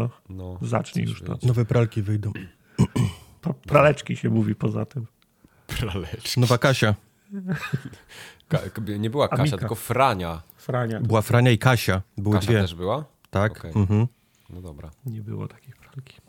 no. No, Zacznij już to. Nowe pralki wyjdą. Praleczki się mówi poza tym. Praleczki. Nowa Kasia. Ka nie była Kasia, Amika. tylko Frania. Frania. Była Frania i Kasia. Były Kasia dwie. też była? Tak. Okej. Mhm. No dobra. Nie było takiej pralki.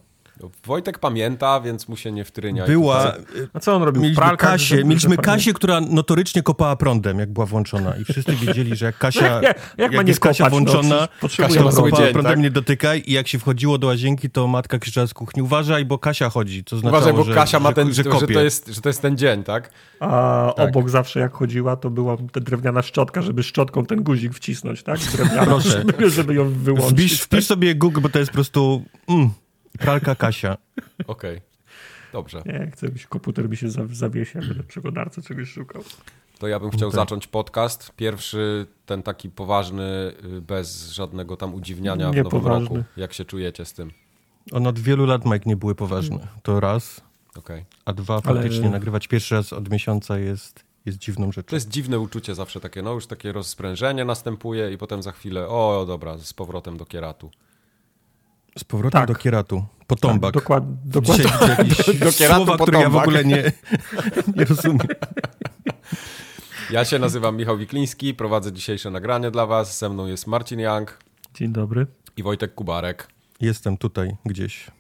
No, Wojtek pamięta, więc mu się nie wtrynia. Była. A co on robił? Mieliśmy pralkach, Kasię, że- mieliśmy że- Kasię, która notorycznie kopała prądem, jak była włączona. I wszyscy wiedzieli, że jak Kasia. Jak- jak ma nie jest Kasia kopać, no, włączona, przecież potrzebuje Kasia kopała dzień, prądem, tak? nie dotykaj. I jak się wchodziło do łazienki, to matka krzyczała z kuchni: Uważaj, bo Kasia chodzi. Co znaczyło, Uważaj, bo że, Kasia ma że, ten, że, że, kopie. to jest, że to jest ten dzień, tak? A Tak. obok zawsze jak chodziła, to była ta drewniana szczotka, żeby szczotką ten guzik wcisnąć, tak? Drewnianą, Proszę. żeby, żeby ją wyłączyć. Wpisz, tak? wpisz sobie Google, bo to jest po prostu. Mm, pralka Kasia. Okej. Dobrze. Nie, chcę, byś komputer mi się za- zawiesi, jak będę w przeglądarce czegoś szukał. To ja bym chciał zacząć podcast. Pierwszy, ten taki poważny, y, bez żadnego tam udziwniania w Nie nowym poważny. roku. Jak się czujecie z tym? On od wielu lat, Mike, nie były poważne. To raz. Okej. A dwa, Ale- faktycznie nagrywać pierwszy raz od miesiąca jest, jest dziwną To rzeczą. jest dziwne uczucie zawsze takie, no już takie rozprężenie następuje i potem za chwilę, o dobra, z powrotem do kieratu. Z powrotem Tak. do kieratu. Potombak. Tak, dokład, dokładnie. Jakieś Do kieratu słowa, które ja w ogóle nie, nie rozumiem. Ja się nazywam Michał Wikliński, prowadzę dzisiejsze nagranie dla was. Ze mną jest Marcin Young Dzień dobry. i Wojtek Kubarek. Jestem tutaj gdzieś.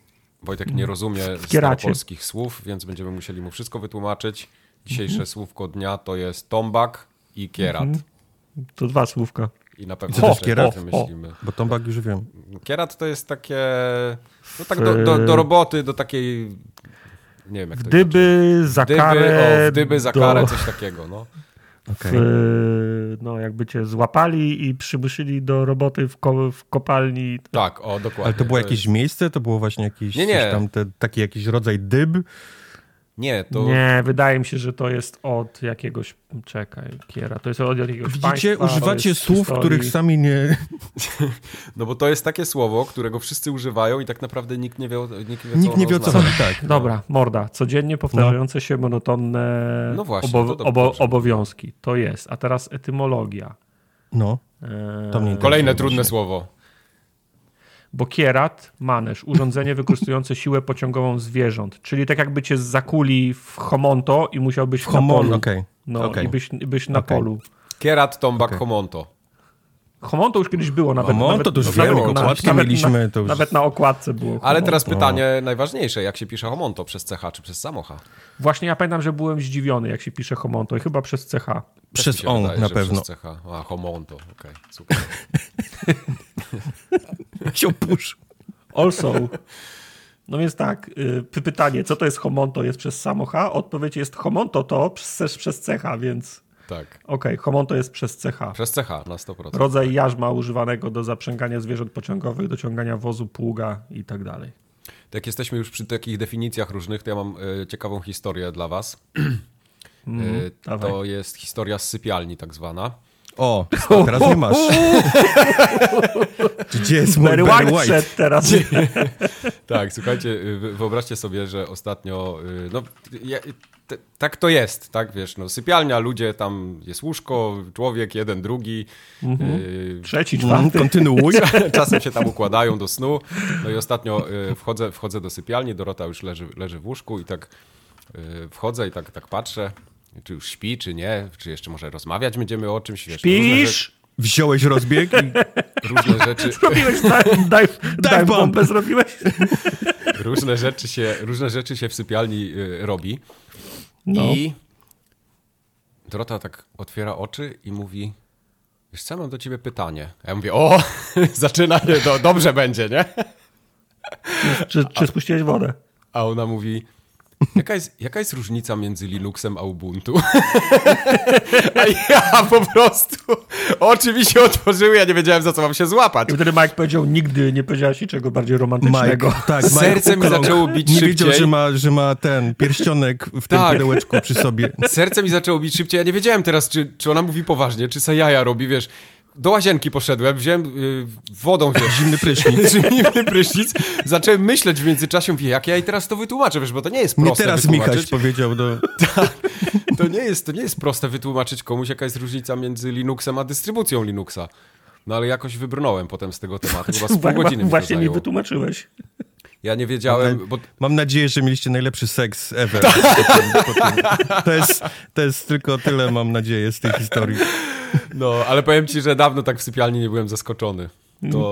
Wojtek nie rozumie staropolskich słów, więc będziemy musieli mu wszystko wytłumaczyć. Dzisiejsze słówko dnia to jest tombak i kierat. To dwa słówka. I na pewno to jest jeszcze kierat? wymyślimy. Bo tombak już wiem. Kierat to jest takie. No tak do, do, do roboty, do takiej. Nie wiem jak to Dyby, za Dyby, karę. o, dyby za do- karę, coś takiego, no. Okej. w, no jakby cię złapali i przymuszyli do roboty w, ko, w kopalni. Tak, o, dokładnie. Ale to było jest- jakieś miejsce? To było właśnie jakiś, Nie, nie. Tam, te, taki jakiś rodzaj dyb? Nie, to. Nie, wydaje mi się, że to jest od jakiegoś, czekaj, kiera, to jest od jakiegoś Widzicie, państwa, to używacie słów, historii. których sami nie... No bo to jest takie słowo, którego wszyscy używają i tak naprawdę nikt nie wie, o- nikt wie, co Nikt nie wie o co chodzi, tak. Dobra, morda. Codziennie powtarzające się monotonne No właśnie, obo- to dobrze, obo- obowiązki. To jest. A teraz etymologia. No, Eee, to mnie Kolejne trudne słowo. Bo kierat, manesz, urządzenie wykorzystujące siłę pociągową zwierząt. Czyli tak jakby cię zakuli w homonto i musiałbyś W na homon, polu. okej. No okej. i byś, byś na Okej. polu. Kierat, tombak, Okej. homonto. Homonto już kiedyś było nawet. Homonto nawet, to już na- okładki nawet mieliśmy, to już- Nawet na okładce było. Ale homonto. teraz pytanie najważniejsze, jak się pisze homonto? Przez CH czy przez samocha? Właśnie ja pamiętam, że byłem zdziwiony, jak się pisze homonto i chyba przez CH. Przez on wydaje, na pewno. Przez CH. A, homonto, okej, super. się pusz. Also. No więc tak, y, py- pytanie, co to jest homonto jest przez samocha? Odpowiedź jest homonto to przez, przez cecha, więc Tak. okej, homonto jest przez cecha. Przez CH na 100%. Rodzaj jarzma używanego do zaprzęgania zwierząt pociągowych, do ciągania wozu, pługa i tak dalej. Jak jesteśmy już przy takich definicjach różnych, to ja mam e, ciekawą historię dla was. Mhm, dawaj. to jest historia z sypialni tak zwana. O, teraz nie masz. Gdzie jest mój Barry White White? teraz. Tak, słuchajcie, y, wy- wyobraźcie sobie, że ostatnio, y, no ja, t, tak to jest, tak, wiesz, no sypialnia, ludzie, tam jest łóżko, człowiek, jeden, drugi, y, Trzeci, Mm, czwarty. Kontynuuj. czasem się tam układają do snu, no i ostatnio y, wchodzę, wchodzę do sypialni, Dorota już leży, leży w łóżku i tak y, wchodzę i tak, tak patrzę, czy już śpi, czy nie, czy jeszcze może rozmawiać będziemy o czymś, wiesz, różne, rzeczy, Pisz! Wziąłeś rozbieg i różne rzeczy, Zrobiłeś dive, dive, bombę, zrobiłeś? różne rzeczy się, różne rzeczy się w sypialni y, robi. No. I Dorota tak otwiera oczy i mówi: Wiesz co, mam do ciebie pytanie. A ja mówię: O, zaczyna się, do, dobrze będzie, nie? Czy, czy spuściłeś wodę? A ona mówi: Jaka jest, jaka jest różnica między Linuxem a Ubuntu? A ja po prostu oczy mi się otworzyły, ja nie wiedziałem za co mam się złapać. I wtedy Mike powiedział, nigdy nie powiedziałeś niczego bardziej romantycznego. Mike, tak, Mike Serce mi zaczęło bić Nie szybciej. wiedział, że ma, że ma ten pierścionek w tym Tak. pudełeczku przy sobie. Serce mi zaczęło bić szybciej. Ja nie wiedziałem teraz, czy, czy ona mówi poważnie, czy se jaja robi, wiesz. Do łazienki poszedłem, wziąłem y, wodą, Zimny prysznic. zimny prysznic. Zacząłem myśleć w międzyczasie, mówię, jak ja jej teraz to wytłumaczę, wiesz, bo to nie jest Nie proste teraz wytłumaczyć. Michaś powiedział do... To nie, jest, to nie jest proste wytłumaczyć komuś, jaka jest różnica między Linuxem a dystrybucją Linuxa. No ale jakoś wybrnąłem potem z tego tematu, chyba z pół godziny mi Właśnie mi zajęło. wytłumaczyłeś. Ja nie wiedziałem, bo Mam nadzieję, że mieliście najlepszy seks ever. Tak. To, jest, to jest tylko tyle, mam nadzieję, z tej historii. No, ale powiem ci, że dawno tak w sypialni nie byłem zaskoczony. To,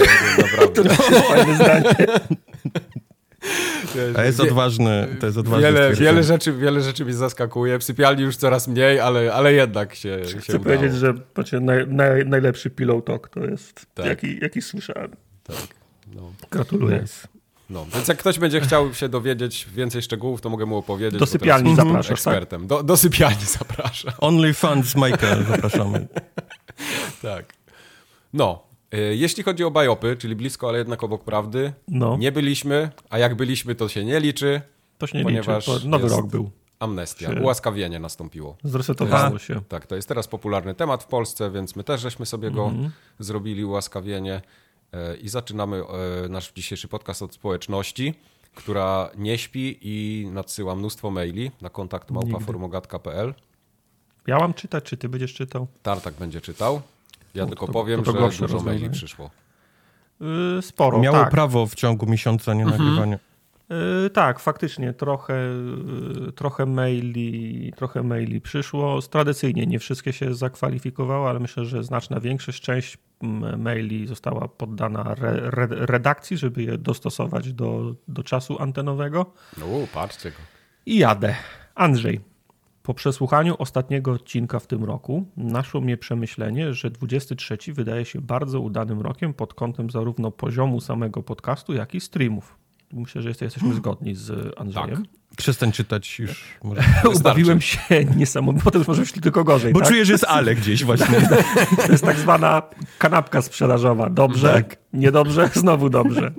to naprawdę. Fajne zdanie. A jest odważny, to jest odważny Wiele, wiele, rzeczy, wiele rzeczy mnie zaskakuje. W sypialni już coraz mniej, ale, ale jednak się, się Chcę udało. powiedzieć, że patrzcie, naj, naj, najlepszy pillow talk to jest, Tak. jaki, jaki słyszałem. Tak. No. Gratuluję. No, więc jak ktoś będzie chciał się dowiedzieć więcej szczegółów, to mogę mu opowiedzieć. Do sypialni zapraszasz, tak? ekspertem. Do, do sypialni zapraszam. OnlyFans Michael, zapraszamy. Tak. No, y, jeśli chodzi o bajopy, czyli blisko, ale jednak obok prawdy, No. nie byliśmy, a jak byliśmy, to się nie liczy. To się nie Ponieważ liczy, nowy rok był. Amnestia, Się- ułaskawienie nastąpiło. Zresetowało A. się. Tak, to jest teraz popularny temat w Polsce, więc my też żeśmy sobie go Mhm. zrobili, ułaskawienie. E, I zaczynamy e, nasz dzisiejszy podcast od społeczności, która nie śpi i nadsyła mnóstwo maili na kontakt małpaformogat.pl. Ja mam czytać, czy ty będziesz czytał? Tartak będzie czytał. Ja O, tylko to- powiem, to to że dużo maili przyszło. Yy, sporo, Miało tak. prawo w ciągu miesiąca nie Mhm. nagrywania. Yy, tak, faktycznie trochę, yy, trochę, maili, trochę maili przyszło. Tradycyjnie nie wszystkie się zakwalifikowały, ale myślę, że znaczna większość, część maili została poddana re, re, redakcji, żeby je dostosować do, do czasu antenowego. No, patrzcie go. I jadę. Andrzej. Po przesłuchaniu ostatniego odcinka w tym roku naszło mnie przemyślenie, że 23 wydaje się bardzo udanym rokiem pod kątem zarówno poziomu samego podcastu, jak i streamów. Myślę, że jeste- jesteśmy zgodni z Andrzejem. Przestań czytać już. Może. Ubawiłem się niesamowicie. Potem może być tylko gorzej. Bo tak? czuję, że jest ale gdzieś właśnie. To jest tak zwana kanapka sprzedażowa. Dobrze, Tak. niedobrze, znowu dobrze.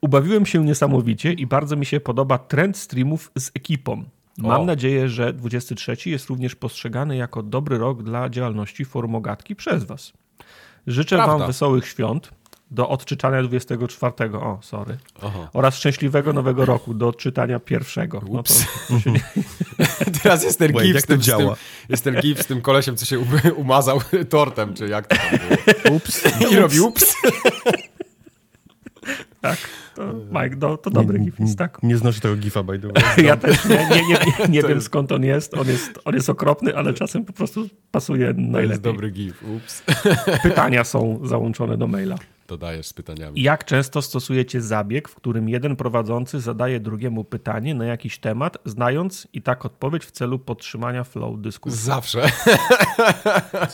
Ubawiłem się niesamowicie i bardzo mi się podoba trend streamów z ekipą. Mam O. nadzieję, że 23 jest również postrzegany jako dobry rok dla działalności Formogatki przez Was. Życzę Prawda. Wam wesołych świąt do odczytania 24. O, sorry. Aha. Oraz szczęśliwego nowego roku do odczytania pierwszego. No to, Ups. to się nie, Teraz jest ten gif z tym, to z tym, działa? jest ten gif z tym kolesiem, co się um- umazał tortem, czy jak to tam było. Ups. I robi ups. tak. To, Mike, no, to dobry gif jest, tak. Nie znoszę tego gifa, by the way. Ja też nie, nie, nie, nie, nie wiem jest- skąd on jest. On, jest. on jest okropny, ale czasem po prostu pasuje To jest najlepiej. dobry gif, ups. Pytania są załączone do maila. Dodajesz z pytaniami. Jak często stosujecie zabieg, w którym jeden prowadzący zadaje drugiemu pytanie na jakiś temat, znając i tak odpowiedź w celu podtrzymania flow dyskusji? Zawsze.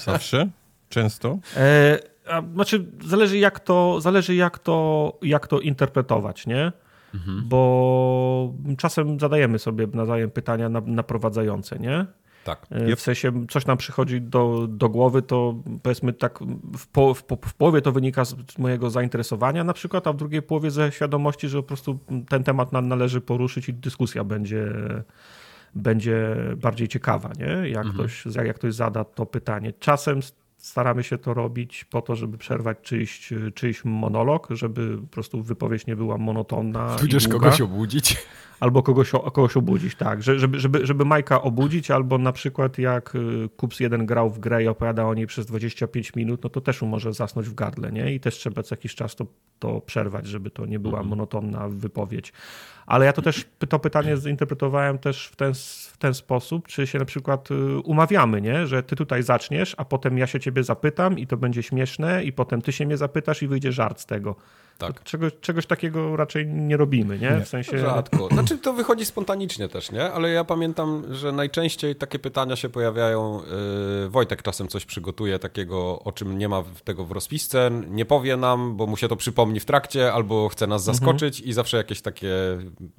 Zawsze? Często? E, a, znaczy, zależy jak to, zależy jak to, jak to interpretować, nie? Bo czasem zadajemy sobie nawzajem pytania na, naprowadzające, nie? Tak. E, W sensie coś nam przychodzi do, do głowy, to powiedzmy tak w, po, w, po, w połowie to wynika z mojego zainteresowania na przykład, a w drugiej połowie ze świadomości, że po prostu ten temat nam należy poruszyć i dyskusja będzie, będzie bardziej ciekawa, nie? Jak, ktoś, jak, jak ktoś zada to pytanie. Czasem staramy się to robić po to, żeby przerwać czyjś, czyjś monolog, żeby po prostu wypowiedź nie była monotonna. Tudzież kogoś obudzić. albo kogoś, kogoś obudzić, tak. Że- Żeby, żeby, żeby Majka obudzić, albo na przykład jak y, Kups jeden grał w grę i opowiada o niej przez 25 minut, no to też może zasnąć w gardle, nie? I też trzeba co jakiś czas to, to przerwać, żeby to nie była monotonna wypowiedź. Ale ja to też to pytanie zinterpretowałem też w ten, w ten sposób, czy się na przykład y, umawiamy, nie? Że ty tutaj zaczniesz, a potem ja się ciebie zapytam i to będzie śmieszne i potem ty się mnie zapytasz i wyjdzie żart z tego. Tak. Czegoś, czegoś takiego raczej nie robimy, nie? W sensie... Rzadko. Znaczy to wychodzi spontanicznie też, nie? Ale ja pamiętam, że najczęściej takie pytania się pojawiają. Yy, Wojtek czasem coś przygotuje takiego, o czym nie ma w- tego w rozpisce, nie powie nam, bo mu się to przypomni w trakcie, albo chce nas zaskoczyć i zawsze jakieś takie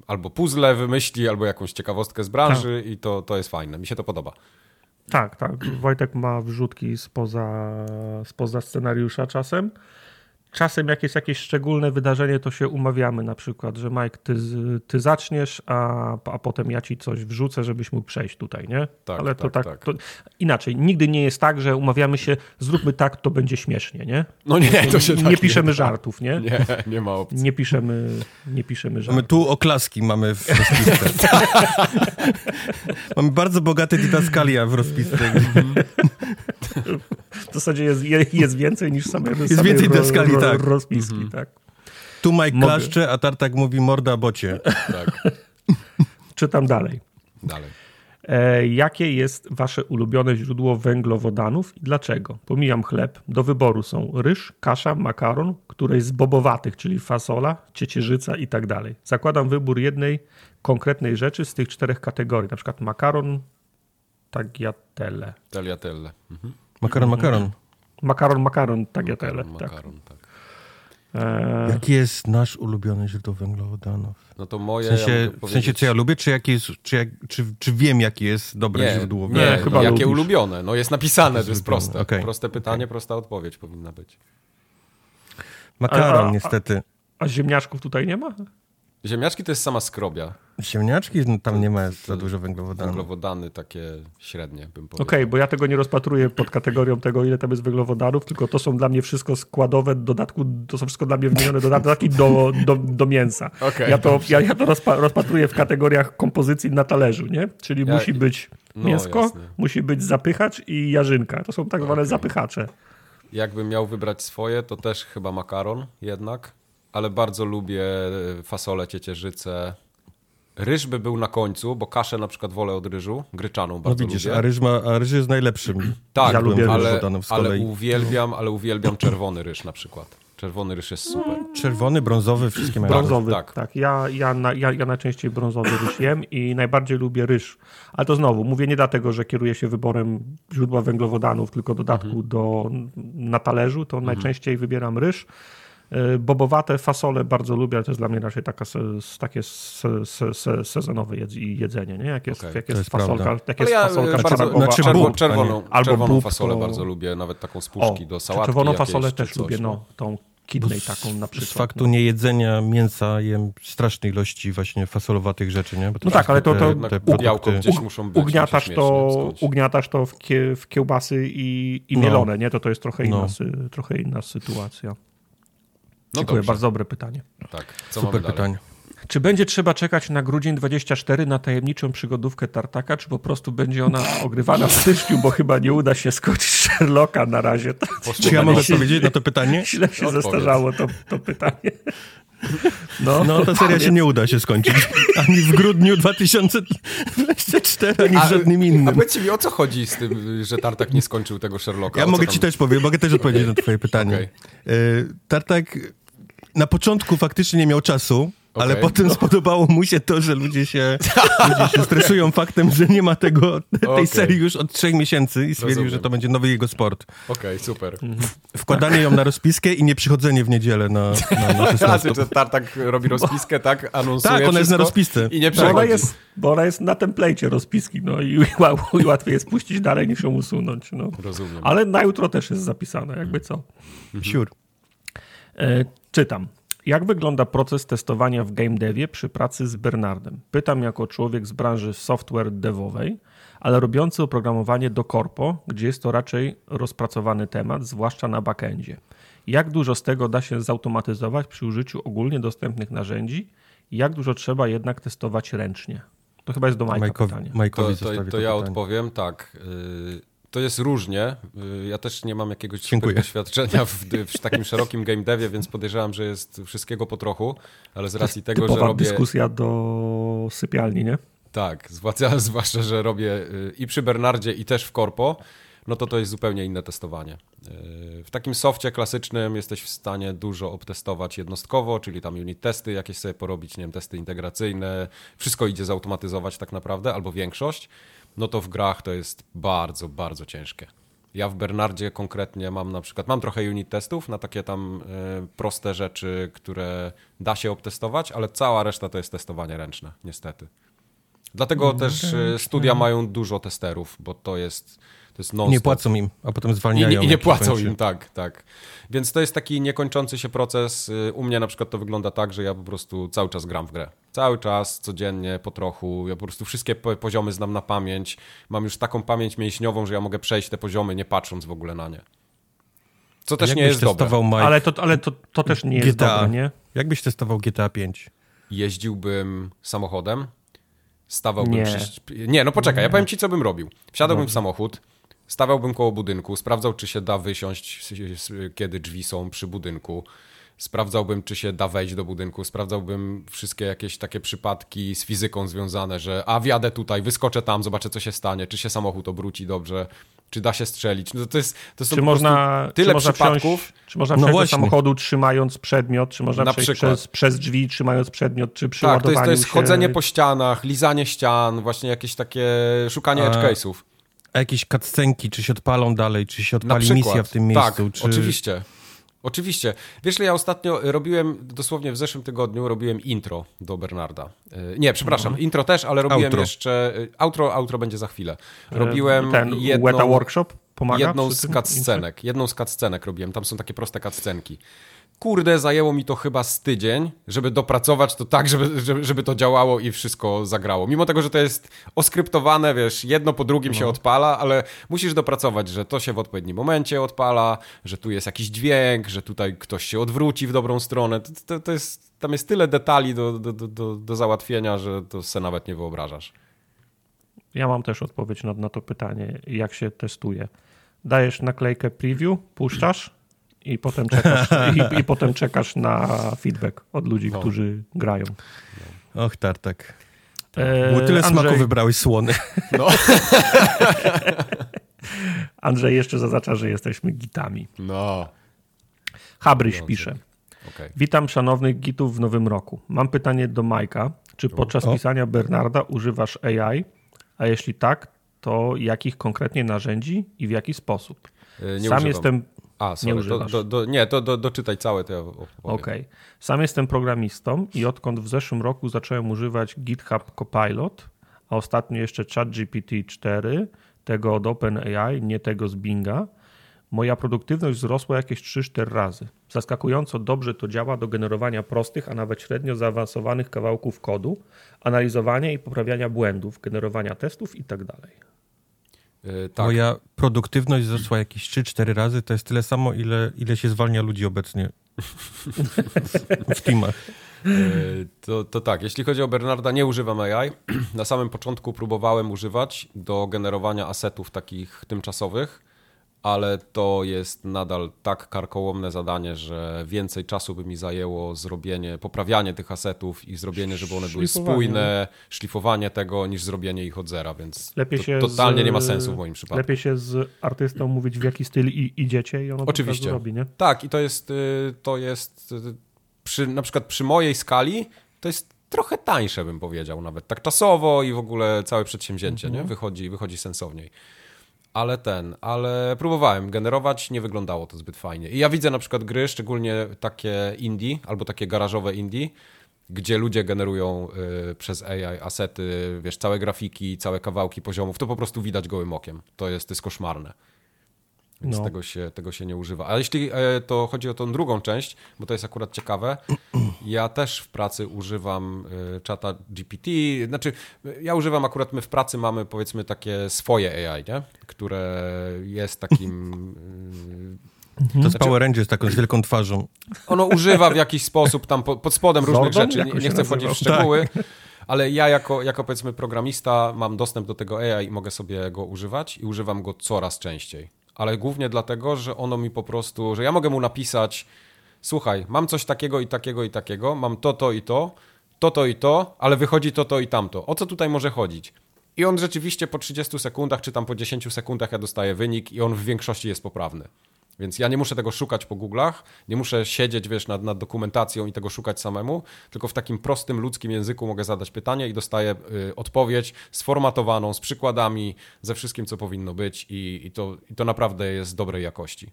albo puzzle wymyśli, albo jakąś ciekawostkę z branży i to, to jest fajne. Mi się to podoba. Tak, tak. Wojtek ma wrzutki spoza, spoza scenariusza czasem. Czasem jak jest jakieś szczególne wydarzenie, to się umawiamy na przykład, że Mike, ty, ty zaczniesz, a, a potem ja ci coś wrzucę, żebyś mógł przejść tutaj, nie? Tak, Ale to tak, tak, tak. To inaczej. Nigdy nie jest tak, że umawiamy się, zróbmy tak, to będzie śmiesznie, nie? No nie, to się nie tak piszemy da. żartów, nie? Nie, nie ma opcji. Nie piszemy, nie piszemy Mamy żartów. tu oklaski mamy w rozpisce. mamy bardzo bogate didaskalia w rozpisce. W zasadzie jest, je- jest więcej niż same Jest samej więcej deskali, tak. rozpiski, tak. Tu Mike Mogę. klaszcze, a Tartak mówi morda bocie. Tak, Czytam dalej. dalej. E, jakie jest wasze ulubione źródło węglowodanów i dlaczego? Pomijam chleb. Do wyboru są ryż, kasza, makaron, któreś z bobowatych, czyli fasola, ciecierzyca i tak dalej. Zakładam wybór jednej konkretnej rzeczy z tych czterech kategorii, na przykład makaron, tagliatelle. Teliatelle. Mhm. Makaron, makaron. Makaron, makaron, tagliatelle. Tak. Makaron, tak. E, Jaki jest nasz ulubiony źródło węglowodanów? No to moje... W sensie, ja w sensie co ja lubię, czy, jaki jest, czy, jak, czy, czy wiem, jakie jest dobre Nie, źródło? nie, Nie, no, chyba jakie lubisz. ulubione. No jest napisane, to jest ulubione, proste. okej. Proste pytanie, prosta odpowiedź powinna być. Makaron A- a- niestety. a ziemniaczków tutaj nie ma? Ziemniaczki to jest sama skrobia. Ziemniaczki, no, tam nie ma za dużo węglowodanów. Węglowodany takie średnie, bym powiedział. Okej, bo ja tego nie rozpatruję pod kategorią tego, ile tam jest węglowodanów, tylko to są dla mnie wszystko składowe, dodatku, to są wszystko dla mnie wymienione dodatki do, do, do mięsa. Okej, ja to, dobrze. ja, ja to rozpa, rozpatruję w kategoriach kompozycji na talerzu, nie? Czyli Ja- musi być No, mięsko, jasne. musi być zapychacz i jarzynka. To są tak zwane Okej. zapychacze. Jakbym miał wybrać swoje, to też chyba makaron jednak, ale bardzo lubię e, fasolę, ciecierzycę. Ryż by był na końcu, bo kaszę na przykład wolę od ryżu, gryczaną No bardzo widzisz, lubię. a ryż, ma, a ryż jest najlepszym. Tak, Ja lubię ale, z ale uwielbiam, ale uwielbiam czerwony ryż na przykład. Czerwony ryż jest super. Czerwony, brązowy, wszystkie mają. Brązowy, tak. tak. Ja, ja, na, ja, ja najczęściej brązowy ryż jem i najbardziej lubię ryż. Ale to znowu, mówię nie dlatego, że kieruję się wyborem źródła węglowodanów, tylko dodatku Mhm. do, na talerzu, to najczęściej wybieram ryż. Y, Bobowate fasole bardzo lubię, ale to jest dla mnie raczej taka se, takie se, se, se, sezonowe jedz, jedzenie, nie? Jak jest, Okej, jak to jest, jest fasolka, prawda. jak jest ja fasolka e, bardzo, czarnakowa, znaczy czerwoną, nie. Albo czerwoną bób, fasolę to- bardzo lubię, nawet taką z o, puszki do sałatki czerwoną fasolę też coś, lubię, no, tą kidney taką na Z przykład. faktu niejedzenia mięsa jem strasznej ilości właśnie fasolowatych rzeczy, nie? Bo No tak, ale to- te- to- te Jednak białko produkty- gdzieś muszą być. ugniatasz to, ugniatasz to w, kie, w kiełbasy i, i No. mielone, nie? To to jest trochę inna, No. trochę inna sytuacja. No Dziękuję, dobrze. bardzo dobre pytanie. Tak, co Super pytanie. Czy będzie trzeba czekać na grudzień 24 na tajemniczą przygodówkę Tartaka, czy po prostu będzie ona ogrywana w styczniu, bo chyba nie uda się skończyć Sherlocka na razie. To Czy ja mogę odpowiedzieć na to pytanie? źle się Odpowiedz. zestarzało to, to pytanie. No, No, ta seria się nie uda się skończyć. Ani w grudniu 2024, ani w żadnym A innym. powiedzcie mi, o co chodzi z tym, że Tartak nie skończył tego Sherlocka? Ja O mogę tam- ci też powiedzieć, mogę też odpowiedzieć na twoje pytanie. Okej. Y, Tartak na początku faktycznie nie miał czasu, ale Okej. potem spodobało mu się to, że ludzie się, ludzie się stresują faktem, że nie ma tego, tej Okej. serii już od trzech miesięcy i stwierdził, Rozumiem. że to będzie nowy jego sport. Okej, super. Wkładanie ją na rozpiskę i nie przychodzenie w niedzielę na, na, na 16. Że Tartak robi rozpiskę, tak? Anonsuje Tak, ona jest na rozpisce. I nie bo, ona przechodzi. jest, bo ona jest na templejcie rozpiski, no i, i łatwiej jest puścić dalej niż ją usunąć. No. Rozumiem. Ale na jutro też jest zapisane, jakby co. Siur. E, czytam. Jak wygląda proces testowania w game devie przy pracy z Bernardem? Pytam jako człowiek z branży software devowej, ale robiący oprogramowanie do korpo, gdzie jest to raczej rozpracowany temat, zwłaszcza na backendzie. Jak dużo z tego da się zautomatyzować przy użyciu ogólnie dostępnych narzędzi? Jak dużo trzeba jednak testować ręcznie? To chyba jest do Majka Majkowi, pytanie. Majkowi To, to, to to ja pytanie. odpowiem, tak. y, To jest różnie. Y, Ja też nie mam jakiegoś Dziękuję. doświadczenia w, w takim szerokim game devie, więc podejrzewam, że jest wszystkiego po trochu, ale z racji tego, że robię... dyskusja do sypialni, nie? Tak, zwłaszcza, zwłaszcza, że robię y, i przy Bernardzie, i też w Korpo, no to to jest zupełnie inne testowanie. Y, W takim softie klasycznym jesteś w stanie dużo obtestować jednostkowo, czyli tam unit testy jakieś sobie porobić, nie wiem, testy integracyjne, wszystko idzie zautomatyzować tak naprawdę, albo większość, no to w grach to jest bardzo, bardzo ciężkie. Ja w Bernardzie konkretnie mam na przykład, mam trochę unit testów na takie tam y, proste rzeczy, które da się obtestować, ale cała reszta to jest testowanie ręczne, niestety. Dlatego też y, studia mają dużo testerów, bo to jest, to jest non Nie płacą im, a potem I, zwalniają. nie- I nie jak się płacą kończy. im, tak, tak. Więc to jest taki niekończący się proces. Y, U mnie na przykład to wygląda tak, że ja po prostu cały czas gram w grę. Cały czas, codziennie, po trochu. Ja po prostu wszystkie po- poziomy znam na pamięć. Mam już taką pamięć mięśniową, że ja mogę przejść te poziomy nie patrząc w ogóle na nie. Co też nie jest dobre. Mike Ale to, ale to, to też nie jest GTA? dobre, nie? Jak byś testował GTA 5? jeździłbym samochodem, stawałbym Nie. przy... Nie, no poczekaj, ja powiem ci, co bym robił. Wsiadałbym w samochód, Stawiałbym koło budynku, sprawdzał, czy się da wysiąść, kiedy drzwi są przy budynku. Sprawdzałbym, czy się da wejść do budynku, sprawdzałbym wszystkie jakieś takie przypadki z fizyką związane, że a wjadę tutaj, wyskoczę tam, zobaczę, co się stanie, czy się samochód obróci dobrze, czy da się strzelić. No to jest, to są Czy można, tyle czy można przypadków. Wsiąść, czy można No wsiąść do samochodu trzymając przedmiot, czy można Na przejść przez, przez drzwi trzymając przedmiot, czy przy Tak, to jest, to jest się... chodzenie po ścianach, lizanie ścian, właśnie jakieś takie szukanie A- edge case'ów. A jakieś cutscenki, czy się odpalą dalej, czy się odpali misja w tym miejscu, Tak, czy... oczywiście. Oczywiście. Wiesz, że ja ostatnio robiłem, dosłownie w zeszłym tygodniu robiłem intro do Bernarda. E, Nie, przepraszam, intro też, ale robiłem Outro. jeszcze... e, Outro, outro będzie za chwilę. Robiłem E, Ten jedną... Weta Workshop pomaga jedną z cutscenek. Jedną z cutscenek robiłem. Tam są takie proste cutscenki. Kurde, zajęło mi to chyba z tydzień, żeby dopracować to tak, żeby, żeby, żeby to działało i wszystko zagrało. Mimo tego, że to jest oskryptowane, wiesz, jedno po drugim No. się odpala, ale musisz dopracować, że to się w odpowiednim momencie odpala, że tu jest jakiś dźwięk, że tutaj ktoś się odwróci w dobrą stronę. To, to, to jest, tam jest tyle detali do, do, do, do, załatwienia, że to se nawet nie wyobrażasz. Ja mam też odpowiedź na, na to pytanie, jak się testuje. Dajesz naklejkę preview, puszczasz i potem czekasz, i, i potem czekasz na feedback od ludzi, No. którzy grają. Och, tartak. E, Było tyle Andrzej, smaku wybrałeś słony. No. Andrzej jeszcze zaznacza, że jesteśmy gitami. No, Habryś pisze. okej. Witam szanownych gitów w nowym roku. Mam pytanie do Majka. Czy podczas O. pisania Bernarda używasz AI? A jeśli tak, to jakich konkretnie narzędzi i w jaki sposób? E, Nie Sam używam. jestem A, sorry, to, używasz. do, do, nie, to do, doczytaj całe, to ja. Okej. Sam jestem programistą i odkąd w zeszłym roku zacząłem używać GitHub Copilot, a ostatnio jeszcze ChatGPT 4, tego od OpenAI, nie tego z Binga, moja produktywność wzrosła jakieś 3-4 razy. Zaskakująco dobrze to działa do generowania prostych, a nawet średnio zaawansowanych kawałków kodu, analizowania i poprawiania błędów, generowania testów itd. E, tak, Moja produktywność wzrosła jakieś 3-4 razy, to jest tyle samo, ile, ile się zwalnia ludzi obecnie w teamach. e, to, to tak, jeśli chodzi o Bernarda, nie używam AI. Na samym początku próbowałem używać do generowania asetów takich tymczasowych, ale to jest nadal tak karkołomne zadanie, że więcej czasu by mi zajęło zrobienie, poprawianie tych asetów i zrobienie, żeby one były spójne, szlifowanie tego, niż zrobienie ich od zera, więc Lepiej to, się totalnie z, nie ma sensu w moim przypadku. Lepiej się z artystą mówić, w jaki styl i, idziecie i ono Oczywiście. to robi, nie? Tak, i to jest, y, to jest y, przy, na przykład przy mojej skali, to jest trochę tańsze, bym powiedział nawet. Tak czasowo i w ogóle całe przedsięwzięcie, nie? Wychodzi, wychodzi sensowniej. Ale ten, ale próbowałem generować, nie wyglądało to zbyt fajnie. I ja widzę na przykład gry, szczególnie takie indie, albo takie garażowe indie, gdzie ludzie generują y, przez AI asety, wiesz, całe grafiki, całe kawałki poziomów, to po prostu widać gołym okiem. To jest, to jest koszmarne. Więc No. tego, się, tego się nie używa. A jeśli e, to chodzi o tą drugą część, bo to jest akurat ciekawe, ja też w pracy używam e, czata GPT. Znaczy, e, ja używam akurat, my w pracy mamy powiedzmy takie swoje AI, nie? które jest takim. To z Znaczy- Power Rangers taką z wielką twarzą. e, Ono używa w jakiś sposób tam po, pod spodem różnych Zordon? rzeczy. Jak Nie, nie chcę wchodzić w szczegóły. Ale ja jako, jako powiedzmy programista mam dostęp do tego AI i mogę sobie go używać i używam go coraz częściej. Ale głównie dlatego, że ono mi po prostu, że ja mogę mu napisać słuchaj, mam coś takiego i takiego i takiego, mam to, to i to, to, to i to, ale wychodzi to, to i tamto. O co tutaj może chodzić? I on rzeczywiście po 30 sekundach, czy tam po 10 sekundach ja dostaję wynik i on w większości jest poprawny. Więc ja nie muszę tego szukać po Google'ach, nie muszę siedzieć, wiesz, nad, nad dokumentacją i tego szukać samemu, tylko w takim prostym ludzkim języku mogę zadać pytanie i dostaję y, odpowiedź sformatowaną, z przykładami, ze wszystkim, co powinno być i, i, to, i to naprawdę jest dobrej jakości.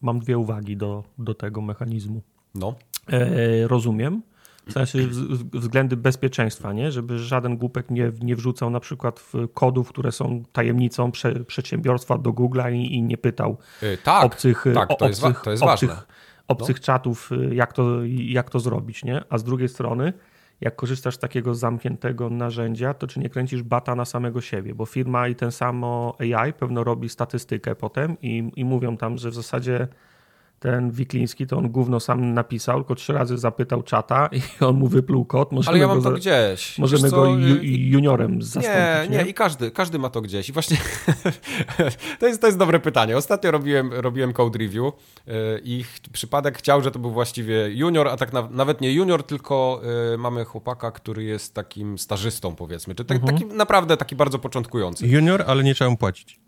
Mam dwie uwagi do, do tego mechanizmu. No, E, rozumiem. W sensie wz- wz- względy bezpieczeństwa, nie? żeby żaden głupek nie, nie wrzucał na przykład w kodów, które są tajemnicą prze, przedsiębiorstwa do Google'a i, i nie pytał y, tak, obcych, tak, o- to jest, wa- obcych, to jest obcych, ważne. obcych czatów, y, jak to, jak to zrobić. Nie? A z drugiej strony, jak korzystasz z takiego zamkniętego narzędzia, to czy nie kręcisz bata na samego siebie? Bo firma i ten samo AI pewno robi statystykę potem i, i mówią tam, że w zasadzie ten Wikliński, to on gówno sam napisał, tylko trzy razy zapytał czata i on mu wypluł kod. Możemy Ale ja mam go to gdzieś. Możemy go ju, y, juniorem Nie, zastąpić, nie, i każdy, każdy ma to gdzieś. I właśnie to, jest, to jest dobre pytanie. Ostatnio robiłem, robiłem code review yy, i przypadek chciał, że to był właściwie junior, a tak na, nawet nie junior, tylko yy, mamy chłopaka, który jest takim stażystą, powiedzmy. Czy tak, taki, naprawdę taki bardzo początkujący. Junior, ale nie trzeba mu płacić.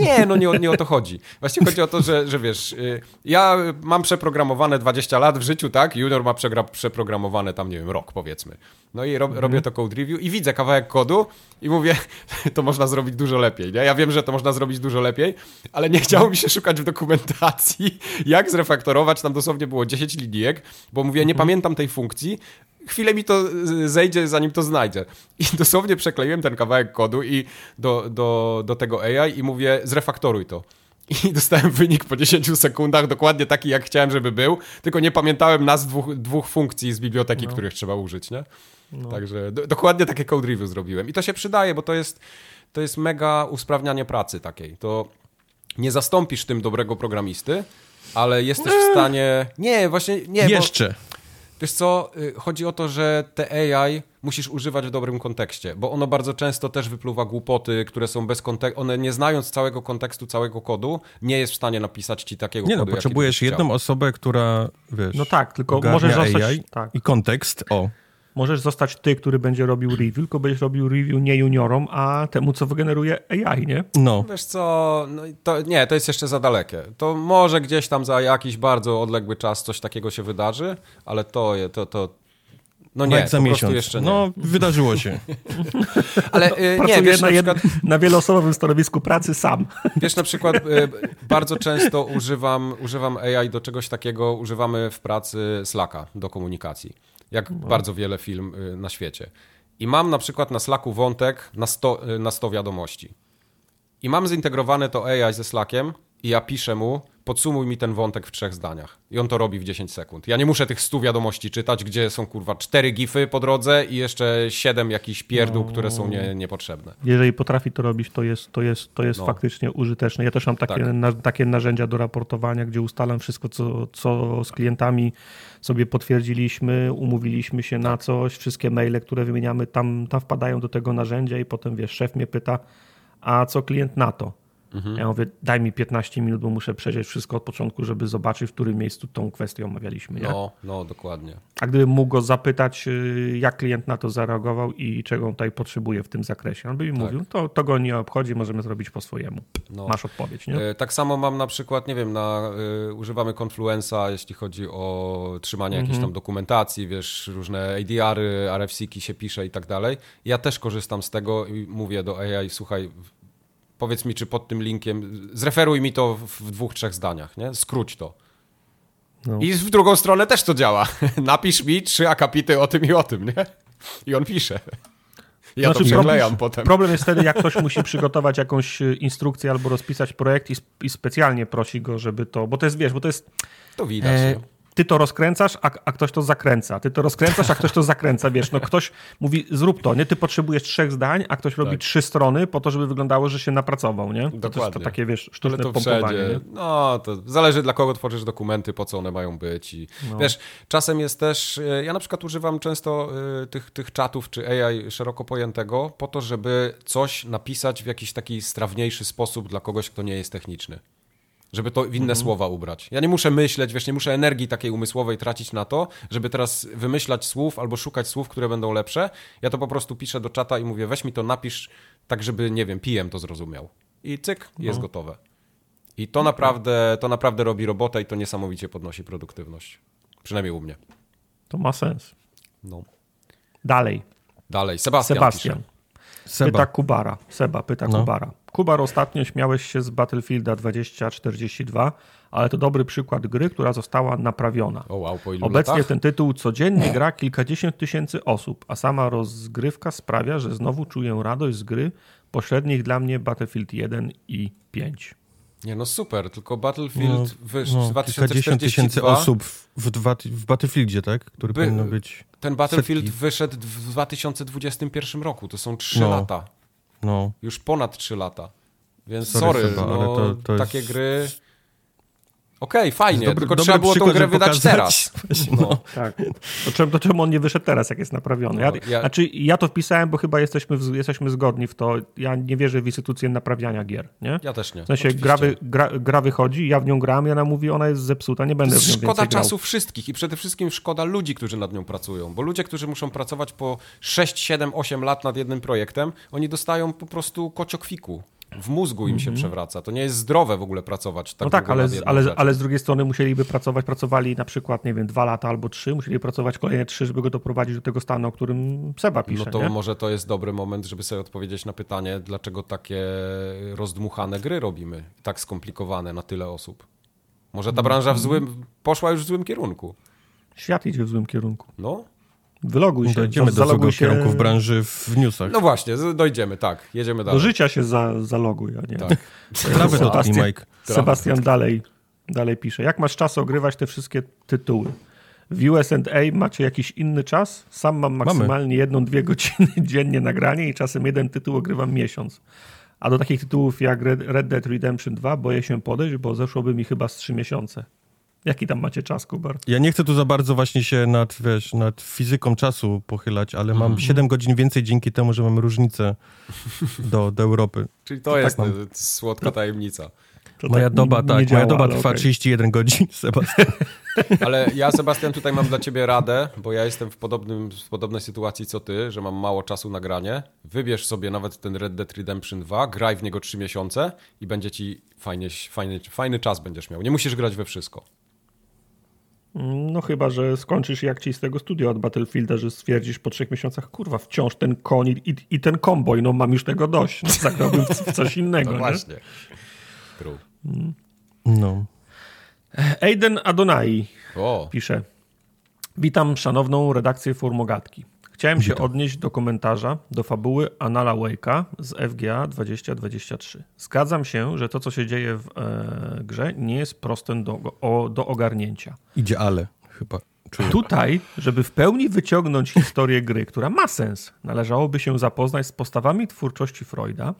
Nie, no nie, o- nie o to chodzi. Właściwie chodzi o to, że, że wiesz, y, ja mam przeprogramowane 20 lat w życiu, tak? Junior ma przeprogramowane tam, nie wiem, rok powiedzmy. No i rob, robię to code review i widzę kawałek kodu i mówię, to można zrobić dużo lepiej, nie? Ja wiem, że to można zrobić dużo lepiej, ale nie chciało mi się szukać w dokumentacji, jak zrefaktorować, tam dosłownie było 10 linijek, bo mówię, nie pamiętam tej funkcji, chwilę mi to z- zejdzie, zanim to znajdzie. I dosłownie przekleiłem ten kawałek kodu i do, do, do tego AI i mówię, zrefaktoruj to. I dostałem wynik po 10 sekundach, dokładnie taki, jak chciałem, żeby był, tylko nie pamiętałem nazw dwóch, dwóch funkcji z biblioteki, których trzeba użyć, nie? Także do, dokładnie takie code review zrobiłem. I to się przydaje, bo to jest, to jest mega usprawnianie pracy takiej. To nie zastąpisz tym dobrego programisty, ale jesteś w stanie... Nie, właśnie nie, bo... Wiesz co, y, chodzi o to, że te AI musisz używać w dobrym kontekście, bo ono bardzo często też wypluwa głupoty, które są bez kontekstu. One nie znając całego kontekstu, całego kodu, nie jest w stanie napisać ci takiego Nie no, kodu. jaki potrzebujesz byś chciał. jedną osobę, która, wiesz... No tak, tylko możesz zostać- AI tak. i kontekst, o. Możesz zostać ty, który będzie robił review, tylko będziesz robił review nie juniorom, a temu, co wygeneruje AI, nie? No. Wiesz co, no to, nie, to jest jeszcze za dalekie. To może gdzieś tam za jakiś bardzo odległy czas coś takiego się wydarzy, ale to, to, to no nie, jak za po miesiąc. prostu jeszcze nie. No, wydarzyło się. ale y, nie, Pracuję wiesz, na, na jed... przykład, na wieloosobowym stanowisku pracy sam. Wiesz, na przykład y, bardzo często używam, używam AI do czegoś takiego, używamy w pracy Slacka do komunikacji, jak bardzo wiele firm y, na świecie. I mam na przykład na Slacku wątek na 100, y, na 100 wiadomości. I mam zintegrowane to AI ze Slackiem i ja piszę mu, podsumuj mi ten wątek w trzech zdaniach. I on to robi w 10 sekund. Ja nie muszę tych 100 wiadomości czytać, gdzie są kurwa cztery gify po drodze i jeszcze siedem jakichś pierdół, które są nie, niepotrzebne. Jeżeli potrafi to robić, to jest, to jest, to jest No. faktycznie użyteczne. Ja też mam takie, Tak. na, takie narzędzia do raportowania, gdzie ustalam wszystko, co, co z klientami sobie potwierdziliśmy, umówiliśmy się na coś, wszystkie maile, które wymieniamy, tam, tam wpadają do tego narzędzia i potem, wiesz, szef mnie pyta, a co klient na to? Ja mówię, daj mi 15 minut, bo muszę przejrzeć wszystko od początku, żeby zobaczyć, w którym miejscu tą kwestię omawialiśmy. Nie? No, no, dokładnie. A gdybym mógł go zapytać, y, jak klient na to zareagował i czego on tutaj potrzebuje w tym zakresie, on by mi mówił, to, to go nie obchodzi, możemy zrobić po swojemu. No. Masz odpowiedź, nie? E, Tak samo mam na przykład, nie wiem, na, y, używamy Confluence'a, jeśli chodzi o trzymanie jakiejś tam dokumentacji, wiesz, różne ADR-y, RFC-ki się pisze i tak dalej. Ja też korzystam z tego i mówię do AI, słuchaj, powiedz mi, czy pod tym linkiem, zreferuj mi to w, dwóch, trzech zdaniach, nie? Skróć to. No. I w drugą stronę też to działa. Napisz mi trzy akapity o tym i o tym, nie? I on pisze. Ja Znaczy, to przeklejam problem- potem. Problem jest wtedy, jak ktoś musi przygotować jakąś y, instrukcję albo rozpisać projekt i, i specjalnie prosi go, żeby to, bo to jest, wiesz, bo to jest, To widać. e? Ty to rozkręcasz, a, a ktoś to zakręca. Ty to rozkręcasz, a ktoś to zakręca, wiesz, no ktoś mówi, zrób to, nie? Ty potrzebujesz trzech zdań, a ktoś robi Tak. trzy strony po to, żeby wyglądało, że się napracował, nie? To, to to Dokładnie. takie, wiesz, Ale sztuczne to pompowanie, wszędzie. No, to zależy dla kogo tworzysz dokumenty, po co one mają być. I No. wiesz, czasem jest też. e, Ja na przykład używam często e, tych, tych czatów czy AI szeroko pojętego po to, żeby coś napisać w jakiś taki strawniejszy sposób dla kogoś, kto nie jest techniczny. Żeby to w inne słowa ubrać. Ja nie muszę myśleć, wiesz, nie muszę energii takiej umysłowej tracić na to, żeby teraz wymyślać słów albo szukać słów, które będą lepsze. Ja to po prostu piszę do czata i mówię, weź mi to napisz tak, żeby, nie wiem, PM to zrozumiał. I cyk, jest gotowe. I to naprawdę, to naprawdę robi robotę i to niesamowicie podnosi produktywność. Przynajmniej u mnie. To ma sens. No. Dalej. Dalej, Sebastian, Sebastian. pisze. Seba. Pyta Kubara. Seba pyta No. Kubara. Kubar, ostatnio śmiałeś się z Battlefielda 2042, ale to dobry przykład gry, która została naprawiona. O wow, Obecnie latach? ten tytuł codziennie gra kilkadziesiąt tysięcy osób, a sama rozgrywka sprawia, że znowu czuję radość z gry pośrednich dla mnie Battlefield 1 i 5. Nie no super, tylko Battlefield No, wyszł no, w kilkadziesiąt tysięcy 2042. osób w, w, dwa, w Battlefieldzie, tak? Który By- powinno być... Ten Battlefield setki. wyszedł w 2021 roku. To są 3 No. lata. No, Już ponad 3 lata. Więc Sorry, sorry, Seba, no, to- to takie jest- gry... Okej, fajnie, Dobry- tylko dobry trzeba było tą przykład, grę żeby wydać pokazać. teraz. No. Tak. To czemu, to czemu on nie wyszedł teraz, jak jest naprawiony? Ja, No, ja- Znaczy, ja to wpisałem, bo chyba jesteśmy, w, jesteśmy zgodni w to. Ja nie wierzę w instytucję naprawiania gier, nie? Ja też nie. W sensie gra, wy, gra, gra wychodzi, ja w nią gram i ona mówi, ona jest zepsuta, nie To będę jest w nią szkoda czasu wszystkich i przede wszystkim szkoda ludzi, którzy nad nią pracują, bo ludzie, którzy muszą pracować po 6, 7, 8 lat nad jednym projektem, oni dostają po prostu kociokwiku. W mózgu im się przewraca. To nie jest zdrowe w ogóle pracować tak Mhm. No tak, ale, ale, ale z drugiej strony musieliby pracować, pracowali na przykład, nie wiem, dwa lata albo trzy, musieli pracować kolejne trzy, żeby go doprowadzić do tego stanu, o którym Seba pisze, No to nie? może to jest dobry moment, żeby sobie odpowiedzieć na pytanie, dlaczego takie rozdmuchane gry robimy, tak skomplikowane na tyle osób. Może ta branża w złym, poszła już w złym kierunku. Świat idzie w złym kierunku. No, Wyloguj się, Dojdziemy do złego się, kierunku w branży w newsach. no właśnie, dojdziemy, tak, jedziemy do dalej. życia się za, zaloguj, a nie. Tak. Trawę dotknij, Sebastian- Mike. Sebastian dalej, dalej pisze. Jak masz czas ogrywać te wszystkie tytuły? W USA macie jakiś inny czas? Sam mam maksymalnie jedną, dwie godziny dziennie nagranie i czasem jeden tytuł ogrywam miesiąc. A do takich tytułów jak Red, Red Dead Redemption 2 boję się podejść, bo zeszłoby mi chyba z trzy miesiące. Jaki tam macie czas, Kubar? Ja nie chcę tu za bardzo właśnie się nad, wiesz, nad fizyką czasu pochylać, ale mam 7 godzin więcej dzięki temu, że mam różnicę do, do Europy. Czyli to jest mam. y, słodka tajemnica. To Moja tak doba, nie- tak, nie działa, moja doba trwa okej. 31 godzin, Sebastian. Ale ja, Sebastian, tutaj mam dla ciebie radę, bo ja jestem w, podobnym, w podobnej sytuacji co ty, że mam mało czasu na granie. Wybierz sobie nawet ten Red Dead Redemption 2, graj w niego 3 miesiące i będzie ci fajnie, fajny, fajny czas będziesz miał. Nie musisz grać we wszystko. No chyba, że skończysz jak ci z tego studia od Battlefielda, że stwierdzisz po trzech miesiącach, kurwa, wciąż ten koń i, i ten komboj, no mam już tego dość. No, zagrałbym w, w coś innego. No nie? właśnie. True. No. Aiden Adonai O, pisze. Witam szanowną redakcję Formogatki. Chciałem się odnieść do komentarza do fabuły Anala Wake'a z FGA 2023. Zgadzam się, że to, co się dzieje w e, grze, nie jest proste do, o, do ogarnięcia. Idzie ale, chyba. Czuję. Tutaj, żeby w pełni wyciągnąć historię gry, która ma sens, należałoby się zapoznać z postawami twórczości Freuda,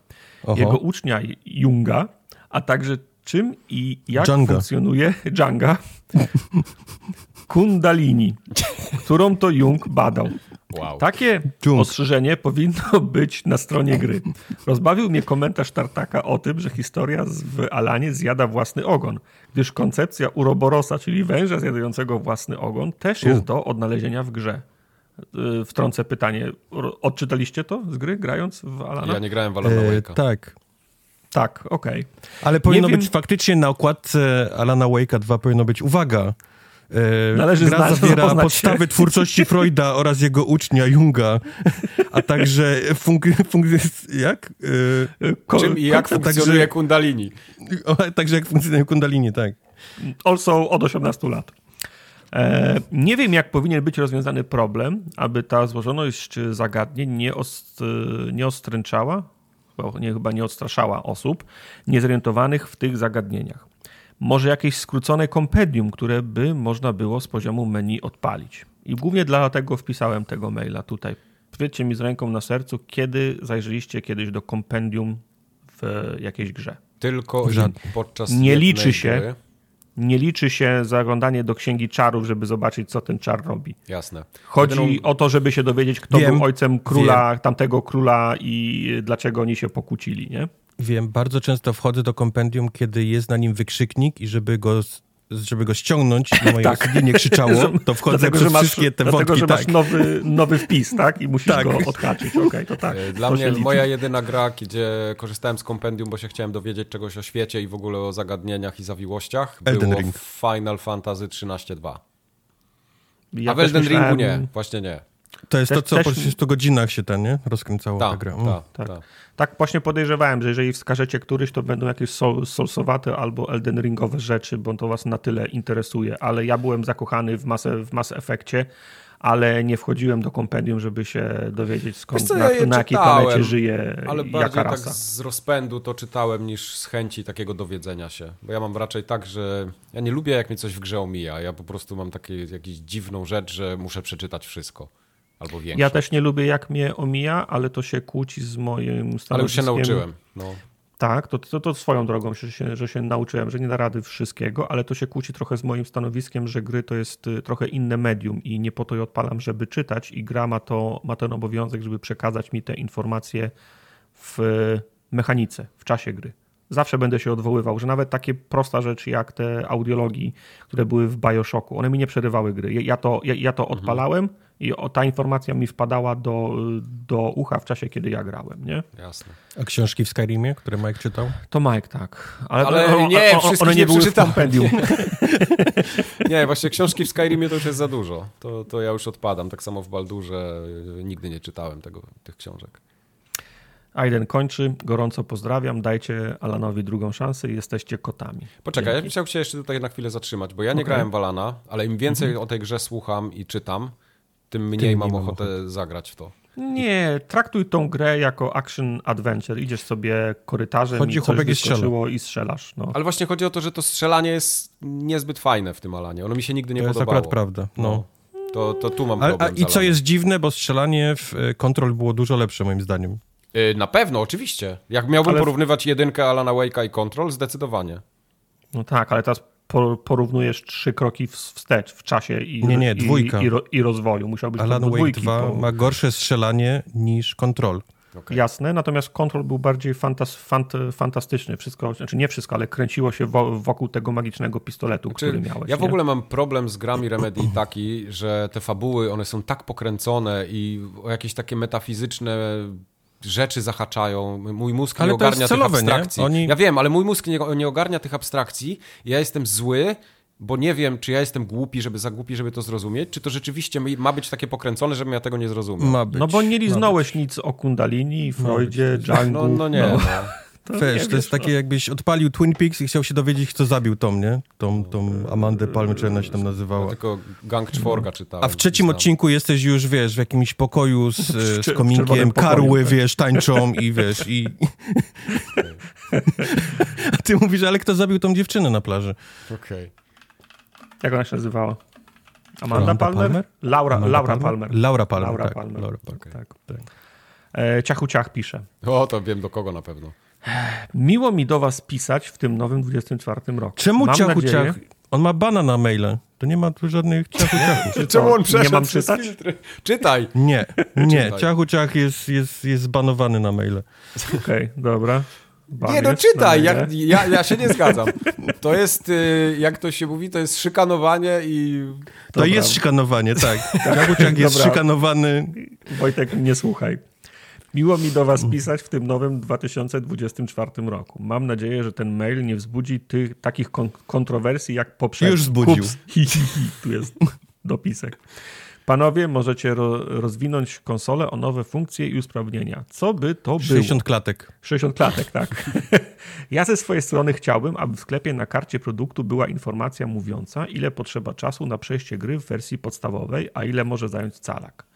Oho. jego ucznia Junga, a także czym i jak Dżanga. funkcjonuje Dżanga Kundalini, którą to Jung badał. Wow. Takie ostrzeżenie powinno być na stronie gry. Rozbawił mnie komentarz Tartaka o tym, że historia z- w Alanie zjada własny ogon, gdyż koncepcja Uroborosa, czyli węża zjadającego własny ogon, też jest U. do odnalezienia w grze. Yy, Wtrącę pytanie. Odczytaliście to z gry, grając w Alana? Ja nie grałem w Alana E, Wake'a. tak. Tak, okej. Ale powinno wiem- być faktycznie na okładce Alana Wake'a 2 powinno być uwaga. E, Należy gra znać- zawiera podstawy się. twórczości Freuda oraz jego ucznia Junga, a także funk- funk- jak? Yy, Czym i jak funkcjonuje Kundalini? E, o, także jak funkcjonuje Kundalini, tak. Also od 18 lat. E, nie wiem, jak powinien być rozwiązany problem, aby ta złożoność zagadnień nie, ost, nie ostręczała, chyba nie, chyba nie odstraszała osób niezorientowanych w tych zagadnieniach. Może jakieś skrócone kompendium, które by można było z poziomu menu odpalić. I głównie dlatego wpisałem tego maila tutaj. Powiedzcie mi z ręką na sercu, kiedy zajrzeliście kiedyś do kompendium w jakiejś grze. Tylko podczas Nie liczy się. Gry. Nie liczy się zaglądanie do księgi czarów, żeby zobaczyć, co ten czar robi. Jasne. Chodzi Jedyną- o to, żeby się dowiedzieć, kto Wiem, był ojcem króla, tamtego króla i dlaczego oni się pokłócili, nie? Wiem, bardzo często wchodzę do kompendium, kiedy jest na nim wykrzyknik i żeby go, żeby go ściągnąć i moje Tak. nie krzyczało, to wchodzę dlatego, przez masz, wszystkie te dlatego, wątki, że tak. masz nowy, nowy wpis, tak? I musisz Tak. go odhaczyć. Okej, to tak. E, Dla to mnie moja jedyna gra, gdzie korzystałem z kompendium, bo się chciałem dowiedzieć czegoś o świecie i w ogóle o zagadnieniach i zawiłościach, Elden było Ring. Final Fantasy 13.2. Ja A w Elden Ringu myślałem- nie, właśnie nie. To jest Też- to, co też- po 30 godzinach się ten, nie? Rozkręcało ta Tak, gra. Mm. tak, tak. tak. Tak właśnie podejrzewałem, że jeżeli wskażecie któryś, to będą jakieś sol, solsowate albo Elden Ringowe rzeczy, bo to was na tyle interesuje. Ale ja byłem zakochany w Mass, w Mass Effectie, ale nie wchodziłem do kompendium, żeby się dowiedzieć skąd, co, na, ja na jakiej planecie żyje Ale jaka bardziej tak z rozpędu to czytałem niż z chęci takiego dowiedzenia się. Bo ja mam raczej tak, że ja nie lubię jak mnie coś w grze omija. Ja po prostu mam takie jakąś dziwną rzecz, że muszę przeczytać wszystko. Albo większość. Ja też nie lubię jak mnie omija, ale to się kłóci z moim stanowiskiem. Ale już się nauczyłem. No. Tak, to, to, to swoją drogą, że się, że się nauczyłem, że nie da rady wszystkiego, ale to się kłóci trochę z moim stanowiskiem, że gry to jest y, trochę inne medium i nie po to je odpalam, żeby czytać i gra ma, to, ma ten obowiązek, żeby przekazać mi te informacje w mechanice, w czasie gry. Zawsze będę się odwoływał, że nawet takie prosta rzeczy jak te audiologii, które były w Bioshocku, one mi nie przerywały gry. Ja to, ja, ja to Mhm. odpalałem i o- ta informacja mi wpadała do, do ucha w czasie, kiedy ja grałem, nie? Jasne. A książki w Skyrimie, które Mike czytał? To Mike, tak. Ale, Ale o- o- nie, o- wszystkich one nie nie były w kompendium. Nie, właśnie książki w Skyrimie to już jest za dużo. To, to ja już odpadam. Tak samo w Baldurze nigdy nie czytałem tego, tych książek. Aiden kończy, gorąco pozdrawiam, dajcie Alanowi drugą szansę i jesteście kotami. Poczekaj, ja Dzięki. chciałbym się jeszcze tutaj na chwilę zatrzymać, bo ja nie Okej. grałem w Alana, ale im więcej o tej grze słucham i czytam, tym mniej mniej mam mam ochotę zagrać w to. Nie, traktuj tą grę jako action adventure. Idziesz sobie korytarzem Chodzi, i coś wyskoczyło i strzelasz. No. Ale właśnie chodzi o to, że to strzelanie jest niezbyt fajne w tym Alanie. Ono mi się nigdy nie To jest podobało. akurat prawda. No. To, to tu mam A, problem a, I co jest dziwne, bo strzelanie w e, Control było dużo lepsze moim zdaniem. Y, Na pewno, oczywiście. Jak miałbym Ale- porównywać jedynkę Alana Wake'a i Control, zdecydowanie. no tak, ale teraz po- porównujesz trzy kroki wstecz w czasie i, Nie, nie, i, dwójka. i, ro, i rozwoju. Musiałbyś Alan Wake dwójki 2 po- ma gorsze strzelanie niż Control. Okej. Jasne, natomiast Control był bardziej fantas, fant, fantastyczny. Wszystko, znaczy nie wszystko, ale kręciło się wo, wokół tego magicznego pistoletu, który Czy miałeś. ja w nie? ogóle mam problem z grami Remedy taki, że te fabuły, one są tak pokręcone i o jakieś takie metafizyczne rzeczy zahaczają. Mój mózg Ale nie to jest ogarnia celowe, tych nie? abstrakcji. Oni- Ja wiem, ale mój mózg nie, nie ogarnia tych abstrakcji. Ja jestem zły, bo nie wiem, czy ja jestem głupi, żeby za głupi, żeby to zrozumieć, czy to rzeczywiście ma być takie pokręcone, żebym ja tego nie zrozumiał. Ma być. No bo nie liznąłeś nic o Kundalini, Freudzie, Django. No, no nie. No. to Wiesz, to jest wiesz, takie jakbyś odpalił Twin Peaks i chciał się dowiedzieć, kto zabił Tom, nie? Tą, tą Amandę Palmer, czy ona się tam Ja nazywała. tylko Gang Czworga czytałem. A w trzecim odcinku jesteś już, wiesz, w jakimś pokoju z, z kominkiem, karły, tak. wiesz, tańczą i wiesz, i... A ty mówisz, ale kto zabił tą dziewczynę na plaży? Okej. Jak ona się nazywała? Amanda, Amanda Palmer? Palmer? Laura, Amanda Laura Palmer. Laura Palmer, Laura tak. Palmer. Laura Palmer. Okej. Tak, tak. E, Ciachu Ciach pisze. O, to wiem do kogo na pewno. Miło mi do was pisać w tym nowym 24 roku. Czemu Mam ciachu nadzieję, ciach? On ma bana na maile. To nie ma tu żadnych ciachu ciachów. Czy Czemu on przeszedł nie mam czytać? filtry? Czytaj. Nie, nie. Czytaj. Ciachu ciach jest, jest, jest zbanowany na maile. Okej, dobra. Nie, no czytaj, ja, ja, ja się nie zgadzam. To jest, y, jak to się mówi, to jest szykanowanie i... To Dobra. jest szykanowanie, tak. Ciachu ciach jest Dobra. szykanowany. Wojtek, nie słuchaj. Miło mi do was pisać w tym nowym 2024 roku. Mam nadzieję, że ten mail nie wzbudzi tych takich kon kontrowersji jak poprzedni. Już wzbudził. Kups. Hi, hi, hi. Tu jest dopisek. Panowie, możecie ro rozwinąć konsolę o nowe funkcje i usprawnienia. Co by to było? 60 klatek. 60 klatek, tak. Ja ze swojej strony chciałbym, aby w sklepie na karcie produktu była informacja mówiąca, ile potrzeba czasu na przejście gry w wersji podstawowej, a ile może zająć calak.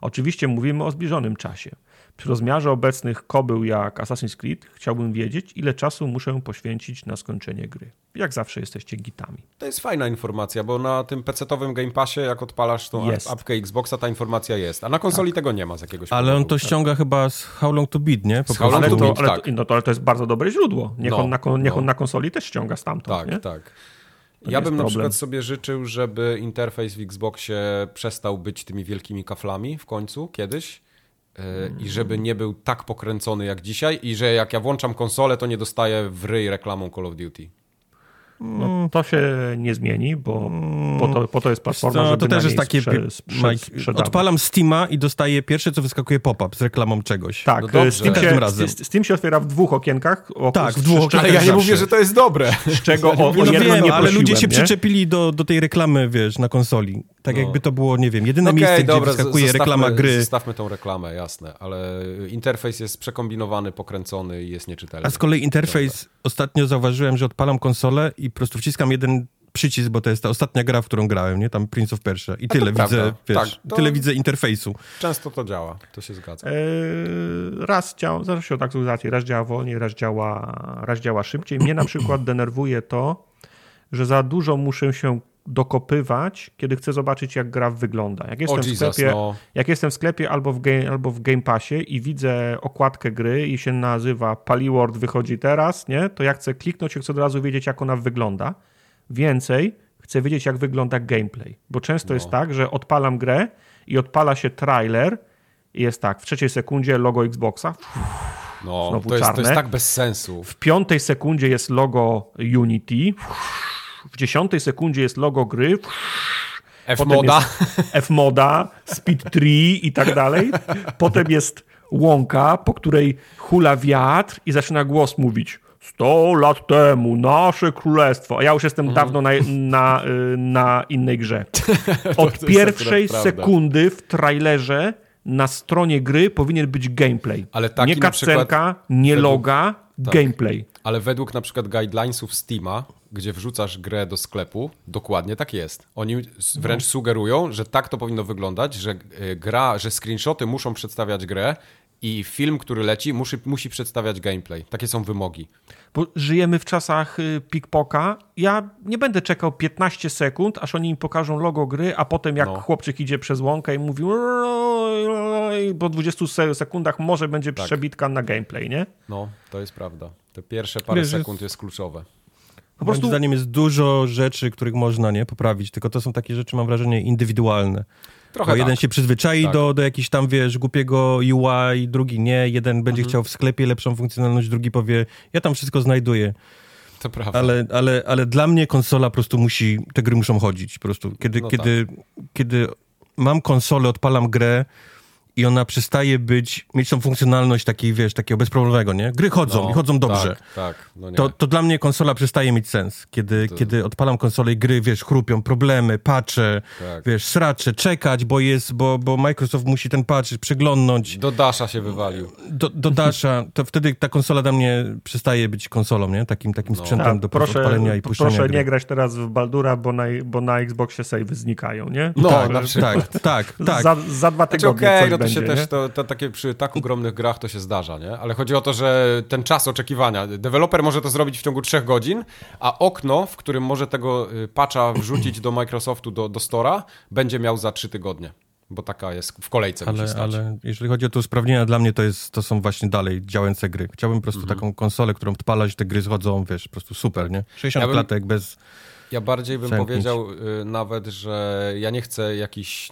Oczywiście mówimy o zbliżonym czasie. Przy rozmiarze obecnych kobył jak Assassin's Creed chciałbym wiedzieć, ile czasu muszę poświęcić na skończenie gry. Jak zawsze jesteście gitami. To jest fajna informacja, bo na tym PC-owym Game Passie, jak odpalasz tą Jest. apkę Xboxa, ta informacja jest. A na konsoli tego nie ma z jakiegoś Ale on powodu. to ściąga chyba z How Long to Beat, nie? Po Z How Long Ale to to, Beat, ale, tak. to, no to, ale to jest bardzo dobre źródło. Niech, No, on, na, niech no. on na konsoli też ściąga stamtąd. Tak, nie? tak. To Ja bym na problem. przykład sobie życzył, żeby interfejs w Xboxie przestał być tymi wielkimi kaflami w końcu, kiedyś. Yy, I żeby nie był tak pokręcony jak dzisiaj i że jak ja włączam konsolę, to nie dostaję w ryj reklamą Call of Duty. No, to się nie zmieni, bo po to, po to jest platforma, No, żeby to też na jest takie. sprze- sprze- Mike, odpalam Steama i dostaję pierwsze, co wyskakuje pop-up z reklamą czegoś. Tak, No. Steam, Każdym się, razem. Steam- się otwiera w dwóch okienkach. Tak, w dwóch okienkach Ale ja nie mówię, że to jest dobre. Z czego o, o No wiem, nie ale ludzie się nie? przyczepili do, do tej reklamy, wiesz, na konsoli. Tak No. jakby to było, nie wiem, jedyne Okej, miejsce, dobra, gdzie wyskakuje reklama gry. Zostawmy tą reklamę, jasne, ale interfejs jest przekombinowany, pokręcony i jest nieczytelny. A z kolei interfejs, ostatnio zauważyłem, że odpalam konsolę i po prostu wciskam jeden przycisk, bo to jest ta ostatnia gra, w którą grałem, nie? Tam Prince of Persia. I tyle widzę, wiesz, Tak, to- tyle widzę interfejsu. Często to działa, to się zgadza. Eee, raz działa, zależy od aktualizacji, raz działa wolniej, raz działa, raz działa szybciej. Mnie na przykład denerwuje to, że za dużo muszę się dokopywać, kiedy chcę zobaczyć, jak gra wygląda. Jak jestem, O w, Jesus, sklepie, no. jak jestem w sklepie albo w, game, albo w Game Passie i widzę okładkę gry i się nazywa Paliword wychodzi teraz, nie? to ja chcę kliknąć i chcę od razu wiedzieć, jak ona wygląda. Więcej, chcę wiedzieć, jak wygląda gameplay. Bo często No. jest tak, że odpalam grę i odpala się trailer i jest tak, w trzeciej sekundzie logo Xboxa, No, to jest, to jest tak bez sensu. w piątej sekundzie jest logo Unity, w dziesiątej sekundzie jest logo gry, F-moda. F-moda, Speed Tree i tak dalej. Potem jest łąka, po której hula wiatr i zaczyna głos mówić 100 lat temu, nasze królestwo. A ja już jestem Mhm. dawno na, na, na innej grze. Od pierwszej sekundy w trailerze na stronie gry powinien być gameplay. Ale taki nie cutscenka, nie według- loga, gameplay. Ale według na przykład guidelinesów Steama, gdzie wrzucasz grę do sklepu, dokładnie tak jest. Oni wręcz sugerują, że tak to powinno wyglądać, że y, gra, że screenshoty muszą przedstawiać grę i film, który leci, musi, musi przedstawiać gameplay. Takie są wymogi. Bo żyjemy w czasach y, pickpoka. Ja nie będę czekał 15 sekund, aż oni mi pokażą logo gry, a potem jak No. chłopczyk idzie przez łąkę i mówi po 20 se- sekundach może będzie Tak. przebitka na gameplay, nie? No, to jest prawda. Te pierwsze parę Wiesz, sekund jest kluczowe. Po Moim prostu zdaniem jest dużo rzeczy, których można nie poprawić, tylko to są takie rzeczy, mam wrażenie, indywidualne. Trochę Bo jeden tak. się przyzwyczai Tak. do, do jakichś tam, wiesz, głupiego UI, drugi nie. Jeden będzie Mhm. chciał w sklepie lepszą funkcjonalność, drugi powie, ja tam wszystko znajduję. To prawda. Ale, ale, ale dla mnie konsola po prostu musi, te gry muszą chodzić po prostu. Kiedy, No kiedy, kiedy mam konsolę, odpalam grę i ona przestaje być, mieć tą funkcjonalność takiej, wiesz, takiego bezproblemowego, nie? Gry chodzą No, i chodzą dobrze. Tak, tak. No nie. To, to dla mnie konsola przestaje mieć sens. Kiedy, To- kiedy odpalam konsolę i gry, wiesz, chrupią, problemy, patrzę, Tak. wiesz, sracze, czekać, bo jest, bo, bo Microsoft musi ten patch przeglądnąć Do Dasha się wywalił. do, do Dasha, to wtedy ta konsola dla mnie przestaje być konsolą, nie? Takim, takim sprzętem tak, do proszę, odpalenia i puszczenia proszę gry. nie grać teraz w Baldura, bo na, bo na Xboxie savey znikają, nie? No, tak, na przykład. tak, tak, tak. Za, za dwa Znaczy tygodnie okej, coś no to będzie, się nie? też, to, to takie przy tak ogromnych grach to się zdarza, nie? Ale chodzi o to, że ten czas oczekiwania, deweloper może to zrobić w ciągu trzech godzin, a okno, w którym może tego y, patcha wrzucić do Microsoftu, do, do Store'a, będzie miał za trzy tygodnie. Bo taka jest w kolejce Ale, ale jeżeli chodzi o te usprawnienia, dla mnie to, jest, to są właśnie dalej działające gry. Chciałbym po prostu Mhm. taką konsolę, którą odpalać, te gry schodzą, wiesz, po prostu super, nie? 60 Ja klatek bez... Ja bardziej bym powiedział y, nawet, że ja nie chcę jakichś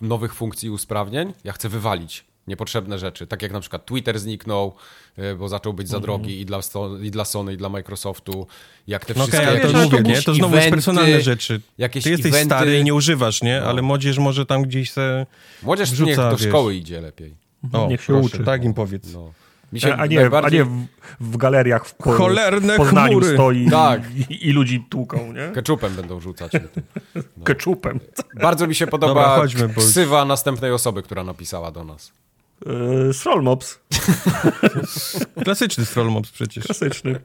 nowych funkcji i usprawnień, ja chcę wywalić niepotrzebne rzeczy, tak jak na przykład Twitter zniknął, y, bo zaczął być za drogi i, dla, i dla Sony, i dla Microsoftu, jak te No wszystkie okej, ale to wiesz, ale mówię, to nie? To znowu jest eventy, personalne rzeczy. jakieś Ty jesteś eventy. stary i nie używasz, nie? No. Ale młodzież może tam gdzieś se... Młodzież wrzuca, niech do wiesz. szkoły idzie lepiej. O, Niech się proszę, uczy. Tak im powiedz. No. Mi się A nie, najbardziej... a nie w, w galeriach w, po, Cholerne w Poznaniu chmury. stoi Tak. i, i ludzi tłuką, nie? Keczupem będą rzucać. Keczupem. Bardzo mi się podoba Dobra, chodźmy, ksywa następnej osoby, która napisała do nas. Yy, Strollmops, Klasyczny Strollmops przecież. klasyczny.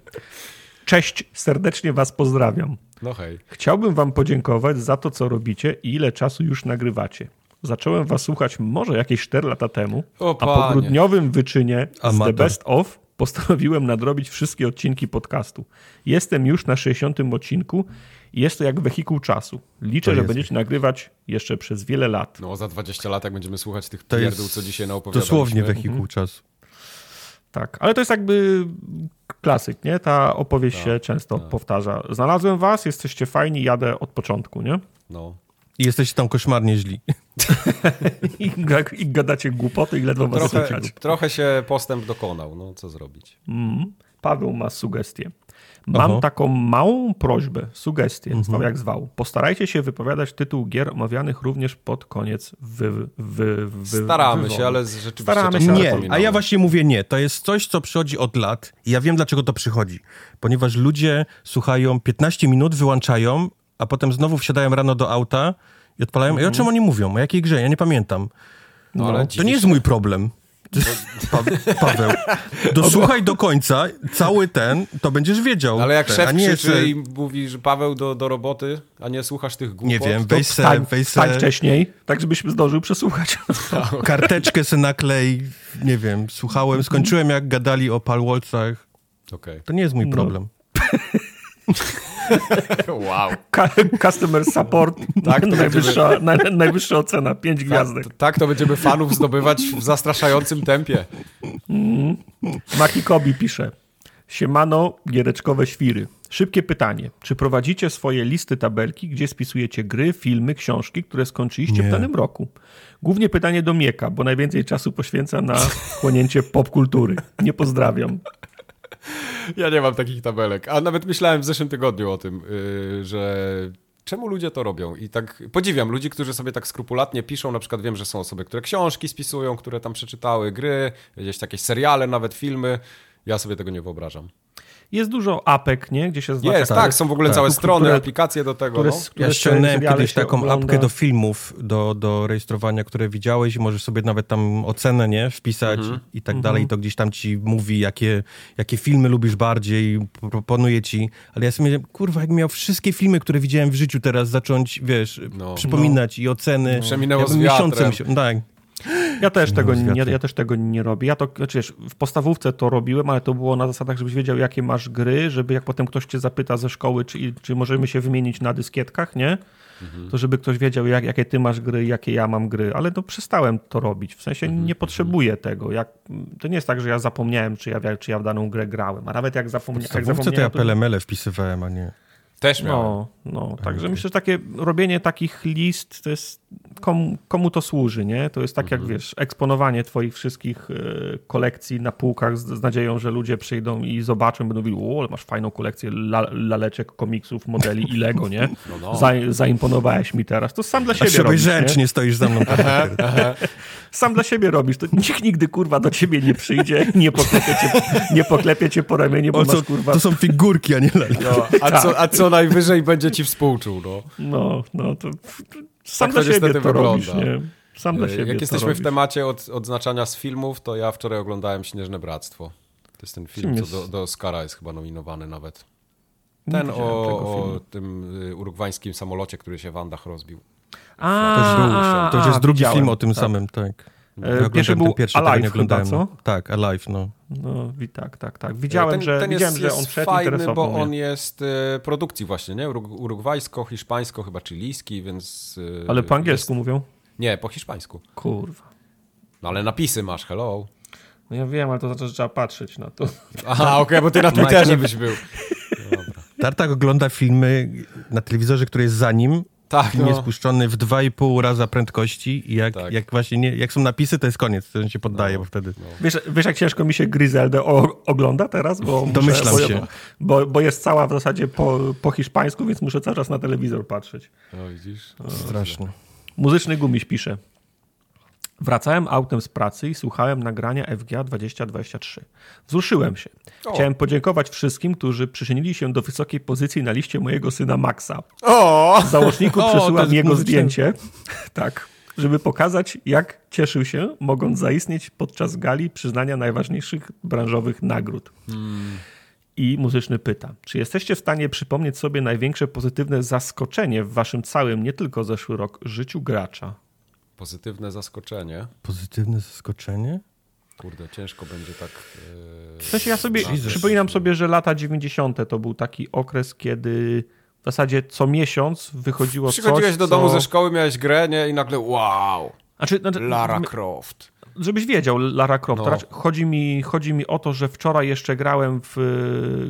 Cześć, serdecznie was pozdrawiam. No hej. Chciałbym wam podziękować za to, co robicie i ile czasu już nagrywacie. Zacząłem was słuchać może jakieś 4 lata temu, O, a po grudniowym wyczynie z The Amator. Best Of postanowiłem nadrobić wszystkie odcinki podcastu. Jestem już na 60 odcinku i jest to jak wehikuł czasu. Liczę, To że będziecie nagrywać jeszcze przez wiele lat. No za 20 lat, jak będziemy słuchać tych To pierdół, jest co dzisiaj naopowiadaliśmy. dosłownie wehikuł czasu. Tak, ale to jest jakby klasyk, nie? Ta opowieść Tak, się często powtarza. Znalazłem was, jesteście fajni, jadę od początku, nie? No. I jesteście tam koszmarnie źli. I, i gadacie głupoty i ledwo was Trochę, słychać. trochę się postęp dokonał, no co zrobić. Mm. Paweł ma sugestię. Mam Oho. taką małą prośbę, sugestię, Mhm. zwał jak zwał. Postarajcie się wypowiadać tytuł gier omawianych również pod koniec wy, wy, wy, Staramy wywodu. się, ale z- rzeczywiście Staramy się, Nie, a ja właśnie mówię nie. To jest coś, co przychodzi od lat i ja wiem, dlaczego to przychodzi. Ponieważ ludzie słuchają 15 minut, wyłączają, a potem znowu wsiadają rano do auta i odpalają. I o czym oni mówią? O jakiej grze? Ja nie pamiętam. No, ale To nie jest mój problem. Pa Paweł, dosłuchaj do końca, cały ten, to będziesz wiedział. Ale jak Ten, szef nie krzyczy i mówi, że Paweł do, do roboty, a nie słuchasz tych głupot, Nie wiem, weź se, Wstań, weź wstań se wcześniej, tak żebyś zdążył przesłuchać. karteczkę se naklej, nie wiem, słuchałem, skończyłem jak gadali o palwolcach. Okej. To nie jest mój No. Wow. Customer support, Tak, to najwyższa, naj, najwyższa ocena, 5 gwiazdek. Tak, tak to będziemy fanów zdobywać w zastraszającym tempie. Maki Kobi pisze. Siemano, giereczkowe świry. Szybkie pytanie. Czy prowadzicie swoje listy tabelki, gdzie spisujecie gry, filmy, książki, które skończyliście Nie. w danym roku? Głównie pytanie do Mieka, bo najwięcej czasu poświęca na chłonięcie popkultury. Nie pozdrawiam. Ja nie mam takich tabelek. A nawet myślałem w zeszłym tygodniu o tym, yy, że czemu ludzie to robią? I tak podziwiam ludzi, którzy sobie tak skrupulatnie piszą. Na przykład wiem, że są osoby, które książki spisują, które tam przeczytały, gry, gdzieś jakieś seriale, nawet filmy. Ja sobie tego nie wyobrażam. Jest dużo apek, nie? Gdzie się zaznacza... Jest, tak, są w ogóle tak. całe Które- strony, aplikacje do tego. które, no. które Ja ściągnąłem kiedyś taką ogląda. apkę do filmów, do, do rejestrowania, które widziałeś i możesz sobie nawet tam ocenę, nie, wpisać i tak dalej. I to gdzieś tam ci mówi, jakie, jakie filmy lubisz bardziej, proponuje ci. Ale ja sobie myślałem, kurwa, jak miał wszystkie filmy, które widziałem w życiu teraz zacząć, wiesz, No. przypominać i oceny. Przeminęło ja z wiatrem. miesiące musiał- Tak. Ja też, tego nie, ja też tego nie robię. Ja to, znaczy, wiesz, w podstawówce to robiłem, ale to było na zasadach, żebyś wiedział, jakie masz gry, żeby jak potem ktoś cię zapyta ze szkoły, czy, czy możemy się wymienić na dyskietkach, nie? To żeby ktoś wiedział, jak, jakie ty masz gry, jakie ja mam gry, ale to przestałem to robić. W sensie nie potrzebuję tego. Jak, to nie jest tak, że ja zapomniałem, czy ja, czy ja w daną grę grałem, a nawet jak, zapomnia, jak Podstawówce to ja zapomniałem, to... pelemele wpisywałem, a nie... Też miałem. No, no, także myślę, że takie robienie takich list to jest komu, komu to służy, nie? To jest tak jak wiesz, eksponowanie twoich wszystkich e, kolekcji na półkach z, z nadzieją, że ludzie przyjdą i zobaczą, będą mówili, o, ale masz fajną kolekcję la, laleczek, komiksów, modeli i Lego, nie? No, no. Za, zaimponowałeś mi teraz. To sam dla A siebie się robisz, nie? ręcznie stoisz za mną. tak. Sam dla siebie robisz. To nikt nigdy, kurwa, do ciebie nie przyjdzie, nie poklepie cię, nie poklepie cię po ramieniu, bo O, co, masz, kurwa... to są figurki, a nie lalki. No, a, co, a co najwyżej będzie ci współczuł, no. No, no, to sam Tak dla to siebie niestety to robisz, wygląda. nie? Sam dla siebie Jak jesteśmy w robisz. temacie od, odznaczania z filmów, to ja wczoraj oglądałem Śnieżne Bractwo. To jest ten film, Czym co jest? do, do Oscara jest chyba nominowany nawet. Ten o, o tym y, urugwańskim samolocie, który się w Andach rozbił. A, To już, a, to już jest a, drugi film o tym tak. samym, tak. E, Ja pierwszy ten był pierwszy, Alive chyba, no. Tak, Alive, no. No, wi- tak, tak, tak. Widziałem, ten, że, ten widziałem, jest, że on jest szedł, fajny, bo mnie. on jest y, produkcji właśnie, nie? Urug- Urugwajsko, hiszpańsko, chyba chilijski, więc... y, Ale po angielsku jest- mówią? Nie, po hiszpańsku. Kurwa. No ale napisy masz, hello. No ja wiem, ale to znaczy, że trzeba patrzeć na to. Aha, okej, bo ty na Twitterze byś był. Tartak ogląda filmy na telewizorze, który jest za nim. Tak, Film no. jest puszczony w 2,5 raza prędkości i jak, Tak. jak właśnie nie, jak są napisy, to jest koniec, to się poddaje, bo wtedy... Wiesz, wiesz, jak ciężko mi się Gryzeldę o, ogląda teraz? Bo muszę- Domyślam bo, się. Bo, bo jest cała w zasadzie po, po hiszpańsku, więc muszę cały czas na telewizor patrzeć. No widzisz? Straszne. Muzyczny gumiś pisze. Wracałem autem z pracy i słuchałem nagrania FGA 2023. Wzruszyłem się. O. Chciałem podziękować wszystkim, którzy przyczynili się do wysokiej pozycji na liście mojego syna Maxa. O! Z załączniku O, przesyłam jego muzyczne. zdjęcie. Tak. Żeby pokazać, jak cieszył się, mogąc zaistnieć podczas gali przyznania najważniejszych branżowych nagród. I muzyczny pyta, czy jesteście w stanie przypomnieć sobie największe pozytywne zaskoczenie w waszym całym, nie tylko zeszły rok, życiu gracza? Pozytywne zaskoczenie. Pozytywne zaskoczenie? Kurde, ciężko będzie tak... W sensie ja sobie Jesus. przypominam sobie, że lata 90. to był taki okres, kiedy w zasadzie co miesiąc wychodziło Przychodziłeś coś, do co... domu ze szkoły, miałeś grę, nie? I nagle wow, Znaczy, znaczy, Lara Croft. Żebyś wiedział, Lara Croft. No. Chodzi, mi, chodzi mi o to, że wczoraj jeszcze grałem w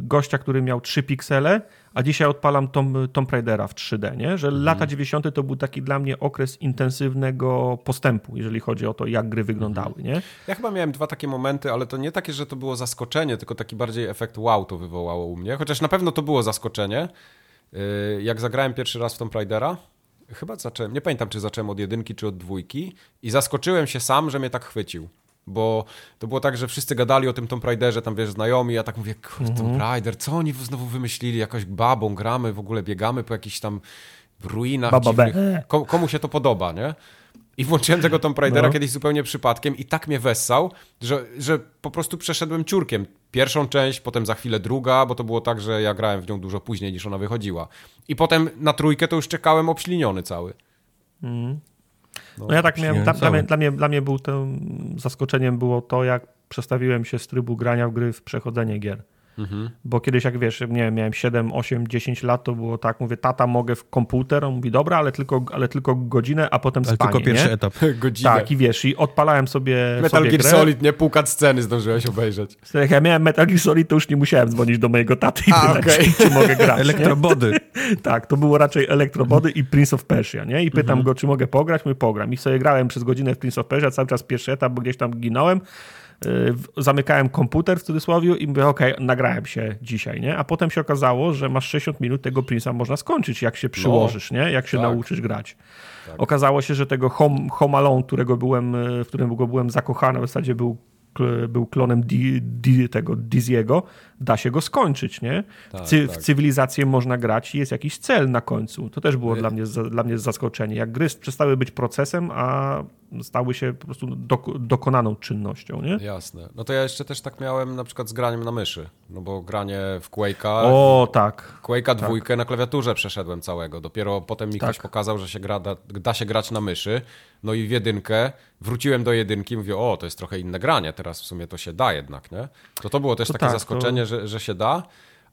gościa, który miał 3 piksele, a dzisiaj odpalam Tom, Tomb Raidera w 3D, nie? Że Mhm. lata 90. to był taki dla mnie okres intensywnego postępu, jeżeli chodzi o to, jak gry wyglądały, Mhm. nie? Ja chyba miałem dwa takie momenty, ale to nie takie, że to było zaskoczenie, tylko taki bardziej efekt wow to wywołało u mnie. Chociaż na pewno to było zaskoczenie. Yy, Jak zagrałem pierwszy raz w Tomb Raidera, chyba zacząłem, nie pamiętam czy zacząłem od jedynki czy od dwójki i zaskoczyłem się sam, że mnie tak chwycił. Bo to było tak, że wszyscy gadali o tym Tomb Raiderze, tam wiesz, znajomi, ja tak mówię, kurde, Tomb Raider, co oni znowu wymyślili, jakoś babą gramy, w ogóle biegamy po jakichś tam ruinach Baba dziwnych. Ko- komu się to podoba, nie? I włączyłem tego Tomb Raidera No. kiedyś zupełnie przypadkiem i tak mnie wessał, że, że po prostu przeszedłem ciurkiem. Pierwszą część, potem za chwilę druga, bo to było tak, że ja grałem w nią dużo później niż ona wychodziła. I potem na trójkę to już czekałem obśliniony cały. No ja tak miałem, dla, dla, mnie, dla, mnie, dla mnie był tym zaskoczeniem było to, jak przestawiłem się z trybu grania w gry w przechodzenie gier. Bo kiedyś, jak wiesz, nie wiem, miałem 7, 8, 10 lat, to było tak, mówię, tata, mogę w komputer? On mówi, dobra, ale tylko, ale tylko godzinę, a potem Ale spanie, tylko pierwszy nie? etap. Godzinę. Tak, i wiesz, i odpalałem sobie, Metal sobie Gear grę. Solid, nie? Pół sceny zdążyłeś obejrzeć. Jak ja miałem Metal Gear Solid, to już nie musiałem dzwonić do mojego taty i pytać, okej. czy, mogę grać. Elektrobody. Tak, to było raczej Elektrobody i Prince of Persia, nie? I pytam go, czy mogę pograć, mój pogram. I sobie grałem przez godzinę w Prince of Persia, cały czas pierwszy etap, bo gdzieś tam ginąłem. Zamykałem komputer w cudzysłowie i mówię, okej, nagrałem się dzisiaj, nie? A potem się okazało, że masz 60 minut tego Prince'a można skończyć, jak się przyłożysz, nie? Jak się tak. nauczysz grać. Okazało się, że tego Home, Home Alone, którego byłem, yy, w którym byłem zakochany, w zasadzie był był klonem Di, Di, tego Diziego, da się go skończyć, nie? Tak, w, cy, tak. w cywilizację można grać i jest jakiś cel na końcu. To też było dla mnie, dla mnie zaskoczenie. Jak gry przestały być procesem, a stały się po prostu dok dokonaną czynnością, nie? Jasne. No to ja jeszcze też tak miałem na przykład z graniem na myszy. No bo granie w Quake'a, O, tak. Quake'a dwójkę na klawiaturze przeszedłem całego. Dopiero potem mi ktoś Tak. pokazał, że się gra, da, da się grać na myszy. No i w jedynkę, wróciłem do jedynki, mówię, o, to jest trochę inne granie, teraz w sumie to się da jednak, nie? To to było też To takie tak, zaskoczenie, że, że się da,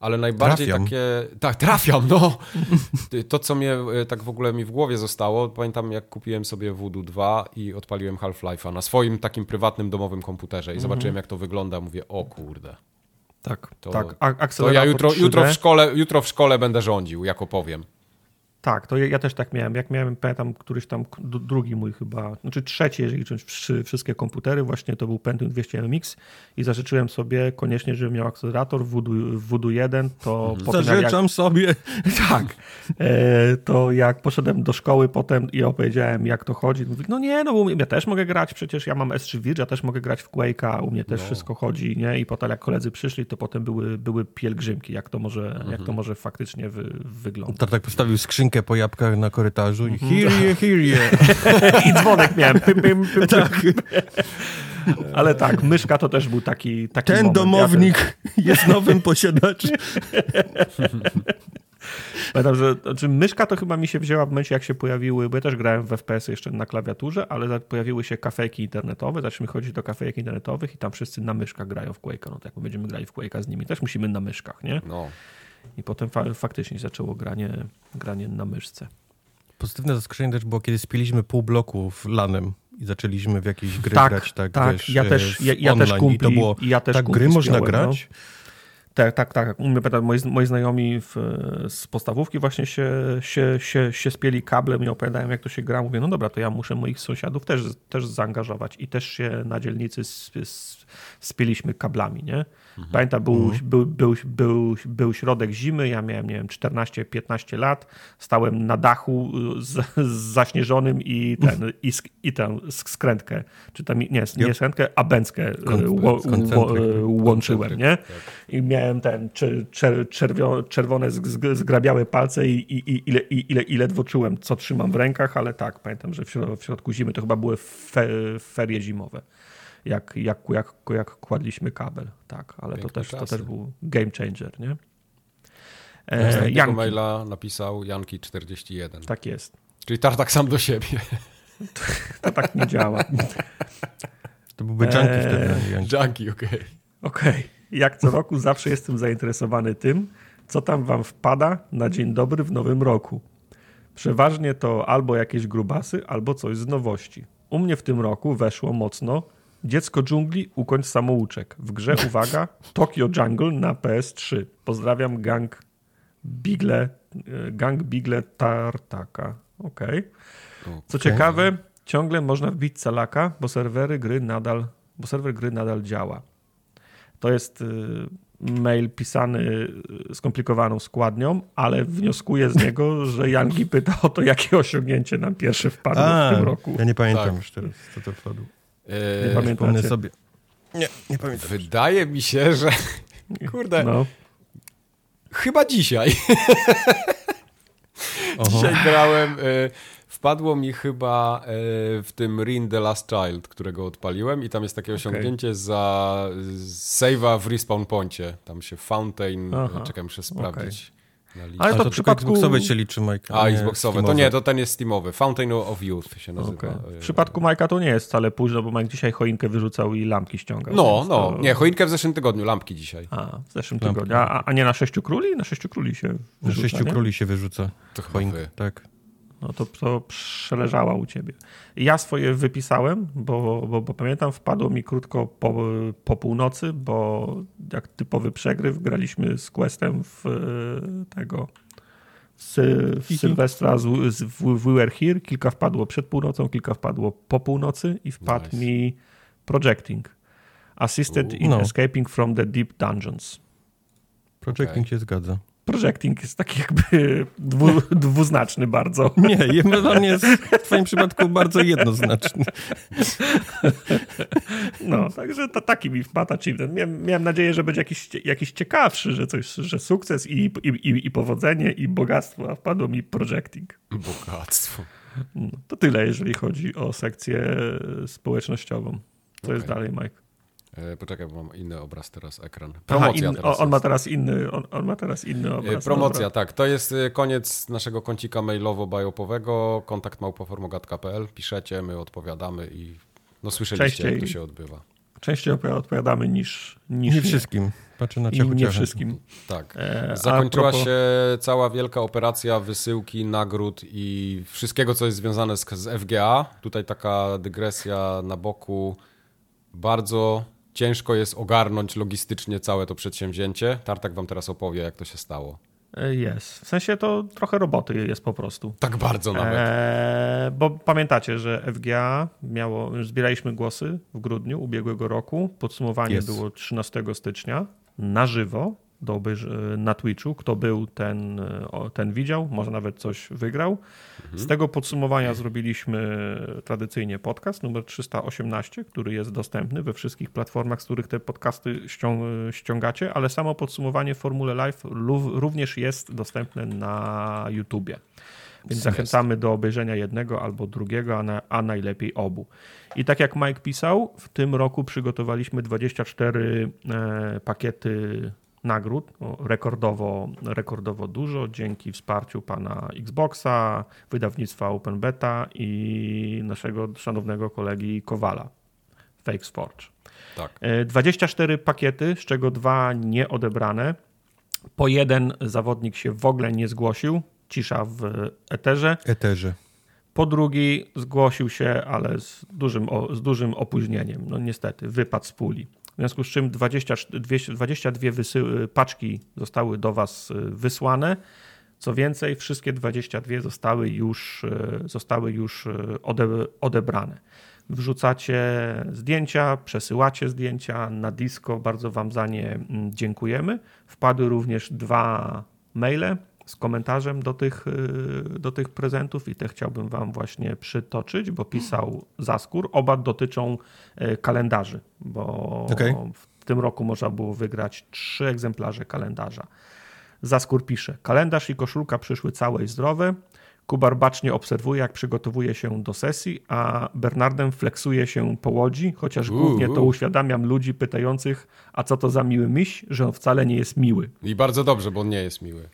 ale najbardziej Trafiam. takie... Tak, trafiam, no! To, co mnie e, tak w ogóle mi w głowie zostało, pamiętam jak kupiłem sobie Voodoo 2 i odpaliłem Half-Life'a na swoim takim prywatnym, domowym komputerze i zobaczyłem jak to wygląda, mówię, o kurde. Tak, To, tak. A, to ja jutro, 3D. jutro, w szkole, jutro w szkole będę rządził, jak opowiem. Tak, to ja, ja też tak miałem. Jak miałem, pamiętam, któryś tam drugi mój chyba, znaczy trzeci, jeżeli licząc wszy- wszystkie komputery, właśnie to był Pentium 200 MX i zażyczyłem sobie koniecznie, żebym miał akcelerator w Voodoo, w Voodoo 1, to Mhm. potem jak, jak, Zażyczam sobie. tak, e, to jak poszedłem do szkoły potem i opowiedziałem, jak to chodzi, mówi, no nie, no bo ja też mogę grać, przecież ja mam S3 Virge, ja też mogę grać w Quake'a, u mnie też No. wszystko chodzi, nie? I potem jak koledzy przyszli, to potem były, były pielgrzymki, jak to może, jak Mhm. to może faktycznie wy, wyglądać. Tartak postawił skrzynkę po jabłkach na korytarzu i here je, here je. I dzwonek miałem. Pym, pym, pym, tak. Ale tak, myszka to też był taki, taki Ten moment. domownik jest nowym posiadaczem. Ja pamiętam, że znaczy, myszka to chyba mi się wzięła w momencie, jak się pojawiły, bo ja też grałem w FPS jeszcze na klawiaturze, ale pojawiły się kafejki internetowe, zaczęliśmy chodzić do kafejek internetowych i tam wszyscy na myszkach grają w Quake'a. No to jak my będziemy grali w Quake'a z nimi, też musimy na myszkach, nie? No. I potem fa faktycznie zaczęło granie, granie na myszce. Pozytywne zaskoczenie też było, kiedy spiliśmy pół bloku w lanem i zaczęliśmy w jakieś gry Tak, grać, tak, tak. wiesz, Ja e, też- ja- ja też online. I to kumpli- było, ja też tak kumpli gry można spiąłem, no. grać? Tak, tak, tak. Pamiętam, moi, moi znajomi w, z podstawówki właśnie się, się, się, się spieli kablem i opowiadałem, jak to się gra. Mówię, no dobra, to ja muszę moich sąsiadów też, też zaangażować. I też się na dzielnicy spieliśmy kablami, nie? Pamiętam, był, był, był, był, był środek zimy, ja miałem, nie wiem, 14-15 lat, stałem na dachu z, z zaśnieżonym i ten, i, sk- i tę sk- skrętkę, czy tam, nie, nie skrętkę, a bęckę koncentryk. ło, łączyłem, nie? tak. I miałem ten czer, czer, czerwio, czerwone, zgrabiałe palce i, i, ile, i, ile, i ledwo czułem, co trzymam w rękach, ale tak, pamiętam, że w środku, zimy to chyba były fe, ferie zimowe, jak, jak, jak, jak kładliśmy kabel, tak, ale to też, to też był game changer, nie? E, Janki, maila napisał Janki41. tak jest. Czyli tartak sam do siebie. To tak nie działa. To byłby junkie Eee, wtedy. Janki. Okej. Okej, jak co roku zawsze jestem zainteresowany tym, co tam wam wpada na dzień dobry w nowym roku. Przeważnie to albo jakieś grubasy, albo coś z nowości. U mnie w tym roku weszło mocno Dziecko dżungli, ukończ samouczek. W grze, uwaga, Tokyo Jungle na PS3. Pozdrawiam gang Bigle, e, gang Bigle Tartaka. Okej. Co ciekawe, ciągle można wbić calaka, bo serwery gry nadal, bo serwer gry nadal działa. To jest y, mail pisany y, skomplikowaną składnią, ale wnioskuję z niego, że Janki pyta o to, jakie osiągnięcie nam pierwsze wpadło A, w tym roku. ja nie pamiętam Tak. już teraz, co to wpadło. E, Nie pamiętam. Wspomnę Pamiętacie? sobie. Nie, nie pamiętam. Wydaje mi się, że kurde, No, chyba dzisiaj. Dzisiaj grałem. e, Wpadło mi chyba e, w tym Rin the Last Child, którego odpaliłem i tam jest takie osiągnięcie za save'a w respawn poncie. Tam się fountain, Aha, czekaj, muszę sprawdzić. liście. Ale to to, w przypadku- Xboxowe się liczy, Mike. A, Xboxowe. To nie, to ten jest Steamowy. Fountain of Youth się nazywa. E, W przypadku Majka to nie jest wcale późno, bo Mike dzisiaj choinkę wyrzucał i lampki ściągał. No, no. to- Nie, choinkę w zeszłym tygodniu, lampki dzisiaj. A, w zeszłym Lampki. tygodniu. A, a nie na sześciu króli? Na sześciu króli się Na wyrzuca, sześciu nie? króli się wyrzuca. To Choinkę, tak. No to, to przeleżała u ciebie. Ja swoje wypisałem, bo, bo, bo pamiętam, wpadło mi krótko po, po północy, bo jak typowy przegryw graliśmy z Questem w e, tego w. Sylwestra z, z, w We Were Here. Kilka wpadło przed północą, kilka wpadło po północy i wpadł Nice. mi Projecting. Assisted in No. Escaping from the Deep Dungeons. Projecting Okej. się zgadza. Projecting jest taki jakby dwu, dwuznaczny bardzo. Nie, on jest w twoim przypadku bardzo jednoznaczny. No, także to taki mi wpadł achievement. Miałem, miałem nadzieję, że będzie jakiś, jakiś ciekawszy, że coś, że sukces i, i, i, i powodzenie i bogactwo, a wpadło mi projecting. Bogactwo. No, to tyle, jeżeli chodzi o sekcję społecznościową. Co jest Okej. dalej, Mike? E, poczekaj, bo mam inny obraz teraz, ekran. Aha, Promocja in, teraz on, on ma teraz inny, on, on ma teraz inny E, obraz. Promocja, Dobra. tak. To jest e, koniec naszego kącika mailowo-bajopowego. Kontakt małpoformogat.pl. Piszecie, my odpowiadamy i no słyszeliście, jak to Częściej. się odbywa. Częściej odpowiadamy niż, niż Nie wszystkim. Patrzę na ciachu nie wszystkim. Tak. E, Zakończyła propos- się cała wielka operacja wysyłki, nagród i wszystkiego, co jest związane z, z FGA. Tutaj taka dygresja na boku. Bardzo ciężko jest ogarnąć logistycznie całe to przedsięwzięcie. Tartak wam teraz opowie, jak to się stało. E, Jest. W sensie to trochę roboty jest po prostu. Tak bardzo nawet. Eee, bo pamiętacie, że FGA miało, zbieraliśmy głosy w grudniu ubiegłego roku. Podsumowanie Jest. było 13 stycznia na żywo do obejrz- na Twitchu. Kto był, ten, ten widział, może nawet coś wygrał. Z tego podsumowania zrobiliśmy tradycyjnie podcast numer 318, który jest dostępny we wszystkich platformach, z których te podcasty ścią- ściągacie, ale samo podsumowanie w Formule Live również jest dostępne na YouTubie. Więc zachęcamy do obejrzenia jednego albo drugiego, a, na, a najlepiej obu. I tak jak Mike pisał, w tym roku przygotowaliśmy 24 e, pakiety nagród, rekordowo, rekordowo dużo, dzięki wsparciu pana Xboxa, wydawnictwa Open Beta i naszego szanownego kolegi Kowala, Fakes Forge. Tak. E, 24 pakiety, z czego dwa nieodebrane. Po jeden zawodnik się w ogóle nie zgłosił, cisza w eterze. Eterze. Po drugi zgłosił się, ale z dużym, z dużym opóźnieniem. No niestety, wypadł z puli. W związku z czym 20, 200 22 wysy- paczki zostały do Was y, wysłane. Co więcej, wszystkie 22 zostały już, y, zostały już y, ode, odebrane. Wrzucacie zdjęcia, przesyłacie zdjęcia na disco. Bardzo Wam za nie mm, dziękujemy. Wpadły również dwa maile z komentarzem do tych, y, do tych prezentów i te chciałbym Wam właśnie przytoczyć, bo pisał Zaskór. Oba dotyczą y, kalendarzy, bo Okej. w tym roku można było wygrać trzy egzemplarze kalendarza. Zaskór pisze: Kalendarz i koszulka przyszły całe i zdrowe. Kubar bacznie obserwuje, jak przygotowuje się do sesji, a Bernardem flexuje się po łodzi, chociaż głównie to uświadamiam ludzi pytających, a co to za miły miś, że on wcale nie jest miły. I bardzo dobrze, bo on nie jest miły.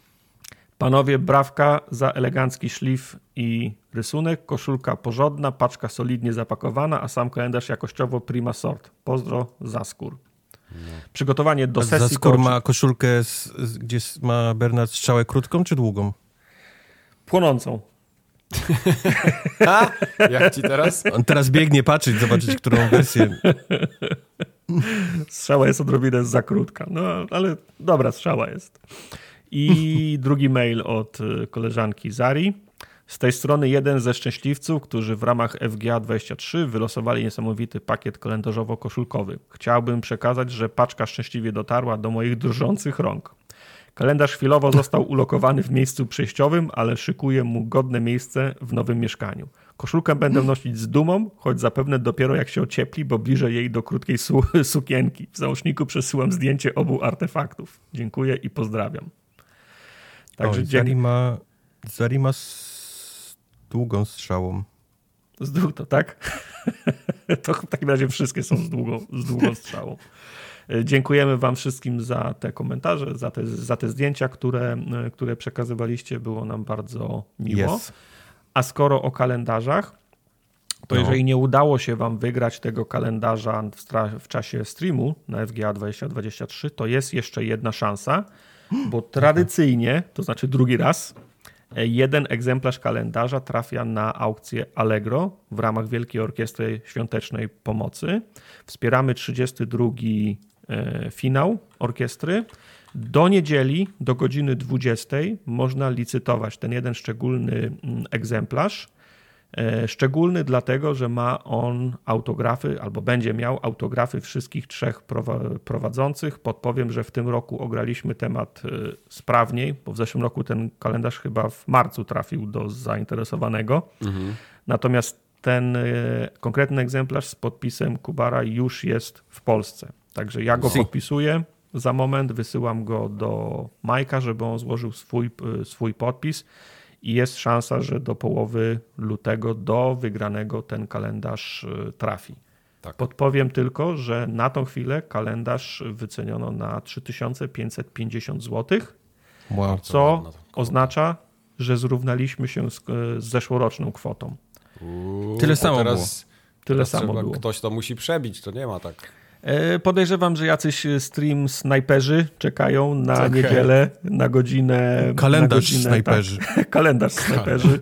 Panowie, brawka za elegancki szlif i rysunek, koszulka porządna, paczka solidnie zapakowana, a sam kalendarz jakościowo prima sort. Pozdro, Zaskór. Przygotowanie do A sesji... Zaskór ma koszulkę, z, z, gdzie ma Bernard strzałę krótką czy długą? Płonącą. A? Jak ci teraz? On teraz biegnie patrzeć, zobaczyć, którą wersję. Strzała jest odrobinę za krótka, no ale dobra strzała jest. I drugi mail od y, koleżanki Zari. Z tej strony jeden ze szczęśliwców, którzy w ramach FGA 23 wylosowali niesamowity pakiet kalendarzowo-koszulkowy. Chciałbym przekazać, że paczka szczęśliwie dotarła do moich drżących rąk. Kalendarz chwilowo został ulokowany w miejscu przejściowym, ale szykuję mu godne miejsce w nowym mieszkaniu. Koszulkę będę nosić z dumą, choć zapewne dopiero jak się ociepli, bo bliżej jej do krótkiej su sukienki. W załączniku przesyłam zdjęcie obu artefaktów. Dziękuję i pozdrawiam. Także Oj. Zari ma, Zari ma z długą strzałą. z dług, to tak? to w takim razie wszystkie są z długą, z długą strzałą. Dziękujemy Wam wszystkim za te komentarze, za te, za te zdjęcia, które, które przekazywaliście. Było nam bardzo miło. Yes. A skoro o kalendarzach, to no. jeżeli nie udało się Wam wygrać tego kalendarza w, w czasie streamu na FGA 2023, to jest jeszcze jedna szansa, bo tradycyjnie, to znaczy drugi raz, jeden egzemplarz kalendarza trafia na aukcję Allegro w ramach Wielkiej Orkiestry Świątecznej Pomocy. Wspieramy 32 e, finał orkiestry. Do niedzieli, do godziny 20 można licytować ten jeden szczególny mm, egzemplarz. E, szczególny dlatego, że ma on autografy, albo będzie miał autografy wszystkich trzech prowadzących. Podpowiem, że w tym roku ograliśmy temat e, sprawniej, bo w zeszłym roku ten kalendarz chyba w marcu trafił do zainteresowanego. Mhm. Natomiast ten e, konkretny egzemplarz z podpisem Kubara już jest w Polsce. Także ja go podpisuję. Za moment wysyłam go do Majka, żeby on złożył swój, swój podpis i jest szansa, że do połowy lutego do wygranego ten kalendarz y, trafi. Tak. Podpowiem tylko, że na tą chwilę kalendarz wyceniono na 3550 zł, wow, co oznacza, że zrównaliśmy się z, y, z zeszłoroczną kwotą. Uuu, tyle samo teraz, było. Tyle teraz samo było. Ktoś to musi przebić, to nie ma tak. E, podejrzewam, że jacyś stream snajperzy czekają na okay. niedzielę, na godzinę. Kalendarz na godzinę, snajperzy. Tak, kalendarz snajperzy.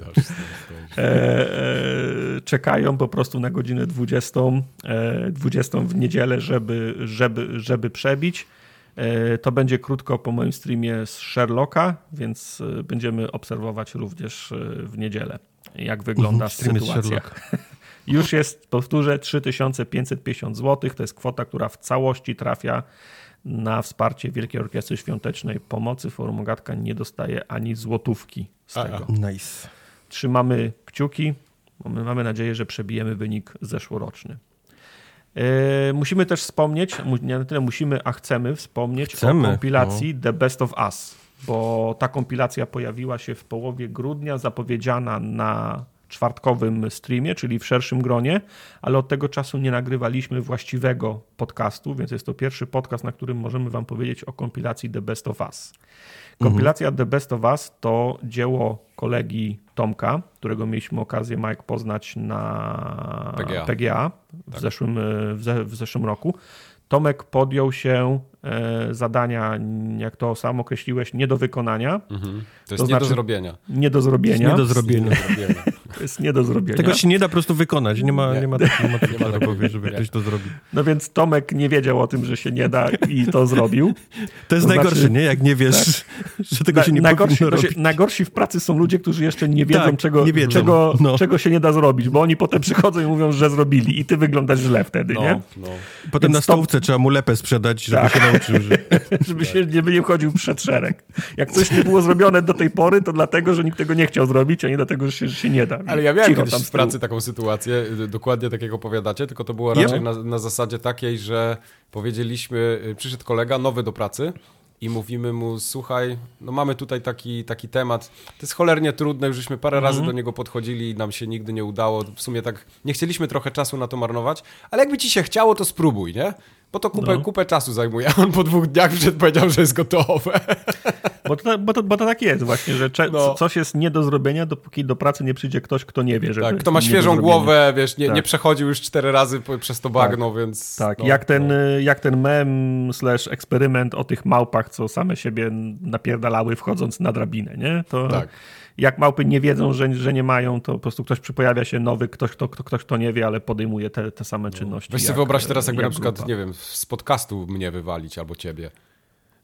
E, e, czekają po prostu na godzinę 20, e, 20 w niedzielę, żeby, żeby, żeby przebić. E, to będzie krótko po moim streamie z Sherlocka, więc e, będziemy obserwować również w niedzielę, jak wygląda mhm, sytuacja. Już jest, powtórzę, 3550 zł. To jest kwota, która w całości trafia na wsparcie Wielkiej Orkiestry Świątecznej Pomocy. Forum Ogatka nie dostaje ani złotówki z Aha. tego. Nice. Trzymamy kciuki. Mamy nadzieję, że przebijemy wynik zeszłoroczny. Yy, musimy też wspomnieć, nie na tyle musimy, a chcemy wspomnieć chcemy. o kompilacji no. The Best of Us, bo ta kompilacja pojawiła się w połowie grudnia, zapowiedziana na czwartkowym streamie, czyli w szerszym gronie, ale od tego czasu nie nagrywaliśmy właściwego podcastu, więc jest to pierwszy podcast, na którym możemy Wam powiedzieć o kompilacji The Best of Us. Kompilacja mhm. The Best of Us to dzieło kolegi Tomka, którego mieliśmy okazję, Mike, poznać na PGA, PGA w, tak. zeszłym, w, ze, w zeszłym roku. Tomek podjął się e, zadania, jak to sam określiłeś, nie do wykonania. Mhm. To jest to nie znaczy, do zrobienia. Nie do zrobienia. Nie do zrobienia. To jest nie do zrobienia. Tego się nie da po prostu wykonać. Nie ma, nie. nie ma, nie ma takiego powie, żeby nie. ktoś to zrobił. No więc Tomek nie wiedział o tym, że się nie da i to zrobił. To jest to najgorsze, znaczy, nie? Jak nie wiesz, tak. że tego Na, się nie najgorsi, robić. Najgorsi w pracy są ludzie, którzy jeszcze nie wiedzą, tak, czego, nie wiedzą. Czego, no. czego się nie da zrobić, bo oni potem przychodzą i mówią, że zrobili i ty wyglądasz źle wtedy, no, nie? No. Potem więc na stołówce to... trzeba mu lepę sprzedać, żeby tak. się nauczył, że... żeby się nie, nie chodził przed szereg. Jak coś nie było zrobione do tej pory, to dlatego, że nikt tego nie chciał zrobić, a nie dlatego, że się, że się nie da. Ale ja miałem kiedyś w pracy taką sytuację, y, dokładnie tak jak opowiadacie, tylko to było raczej na, na zasadzie takiej, że powiedzieliśmy, y, przyszedł kolega nowy do pracy i mówimy mu, słuchaj, no mamy tutaj taki, taki temat, to jest cholernie trudne, już żeśmy parę razy mhm. do niego podchodzili i nam się nigdy nie udało, w sumie tak, nie chcieliśmy trochę czasu na to marnować, ale jakby ci się chciało, to spróbuj, nie? Bo to kupę, no. kupę czasu zajmuje. On po dwóch dniach przed powiedział, że jest gotowe. Bo to, bo to, bo to tak jest właśnie, że cze, no. coś jest nie do zrobienia, dopóki do pracy nie przyjdzie ktoś, kto nie wie, że Tak, kto ma świeżą głowę, wiesz, nie, tak. nie przechodził już cztery razy przez to bagno, tak. więc... Tak, no, jak, ten, no. jak ten mem slash eksperyment o tych małpach, co same siebie napierdalały wchodząc na drabinę, nie? To... Tak jak małpy nie wiedzą, że, że nie mają, to po prostu ktoś pojawia się nowy, ktoś, kto, kto, ktoś, kto nie wie, ale podejmuje te, te same no. czynności. Weź sobie wyobraź teraz, jakby jak na przykład, grupa. nie wiem, z podcastu mnie wywalić albo ciebie.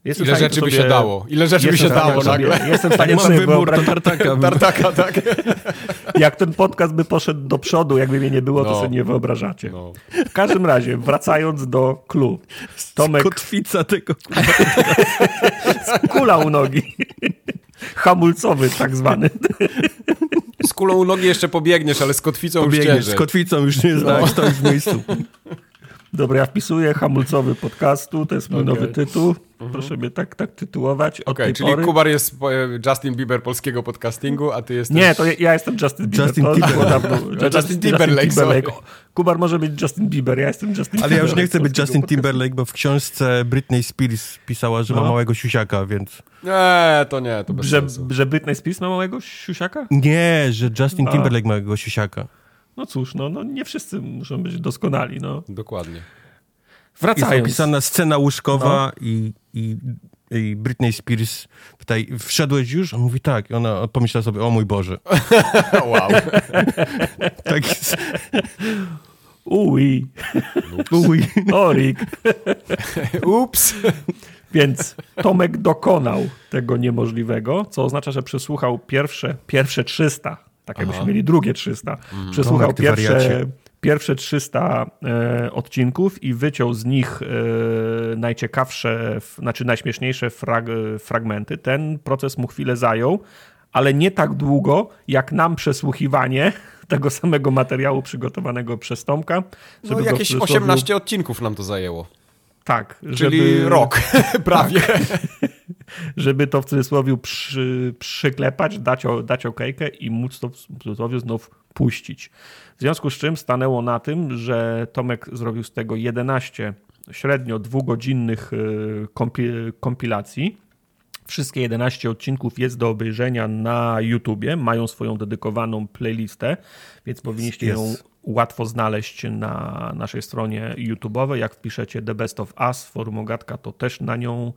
Jestem Ile rzeczy by się dało? Ile rzeczy by się dało nagle? Jestem w stanie sobie wybór, to tartaka. tartaka, tak. Jak ten podcast by poszedł do przodu, jakby mnie nie było, to no. sobie nie wyobrażacie. No. W każdym razie, wracając do klubu. Tomek... Kotwica tego Kula u nogi. Hamulcowy tak zwany. Z kulą u nogi jeszcze pobiegniesz, ale z kotwicą pobiegniesz, już Z kotwicą już nie znasz, no. stoisz w miejscu. Dobra, ja wpisuję hamulcowy podcastu, to jest mój okay. nowy tytuł. proszę mnie tak, tak tytułować. Okej, okay, czyli pory... Kubar jest Justin Bieber polskiego podcastingu, a ty jesteś... Nie, to ja, ja jestem Justin Bieber. Justin, Timberlake. Justin Timberlake. Timberlake. Kubar może być Justin Bieber, ja jestem Justin Ale ja już nie chcę być Justin Timberlake, bo w książce Britney Spears pisała, że no. ma małego siusiaka, więc... Nie, to nie, to bez że, sensu. Że Britney Spears ma małego siusiaka? Nie, że Justin Timberlake ma małego siusiaka. No cóż, no, no nie wszyscy muszą być doskonali, no. Dokładnie. Wracając. Jest opisana scena łóżkowa no. i, i, i Britney Spears tutaj wszedłeś już? On mówi tak. I ona pomyślała sobie, o mój Boże. wow. tak jest. Ui. Ui. Orik. Ups. Więc Tomek dokonał tego niemożliwego, co oznacza, że przesłuchał pierwsze, pierwsze 300, tak jakbyśmy mieli drugie 300. Mm. Przesłuchał pierwsze, pierwsze 300 e, odcinków i wyciął z nich e, najciekawsze, znaczy najśmieszniejsze frag, fragmenty. Ten proces mu chwilę zajął, ale nie tak długo, jak nam przesłuchiwanie tego samego materiału przygotowanego przez Tomka. No jakieś 18 odcinków nam to zajęło. Tak. Czyli żeby... rok prawie. Tak. żeby to w cudzysłowie przy, przyklepać, dać, dać okejkę i móc to w cudzysłowie znów puścić. W związku z czym stanęło na tym, że Tomek zrobił z tego 11 średnio dwugodzinnych y, kompilacji. Wszystkie 11 odcinków jest do obejrzenia na YouTubie, mają swoją dedykowaną playlistę, więc powinniście ją łatwo znaleźć na naszej stronie YouTube'owej. Jak wpiszecie The Best of Us, forum Ogatka, to też na nią,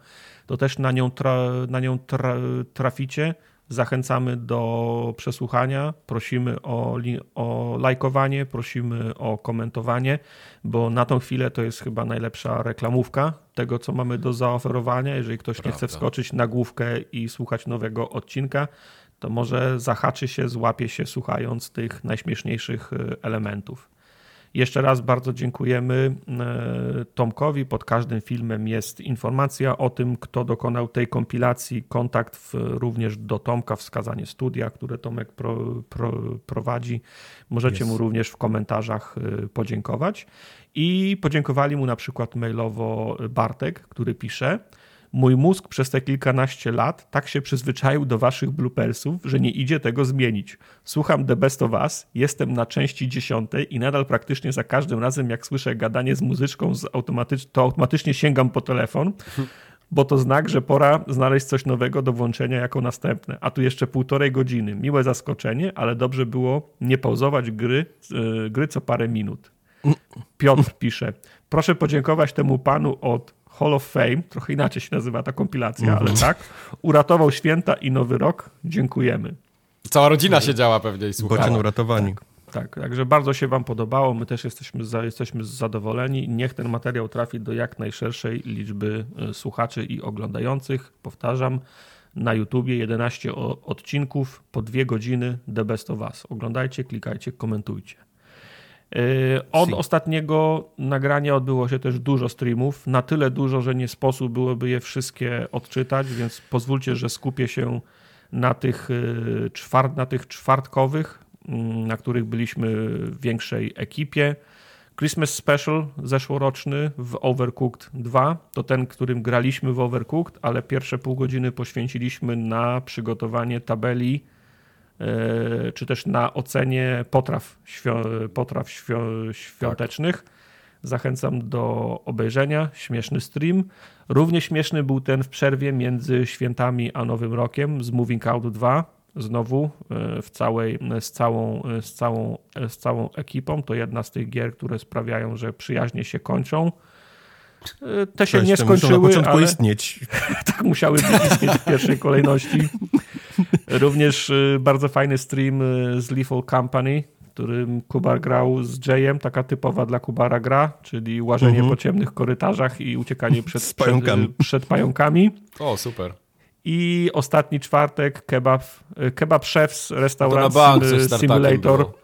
to też na nią, tra, na nią tra, traficie. Zachęcamy do przesłuchania, prosimy o, o lajkowanie, prosimy o komentowanie, bo na tą chwilę to jest chyba najlepsza reklamówka tego, co mamy do zaoferowania. Jeżeli ktoś Prawda. nie chce wskoczyć na główkę i słuchać nowego odcinka, to może zahaczy się, złapie się słuchając tych najśmieszniejszych y, elementów. Jeszcze raz bardzo dziękujemy y, Tomkowi. Pod każdym filmem jest informacja o tym, kto dokonał tej kompilacji, kontakt w, również do Tomka, wskazanie studia, które Tomek pro, pro, prowadzi. Możecie mu również w komentarzach y, podziękować. I podziękowali mu na przykład mailowo Bartek, który pisze. Mój mózg przez te kilkanaście lat tak się przyzwyczaił do waszych bloopersów, że nie idzie tego zmienić. Słucham The Best of Us, jestem na części dziesiątej i nadal praktycznie za każdym razem, jak słyszę gadanie z muzyczką, z automatycz to automatycznie sięgam po telefon, bo to znak, że pora znaleźć coś nowego do włączenia jako następne. A tu jeszcze półtorej godziny. Miłe zaskoczenie, ale dobrze było nie pauzować gry, yy, gry co parę minut. Piotr pisze, proszę podziękować temu panu od Hall of Fame, trochę inaczej się nazywa ta kompilacja, mm -hmm. ale tak, uratował święta i nowy rok. Dziękujemy. Cała rodzina siedziała pewnie i słuchała. Bocian uratowani. Tak. Tak, także bardzo się Wam podobało. My też jesteśmy, za, jesteśmy zadowoleni. Niech ten materiał trafi do jak najszerszej liczby e, słuchaczy i oglądających. Powtarzam, na YouTubie 11 odcinków po dwie godziny The Best of Us. Oglądajcie, klikajcie, komentujcie. Yy, od si. ostatniego nagrania odbyło się też dużo streamów, na tyle dużo, że nie sposób byłoby je wszystkie odczytać, więc pozwólcie, że skupię się na tych, yy, czwart, na tych czwartkowych, mm, na których byliśmy w większej ekipie. Christmas Special zeszłoroczny w Overcooked 2 to ten, którym graliśmy w Overcooked, ale pierwsze pół godziny poświęciliśmy na przygotowanie tabeli czy też na ocenie potraw, potraw świątecznych. Tak. Zachęcam do obejrzenia. Śmieszny stream. Równie śmieszny był ten w przerwie między świętami a Nowym Rokiem z Moving Out 2. Znowu e, w całej, z, całą, z, całą, z całą ekipą. To jedna z tych gier, które sprawiają, że przyjaźnie się kończą. Te się Cześć, nie skończyły, na początku ale istnieć. tak musiały istnieć w pierwszej kolejności. Również y, bardzo fajny stream y, z Lethal Company, w którym Kubar grał z Jayem, taka typowa dla Kubara gra, czyli łażenie -hmm. po ciemnych korytarzach i uciekanie przed, pająkami. Przed, przed pająkami. O, super. I ostatni czwartek kebab, y, kebab chef z restauracji Simulator.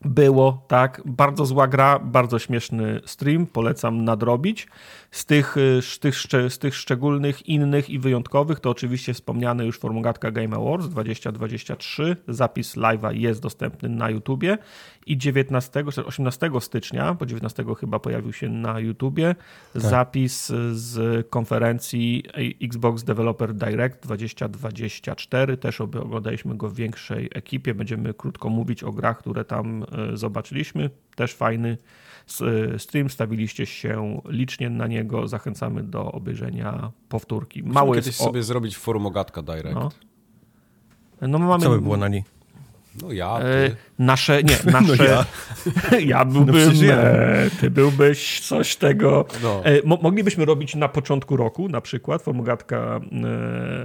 Było, tak. Bardzo zła gra, bardzo śmieszny stream. Polecam nadrobić. Z tych, y, z tych, z tych szczególnych, innych i wyjątkowych to oczywiście wspomniany już Formogatka Game Awards 2023. Zapis live'a jest dostępny na YouTubie. I 19, czy 18 stycznia, bo 19 chyba pojawił się na YouTubie, zapis z konferencji Xbox Developer Direct 2024. Też oglądaliśmy go w większej ekipie. Będziemy krótko mówić o grach, które tam e, zobaczyliśmy. Też fajny stream. Stawiliście się licznie na niego. Zachęcamy do obejrzenia powtórki. Mało jest kiedyś o... sobie zrobić forum Ogatka Direct. No. No, No, my mamy Co by było na niej? ja, E, ty. Nasze, nie, nasze. ja. ja. byłbym. ja. e, ty byłbyś coś tego. No. E, mo, moglibyśmy robić na początku roku, na przykład, formugatka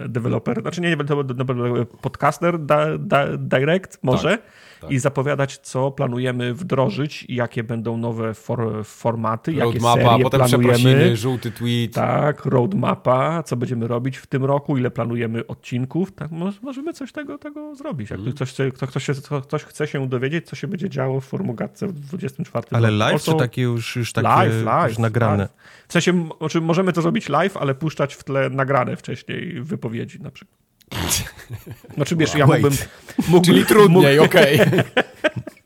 e, developer, znaczy nie, nie podcaster da, da, direct może tak. i zapowiadać, co planujemy wdrożyć, jakie będą nowe for, formaty, jakie Roadmapa, serie potem planujemy. przeprosiny, żółty tweet. Tak, roadmapa, co będziemy robić w tym roku, ile planujemy odcinków. Tak, mo- możemy coś tego, tego zrobić. Jak ktoś, kto, ktoś, się, kto- ktoś chce się dowiedzieć, co się będzie działo w Formogatce w 24 Ale roku. live, Also- czy takie już, już takie live, live, już nagrane? Live. W sensie, m- znaczy możemy to zrobić live, ale puszczać w tle nagrane wcześniej wypowiedzi na przykład. Znaczy wiesz, ja mógłbym... mógłbym Czyli trudniej, okej.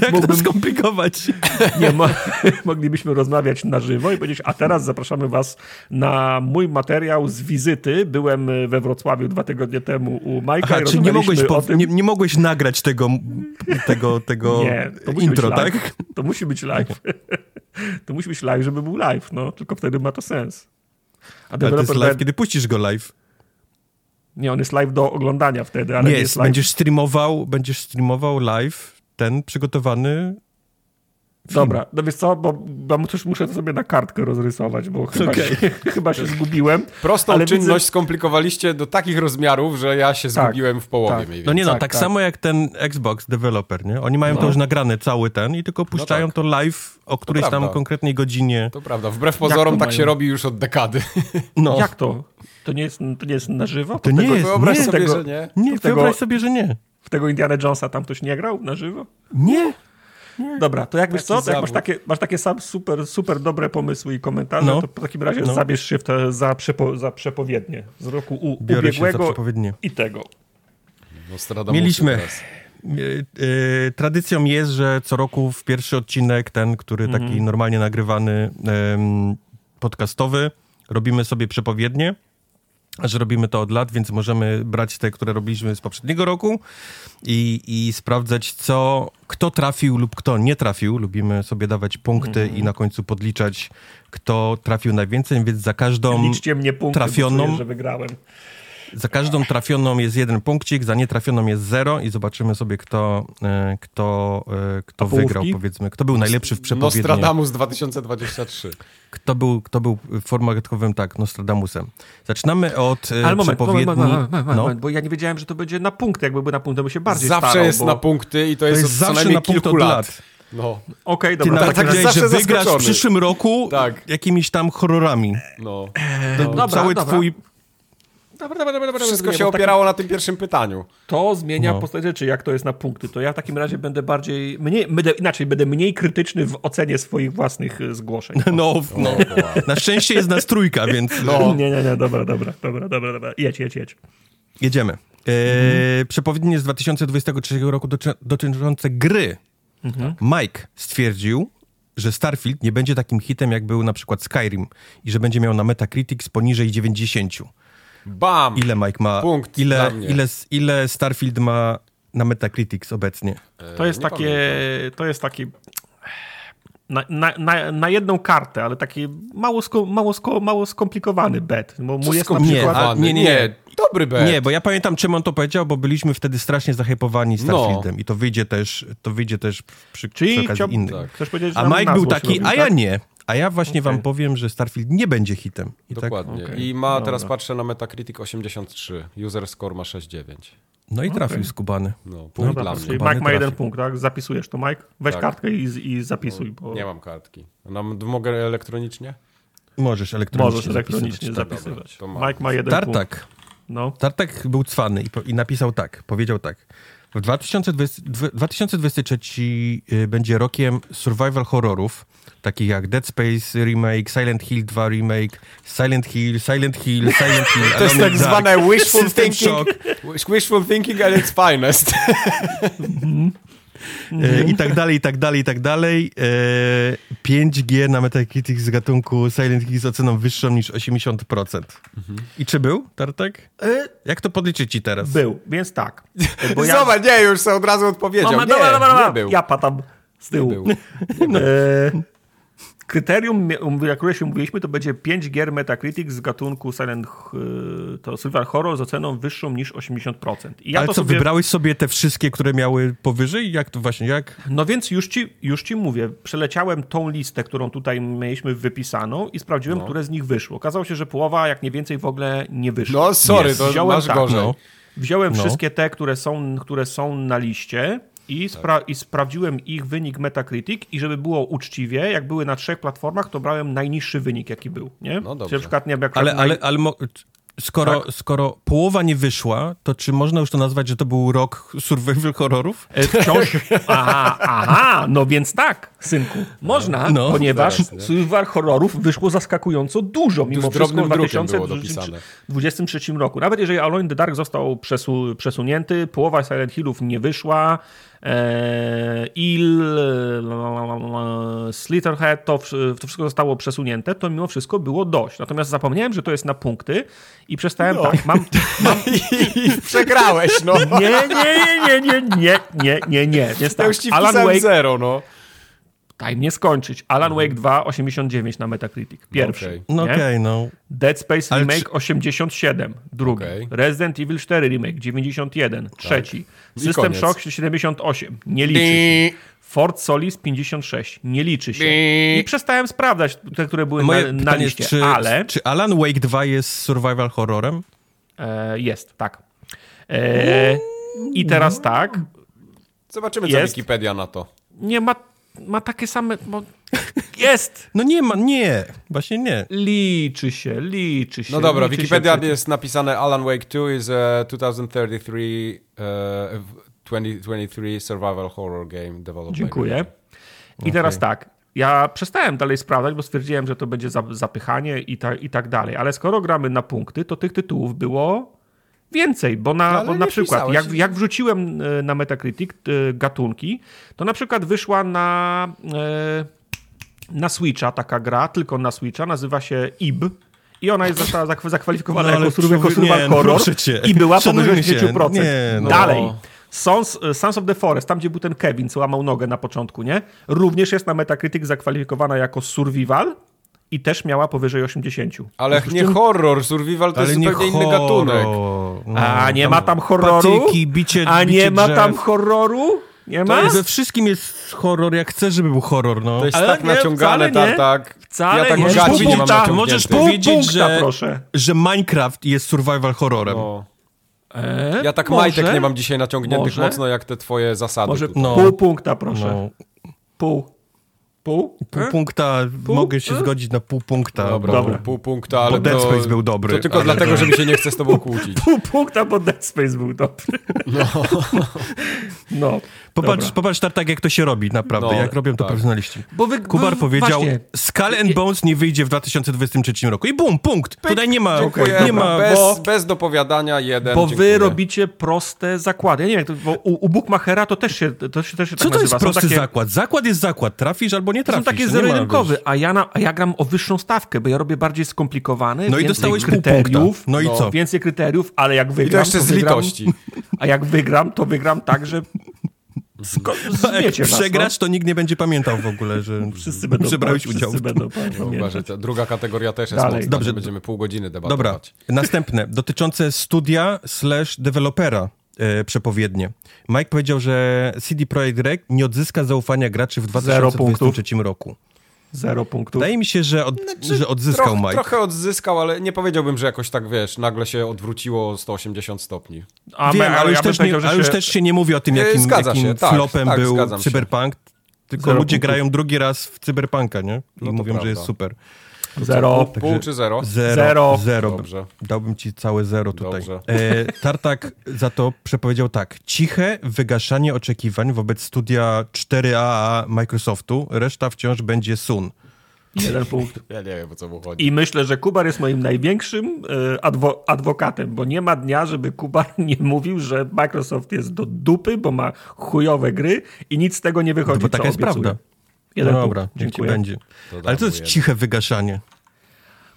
Jak Mógłbym- to skomplikować? Nie, mo moglibyśmy rozmawiać na żywo i powiedzieć, a teraz zapraszamy was na mój materiał z wizyty. Byłem we Wrocławiu dwa tygodnie temu u Majka Aha, czy nie mogłeś, po, tym... nie, nie mogłeś nagrać tego, tego, tego Nie, intro, tak? To musi być live. to musi być live, żeby był live, no. Tylko wtedy ma to sens. A Ale to jest live, kiedy puścisz go live. Nie, on jest live do oglądania wtedy, ale nie, nie, jest live. będziesz streamował, będziesz streamował live ten przygotowany Dobra, no wiesz co, bo, bo też muszę to sobie na kartkę rozrysować, bo chyba, Okej. się, chyba się zgubiłem. Prostą Ale czynność widzę- skomplikowaliście do takich rozmiarów, że ja się Tak, zgubiłem w połowie tak. mniej No nie no, Tak, tak, tak. samo jak ten Xbox developer, nie? Oni mają to No. już nagrane cały ten i tylko puszczają tak. to live o którejś tam konkretnej godzinie. To prawda, wbrew pozorom to tak się mają? robi już od dekady. No. Jak to? To nie jest, to nie jest na żywo? To nie jest, Wyobraź nie, sobie, tego- że nie. Nie, tego- wyobraź sobie, że nie. W tego Indiana Jonesa tam ktoś nie grał na żywo? Nie. Dobra, to jak wiesz co, to jak masz takie, masz takie sam super, super dobre pomysły i komentarze, No. to w takim razie No. zabierz się w te za, przepo, za przepowiednie z roku u, Biorę się za ubiegłego przepowiednie. i tego. Mieliśmy. E, e, Tradycją jest, że co roku w pierwszy odcinek, ten, który Mhm. taki normalnie nagrywany, podcastowy, robimy sobie przepowiednie. Że robimy to od lat, więc możemy brać te, które robiliśmy z poprzedniego roku i, i sprawdzać, co, kto trafił lub kto nie trafił. Lubimy sobie dawać punkty Mhm. i na końcu podliczać, kto trafił najwięcej, więc za każdą Liczcie mnie punkty, trafioną- czuję, że wygrałem. Za każdą trafioną jest jeden punkcik, za nietrafioną jest zero i zobaczymy sobie, kto, e, kto, e, kto wygrał, powiedzmy. Kto był najlepszy w przepowiedni. Nostradamus 2023. Kto był, kto był formatkowym, tak, Nostradamusem. Zaczynamy od e, Ale moment, przepowiedni. moment, moment, moment, no, moment, bo ja nie wiedziałem, że to będzie na punkty. Jakby był na punkty, to by się bardziej Zawsze starał, jest bo... na punkty i to to jest, jest zawsze najmniej na punkt od lat. lat. No, Okej, Ty dobra. nawet tak, powiedziałeś, że wygrasz w przyszłym roku Tak. jakimiś tam horrorami. no. To dobra, cały dobra. twój... Dobra, dobra, dobra, dobra, Wszystko nie, się opierało na tym pierwszym pytaniu. To zmienia No. postać rzeczy, jak to jest na punkty. To ja w takim razie będę bardziej, mniej, będę, inaczej, będę mniej krytyczny w ocenie swoich własnych y, zgłoszeń. No, no. O, wow. Na szczęście jest nas trójka, więc No. Nie, nie, nie, dobra, dobra, dobra, dobra, dobra. Jedź, jedź, jedź. jedziemy. E, Przepowiednie z 2023 roku doty- dotyczące gry. Mike stwierdził, że Starfield nie będzie takim hitem, jak był na przykład Skyrim i że będzie miał na Metacritics poniżej 90. Bam! Ile Mike ma? Punkt ile, ile, ile Starfield ma na Metacritics obecnie? To jest nie takie, pamiętam. to jest taki na, na, na, na jedną kartę, ale taki mało, sko, mało, sko, mało skomplikowany bet. Bo mu jest na Nie, nie, nie, nie. Dobry bet. Nie, bo ja pamiętam, czym on to powiedział, bo byliśmy wtedy strasznie zahypowani Starfieldem i to wyjdzie też, to wyjdzie też przy, przy Czyli okazji chciał, innych. Tak. A Mike był taki, robił, a ja tak? nie. A ja właśnie Okej. wam powiem, że Starfield nie będzie hitem. I tak, Dokładnie. Okej. I ma, teraz Dobra. patrzę na Metacritic 83. User score ma 6,9. no i trafił Okej. skubany. No, punkt Dobra, dla mnie. Mike ma jeden trafił. punkt, tak? Zapisujesz to, Mike? Weź Tak. kartkę i, i zapisuj. Bo Nie mam kartki. Nam, mogę elektronicznie? Możesz elektronicznie Możesz elektronicznie zapisywać, tak. zapisywać. Mam. Mike ma jeden punkt. Tartak. No. Tartak był cwany i, po, i napisał tak, powiedział tak. W 2020, dwa- 2023 y, będzie rokiem survival horrorów, takich jak Dead Space Remake, Silent Hill 2 Remake, Silent Hill, Silent Hill, Silent Hill, To jest tak zwane wishful thinking. Wishful thinking at its finest. e, i tak dalej, i tak dalej, i tak dalej. E, 5G na Metacritic z gatunku Silent Hill z oceną wyższą niż 80%. I czy był, Tartek? E, Jak to podliczyć ci teraz? Był, więc tak. Bo ja... Zobacz, nie, już sobie od razu odpowiedział. Mama, nie, dobra, dobra, dobra. nie był. Ja patam z tyłu. był. E, kryterium, o które się mówiliśmy, to będzie 5 gier Metacritic z gatunku Silent to Survival Horror z oceną wyższą niż 80%. I ja Ale to co, sobie, wybrałeś sobie te wszystkie, które miały powyżej? Jak to właśnie, jak? No więc już ci, już ci mówię, przeleciałem tą listę, którą tutaj mieliśmy wypisaną i sprawdziłem, które z nich wyszło. Okazało się, że połowa, jak nie więcej, w ogóle nie wyszło. No sorry, Jest. to Wziąłem masz tak, gorzej. no. Wziąłem No. wszystkie te, które są, które są na liście i, spra- i sprawdziłem ich wynik Metacritic i żeby było uczciwie, jak były na trzech platformach, to brałem najniższy wynik, jaki był, nie? No dobrze. Czyli na przykład, nie, jak Ale, ale, ale skoro, Tak. skoro połowa nie wyszła, to czy można już to nazwać, że to był rok survival horrorów? E, Wciąż. Aha, aha, no więc tak, synku. Można, No. ponieważ Zaraz, nie? survival horrorów wyszło zaskakująco dużo, mimo Tuż wszystko w drobnym drukiem było 2023 roku. Nawet jeżeli Alone in the Dark został przesu przesunięty, połowa Silent Hillów nie wyszła, Il, e, Slitterhead, to, to wszystko zostało przesunięte, to mimo wszystko było dość. Natomiast zapomniałem, że to jest na punkty i przestałem No. tak, mam, I przegrałeś, no. nie, nie, nie, nie, nie, nie, nie, nie. Więc Ja tak, już ci Alan wpisałem Wake, zero, no. Daj mnie skończyć. Alan Wake 2, 89 na Metacritic. Pierwszy. Okej. No nie? okej, no. Dead Space Ale Remake 87, drugi. Okej. Resident Evil 4 Remake 91, trzeci. I System koniec. Shock 78, nie liczy się. Fort Solis 56, nie liczy się. I przestałem sprawdzać te, które były Moje na, na liście, jest, czy, ale czy Alan Wake 2 jest survival horrorem? e, jest, tak. E, I teraz tak, Zobaczymy, co Jest. Wikipedia na to. nie ma, ma takie same... Bo jest! No nie ma, nie, właśnie nie. Liczy się, liczy się. No dobra, liczy Wikipedia się. jest napisane Alan Wake 2 is a 2033 uh, 2023 survival horror game developed Dziękuję. I teraz tak, ja przestałem dalej sprawdzać, bo stwierdziłem, że to będzie za- zapychanie i, ta, i tak dalej. Ale skoro gramy na punkty, to tych tytułów było więcej, bo na, Ale bo na przykład pisałeś. jak, jak wrzuciłem e, na Metacritic e, gatunki, to na przykład wyszła na, e, na Switcha taka gra, tylko na Switcha, nazywa się IB. I ona jest została zakw- zakwalifikowana No, jako, survival- jako człowiek- survival nie, no horror i była powyżej Szanujmy się. 10%. Nie, no. Dalej. Sons, Sons of the Forest, tam gdzie był ten Kevin, co łamał nogę na początku, nie? Również jest na Metacritic zakwalifikowana jako survival i też miała powyżej 80. Ale nie horror, survival to Ale jest nie zupełnie inny gatunek. No, A nie ma tam horroru? Patyki, bicie, A bicie nie ma drzew. tam horroru? Nie ma? To we wszystkim jest horror, jak chcesz, żeby był horror, no. To jest Ale tak nie, naciągane, wcale nie. tartak. Wcale ja tak nie. gaci Pół nie mam. Możesz Pół powiedzieć, punkta, że, proszę. że Minecraft jest survival horrorem. No. E, Ja tak może? majtek nie mam dzisiaj naciągniętych Może? mocno, jak te twoje zasady Może tutaj. No. pół punkta, proszę. No, Pół. Pół? pół E? punkta, mogę się E? zgodzić na pół punkta. Dobra, Dobra. Pół, pół punkta, ale Dead to, Space był dobry, To tylko ale- dlatego, że mi się nie chce z tobą kłócić. Pół punkta, bo Dead Space był dobry. No. no. Popatrz, Dobra. popatrz Tartak, jak to się robi, naprawdę, No, jak robią to tak. profesjonaliści. Bo wy, Kubar bo- powiedział, właśnie. Skull and Bones nie wyjdzie w 2023 roku. I bum, punkt. Tutaj nie ma, Dziękuję. nie ma, bez, bo- bez dopowiadania, jeden. Bo dziękuję. wy robicie proste zakłady. Ja nie wiem, to, bo u, u Bookmachera to też się, to się, też się Co tak to jest nazywa. prosty są takie, zakład? Zakład jest zakład. Trafisz albo nie To trafisz. są takie To nie ma, zero-jedynkowe, wiesz. a ja, na, a ja gram o wyższą stawkę, bo ja robię bardziej skomplikowane, No i dostałeś pół kryteriów. No i co? Więcej kryteriów, ale jak I to wygram, jeszcze to z wygram, litości. A jak wygram, to wygram tak, że sko- A jak przegrasz, to nikt nie będzie pamiętał w ogóle, że no. Wszyscy będą, przebrałeś wszyscy udział. w tym. będą że ta druga kategoria też jest Dalej. mocna, Dobrze. że będziemy pół godziny Dobra, debatować. następne. Dotyczące studia slash dewelopera e, przepowiednie. Mike powiedział, że CD Projekt Red nie odzyska zaufania graczy w Zero 2023 roku. Zero punktów. Wydaje mi się, że, od, że odzyskał Troch, Mike. Trochę odzyskał, ale nie powiedziałbym, że jakoś tak, wiesz, nagle się odwróciło o 180 stopni. A, Wiem, ja- ale, już, ja też nie, ale już się- też się nie mówi o tym, E, jakim, jakim się, tak, flopem tak, był. Cyberpunk. Tylko Zero ludzie punktów. grają drugi raz w Cyberpunka, nie? I No mówią, że jest super. Zero. Pół, pół czy zero? Zero. Zero. Zero. Dobrze. Dałbym ci całe zero tutaj. Dobrze. E, Tartak za to przepowiedział tak. Ciche wygaszanie oczekiwań wobec studia 4AA Microsoftu. Reszta wciąż będzie sun. Jeden punkt. Ja nie wiem, o co mu chodzi. I myślę, że Kubar jest moim największym e, adwo adwokatem, bo nie ma dnia, żeby Kubar nie mówił, że Microsoft jest do dupy, bo ma chujowe gry i nic z tego nie wychodzi, No bo taka co jest obiecuje. prawda. Jeden no dobra, ci Dziękuję. będzie. Ale to mu jest jeden. ciche wygaszanie.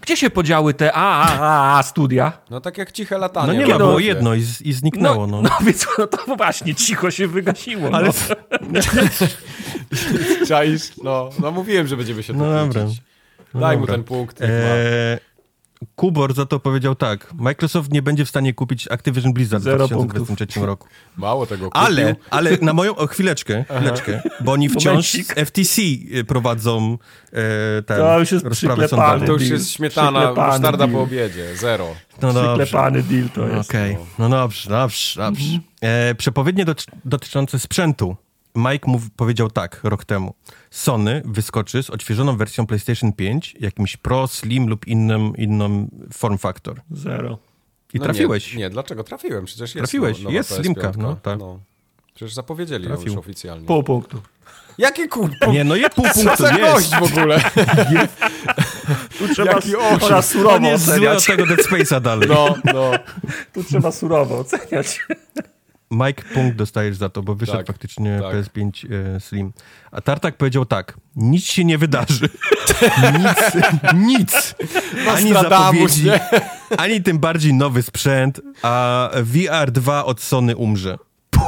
Gdzie się podziały te a, a, a, a studia? No tak jak ciche latanie. No nie ma, było jedno i, z- i zniknęło. No, no więc no to właśnie cicho się wygasiło. Ale no. Czaisz? No, no mówiłem, że będziemy się No dobra. kłócić. Daj mu dobra. ten punkt. Eee, Kubor za to powiedział tak. Microsoft nie będzie w stanie kupić Activision Blizzard w Zero 2023 roku. Mało tego kupił. Ale, ale na moją... O, chwileczkę, chwileczkę. Bo oni wciąż z FTC y, prowadzą e, ten, To już jest rozprawę sądową. To już jest śmietana, musztarda po obiedzie. Zero. No dobrze. Przyklepany deal to jest. Okej, no dobrze, dobrze, dobrze. E, przepowiednie doty- dotyczące sprzętu. Mike mów, powiedział tak rok temu. Sony wyskoczy z odświeżoną wersją PlayStation 5, jakimś Pro, Slim lub innym, inną form factor. Zero. I No trafiłeś. Nie, nie, dlaczego? Trafiłem, przecież jest Trafiłeś, nowa jest PS5. slimka, no, tak. Przecież zapowiedzieli ją Trafił. już oficjalnie. Pół punktu. Jakie kur... Nie, no je pół Co punktu, za jest. w ogóle? Tu trzeba Jaki On surowo jest oceniać. od tego Dead Space'a dalej. No, no. Tu trzeba surowo oceniać. Mike, punkt dostajesz za to, bo wyszedł Tak, faktycznie tak. PS5 e, Slim. A Tartak powiedział tak, nic się nie wydarzy. nic, nic. Ani zapowiedzi, nie? ani tym bardziej nowy sprzęt, a VR 2 od Sony umrze.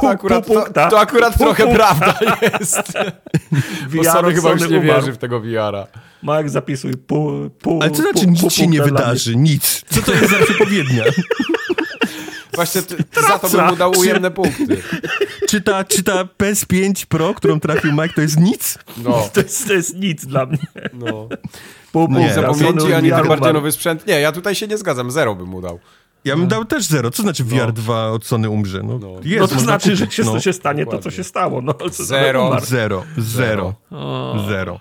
To akurat, pół to, to akurat trochę prawda jest. Bo VR Sony chyba już nie umarł. wierzy w tego VR-a. Marek, zapisuj pół, pół Ale co znaczy nic się nie wydarzy? Nic. Co to jest za przepowiednia? Właśnie ty, za to bym mu dał ujemne punkty. Czy ta, czy ta PS5 Pro, którą trafił Mike, to jest nic? No, To jest, to jest nic dla mnie. no. Nie, zapomnieć, ani tym bardziej nowy sprzęt. Nie, ja tutaj się nie zgadzam. Zero bym mu dał. Ja bym dał też zero. Co znaczy VR 2 od Sony umrze? No, No. jest, No to znaczy, że kupić, się, no. to się stanie to, co Dokładnie. się stało. No, co- Zero. umarł. Zero, zero, zero.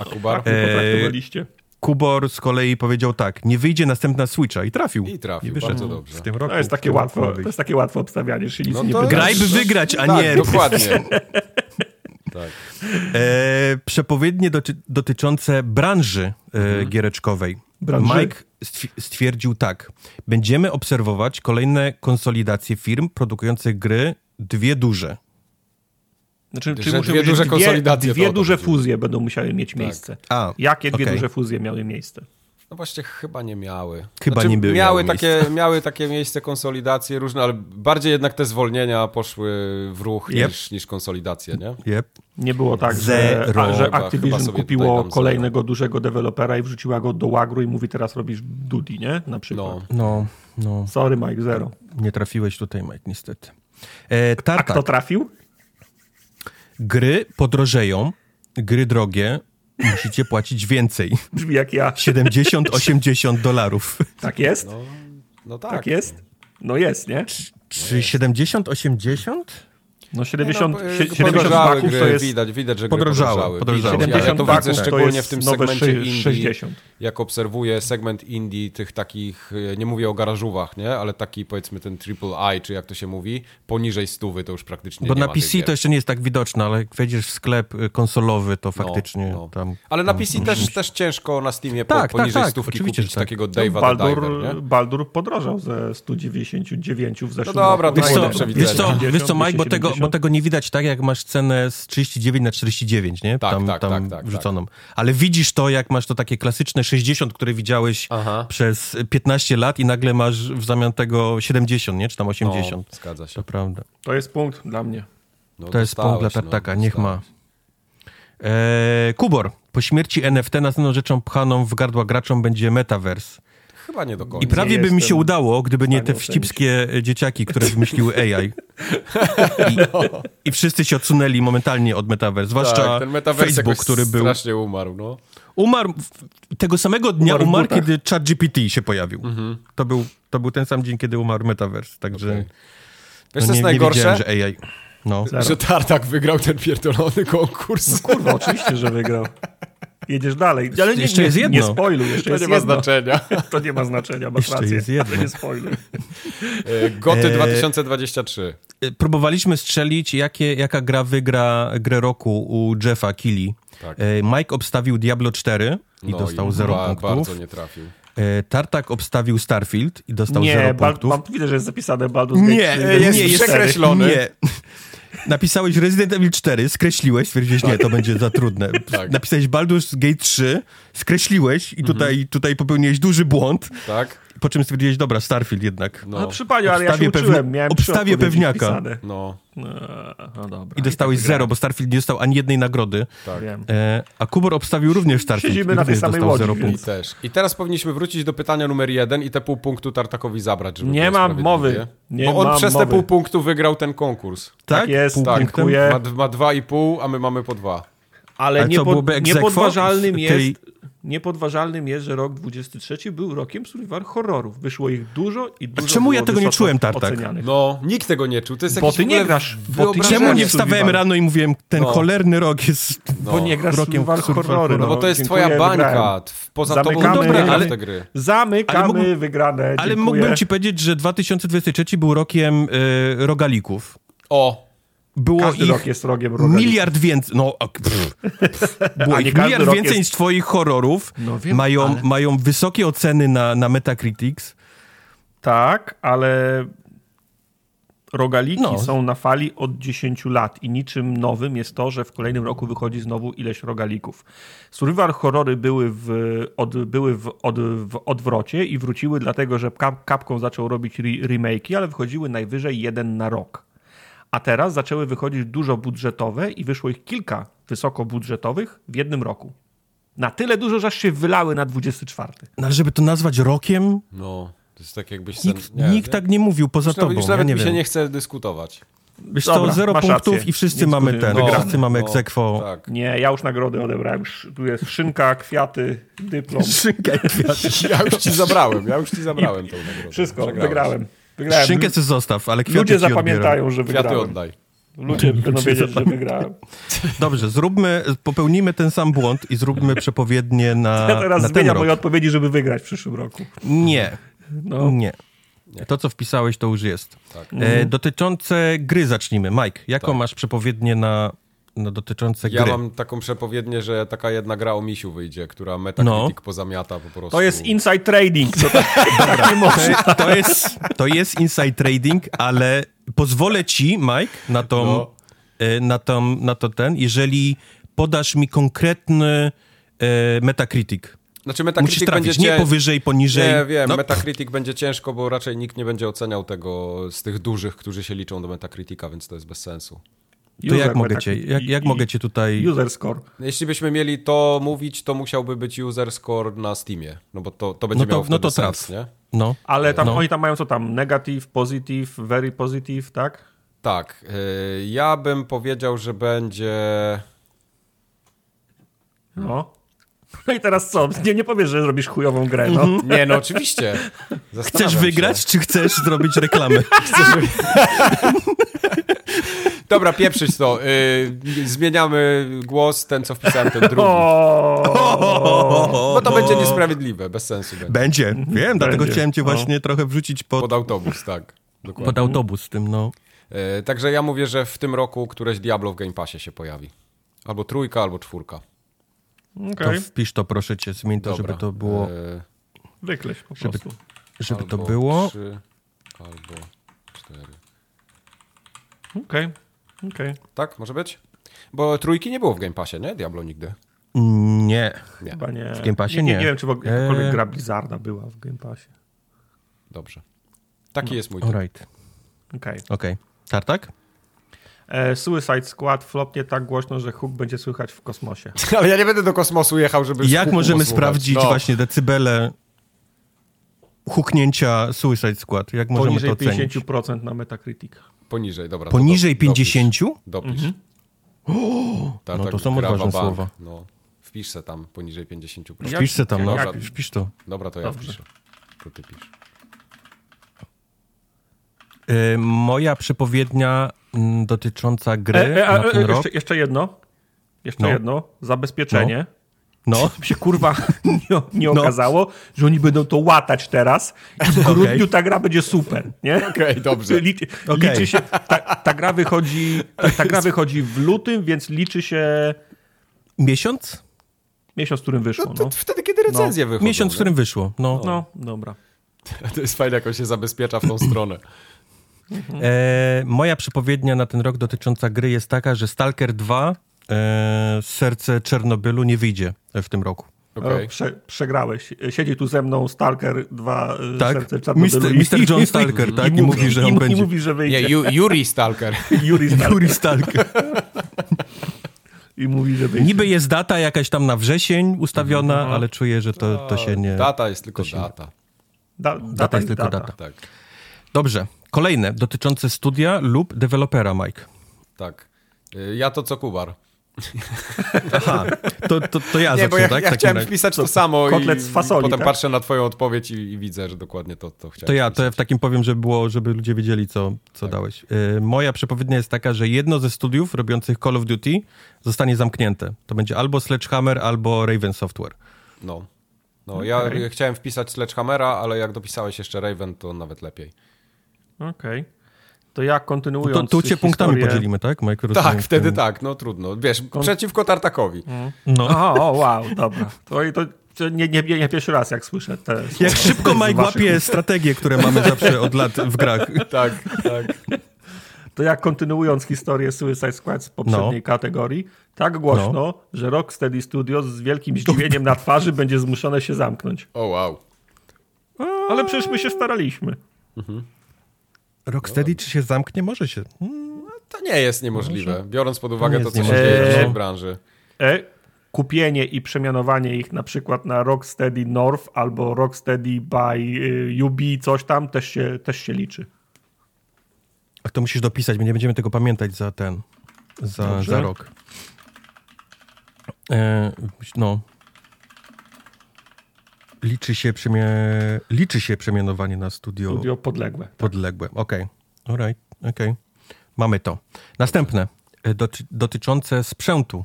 A Kubar? Mnie potraktowaliście. Kubor z kolei powiedział tak, nie wyjdzie następna Switcha i trafił. I trafił, wyszedł bardzo dobrze. w tym roku. To jest takie w tym łatwo, to jest takie łatwo obstawianie, nic No nie. Graj, by wygrać, a tak, nie... dokładnie. tak. E, przepowiednie doty dotyczące branży e, giereczkowej. Branży? Mike stwi- stwierdził tak, będziemy obserwować kolejne konsolidacje firm produkujących gry, dwie duże. Znaczy, Że czy muszą dwie być duże dwie, konsolidacje, Dwie duże fuzje będą musiały mieć miejsce. A, Jakie dwie okej. duże fuzje miały miejsce? No właśnie chyba nie miały. Chyba nie były- miały miały takie, miały takie miejsce konsolidacje różne, ale bardziej jednak te zwolnienia poszły w ruch Yep. niż, niż konsolidacje, nie? Yep. Nie było tak, że, Zero. a, że Chyba- chyba Activision tutaj kupiło kolejnego dużego dewelopera i wrzuciła go do łagru i mówi teraz robisz Dudi, nie? Na przykład. No. No, no, Sorry Mike, zero. nie trafiłeś tutaj, Mike, niestety. E, A kto trafił? Gry podrożeją, gry drogie, musicie płacić więcej. Brzmi jak ja. 70-80 dolarów. Tak jest? No, no tak. Tak jest? No jest, nie? Czy 70-80? No 70, Nie, no, sie- y, 70 podrożały baków gry, to jest... widać, widać, że gry Podrożały, podrożały. podrożały. Widać, ale 70 to baków widzę to szczególnie w tym segmencie indie. 60. Jak obserwuję segment indie, tych takich, y, nie mówię o garażówach, nie? Ale taki powiedzmy ten triple I, czy jak to się mówi, poniżej stówy to już praktycznie Bo nie na PC to jeszcze nie jest tak widoczne, ale jak wejdziesz w sklep y, konsolowy, to faktycznie no. tam... Ale na tam- PC też, też ciężko na Steamie po, Tak, tak, poniżej tak, stówki oczywiście, kupić tak. takiego No, Dave'a Baldur, Diver, nie? Baldur podrożał ze 199 w zeszłym No dobra, roku. to Wiesz co, wiesz co, 250, wiesz co Mike, bo tego, 270. bo tego nie widać tak, jak masz cenę z 39 na 49, nie? Tak, tam tak, tam tak, tak, wrzuconą. Ale widzisz to, jak masz to takie klasyczne 60, które widziałeś Aha. przez 15 lat i nagle masz w zamian tego 70, nie? Czy tam 80. No, zgadza się. To prawda. To jest punkt dla mnie. No, To jest punkt dla dostałeś, no, Tartaka, niech ma. Eee, Kubor, po śmierci NFT następną rzeczą pchaną w gardła graczom będzie Metaverse. Chyba nie do końca. I prawie by mi się udało, gdyby nie te ocenić. wścibskie dzieciaki, które wymyśliły AI. I, I wszyscy się odsunęli momentalnie od Metaverse, zwłaszcza tak, ten metaverse Facebook, jakoś który był... strasznie umarł, no. Umarł, tego samego dnia Umarł umarł, kiedy ChatGPT się pojawił. To, był, to był ten sam dzień, kiedy umarł Metaverse, także Okej. no Wiesz, co nie, jest nie najgorsze? że AI... No. Zero. Że Tartak wygrał ten pierdolony konkurs. Kurwa, oczywiście, że wygrał. Jedziesz dalej. Ale nie, Jeszcze nie, jest jedno. Nie spoiluj, jeszcze To jest nie ma jedno. znaczenia. To nie ma znaczenia, masz Jeszcze rację. jest jedno. Ale nie spoiluj. E, Goty E, 2023. Y, Próbowaliśmy strzelić, jakie, jaka gra wygra grę roku u Jeffa Keighley. Tak. Mike obstawił Diablo 4 i No dostał 0 ba- punktów. Bardzo nie trafił. Tartak obstawił Starfield i dostał Nie, 0 Bal- punktów. mam, widzę, że jest zapisane Baldur's Gate Nie, 3, jest, nie, jest przekreślony. Nie. Napisałeś Resident Evil 4, skreśliłeś, stwierdziłeś, nie, to będzie za trudne. Tak. Napisałeś Baldur's Gate 3, skreśliłeś i tutaj, tutaj popełniłeś duży błąd, Tak? Po czym stwierdziłeś, dobra, Starfield jednak. No. No przy paniu, ale ja się pewni- uczyłem, miałem obstawię pewniaka. No, No, no dobra. I dostałeś tak zero, bo Starfield nie dostał ani jednej nagrody. tak. E, a Kubor obstawił również Starfield. Siedzimy i na tej samej dostał łodzi, zero więc- I punktów. też. I teraz powinniśmy wrócić do pytania numer jeden i te pół punktu Tartakowi zabrać, żeby Nie mam mowy. Nie Bo on przez mowy. te pół punktu wygrał ten konkurs. Tak? jest, Pół tak. punktem? Dziękuję. Ma, ma dwa i pół, a my mamy po dwa. Ale Ale nie co, pod, byłoby ex aequo niepodważalnym w jest, tej- niepodważalnym jest, że rok 23 był rokiem survival horrorów. Wyszło ich dużo i dużo czemu ja tego nie czułem, Tartak? ocenianych. No, nikt tego nie czuł. To jest Bo ty nie grasz, bo ty. Czemu nie Survival. wstawałem rano i mówiłem, ten No. cholerny rok jest... Bo nie grasz rokiem survival horrory. horror. No bo to jest dziękuję, twoja bańka. wygrałem. Poza Zamykamy, tobą dobra, ale- te gry. Zamykamy Ale mógłbym- wygrane, Ale dziękuję. mógłbym ci powiedzieć, że 2023 był rokiem y, rogalików. O, Było Każdy ich rok jest rogiem miliard więcej. No, a, pff, było ich miliard więcej jest- niż twoich horrorów. No wiem, mają, ale- mają wysokie oceny na, na Metacritics. Tak, ale rogaliki No. są na fali od 10 lat i niczym nowym jest to, że w kolejnym roku wychodzi znowu ileś rogalików. Survival horrory były w, od, były w, od, w odwrocie i wróciły dlatego, że Capcom zaczął robić re, remake'i, ale wychodziły najwyżej jeden na rok. A teraz zaczęły wychodzić dużo budżetowe i wyszło ich kilka wysokobudżetowych w jednym roku. Na tyle dużo, że aż się wylały na 24. No, ale żeby to nazwać rokiem, no. To jest tak jakbyś... Sen... nikt, nikt tak nie mówił poza Już tobą. już Ja nawet nie mi się wiem. nie chce dyskutować. Wiesz Dobra, co, zero punktów rację. i wszyscy Nie mamy ten, Wygrany. wszyscy mamy No, egzekwo. Tak. Nie, ja już nagrody odebrałem. Tu jest szynka, kwiaty, dyplom. Szynka i kwiaty. Ja już ci zabrałem, ja już ci zabrałem tą nagrodę. Wszystko, Przegrałeś. wygrałem. Wygrałem. Szynkę sobie zostaw, ale kwiaty Ludzie ci zapamiętają, że Kwiaty wygrałem. oddaj. Ludzie będą wiedzieć, że wygrałem. Dobrze, zróbmy, popełnijmy ten sam błąd i zróbmy przepowiednie na, Ja teraz na ten zmieniam rok. moje odpowiedzi, żeby wygrać w przyszłym roku. Nie, No. nie. To, co wpisałeś, to już jest. Tak. E, dotyczące gry zacznijmy. Mike, jaką Tak. masz przepowiednię na, na dotyczące Ja gry? mam taką przepowiednię, że taka jedna gra o misiu wyjdzie, która Metacritic No. pozamiata po prostu. To jest inside trading. To tak, tak nie można. To, to, jest, to jest inside trading, ale pozwolę ci, Mike, na, tą, No. e, na, tą, na to ten, jeżeli podasz mi konkretny e, Metacritic. Znaczy Musisz Metacritic trafić, będzie nie powyżej, poniżej. Nie, wiem, No, Metacritic będzie ciężko, bo raczej nikt nie będzie oceniał tego z tych dużych, którzy się liczą do Metacritica, więc to jest bez sensu. To jak mogę, Metacritic- cię, jak, jak i- mogę cię tutaj... User score. Jeśli byśmy mieli to mówić, to musiałby być user score na Steamie, no bo to, to będzie No to- miało no to sens, traf. nie? No. Ale tam No. oni tam mają co tam? Negative, positive, very positive, tak? Tak, y, ja bym powiedział, że będzie... No. No i teraz co? Nie, nie powiesz, że zrobisz chujową grę, no. Nie, no oczywiście. Chcesz Zastanawiam wygrać, Się. czy chcesz zrobić reklamę? Dobra, pieprzyć to. Y, zmieniamy głos, ten co wpisałem, ten drugi. O, Bo to będzie niesprawiedliwe, bez sensu będzie. Będzie, wiem, dlatego Będzie. chciałem cię No. właśnie trochę wrzucić pod, Pod autobus, tak. Dokładnie. pod autobus z tym, no. E, Także ja mówię, że w tym roku któreś Diablo w Game Passie się pojawi. Albo trójka, albo czwórka. To Okej, wpisz to, proszę cię, zmień to, Dobra. żeby to było, E, wykleś po żeby- prostu. żeby to było. Trzy, albo cztery. Okej, okej. Tak, może być? Bo trójki nie było w Game Passie, nie? Diablo nigdy. Nie. Nie. Chyba nie. W Game Passie nie. Nie, nie. nie wiem, czy w ogóle jakakolwiek Eee. gra Blizzarda była w Game Passie. Dobrze. Taki jest mój typ. Alright, Okej. okej. Tartak? E, Suicide Squad flopnie tak głośno, że huk będzie słychać w kosmosie. Ale ja nie będę do kosmosu jechał, żeby Jak możemy sprawdzić No. właśnie decybele huknięcia Suicide Squad? Jak możemy Poniżej to ocenić? 50% na Metacritic. Poniżej, dobra. Poniżej do- dopisz. 50? Dopisz. Tartak No to są odważne wa bank. słowa. No. Wpisz se tam poniżej 50%. Jak- Wpisz se tam, no. jak- Wpisz to. Dobra, to ja Dobrze. wpiszę. To ty pisz. Y, moja przepowiednia mm, dotycząca gry E, e, na e, ten e, rok. jeszcze, jeszcze jedno. Jeszcze No. jedno. Zabezpieczenie. No. Się kurwa nie, nie No. okazało, że oni będą to łatać teraz i w grudniu ta gra będzie super, nie? Okej, dobrze. Liczy, Okej. liczy się, ta, ta, gra wychodzi, ta, ta gra wychodzi w lutym, więc liczy się Miesiąc? miesiąc, w którym wyszło. No, to No, wtedy, kiedy recenzje wychodzą. Miesiąc, w którym wyszło. No. no dobra. To jest fajne, jak on się zabezpiecza w tą stronę. E, moja przepowiednia na ten rok dotycząca gry jest taka, że Stalker 2 e, Serce Czernobylu nie wyjdzie w tym roku. Okej. O, Prze, przegrałeś. Siedzi tu ze mną Stalker 2 Tak? serce Czarnobylu Mr. i- Mr. John Stalker, tak? I mówi, że on i, będzie. I mówi, że Nie, wyjdzie. Ju, Yuri Stalker. Yuri Stalker. Yuri Stalker. I mówi, że wyjdzie. Niby jest data jakaś tam na wrzesień ustawiona, ale czuję, że to, to się nie... Data jest tylko się- data. Da, Data jest tylko data. Tak, Dobrze. Kolejne, dotyczące studia lub dewelopera, Mike. tak. Y, Ja to co Kubar. Aha, to, to, to ja Nie, zacznę, bo ja, tak? ja chciałem wpisać to samo kotlet i z fasoli, potem tak? patrzę na twoją odpowiedź i, i widzę, że dokładnie to, to chciałem To ja, to ja w takim powiem, żeby było, żeby ludzie wiedzieli, co, co Tak. dałeś. Y, moja przepowiednia jest taka, że jedno ze studiów robiących Call of Duty zostanie zamknięte. To będzie albo Sledgehammer, albo Raven Software. No. No, ja Okej. chciałem wpisać Sledgehammera, ale jak dopisałeś jeszcze Raven, to nawet lepiej. Okej. To ja kontynuując To tu cię punktami historię... podzielimy, tak, Mike? Tak, wtedy tym- tak, no trudno. Wiesz, przeciwko Tartakowi. No. O, o, wow, dobra. To, to, to nie, nie, nie pierwszy raz, jak słyszę te Jak słowa szybko z Mike łapie strategie, które mamy zawsze od lat w grach. Tak, tak. To jak kontynuując historię Suicide Squad z poprzedniej No. kategorii, tak głośno, że Rocksteady Studios z wielkim zdziwieniem na twarzy będzie zmuszone się zamknąć. O wow. Ale przecież my się staraliśmy. Rocksteady czy się zamknie? Może się. To nie jest niemożliwe, biorąc pod uwagę to, jest co się dzieje w tej branży. E, kupienie i przemianowanie ich na przykład na Rocksteady North albo Rocksteady by y, UB, coś tam, też się, też się liczy. Ach, to musisz dopisać, my nie będziemy tego pamiętać za ten, za, Dobrze. za rok. E, no. Liczy się, przemie... Liczy się przemianowanie na studio, Studio podległe. podległe. Okej, alright, okej. Mamy to. Następne, e, doty dotyczące sprzętu.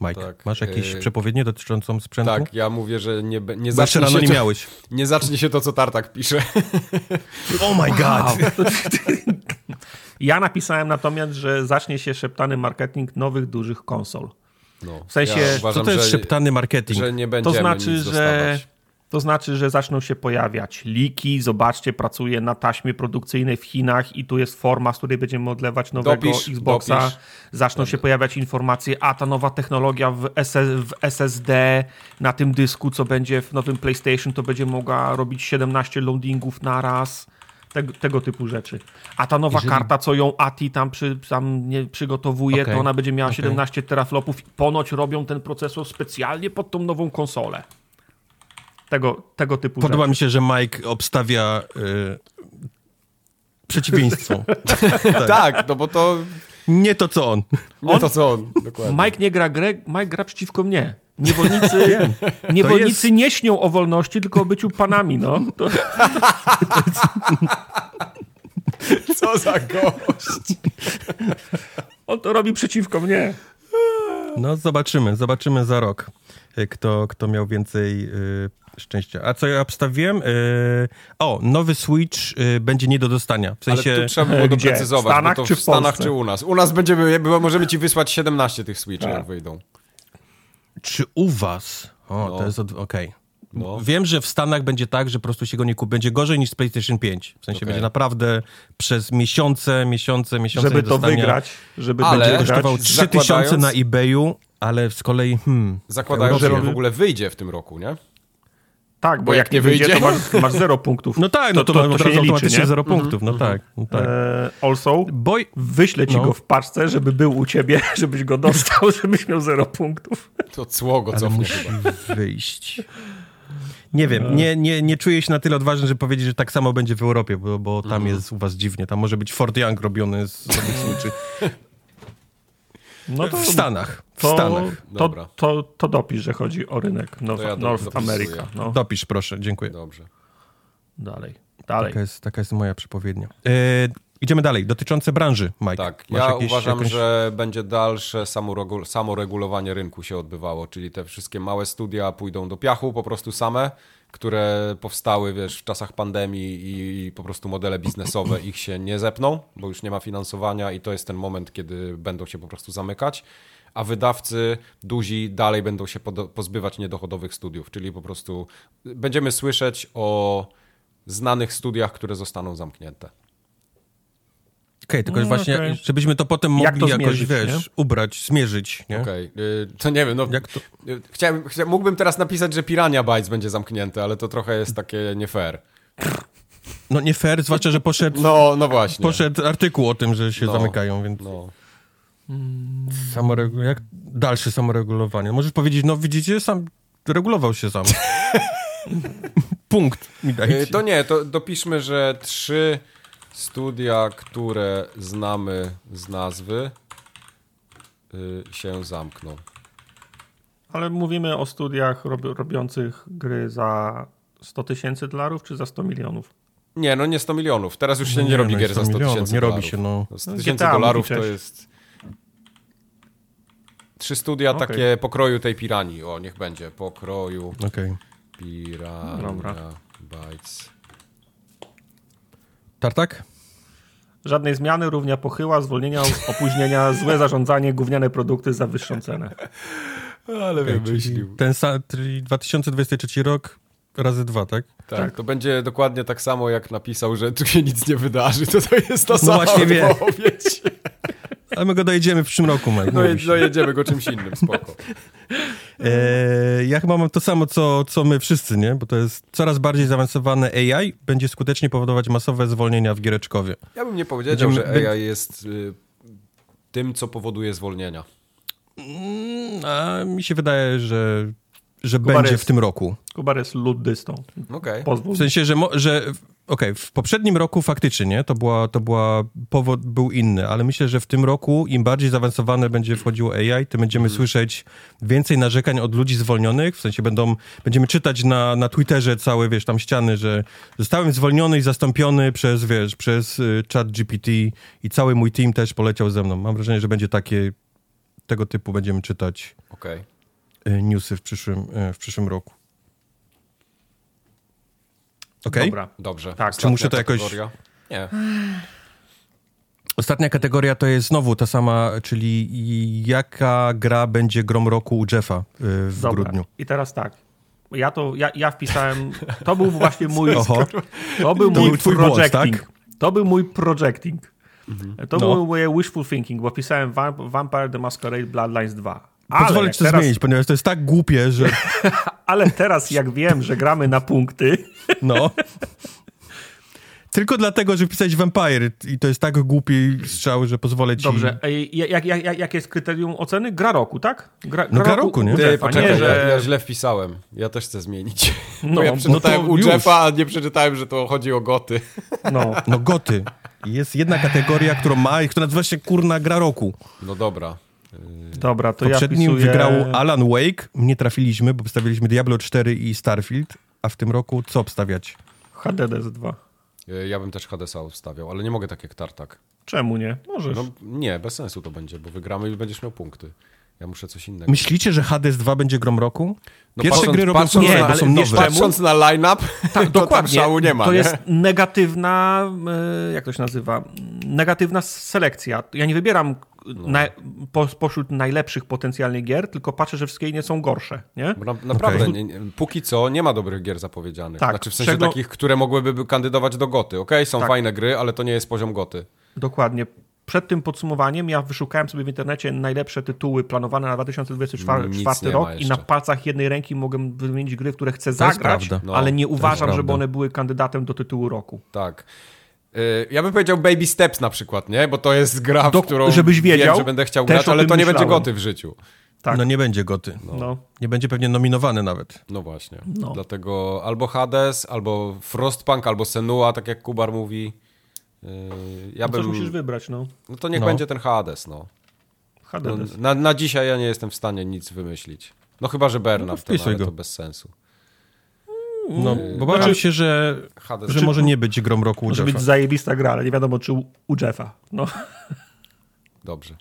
Mike, Tak, masz jakieś e, przepowiednie dotyczącą sprzętu? Tak, ja mówię, że nie, nie zacznie rano się nie to, miałeś. nie zacznie się to, co Tartak pisze. Oh my god! Ja napisałem natomiast, że zacznie się szeptany marketing nowych, dużych konsol. No, W sensie- ja Co uważam, to jest że, szeptany marketing? że nie To będziemy znaczy, nic że dostawać. To znaczy, że zaczną się pojawiać liki. Zobaczcie, pracuję na taśmie produkcyjnej w Chinach i tu jest forma, z której będziemy odlewać nowego Dopisz, Xboxa. dopisz. Zaczną się pojawiać informacje, a ta nowa technologia w, SS, w SSD na tym dysku, co będzie w nowym PlayStation, to będzie mogła robić 17 loadingów na raz. Tego, tego typu rzeczy. A ta nowa Jeżeli- karta, co ją ATI tam, przy, tam nie przygotowuje, Okej, to ona będzie miała okej. 17 teraflopów i ponoć robią ten procesor specjalnie pod tą nową konsolę. Tego, tego typu Podoba rzeczy. mi się, że Mike obstawia y, przeciwieństwo. Tak, no bo to Nie to, co on. nie to, co on. Dokładnie. Mike nie gra grę, Mike gra przeciwko mnie. Niewolnicy, niewolnicy nie śnią o wolności, tylko o byciu panami, no. To, Co za gość. on to robi przeciwko mnie. No, zobaczymy, zobaczymy za rok, kto, kto miał więcej y, szczęścia. A co ja obstawiłem? Y, o, nowy Switch y, będzie nie do dostania. W Ale sensie... tu trzeba było Gdzie? doprecyzować, W Stanach bo to czy w Stanach Polsce? czy u nas. U nas będziemy, bo możemy ci wysłać 17 tych Switchy, Tak. jak wyjdą. Czy u was? O, No. to jest... od- Okej. No. Wiem, że w Stanach będzie tak, że po prostu się go nie kupi. Będzie gorzej niż z PlayStation 5. W sensie Okej. będzie naprawdę przez miesiące, miesiące, miesiące Żeby to dostania. wygrać, żeby Ale będzie Kosztował grać. 3000 Zakładając- na eBayu, ale z kolei... Hmm, Zakładając, że on w ogóle wyjdzie w tym roku, nie? Tak, bo, Bo jak, jak nie wyjdzie, wyjdzie- to masz, masz zero punktów. No tak, no to, to, to, to się nie liczy, automatycznie nie? zero punktów, no tak. No tak. E, also, Boj... wyślę ci No. go w paczce, żeby był u ciebie, żebyś go dostał, żebyś miał zero punktów. To cło go Ale cofnie musi chyba. wyjść. Nie wiem, nie, nie, nie czuję się na tyle odważny, żeby powiedzieć, że tak samo będzie w Europie, bo, bo tam Mhm. jest u was dziwnie. Tam może być Fort Young robiony z Switchy. No to, W Stanach. W to, Stanach. to, Dobra. to, to dopisz, że chodzi o rynek North, ja North. America. No. Dopisz, proszę, dziękuję. Dobrze. Dalej. Dalej. Taka jest, taka jest moja przepowiednia. E, Idziemy dalej, dotyczące branży, Mike. Tak, Masz ja jakieś- uważam, jakąś- że będzie dalsze samoregu- samoregulowanie rynku się odbywało, czyli te wszystkie małe studia pójdą do piachu po prostu same, które powstały, wiesz, w czasach pandemii i, i po prostu modele biznesowe ich się nie zepną, bo już nie ma finansowania i to jest ten moment, kiedy będą się po prostu zamykać, a wydawcy duzi dalej będą się pozbywać niedochodowych studiów, czyli po prostu będziemy słyszeć o znanych studiach, które zostaną zamknięte. Okej, tylko No, właśnie, okej. żebyśmy to potem Jak mogli to jakoś, zmierzyć, wiesz, ubrać, zmierzyć, nie? Okej, y, to nie wiem, no Jak to... y, chciałem, chcia, mógłbym teraz napisać, że Pirania Bytes będzie zamknięte, ale to trochę jest takie nie fair. No nie fair, zwłaszcza, że poszedł, No, no właśnie. poszedł artykuł o tym, że się No. zamykają, więc No. samoregu... jak dalsze samoregulowanie? Możesz powiedzieć, no widzicie, sam regulował się sam. Punkt mi dajcie. Y, To nie, to dopiszmy, że trzy studia, które znamy z nazwy y, się zamkną. Ale mówimy o studiach rob, robiących gry za 100 tysięcy dolarów czy za 100 milionów? Nie, no nie 100 milionów. Teraz już się No nie, nie, robi no gier za 100 100 milionów, tysięcy nie robi się, no. 100 No, tysięcy GTA dolarów to jest... Trzy studia Okej. takie pokroju tej piranii. O, niech będzie. Pokroju Okej. pirania Dobra. bytes. Tartak? Żadnej zmiany, równia pochyła, zwolnienia, opóźnienia, złe zarządzanie, gówniane produkty za wyższą cenę. Ale Czyli ten sa- czyli 2023 rok razy dwa, tak? Tak, Tak. to będzie dokładnie tak samo, jak napisał, że tu się nic nie wydarzy. To, to jest ta sama właśnie odpowiedź. Ale my go dojedziemy w przyszłym roku, Mike. No, nie je- bój się. no jedziemy go czymś innym, spoko. Eee, ja chyba mam to samo, co, co my wszyscy, nie? Bo to jest coraz bardziej zaawansowane AI będzie skutecznie powodować masowe zwolnienia w giereczkowie. Ja bym nie powiedział, Będziemy- że AI jest y, tym, co powoduje zwolnienia. Mm, A mi się wydaje, że, że Kuba będzie jest- w tym roku. Kubar jest luddystą. Pozwól. W sensie, że, mo- że okej, w poprzednim roku faktycznie, nie? To była, to była, powód był inny, ale myślę, że w tym roku im bardziej zaawansowane będzie wchodziło AI, tym będziemy słyszeć więcej narzekań od ludzi zwolnionych, w sensie będą, będziemy czytać na, na Twitterze całe, wiesz, tam ściany, że zostałem zwolniony i zastąpiony przez, wiesz, przez y, chat GPT i cały mój team też poleciał ze mną. Mam wrażenie, że będzie takie, tego typu będziemy czytać Okej. y, newsy w przyszłym, y, w przyszłym roku. Okej? Dobra. Dobrze. Tak. Ostatnia Czy muszę to jakoś- kategoria? Nie. Ostatnia kategoria to jest znowu ta sama, czyli jaka gra będzie grom roku u Jeffa y, w Dobra. grudniu. I teraz tak. Ja to, ja, ja wpisałem, to był właśnie mój, Oho. to był To mój był twój głos, projecting. tak? To był mój projecting. To No. był moje wishful thinking, bo pisałem Vamp- Vampire the Masquerade Bloodlines 2. Pozwolę jak ci to teraz, zmienić, ponieważ to jest tak głupie, że ale teraz jak wiem, że gramy na punkty, no... Tylko dlatego, że wpisałeś Vampire i to jest tak głupi strzał, że pozwolę ci... Dobrze, ej, jak, jak, jak, jakie jest kryterium oceny? Gra roku, tak? Gra, No gra roku, nie? u Ty, Jeffa, poczekaj, nie, że... ja, ja źle wpisałem. Ja też chcę zmienić. No, Bo ja no przeczytałem to u. Jeffa, a nie przeczytałem, że to chodzi o goty. No, No goty. Jest jedna kategoria, którą ma i która nazywa się kurna gra roku. No dobra. Dobra, to ja poprzednim wpisuję... wygrał Alan Wake, nie trafiliśmy, bo obstawiliśmy Diablo 4 i Starfield, a w tym roku co obstawiać? HDDS 2. Y, Ja bym też Hadesa wstawiał, ale nie mogę tak jak Tartak. Czemu nie? Możesz. No nie, bez sensu to będzie, bo wygramy i będziesz miał punkty. Ja muszę coś innego. Myślicie, że Hades 2 będzie grom roku? No Pierwsze patrząc- gry robią patrząc są ale wiesz nowe. Patrząc na line-up, Tak, to tam dokładnie. szału nie ma, to nie? jest negatywna, e, jak to się nazywa? Negatywna selekcja. Ja nie wybieram No. na, po, pośród najlepszych potencjalnych gier, tylko patrzę, że wszystkie inne są gorsze, nie? Na, naprawdę, Okej. nie, nie, póki co nie ma dobrych gier zapowiedzianych. Tak, znaczy w sensie takich, które mogłyby kandydować do goty. Okej, są Tak. fajne gry, ale to nie jest poziom goty. Dokładnie. Przed tym podsumowaniem ja wyszukałem sobie w internecie najlepsze tytuły planowane na 2024 Nic rok i na palcach jednej ręki mogę wymienić gry, w które chcę To zagrać. No, ale nie uważam, żeby one były kandydatem do tytułu roku. Tak. Y, Ja bym powiedział Baby Steps na przykład, nie? Bo to jest gra, Do- w którą żebyś wiedział, wiem, że będę chciał grać, ale to nie będzie goty w życiu. Tak. No nie będzie goty. No. Nie będzie pewnie nominowany nawet. No właśnie. No. Dlatego albo Hades, albo Frostpunk, albo Senua, tak jak Kubar mówi. Y, Ja Coś bym... musisz wybrać, no. No to niech No. będzie ten Hades, no. no HDDS. na, na dzisiaj ja nie jestem w stanie nic wymyślić. No chyba, że No Bernard, to ten, ale go. to bez sensu. No, bo obawiam się, że, Hades. że może nie być grom roku u Może Jeffa. być zajebista gra, ale nie wiadomo, czy u, u Jeffa. No. Dobrze.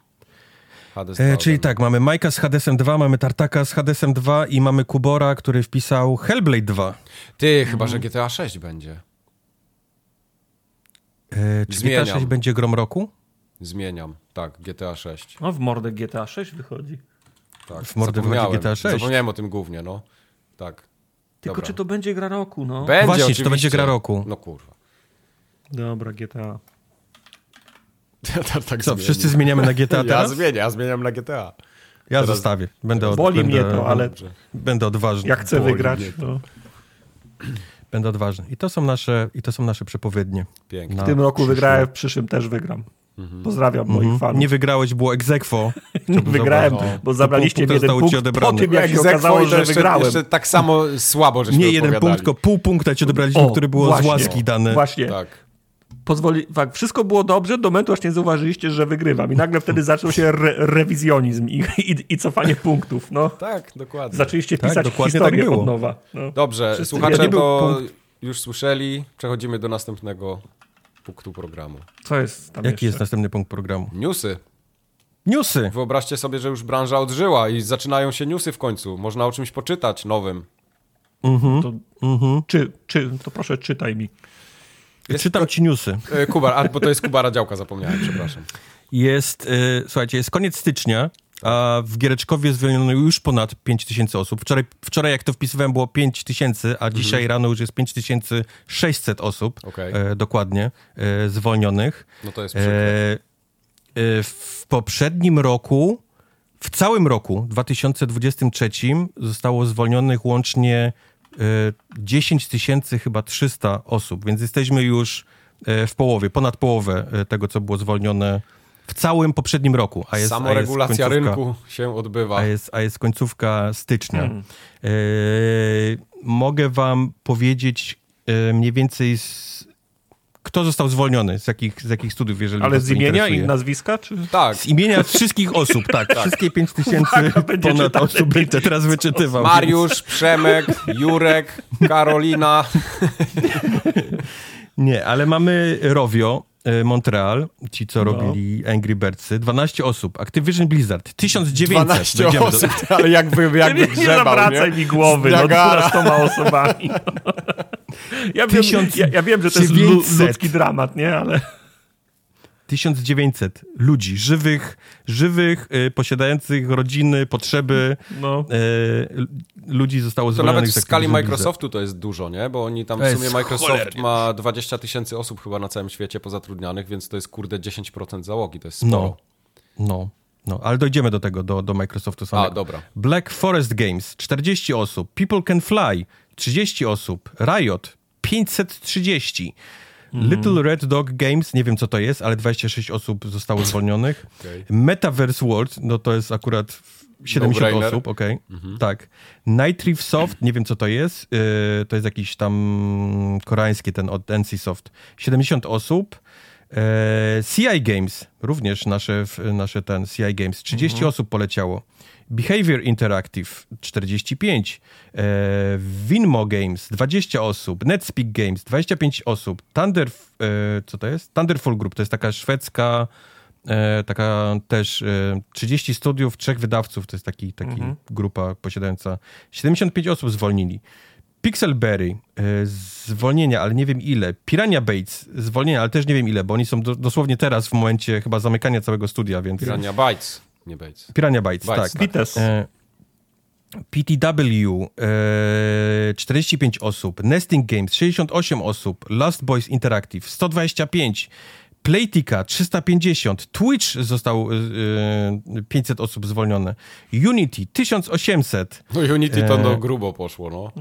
Hades E, czyli tak, mamy Majka z Hadesem 2, mamy Tartaka z Hadesem 2 i mamy Kubora, który wpisał Hellblade 2. mnie. Ty, chyba, że GTA 6 będzie. E, czy Zmieniam. GTA 6 będzie grom roku? Zmieniam. Tak, GTA 6. no, w mordę GTA 6 wychodzi. Tak. W mordę wychodzi. GTA 6. Zapomniałem o tym głównie, no. Tak. Tylko Dobra. czy to będzie gra roku, no? Będzie Właśnie, czy to oczywiście. będzie gra roku? No kurwa. Dobra, GTA. tak, tak Co, wszyscy zmieniamy na GTA Ja teraz? zmieniam, ja zmieniam na GTA. Ja teraz- zostawię. Będę, od, Boli będę, mnie to, ale. Będę odważny. jak chcę Boli wygrać, to. no. Będę odważny. I to są nasze, i to są nasze przepowiednie. Pięknie. Na W tym roku przyszły wygrałem, w przyszłym też wygram. Pozdrawiam moich Mhm. fanów. Nie wygrałeś, było egzekwo. Wygrałem, zauważyć. bo zabraliście mi jeden zostało ci punkt po odebrane. tym, jak się okazało, że jeszcze, wygrałem. Jeszcze tak samo słabo, żeśmy Nie jeden punkt, tylko pół punkta ci odebraliśmy, O, który było właśnie. z łaski dane. Właśnie. Tak. Pozwoli, tak, wszystko było dobrze do momentu, aż nie zauważyliście, że wygrywam. I nagle wtedy zaczął się re rewizjonizm i, i, i cofanie punktów. No. Tak, dokładnie. Zaczęliście Tak, pisać dokładnie historię tak było. od nowa. No. Dobrze, Wszyscy słuchacze to punkt. już słyszeli. Przechodzimy do następnego punktu programu. Co jest tam Jaki jeszcze? jest następny punkt programu? Newsy. Newsy. Wyobraźcie sobie, że już branża odżyła i zaczynają się newsy w końcu. Można o czymś poczytać nowym. To, czy, czy, to proszę czytaj mi. Czytam ci newsy. E, Kubar, a, bo to jest Kubara Działka, zapomniałem, przepraszam. Jest, y, słuchajcie, jest koniec stycznia, a w Giereczkowie zwolniono już ponad 5 tysięcy osób. Wczoraj, wczoraj, jak to wpisywałem, było 5 tysięcy, a dzisiaj rano już jest 5600 osób Okej. e, dokładnie e, zwolnionych. No to jest E, przykre. e, w poprzednim roku, w całym roku 2023 zostało zwolnionych łącznie e, 10 tysięcy chyba 300 osób, więc jesteśmy już e, w połowie, ponad połowę e, tego, co było zwolnione w całym poprzednim roku. A jest, a jest Samoregulacja rynku się odbywa. a jest, a jest końcówka stycznia. Hmm. E, mogę wam powiedzieć e, mniej więcej z, kto został zwolniony, z jakich, z jakich studiów, jeżeli Ale z imienia interesuje. i nazwiska? Czy... Tak, Z imienia wszystkich osób, tak. Wszystkie 5 tysięcy ponad osób będę teraz wyczytywał. Mariusz, Przemek, Jurek, Karolina. Więc... Nie, ale mamy Rovio, e, Montreal, ci co No. robili Angry Birdsy, 12 osób. Activision Blizzard, 1900. 12 Dojdziemy do- osób, ale jakby, jakby nie, nie grzebał, zawracaj nie? mi głowy, no. 12 osobami. Ja wiem, ja, ja wiem, że to jest lu, 1900. ludzki dramat, nie? Ale 1900 ludzi, żywych, żywych, y, posiadających rodziny, potrzeby no, y, ludzi zostało To zwolnionych nawet w skali. Microsoftu to jest dużo, nie? Bo oni tam To w jest sumie Microsoft cholernie ma 20 tysięcy osób chyba na całym świecie pozatrudnianych, więc to jest kurde 10% załogi, to jest No, sporo. no, no, ale dojdziemy do tego, do, do Microsoftu samego. A, dobra. Black Forest Games, 40 osób. People Can Fly, 30 osób. Riot, 530. Mhm. Little Red Dog Games, nie wiem co to jest, ale 26 osób zostało zwolnionych. Okej. Metaverse World, no to jest akurat 70 No-brainer. osób, okej. Tak. Night Reef Soft, nie wiem co to jest, yy, to jest jakiś tam koreański ten od NCSoft. 70 osób. E, CI Games, również nasze, nasze ten CI Games, 30 osób poleciało. Behavior Interactive 45, e, Winmo Games 20 osób, Netspeak Games 25 osób, Thunder, e, co to jest? Thunderful Group, to jest taka szwedzka, e, taka też e, 30 studiów, trzech wydawców, to jest taki, taki grupa posiadająca 75 osób zwolnili. Pixelberry, e, zwolnienia, ale nie wiem ile. Pirania Bates, zwolnienia, ale też nie wiem ile, bo oni są do, dosłownie teraz w momencie chyba zamykania całego studia, więc... Pirania Bytes, nie Bates. Pirania Bytes, Bytes, tak. tak. Bites. E, PTW, e, 45 osób, Nesting Games, 68 osób, Last Boys Interactive, 125, Playtika, 350, Twitch został e, 500 osób zwolnione, Unity, 1800, No Unity to E. no grubo poszło, no.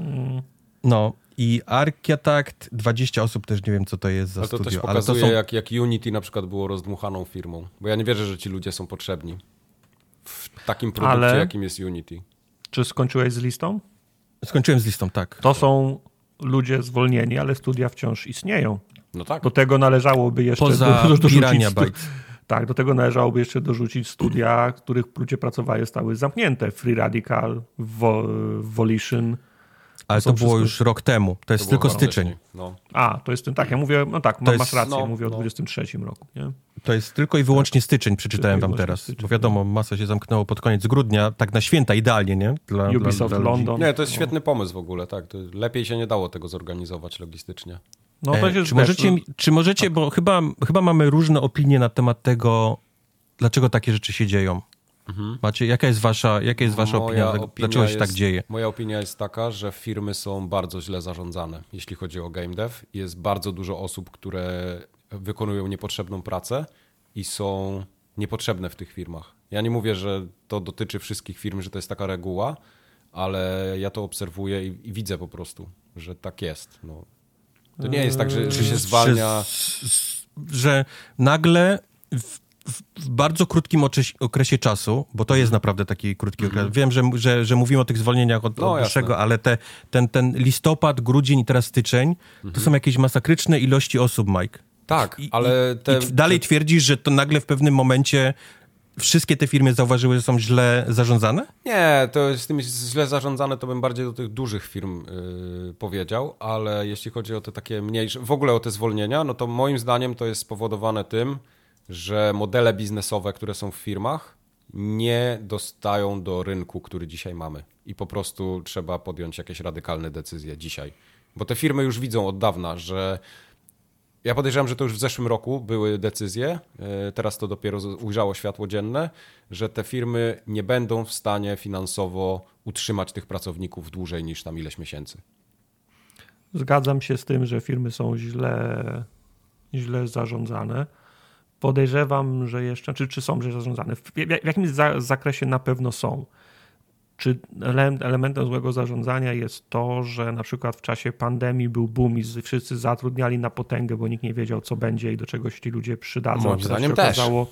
no i Architect, 20 osób, też nie wiem co to jest za Ale to studio, też ale to pokazuje, są... jak, jak Unity na przykład było rozdmuchaną firmą. Bo ja nie wierzę, że ci ludzie są potrzebni takim produkcie, Ale- jakim jest Unity. czy skończyłeś z listą? Skończyłem z listą, tak. To są ludzie zwolnieni, ale studia wciąż istnieją. No tak. Do tego należałoby jeszcze Poza do, do, dorzucić... Tak, do tego należałoby jeszcze dorzucić studia, których ludzie pracowali, zostały zamknięte. Free Radical, Vo, Volition. Ale są to było wszystko- już rok temu. To jest To tylko styczeń. No. A, to jest ten, tak, ja mówię, no tak, jest- masz rację, no, mówię o no. 23 roku, nie? To jest tylko i wyłącznie styczeń, przeczytałem wam teraz. styczeń, Bo wiadomo, masa się zamknęło pod koniec grudnia, tak na święta, idealnie, nie? Dla, Ubisoft ludzi. London. Nie, to jest świetny pomysł w ogóle, tak. To lepiej się nie dało tego zorganizować logistycznie. No to E, czy, możecie, no- czy możecie, bo chyba, chyba mamy różne opinie na temat tego, dlaczego takie rzeczy się dzieją. Macie, jaka jest wasza, jaka jest wasza opinia, Dla- dlaczego się jest, tak dzieje? Moja opinia jest taka, że firmy są bardzo źle zarządzane, jeśli chodzi o game dev. Jest bardzo dużo osób, które wykonują niepotrzebną pracę i są niepotrzebne w tych firmach. Ja nie mówię, że to dotyczy wszystkich firm, że to jest taka reguła, ale ja to obserwuję i, i widzę po prostu, że tak jest. No. To nie jest tak, że, że się zwalnia. Że, że nagle w, w, bardzo krótkim okresie czasu, bo to jest naprawdę taki krótki okres. Wiem, że, że, że mówimy o tych zwolnieniach od, No, od dłuższego, ale te, ten, ten listopad, grudzień i teraz styczeń, to są jakieś masakryczne ilości osób, Mike. Tak, I, ale te, i dalej twierdzisz, że to nagle w pewnym momencie wszystkie te firmy zauważyły, że są źle zarządzane? Nie, to z tym źle zarządzane, to bym bardziej do tych dużych firm yy, powiedział, ale jeśli chodzi o te takie mniejsze, w ogóle o te zwolnienia, no to moim zdaniem to jest spowodowane tym, że modele biznesowe, które są w firmach, nie dostają do rynku, który dzisiaj mamy. I po prostu trzeba podjąć jakieś radykalne decyzje dzisiaj. Bo te firmy już widzą od dawna, że ja podejrzewam, że to już w zeszłym roku były decyzje, e, teraz to dopiero ujrzało światło dzienne, że te firmy nie będą w stanie finansowo utrzymać tych pracowników dłużej niż tam ileś miesięcy. Zgadzam się z tym, że firmy są źle, źle zarządzane. Podejrzewam, że jeszcze, czy, czy są zarządzane. W, w, w jakimś za, zakresie na pewno są. Czy ele- elementem złego zarządzania jest to, że na przykład w czasie pandemii był boom i wszyscy zatrudniali na potęgę, bo nikt nie wiedział, co będzie i do czego się ci ludzie przydadzą. Moim zdaniem się też. Okazało,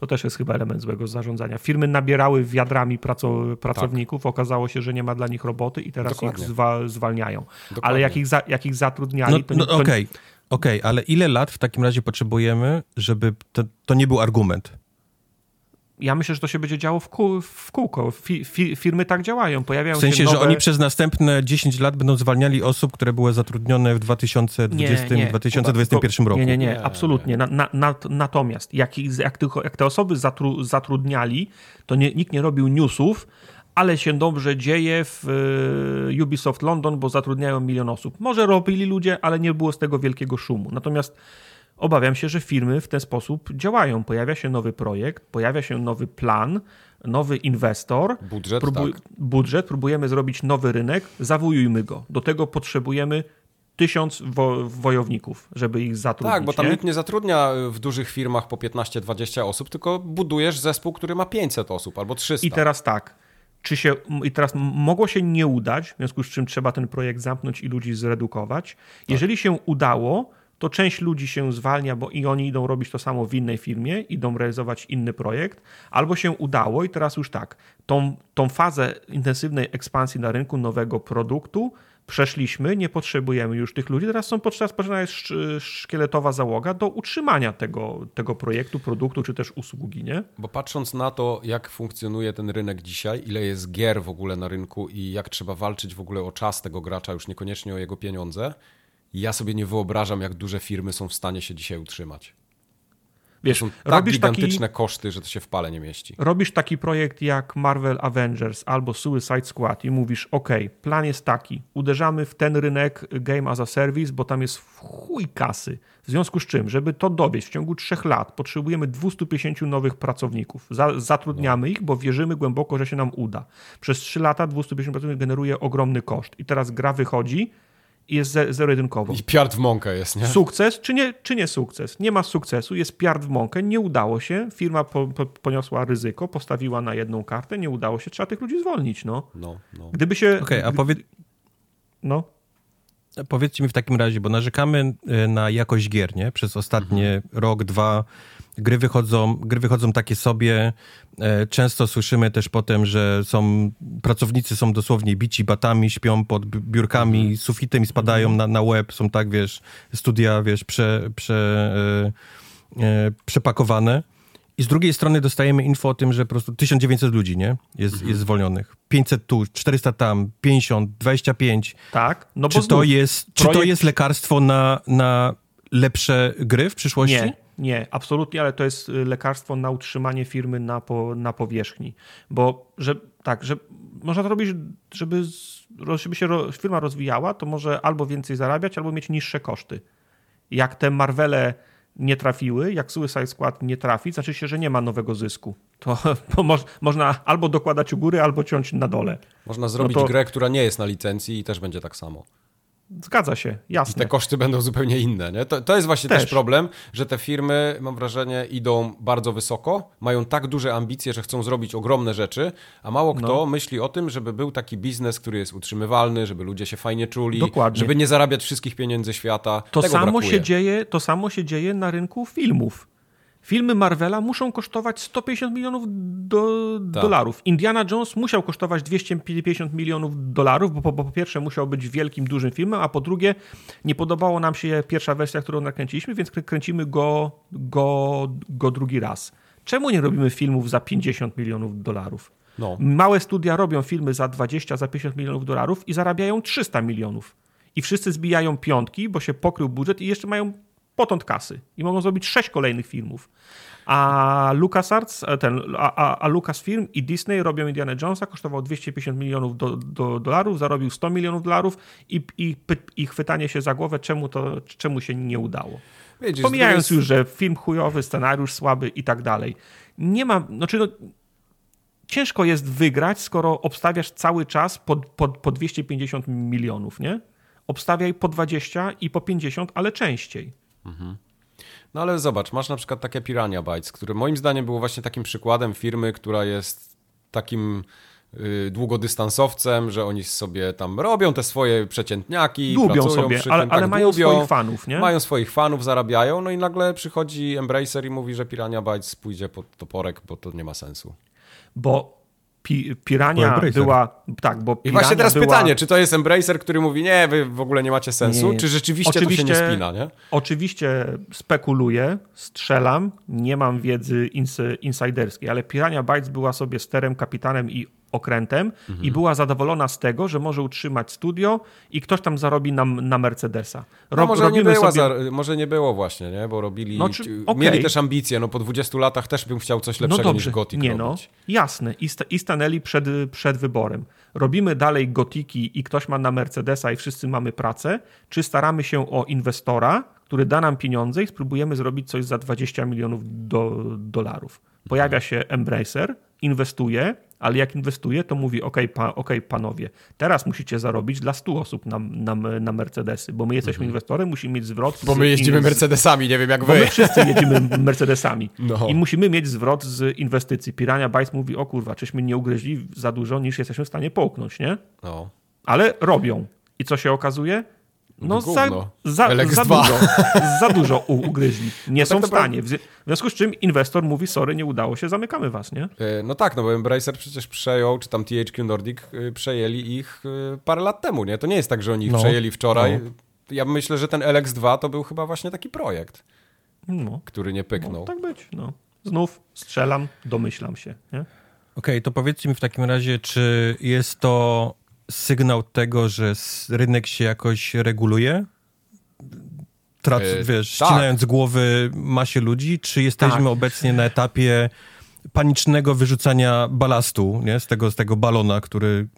to też jest chyba element złego zarządzania. Firmy nabierały wiadrami praco, pracowników, okazało się, że nie ma dla nich roboty i teraz Dokładnie. ich zwa, zwalniają. Ale Dokładnie. jak ich, za, jak ich zatrudniali, No, to, no to okej, okej, ale ile lat w takim razie potrzebujemy, żeby to, to nie był argument? ja myślę, że to się będzie działo w, kół, w kółko. Fi, fi, firmy tak działają. Pojawiają W sensie, się nowe... że oni przez następne 10 lat będą zwalniali osób, które były zatrudnione w 2020, 2021 roku. Nie, nie, nie, Nie, absolutnie. Na, na, na, natomiast jak, ich- jak, jak te osoby zatru, zatrudniali, to nie, nikt nie robił newsów, ale się dobrze dzieje w e, Ubisoft London, bo zatrudniają milion osób. Może robili ludzie, ale nie było z tego wielkiego szumu. Natomiast obawiam się, że firmy w ten sposób działają. Pojawia się nowy projekt, pojawia się nowy plan, nowy inwestor. Budżet, Próbuj- tak. budżet, próbujemy zrobić nowy rynek, zawojujmy go. Do tego potrzebujemy tysiąc wo- wojowników, żeby ich zatrudnić. Tak, bo tam nie? nikt nie zatrudnia w dużych firmach po 15-20 osób, tylko budujesz zespół, który ma 500 osób albo 300. I teraz tak, czy się, i teraz mogło się nie udać, w związku z czym trzeba ten projekt zamknąć i ludzi zredukować. Jeżeli się udało, to część ludzi się zwalnia, bo i oni idą robić to samo w innej firmie, idą realizować inny projekt, albo się udało i teraz już tak, tą, tą fazę intensywnej ekspansji na rynku nowego produktu przeszliśmy, nie potrzebujemy już tych ludzi, teraz są potrzebna jest sz- szkieletowa załoga do utrzymania tego, tego projektu, produktu czy też usługi, nie? Bo patrząc na to, jak funkcjonuje ten rynek dzisiaj, ile jest gier w ogóle na rynku i jak trzeba walczyć w ogóle o czas tego gracza, już niekoniecznie o jego pieniądze, ja sobie nie wyobrażam, jak duże firmy są w stanie się dzisiaj utrzymać. Wiesz, To są tak robisz taki, gigantyczne koszty, że to się w pale nie mieści. robisz taki projekt jak Marvel Avengers albo Suicide Squad i mówisz, ok, plan jest taki, uderzamy w ten rynek Game as a Service, bo tam jest chuj kasy. W związku z czym, żeby to dowieść w ciągu trzech lat, potrzebujemy 250 nowych pracowników. Za, zatrudniamy ich, bo wierzymy głęboko, że się nam uda. Przez trzy lata 250 pracowników generuje ogromny koszt. I teraz gra wychodzi i jest ze- zero-jedynkowo. I piard w mąkę jest, nie? Sukces czy nie, czy nie sukces? Nie ma sukcesu, jest piard w mąkę, nie udało się, firma po, po, poniosła ryzyko, postawiła na jedną kartę, nie udało się, trzeba tych ludzi zwolnić, no. No, no. Gdyby się... Okej, a powie, No, powiedzcie mi w takim razie, bo narzekamy y, na jakość gier, nie? Przez ostatnie rok, dwa. Gry wychodzą, gry wychodzą takie sobie. E, Często słyszymy też potem, że są pracownicy są dosłownie bici batami, śpią pod bi- biurkami, sufitem i spadają na, na łeb. Są tak, wiesz, studia, wiesz, prze, prze, e, e, przepakowane. I z drugiej strony dostajemy info o tym, że po prostu 1900 ludzi, nie? Jest, Mhm. jest zwolnionych. 500 tu, 400 tam, 50, 25. Tak? No Czy to jest, czy to projekt- jest lekarstwo na, na lepsze gry w przyszłości? Nie, nie, absolutnie, ale to jest y, lekarstwo na utrzymanie firmy na, po, na powierzchni. Bo, że, tak, że można to robić, żeby, żeby się firma rozwijała, to może albo więcej zarabiać, albo mieć niższe koszty. Jak te Marvele nie trafiły, jak Suicide Squad nie trafi, znaczy się, że nie ma nowego zysku. To, to moż, można albo dokładać u góry, albo ciąć na dole. Można zrobić to- grę, która nie jest na licencji i też będzie tak samo. Zgadza się, I jasne. te koszty będą zupełnie inne. Nie? To, to jest właśnie też. Też. problem, że te firmy, mam wrażenie, idą bardzo wysoko, mają tak duże ambicje, że chcą zrobić ogromne rzeczy, a mało kto No. myśli o tym, żeby był taki biznes, który jest utrzymywalny, żeby ludzie się fajnie czuli, Dokładnie. żeby nie zarabiać wszystkich pieniędzy świata. To Tego samo, brakuje. się dzieje, to samo się dzieje na rynku filmów. Filmy Marvela muszą kosztować 150 milionów do, Tak. dolarów. Indiana Jones musiał kosztować 250 milionów dolarów, bo po, bo po pierwsze musiał być wielkim, dużym filmem, a po drugie nie podobało nam się pierwsza wersja, którą nakręciliśmy, więc krę- kręcimy go, go, go drugi raz. Czemu nie robimy filmów za 50 milionów dolarów? No. Małe studia robią filmy za 20, za 50 milionów dolarów i zarabiają 300 milionów. I wszyscy zbijają piątki, bo się pokrył budżet i jeszcze mają potąd kasy. I mogą zrobić sześć kolejnych filmów. A LucasArts, e, ten, a, a, a Lucasfilm i Disney robią Indiana Jonesa, kosztował 250 milionów do, do, dolarów, zarobił 100 milionów dolarów i, i, i chwytanie się za głowę, czemu, to, czemu się nie udało. Z Pomijając drugiej już, że film chujowy, scenariusz słaby i tak dalej. Nie ma, znaczy no, ciężko jest wygrać, skoro obstawiasz cały czas po, po, po 250 milionów, nie? Obstawiaj po 20 i po 50, ale częściej. No ale zobacz, masz na przykład takie Pirania Bytes, które moim zdaniem było właśnie takim przykładem firmy, która jest takim y, długodystansowcem, że oni sobie tam robią te swoje przeciętniaki, Lubią sobie, przy ale, tym, ale tak mają dłubią, swoich fanów, nie? Mają swoich fanów, zarabiają, no i nagle przychodzi Embracer i mówi, że Pirania Bytes pójdzie pod toporek, bo to nie ma sensu. Bo pi, Pirania była... Tak, bo I właśnie teraz była, pytanie, czy to jest Embracer, który mówi, nie, wy w ogóle nie macie sensu, Nie. czy rzeczywiście, to się nie spina, nie? Oczywiście spekuluję, strzelam, nie mam wiedzy ins insiderskiej, ale Pirania Bytes była sobie sterem, kapitanem i okrętem Mhm. i była zadowolona z tego, że może utrzymać studio i ktoś tam zarobi na, na Mercedesa. No Ro- może, nie była sobie- za, może nie było właśnie, nie? Bo robili, No, czy- okej. mieli też ambicje, no po 20 latach też bym chciał coś lepszego no niż dobrze, Gothic nie no, robić. jasne I, sta, i stanęli przed, przed wyborem. Robimy dalej gotiki i ktoś ma na Mercedesa i wszyscy mamy pracę, czy staramy się o inwestora, który da nam pieniądze i spróbujemy zrobić coś za 20 milionów do, dolarów. Pojawia się Embracer, inwestuje, ale jak inwestuje, to mówi: OK, pa, okej, panowie, teraz musicie zarobić dla 100 osób na, na, na Mercedesy, bo my jesteśmy inwestorem, musimy mieć zwrot. Mhm. Bo z my jeździmy inwest- Mercedesami, nie wiem jak bo my wy. wszyscy jedziemy Mercedesami No. i musimy mieć zwrot z inwestycji. Pirania Bytes mówi, o kurwa, czyśmy nie ugryźli za dużo, niż jesteśmy w stanie połknąć, nie? No. Ale robią. I co się okazuje? No za, Gówno. za, LX2. za dużo, za dużo ugryźli. Nie są tak w stanie. W zwi- w związku z czym inwestor mówi, sorry, nie udało się, zamykamy was, nie? E, No tak, no bo Embracer przecież przejął, czy tam THQ Nordic y, przejęli ich y, parę lat temu, nie? To nie jest tak, że oni ich No. przejęli wczoraj. No. Ja myślę, że ten LX2 to był chyba właśnie taki projekt, No, który nie pyknął. no tak być, no. Znów strzelam, domyślam się, nie? Okej, to powiedzcie mi w takim razie, czy jest to sygnał tego, że rynek się jakoś reguluje? Trac, E, wiesz, tak. ścinając głowy masie ludzi, czy jesteśmy Tak. obecnie na etapie panicznego wyrzucania balastu, nie? Z tego, z tego balona, który...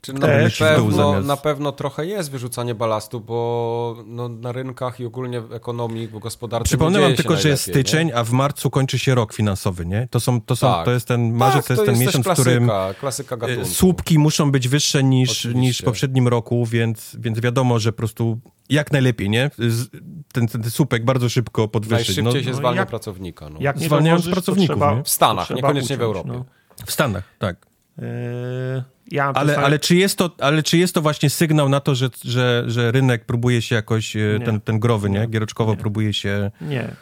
Czy na, pewno, na pewno trochę jest wyrzucanie balastu, bo no, na rynkach i ogólnie w ekonomii, w gospodarce Przypomnę wam tylko, że jest najlepiej, nie? styczeń, a w marcu kończy się rok finansowy, nie? To, są, to, są, Tak. to jest ten marzec, tak, to jest ten też miesiąc, w klasyka, którym klasyka e, gatunku. słupki muszą być wyższe niż, Oczywiście. niż w poprzednim roku, więc, więc wiadomo, że po prostu jak najlepiej, nie? Ten, ten, ten słupek bardzo szybko podwyższyć. No, Najszybciej się no zwalnia jak- pracownika. No. Jak nie Zwalniając pracowników, trzeba, nie? W Stanach, niekoniecznie w uciąć, Europie. No. w Stanach, tak. Eee, ja Ale, ale, czy jest to, ale czy jest to właśnie sygnał na to, że, że, że rynek próbuje się jakoś, e, Nie. ten, ten growy, nie? Nie. Giereczkowo Nie. próbuje się Nie.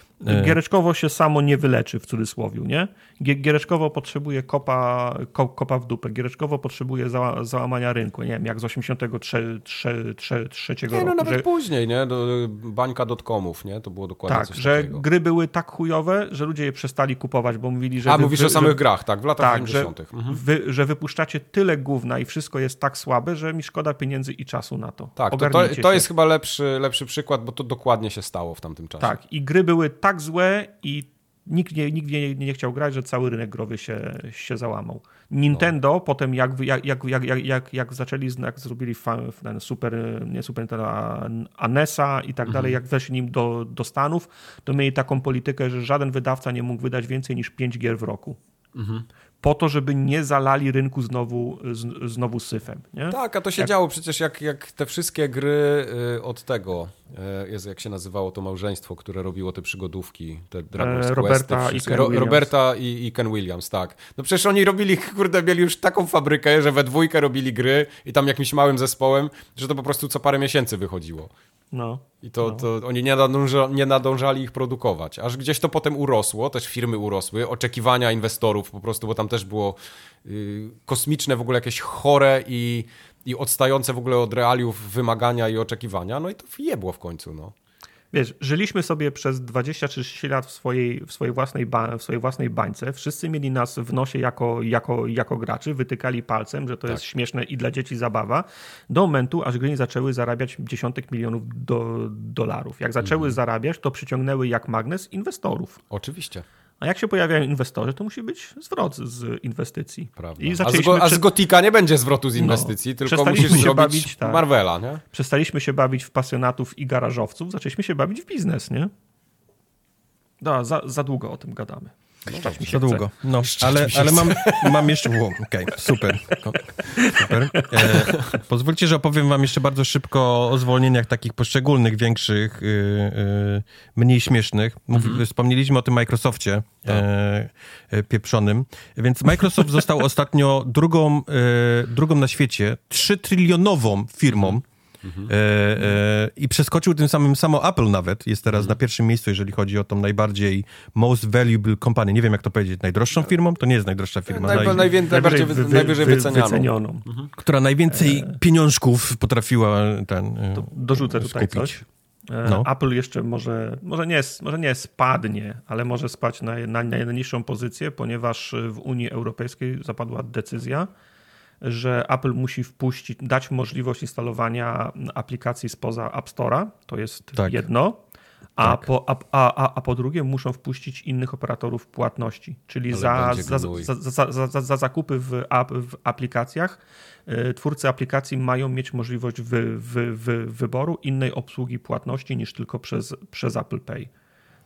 Giereczkowo się samo nie wyleczy, w cudzysłowie, nie? Giereczkowo potrzebuje kopa, kopa w dupę. Giereczkowo potrzebuje za, załamania rynku, nie wiem, jak z 83 3, 3, 3 nie, roku. no nawet że, później, nie? Bańka dotcomów, nie? To było dokładnie tak, że takiego. gry były tak chujowe, że ludzie je przestali kupować, bo mówili, że... A, wy, mówisz wy, o samych że, grach, tak, w latach tak, że, 90. Mhm. wy, że wypuszczacie tyle gówna i wszystko jest tak słabe, że mi szkoda pieniędzy i czasu na to. Tak, to, to, to jest chyba lepszy, lepszy przykład, bo to dokładnie się stało w tamtym czasie. Tak, i gry były tak złe i nikt nie, nikt nie, nie chciał grać, że cały rynek growy się, się załamał. Nintendo No. potem jak, jak, jak, jak, jak, jak, zaczęli, jak zrobili super, nie super Nintendo, a a NES-a i tak Mhm. dalej, jak weszli nim do, do Stanów, to mieli taką politykę, że żaden wydawca nie mógł wydać więcej niż 5 gier w roku. Mhm. Po to, żeby nie zalali rynku znowu, z, znowu syfem. Nie? Tak, a to się Jak- działo przecież jak, jak te wszystkie gry y, od tego, Jezu, jak się nazywało to małżeństwo, które robiło te przygodówki, te Dragon's E, Quest, Roberta i Ro, Williams. Roberta i, i Ken Williams, tak. No przecież oni robili, kurde, mieli już taką fabrykę, że we dwójkę robili gry i tam jakimś małym zespołem, że to po prostu co parę miesięcy wychodziło. No. I to, to oni nie, nadąża, nie nadążali ich produkować. Aż gdzieś to potem urosło, też firmy urosły, oczekiwania inwestorów po prostu, bo tam też było y, kosmiczne w ogóle jakieś chore i, i odstające w ogóle od realiów wymagania i oczekiwania. No i to jebło w końcu, no. Wiesz, żyliśmy sobie przez 20-30 lat w swojej, w, swojej własnej ba, w swojej własnej bańce. Wszyscy mieli nas w nosie jako, jako, jako graczy, wytykali palcem, że to jest śmieszne i dla dzieci zabawa, do momentu, aż gry zaczęły zarabiać dziesiątek milionów do, dolarów. Jak zaczęły zarabiać, to przyciągnęły jak magnes inwestorów. Oczywiście, A jak się pojawiają inwestorzy, to musi być zwrot z inwestycji. prawda. I a, z, zaczęliśmy go, a z prze- Gotika nie będzie zwrotu z inwestycji, tylko przestaliśmy musisz się zrobić bawić, tak. Marvela, nie? przestaliśmy się bawić w pasjonatów i garażowców, zaczęliśmy się bawić w biznes, nie? Da, za, za długo o tym gadamy. Szczać mi się Za chce. długo. No, ale, ale mam, mam jeszcze. Wow, Okej, super. Ko- super. E, pozwólcie, że opowiem Wam jeszcze bardzo szybko o zwolnieniach takich poszczególnych, większych, y, y, mniej śmiesznych. Mówi, Wspomnieliśmy o tym Microsoftie e, e, pieprzonym. Więc Microsoft został ostatnio drugą, e, drugą na świecie, trzytrylionową firmą. E, e, I przeskoczył tym samym samo Apple nawet. Jest teraz na pierwszym miejscu, jeżeli chodzi o tą najbardziej most valuable company. Nie wiem, jak to powiedzieć. Najdroższą firmą? To nie jest najdroższa firma. Naj, Naj, najwię, najbardziej, wy, wy- wy- najwyżej wy- wycenianą. wycenioną. która najwięcej pieniążków potrafiła ten. e, Dorzucę tutaj skupić. coś. E, No. Apple jeszcze może, może, nie, może nie spadnie, ale może spać na, na, na najniższą pozycję, ponieważ w Unii Europejskiej zapadła decyzja, że Apple musi wpuścić, dać możliwość instalowania aplikacji spoza App Store'a, to jest Tak. jedno, a, Tak. po, a, a, a po drugie muszą wpuścić innych operatorów płatności, czyli za, za, za, za, za, za, za zakupy w, ap, w aplikacjach y, twórcy aplikacji mają mieć możliwość wy, wy, wy, wyboru innej obsługi płatności niż tylko przez, przez Apple Pay.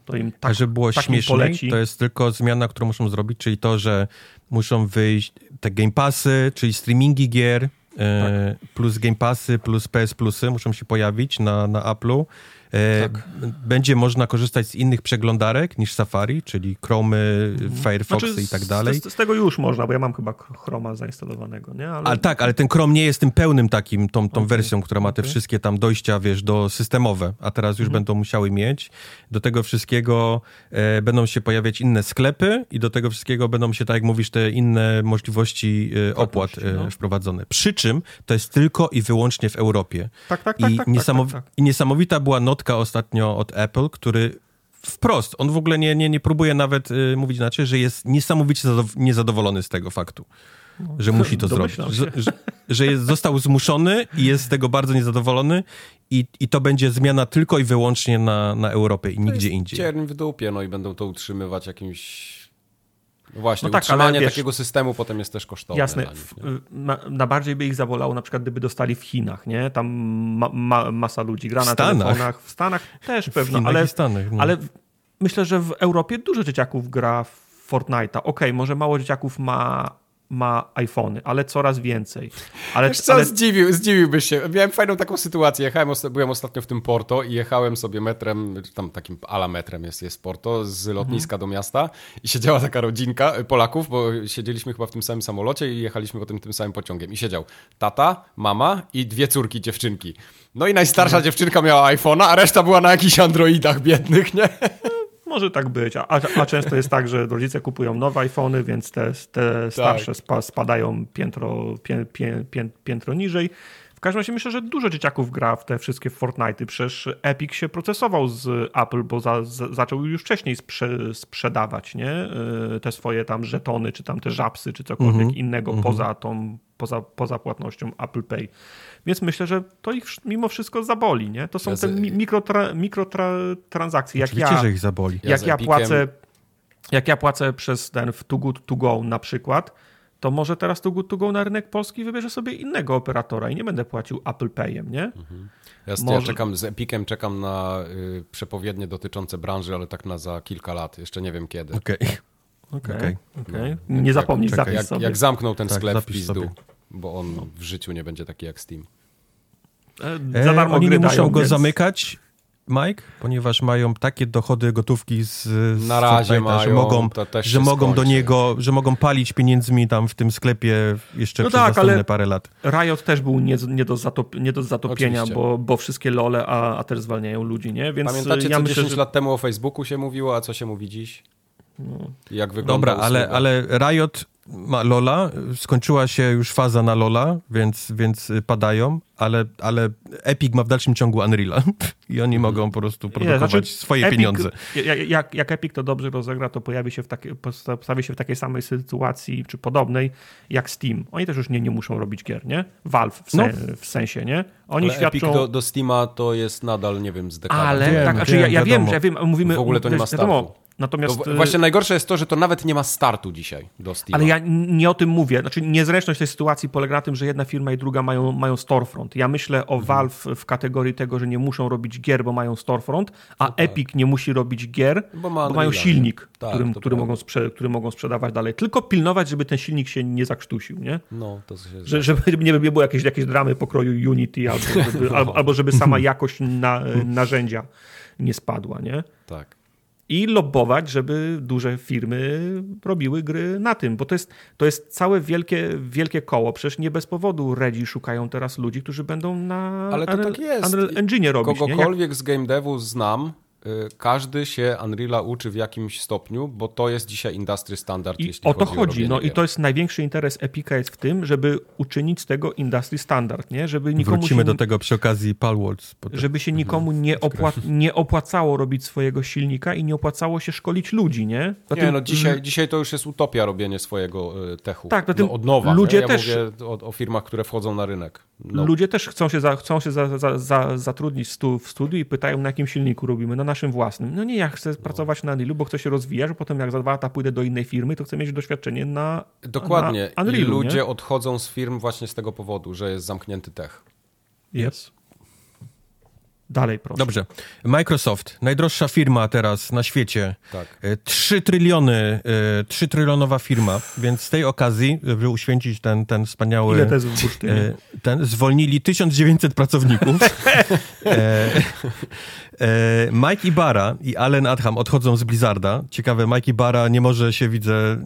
To im tak, A żeby było tak śmieszniej, to jest tylko zmiana, którą muszą zrobić, czyli to, że muszą wyjść te Game Passy, czyli streamingi gier, e, Tak. plus Game Passy, plus PS Plusy muszą się pojawić na, na Apple'u. E, Tak. Będzie można korzystać z innych przeglądarek niż Safari, czyli Chromy, Firefoxy Znaczy, i tak dalej. Z, z tego już można, bo ja mam chyba Chroma zainstalowanego, nie? Ale, Ale tak, ale ten Chrome nie jest tym pełnym takim, tą, tą Okej, wersją, która ma te okej. wszystkie tam dojścia, wiesz, do systemowe, a teraz już będą musiały mieć. Do tego wszystkiego e, będą się pojawiać inne sklepy i do tego wszystkiego będą się, tak jak mówisz, te inne możliwości e, opłat e, no. wprowadzone. Przy czym to jest tylko i wyłącznie w Europie. tak, tak, tak, I, tak, niesamow- tak, tak, tak. I niesamowita była ostatnio od Apple, który wprost, on w ogóle nie, nie, nie próbuje nawet y, mówić inaczej, że jest niesamowicie zadow- niezadowolony z tego faktu, że musi to zrobić. Że, że, że jest, został zmuszony i jest z tego bardzo niezadowolony i, i to będzie zmiana tylko i wyłącznie na, na Europę i To nigdzie jest indziej. Cierń w dupie, no i będą to utrzymywać jakimś... No właśnie, No tak, utrzymanie ale wiesz- takiego systemu potem jest też kosztowne. Jasne, nich, na, na bardziej by ich zabolało na przykład, gdyby dostali w Chinach, nie? Tam ma, ma, masa ludzi gra W na Stanach. telefonach. W Stanach też pewno, Chinach ale, Stanach. No. ale myślę, że w Europie dużo dzieciaków gra w Fortnite'a. Okej, może mało dzieciaków ma, ma iPhony, ale coraz więcej. Ale, Wiesz co, ale zdziwił, zdziwiłbyś się. Miałem fajną taką sytuację. Jechałem, byłem ostatnio w tym Porto i jechałem sobie metrem, czy tam takim ala metrem jest, jest Porto, z lotniska do miasta i siedziała taka rodzinka y, Polaków, bo siedzieliśmy chyba w tym samym samolocie i jechaliśmy potem tym samym pociągiem. I siedział tata, mama i dwie córki, dziewczynki. No i najstarsza dziewczynka miała iPhone'a, a reszta była na jakichś androidach biednych, nie? Może tak być, a, a często jest tak, że rodzice kupują nowe iPhony, więc te, te starsze spa, spadają piętro, pię, pię, pię, piętro niżej. W każdym razie myślę, że dużo dzieciaków gra w te wszystkie Fortnite'y. Przecież Epic się procesował z Apple, bo za, zaczął już wcześniej sprze, sprzedawać nie? Y, te swoje tam żetony, czy tam te żapsy, czy cokolwiek mm -hmm. innego mm -hmm. poza tą poza, poza płatnością Apple Pay. Więc myślę, że to ich mimo wszystko zaboli, nie? To są ja te mikrotransakcje. Mikrotra jak ja, że ich zaboli. Jak ja, ja płacę jak ja płacę przez ten w Too Good To Go na przykład, to może teraz Too Good To Go na rynek polski wybierze sobie innego operatora i nie będę płacił Apple Payem, nie? Mhm. Ja, może... ja czekam z Epicem, czekam na y, przepowiednie dotyczące branży, ale tak na za kilka lat, jeszcze nie wiem kiedy. Okej. Okay. Okay. okay. no, nie zapomnij zapisać jak, sobie. Jak zamknął ten tak, sklep w pizdu, sobie. Bo on no. w życiu nie będzie taki jak Steam. E, za darmo e, oni nie muszą go więc... zamykać, Mike, ponieważ mają takie dochody gotówki z, z Na razie mają, że mogą, że mogą do niego, że mogą palić pieniędzmi tam w tym sklepie jeszcze no przez tak, następne parę lat. Riot też był nie, nie, do, zatop, nie do zatopienia, bo, bo wszystkie lole, a, a też zwalniają ludzi, nie? Więc Pamiętacie, ja co myślę, 10 że... lat temu o Facebooku się mówiło, a co się mówi dziś? No. Jak wygląda Dobra, ale, ale Riot ma Lola, skończyła się już faza na Lola, więc, więc padają, ale, ale Epic ma w dalszym ciągu Unreal'a i oni mhm. mogą po prostu produkować znaczy, swoje Epic, pieniądze. Jak, jak Epic to dobrze rozegra, to pojawi się w takie, postawi się w takiej samej sytuacji, czy podobnej, jak Steam. Oni też już nie, nie muszą robić gier, nie? Valve w, sen, no. w sensie, nie? Oni ale świadczą... Epic do, do Steama to jest nadal, nie wiem, z dekady. Ale, wiem, tak, znaczy ja, ja wiem, że ja wiem, mówimy... W ogóle to nie ma startu. Natomiast... To właśnie najgorsze jest to, że to nawet nie ma startu dzisiaj do Steam. Ale ja nie o tym mówię. Znaczy niezręczność tej sytuacji polega na tym, że jedna firma i druga mają, mają storefront. Ja myślę o mhm. Valve w kategorii tego, że nie muszą robić gier, bo mają storefront, a no tak. Epic nie musi robić gier, bo, bo mają silnik, tak, którym, który, mogą sprze- który mogą sprzedawać dalej. Tylko pilnować, żeby ten silnik się nie zakrztusił, nie? No, to się że, żeby nie było jakieś, jakieś dramy pokroju Unity albo żeby, no. albo, albo żeby sama jakość na, narzędzia nie spadła, nie? Tak i lobbować, żeby duże firmy robiły gry na tym, bo to jest, to jest całe wielkie, wielkie koło. Przecież nie bez powodu Redzi szukają teraz ludzi, którzy będą na Ale to Unreal, tak jest. Unreal Engine robić. Kogokolwiek Jak... z game devu znam, każdy się Unreal'a uczy w jakimś stopniu, bo to jest dzisiaj industry standard, I jeśli o to chodzi. O no i to jest największy interes Epica jest w tym, żeby uczynić z tego industry standard, nie? Żeby nikomu Wrócimy się, do tego przy okazji Palworlds. Żeby się nikomu nie, opła- nie opłacało robić swojego silnika i nie opłacało się szkolić ludzi, nie? nie, no dzisiaj, dzisiaj to już jest utopia robienie swojego y, techu. Tak, no, no od nowa. Ludzie ja też... mówię o, o, firmach, które wchodzą na rynek. No. Ludzie też chcą się, za, chcą się za, za, za, zatrudnić w studiu i pytają, na jakim silniku robimy. Na naszym własnym. No nie, ja chcę no. pracować na Unrealu, bo chcę się rozwijać, potem jak za dwa lata pójdę do innej firmy, to chcę mieć doświadczenie na Dokładnie. Na Unrealu, I ludzie nie? odchodzą z firm właśnie z tego powodu, że jest zamknięty tech. Jest. Dalej, proszę. Dobrze. Microsoft, najdroższa firma teraz na świecie. Tak. 3 e, tryliony, 3 e, trylionowa firma, więc z tej okazji, żeby uświęcić ten, ten wspaniały... Ile to jest w e, ten, Zwolnili 1900 pracowników. Mike Ibarra i Allen Adham odchodzą z Blizzarda. Ciekawe, Mike Ibarra nie może się, widzę,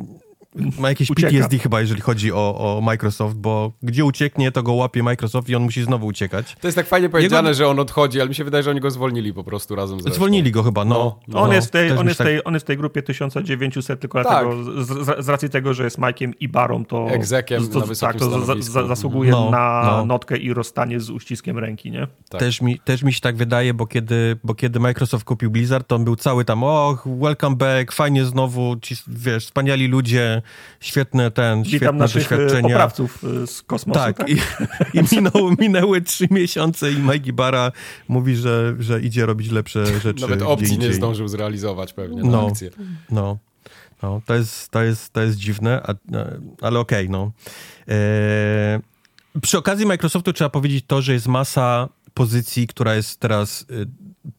ma jakieś Ucieka. PTSD chyba, jeżeli chodzi o, o Microsoft, bo gdzie ucieknie, to go łapie Microsoft i on musi znowu uciekać. To jest tak fajnie powiedziane, Jego... że on odchodzi, ale mi się wydaje, że oni go zwolnili po prostu razem z resztą. Zwolnili go chyba, no. no, no. On, jest w tej, on, jest tak... tej, on jest w tej grupie 1900 tylko tak. dlatego, z, z, racji tego, że jest Mike'iem i Barą, to, Egzekiem to, na tak, to za, za, zasługuje no, na no. notkę i rozstanie z uściskiem ręki, nie? Tak. Też, mi, też mi się tak wydaje, bo kiedy, bo kiedy Microsoft kupił Blizzard, to on był cały tam, och, welcome back, fajnie znowu, ci, wiesz, wspaniali ludzie, świetne ten, Witam świetne naszych e, doświadczenia. poprawców e, z kosmosu. Tak, tak? i, i minął, minęły trzy miesiące i Mike Bara mówi, że, że idzie robić lepsze rzeczy. Nawet opcji nie zdążył zrealizować pewnie na no, akcję. No, no to, jest, to, jest, to jest dziwne, a, ale okej, okay, no. E, przy okazji Microsoftu trzeba powiedzieć to, że jest masa pozycji, która jest teraz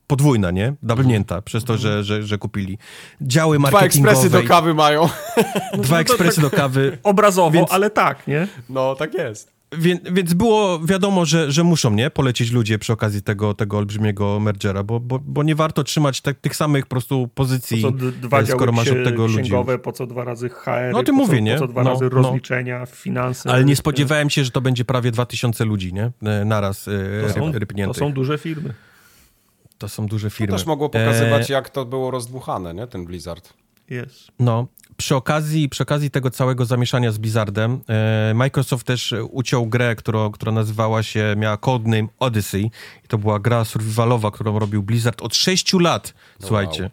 podwójna, nie? Doublnięta przez to, że, że, że kupili. Działy marketingowe. Dwa ekspresy do kawy mają. Dwa ekspresy do kawy. Obrazowo, więc, ale tak, nie? No, tak jest. Więc, więc było wiadomo, że, że muszą nie polecieć ludzie przy okazji tego, tego olbrzymiego mergera, bo, bo, bo nie warto trzymać te, tych samych po prostu pozycji, po co dwa e, skoro masz od tego ludzi. po co dwa razy HR, no, o tym mówię, co, nie? po co dwa no, razy no. rozliczenia, finanse. Ale nie spodziewałem się, że to będzie prawie 2000 ludzi, nie? E, naraz e, to są, rypniętych. To są duże firmy. To są duże firmy. To też mogło pokazywać, e... jak to było rozdmuchane, nie? Ten Blizzard. Jest. No, przy okazji, przy okazji tego całego zamieszania z Blizzardem, e, Microsoft też uciął grę, która, która nazywała się, miała codename Odyssey. I to była gra survivalowa, którą robił Blizzard od 6 lat. No Słuchajcie. Wow.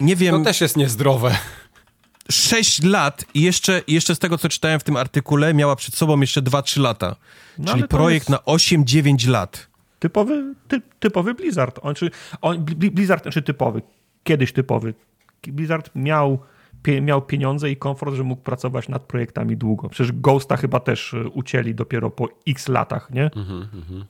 Nie wiem. To też jest niezdrowe. 6 lat i jeszcze, jeszcze z tego, co czytałem w tym artykule, miała przed sobą jeszcze 2-3 lata. No, Czyli projekt na 8-9 lat. Typowy, ty, typowy Blizzard. On, czy, on, Blizzard, znaczy typowy, kiedyś typowy. Blizzard miał, pie, miał pieniądze i komfort, że mógł pracować nad projektami długo. Przecież Ghosta chyba też e, ucięli dopiero po x latach, nie? Mhm, mhm.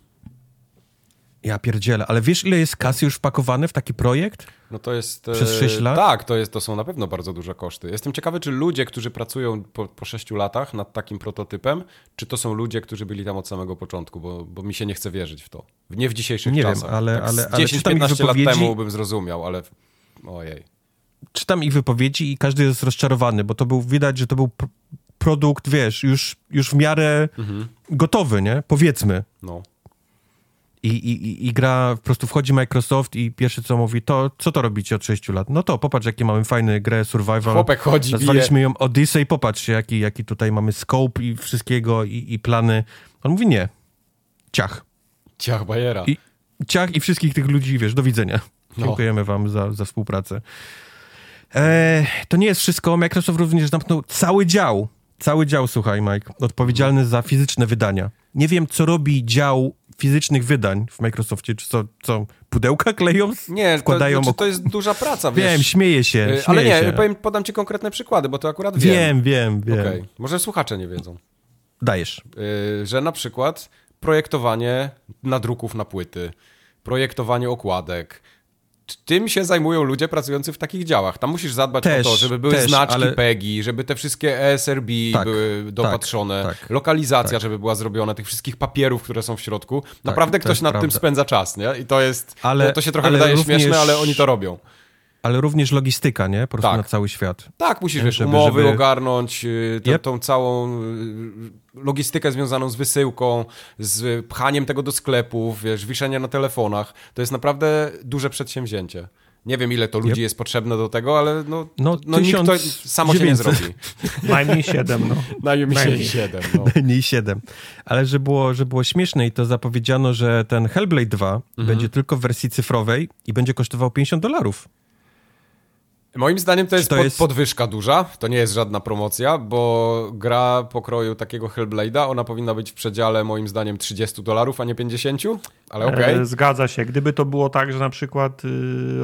Ja pierdzielę, ale wiesz ile jest kasy już wpakowane w taki projekt? No to jest... Przez 6 e, lat? Tak, to, jest, to są na pewno bardzo duże koszty. Jestem ciekawy, czy ludzie, którzy pracują po, po 6 latach nad takim prototypem, czy to są ludzie, którzy byli tam od samego początku, bo, bo mi się nie chce wierzyć w to. Nie w dzisiejszych nie czasach. Wiem, ale, tak ale, ale 10-15 lat temu bym zrozumiał, ale ojej. Czytam ich wypowiedzi i każdy jest rozczarowany, bo to był, widać, że to był produkt, wiesz, już, już w miarę mhm. gotowy, nie? Powiedzmy. No. I, i, I gra, po prostu wchodzi Microsoft i pierwsze co mówi, to co to robicie od 6 lat? No to popatrz, jakie mamy fajne grę survival. Chłopek chodzi, Nazwaliśmy bije. ją Odyssey, popatrz, jaki, jaki tutaj mamy scope i wszystkiego i, i plany. On mówi nie. Ciach. Ciach Bajera. I, ciach i wszystkich tych ludzi, wiesz, do widzenia. No. Dziękujemy wam za, za współpracę. E, to nie jest wszystko. Microsoft również zamknął cały dział. Cały dział, słuchaj, Mike, odpowiedzialny za fizyczne wydania. Nie wiem, co robi dział fizycznych wydań w Microsoftie, czy co, co pudełka kleją, nie, wkładają... Nie, to, to jest duża praca, wiesz. Wiem, śmieję się, śmieję Ale nie, się. Powiem, podam ci konkretne przykłady, bo to akurat wiem. Wiem, wiem, wiem. Okay. Może słuchacze nie wiedzą. Dajesz. Yy, że na przykład projektowanie nadruków na płyty, projektowanie okładek, tym się zajmują ludzie pracujący w takich działach. Tam musisz zadbać też, o to, żeby były też, znaczki ale... PEGI, żeby te wszystkie ESRB tak, były tak, dopatrzone, tak, lokalizacja, tak. żeby była zrobiona, tych wszystkich papierów, które są w środku. Tak, Naprawdę ktoś nad prawda. tym spędza czas, nie? I to jest, ale, to, to się trochę wydaje również... śmieszne, ale oni to robią ale również logistyka, nie? Po prostu tak. na cały świat. Tak, musisz, wiesz, żeby, umowy żeby... ogarnąć, y, tą, yep. tą, całą y, logistykę związaną z wysyłką, z pchaniem tego do sklepów, wiesz, wiszenie na telefonach. To jest naprawdę duże przedsięwzięcie. Nie wiem, ile to ludzi yep. jest potrzebne do tego, ale no, no, no nikt to samo 900. się nie zrobi. Najmniej siedem, no. Najmniej, Najmniej. siedem, no. Najmniej siedem. Ale że było, że było śmieszne i to zapowiedziano, że ten Hellblade 2 mhm. będzie tylko w wersji cyfrowej i będzie kosztował 50 dolarów. Moim zdaniem to jest, to jest, podwyżka duża, to nie jest żadna promocja, bo gra pokroju takiego Hellblade'a, ona powinna być w przedziale moim zdaniem 30 dolarów, a nie 50, ale okej. Okay. E, zgadza się. Gdyby to było tak, że na przykład y,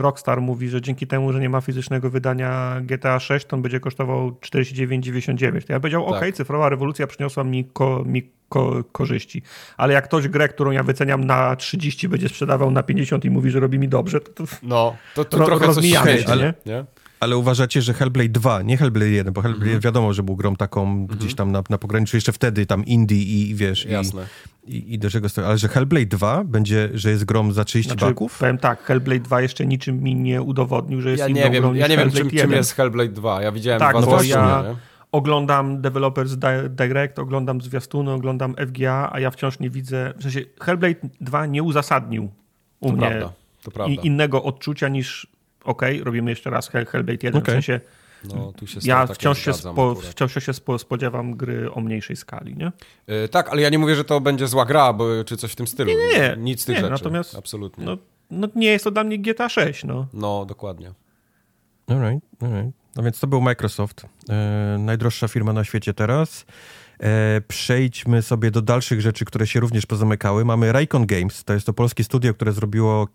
Rockstar mówi, że dzięki temu, że nie ma fizycznego wydania GTA 6, to on będzie kosztował 49,99. To ja powiedział, tak. ok, cyfrowa rewolucja przyniosła mi, ko, mi ko, korzyści. Ale jak ktoś grę, którą ja wyceniam na 30, będzie sprzedawał na 50 i mówi, że robi mi dobrze, to, to no, to, to ro, trochę coś się, ale, nie? Ale uważacie, że Hellblade 2, nie Hellblade 1, bo Hellblade -hmm. wiadomo, że był grą taką -hmm. gdzieś tam na, na pograniczu, jeszcze wtedy tam indie i wiesz, Jasne. I, i, i do czego stoi. Ale że Hellblade 2 będzie, że jest grą za 30 znaczy, baków? Powiem tak, Hellblade 2 jeszcze niczym mi nie udowodnił, że jest ja nie wiem, grą Ja nie wiem, czym, czym, jest Hellblade 2. Ja widziałem tak, dwa no ja oglądam Developers Direct, oglądam zwiastuny, oglądam FGA, a ja wciąż nie widzę, w sensie Hellblade 2 nie uzasadnił u to mnie prawda, to prawda. innego odczucia niż ok, robimy jeszcze raz Hellblade 1, okay. w sensie no, ja wciąż się, spo, wciąż się spodziewam gry o mniejszej skali, nie? Yy, tak, ale ja nie mówię, że to będzie zła gra, bo, czy coś w tym stylu. Nie, nie, nie. Nic z tych nie, rzeczy. Natomiast, Absolutnie. No, no, nie jest to dla mnie GTA 6, no. No, dokładnie. Alright, alright. No więc to był Microsoft, e, najdroższa firma na świecie teraz. E, przejdźmy sobie do dalszych rzeczy, które się również pozamykały. Mamy Raycon Games, to jest to polskie studio, które zrobiło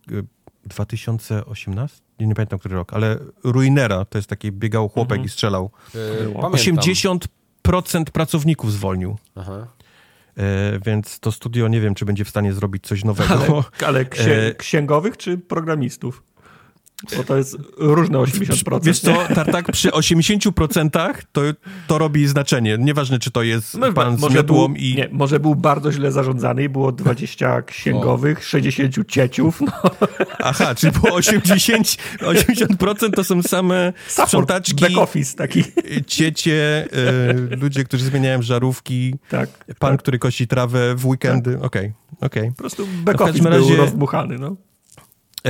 2018? Nie, nie pamiętam, który rok, ale Ruinera, to jest taki biegał chłopek mhm. i strzelał. Yy, 80% pracowników zwolnił. Aha. E, więc to studio nie wiem, czy będzie w stanie zrobić coś nowego. Ale, ale księ e, księgowych czy programistów? Bo to jest różne 80%. Wiesz co, tak przy 80% to, to robi znaczenie. Nieważne, czy to jest no, pan z miodłą i... Nie, może był bardzo źle zarządzany i było 20 księgowych, o. 60 cieciów. No. Aha, czyli było 80, 80% to są same sprzątaczki. Back office taki. Ciecie, y, ludzie, którzy zmieniają żarówki. Tak. Pan, tak. który kosi trawę w weekendy. Okej, tak. okej. Okay, okay. Po prostu back office razie... był rozdmuchany, no.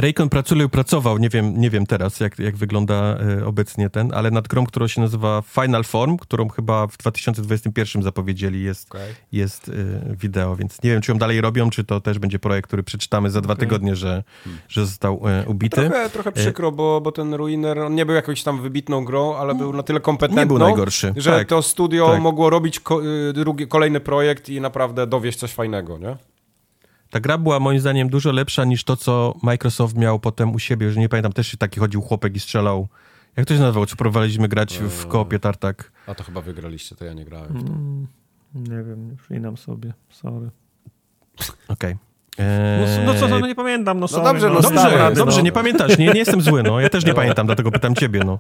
Raycon pracuje pracował, nie wiem, nie wiem teraz, jak, jak wygląda e, obecnie ten, ale nad grą, która się nazywa Final Form, którą chyba w 2021 zapowiedzieli, jest, Okej. jest e, wideo, więc nie wiem, czy ją dalej robią, czy to też będzie projekt, który przeczytamy za dwa Okej. tygodnie, że, że został e, ubity. Trochę, trochę przykro, bo, bo ten Ruiner, on nie był jakąś tam wybitną grą, ale był na tyle kompetentną, Nie był najgorszy. że tak. to studio tak. mogło robić ko- drugi, kolejny projekt i naprawdę dowieść coś fajnego, nie? Ta gra była moim zdaniem dużo lepsza niż to, co Microsoft miał potem u siebie, że nie pamiętam, też taki chodził chłopek i strzelał. Jak to się nazywało? Czy próbowaliśmy grać w Eee. koopie tartak? A to chyba wygraliście, to ja nie grałem. Mm, nie wiem, nie przypominam sobie. Sorry. Okej. No, Eee, no co, no nie pamiętam, no, sorry, dobrze, no dam Dobrze, dobrze, no. nie pamiętasz, nie, nie jestem zły, no. Ja też nie pamiętam, dlatego pytam ciebie, no.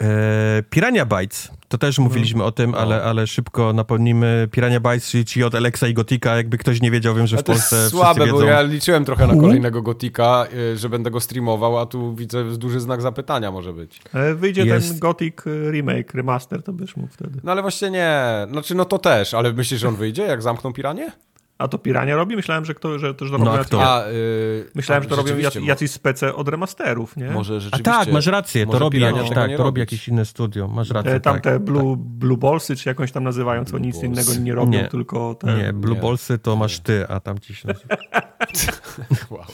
E, Pirania Bytes, to też mówiliśmy o tym, ale, ale szybko napomnimy. Pirania Bytes, czyli ci od Alexa i Gotika, jakby ktoś nie wiedział, wiem, że w to jest słabe, wszyscy bo wiedzą. ja liczyłem trochę na kolejnego Gotika, y, że będę go streamował, a tu widzę duży znak zapytania może być. E, Wyjdzie Jest- ten Gothic e, remake, remaster, to byś mógł wtedy. No ale właśnie nie, znaczy no to też, ale myślisz, że on wyjdzie, jak zamkną Piranie? A to Pirania robi? Myślałem, że, kto, że No, robią a jacyś, kto? A, y, Myślałem, a, że to robią rzeczywiście, jacy- jacyś spece od remasterów, nie? Może A rzeczywiście. tak, masz rację, to robi, Pirania jakieś, tak, to robi jakieś inne studio, masz rację, Te, tam tak. te Blue, Blue Ballsy, czy jakąś tam nazywają, co Blue nic Balls. innego nie robią, Nie. tylko te... Nie, Blue Nie. Ballsy to masz ty, a tam ci się nazywa. Wow.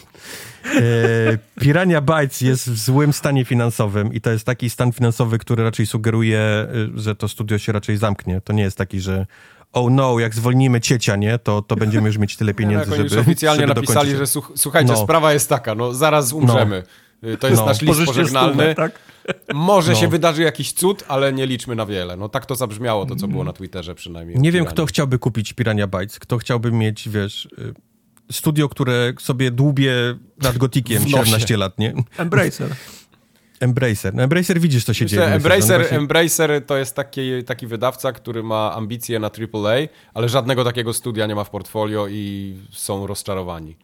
E, Pirania Bytes jest w złym stanie finansowym i to jest taki stan finansowy, który raczej sugeruje, y, że to studio się raczej zamknie. To nie jest taki, że oh no, jak zwolnimy ciecia, nie, to, to będziemy już mieć tyle no, pieniędzy, oni żeby już oficjalnie żeby napisali, dokończyć. że słuch, słuchajcie, No. sprawa jest taka, no zaraz umrzemy. Y, To jest No. nasz list Pożyczcie pożegnalny. stówę, tak? Może No. się wydarzy jakiś cud, ale nie liczmy na wiele. No tak to zabrzmiało, to co było na Twitterze przynajmniej. Nie wiem, kto chciałby kupić Pirania Bytes, kto chciałby mieć, wiesz, y, studio, które sobie dłubie nad gotikiem W nosie. 17 lat, nie? Embracer. Embracer. No Embracer widzisz, co się Myślę, dzieje. w tym sezonie. Embracer, Właśnie- Embracer to jest taki, taki wydawca, który ma ambicje na AAA, ale żadnego takiego studia nie ma w portfolio i są rozczarowani.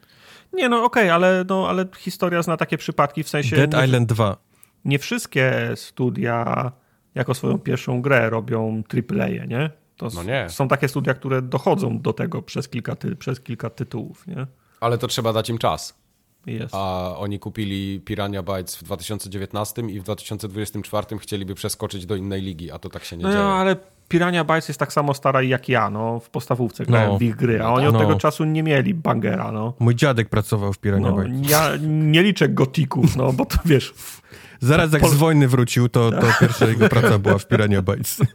Nie, no okej, ale, no, ale historia zna takie przypadki, w sensie Dead nie, Island 2. nie wszystkie studia jako swoją pierwszą grę robią AAA, nie? To No nie. Są takie studia, które dochodzą do tego przez kilka, ty, przez kilka tytułów, nie? Ale to trzeba dać im czas. Jest. A oni kupili Pirania Bytes w 2019 i w 2024 chcieliby przeskoczyć do innej ligi, a to tak się nie No, dzieje. ale Pirania Bytes jest tak samo stara jak ja, no, w podstawówce grałem No. w ich gry, a oni od No. tego czasu nie mieli bangera, no. Mój dziadek pracował w Pirania no Bytes. ja nie liczę gotików, no, bo to wiesz, Zaraz jak Pol- z wojny wrócił, to, to pierwsza jego praca była w Pirania Bytes.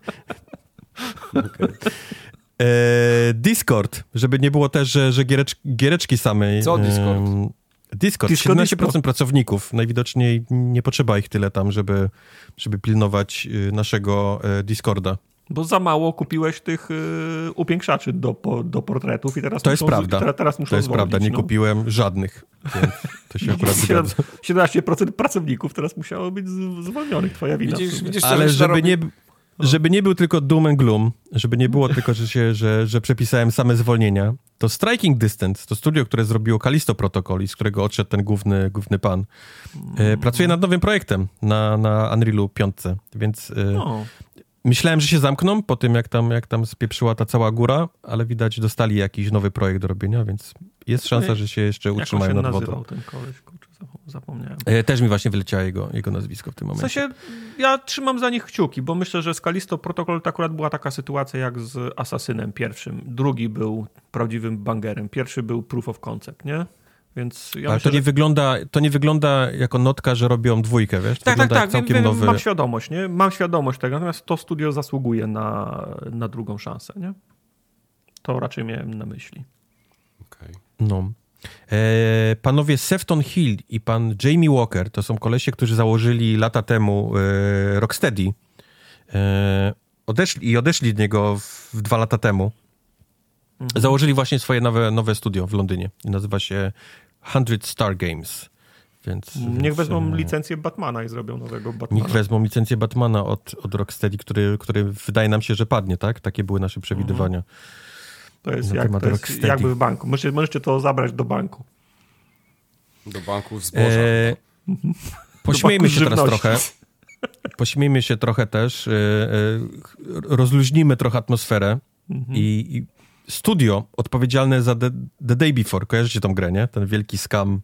E, Discord, żeby nie było też, że, że gierecz, giereczki samej. Co Discord? em, Discord, Disco, 17% disco. pracowników. Najwidoczniej nie potrzeba ich tyle tam, żeby, żeby pilnować y, naszego e, Discorda. bo za mało kupiłeś tych y, upiększaczy do, po, do portretów i teraz To jest muszą, prawda. Teraz, teraz muszą To jest zwolnić, prawda, nie no. kupiłem żadnych, to się akurat zgadza. 17% pracowników teraz musiało być zwolnionych, twoja wina. Widzisz, widzisz Ale żeby narobił? nie, żeby nie był tylko doom and gloom, żeby nie było tylko, że, się, że, że przepisałem same zwolnienia, to Striking Distance, to studio, które zrobiło Kalisto Protocol i z którego odszedł ten główny, główny pan, e, pracuje nad nowym projektem na, na Unrealu 5, więc e, No, myślałem, że się zamkną po tym, jak tam, jak tam spieprzyła ta cała góra, ale widać, dostali jakiś nowy projekt do robienia, więc jest szansa, że się jeszcze utrzymają się nad wodą. ten koleś, zapomniałem. E, Też mi właśnie wyleciało jego, jego nazwisko w tym W momencie. sensie, ja trzymam za nich kciuki, bo myślę, że z Kalisto Protocol to akurat była taka sytuacja jak z Asasynem pierwszym. Drugi był prawdziwym bangerem. Pierwszy był proof of concept, nie? Więc ja Ale myślę, to nie, że... wygląda, to nie wygląda jako notka, że robią dwójkę, wiesz? To Tak, tak, wygląda tak. całkiem wiem, nowy... Mam świadomość, nie? Mam świadomość tego, natomiast to studio zasługuje na, na drugą szansę, nie? To raczej miałem na myśli. Okej. No. E, panowie Sefton Hill i pan Jamie Walker to są kolesie, którzy założyli lata temu e, Rocksteady. E, odeszli, I odeszli od niego w, w dwa lata temu. Mhm. Założyli właśnie swoje nowe, nowe studio w Londynie. Nazywa się 100 Star Games. Więc, Niech więc, wezmą licencję Batmana i zrobią nowego Batmana. Niech wezmą licencję Batmana od, od Rocksteady, który, który wydaje nam się, że padnie, tak? Takie były nasze przewidywania. To jest, jak, to jest jakby w banku. Możecie, możecie to zabrać do banku. Do banków zboża. E, pośmiejmy banku się teraz trochę. Pośmiejmy się trochę też. e, e, rozluźnimy trochę atmosferę. Mhm. I, I studio odpowiedzialne za The, The Day Before, kojarzycie tą grę, nie? Ten wielki scam,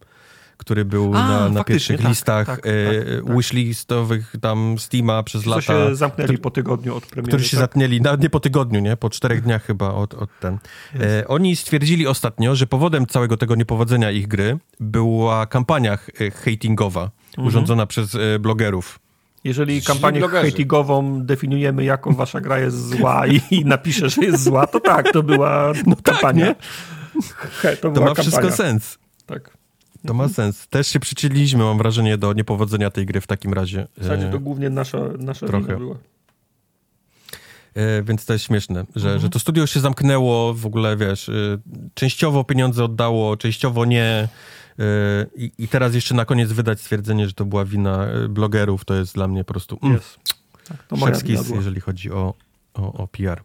który był A, na, na pierwszych tak, listach tak, e, tak, tak. wishlistowych tam Steama przez Co lata. się zamknęli po tygodniu od premiery. którzy się tak? zatnieli, nawet nie po tygodniu, nie? Po czterech dniach chyba od, od ten. E, oni stwierdzili ostatnio, że powodem całego tego niepowodzenia ich gry była kampania e, hatingowa Mhm. urządzona przez e, blogerów. Jeżeli kampanię hatingową definiujemy jako wasza gra jest zła i, i napisze, że jest zła, to tak, to była kampania. nie? He, to To była ma wszystko kampania. sens. Tak. To ma sens. Też się przyczyniliśmy, mam wrażenie, do niepowodzenia tej gry w takim razie. W zasadzie E, to głównie nasza, nasza trochę. wina była. E, więc to jest śmieszne, że, Mhm. że to studio się zamknęło, w ogóle wiesz, e, częściowo pieniądze oddało, częściowo nie. I, I teraz jeszcze na koniec wydać stwierdzenie, że to była wina blogerów, to jest dla mnie po prostu mm, Jest. Tak, to moja wina jeżeli chodzi o, o, o PR.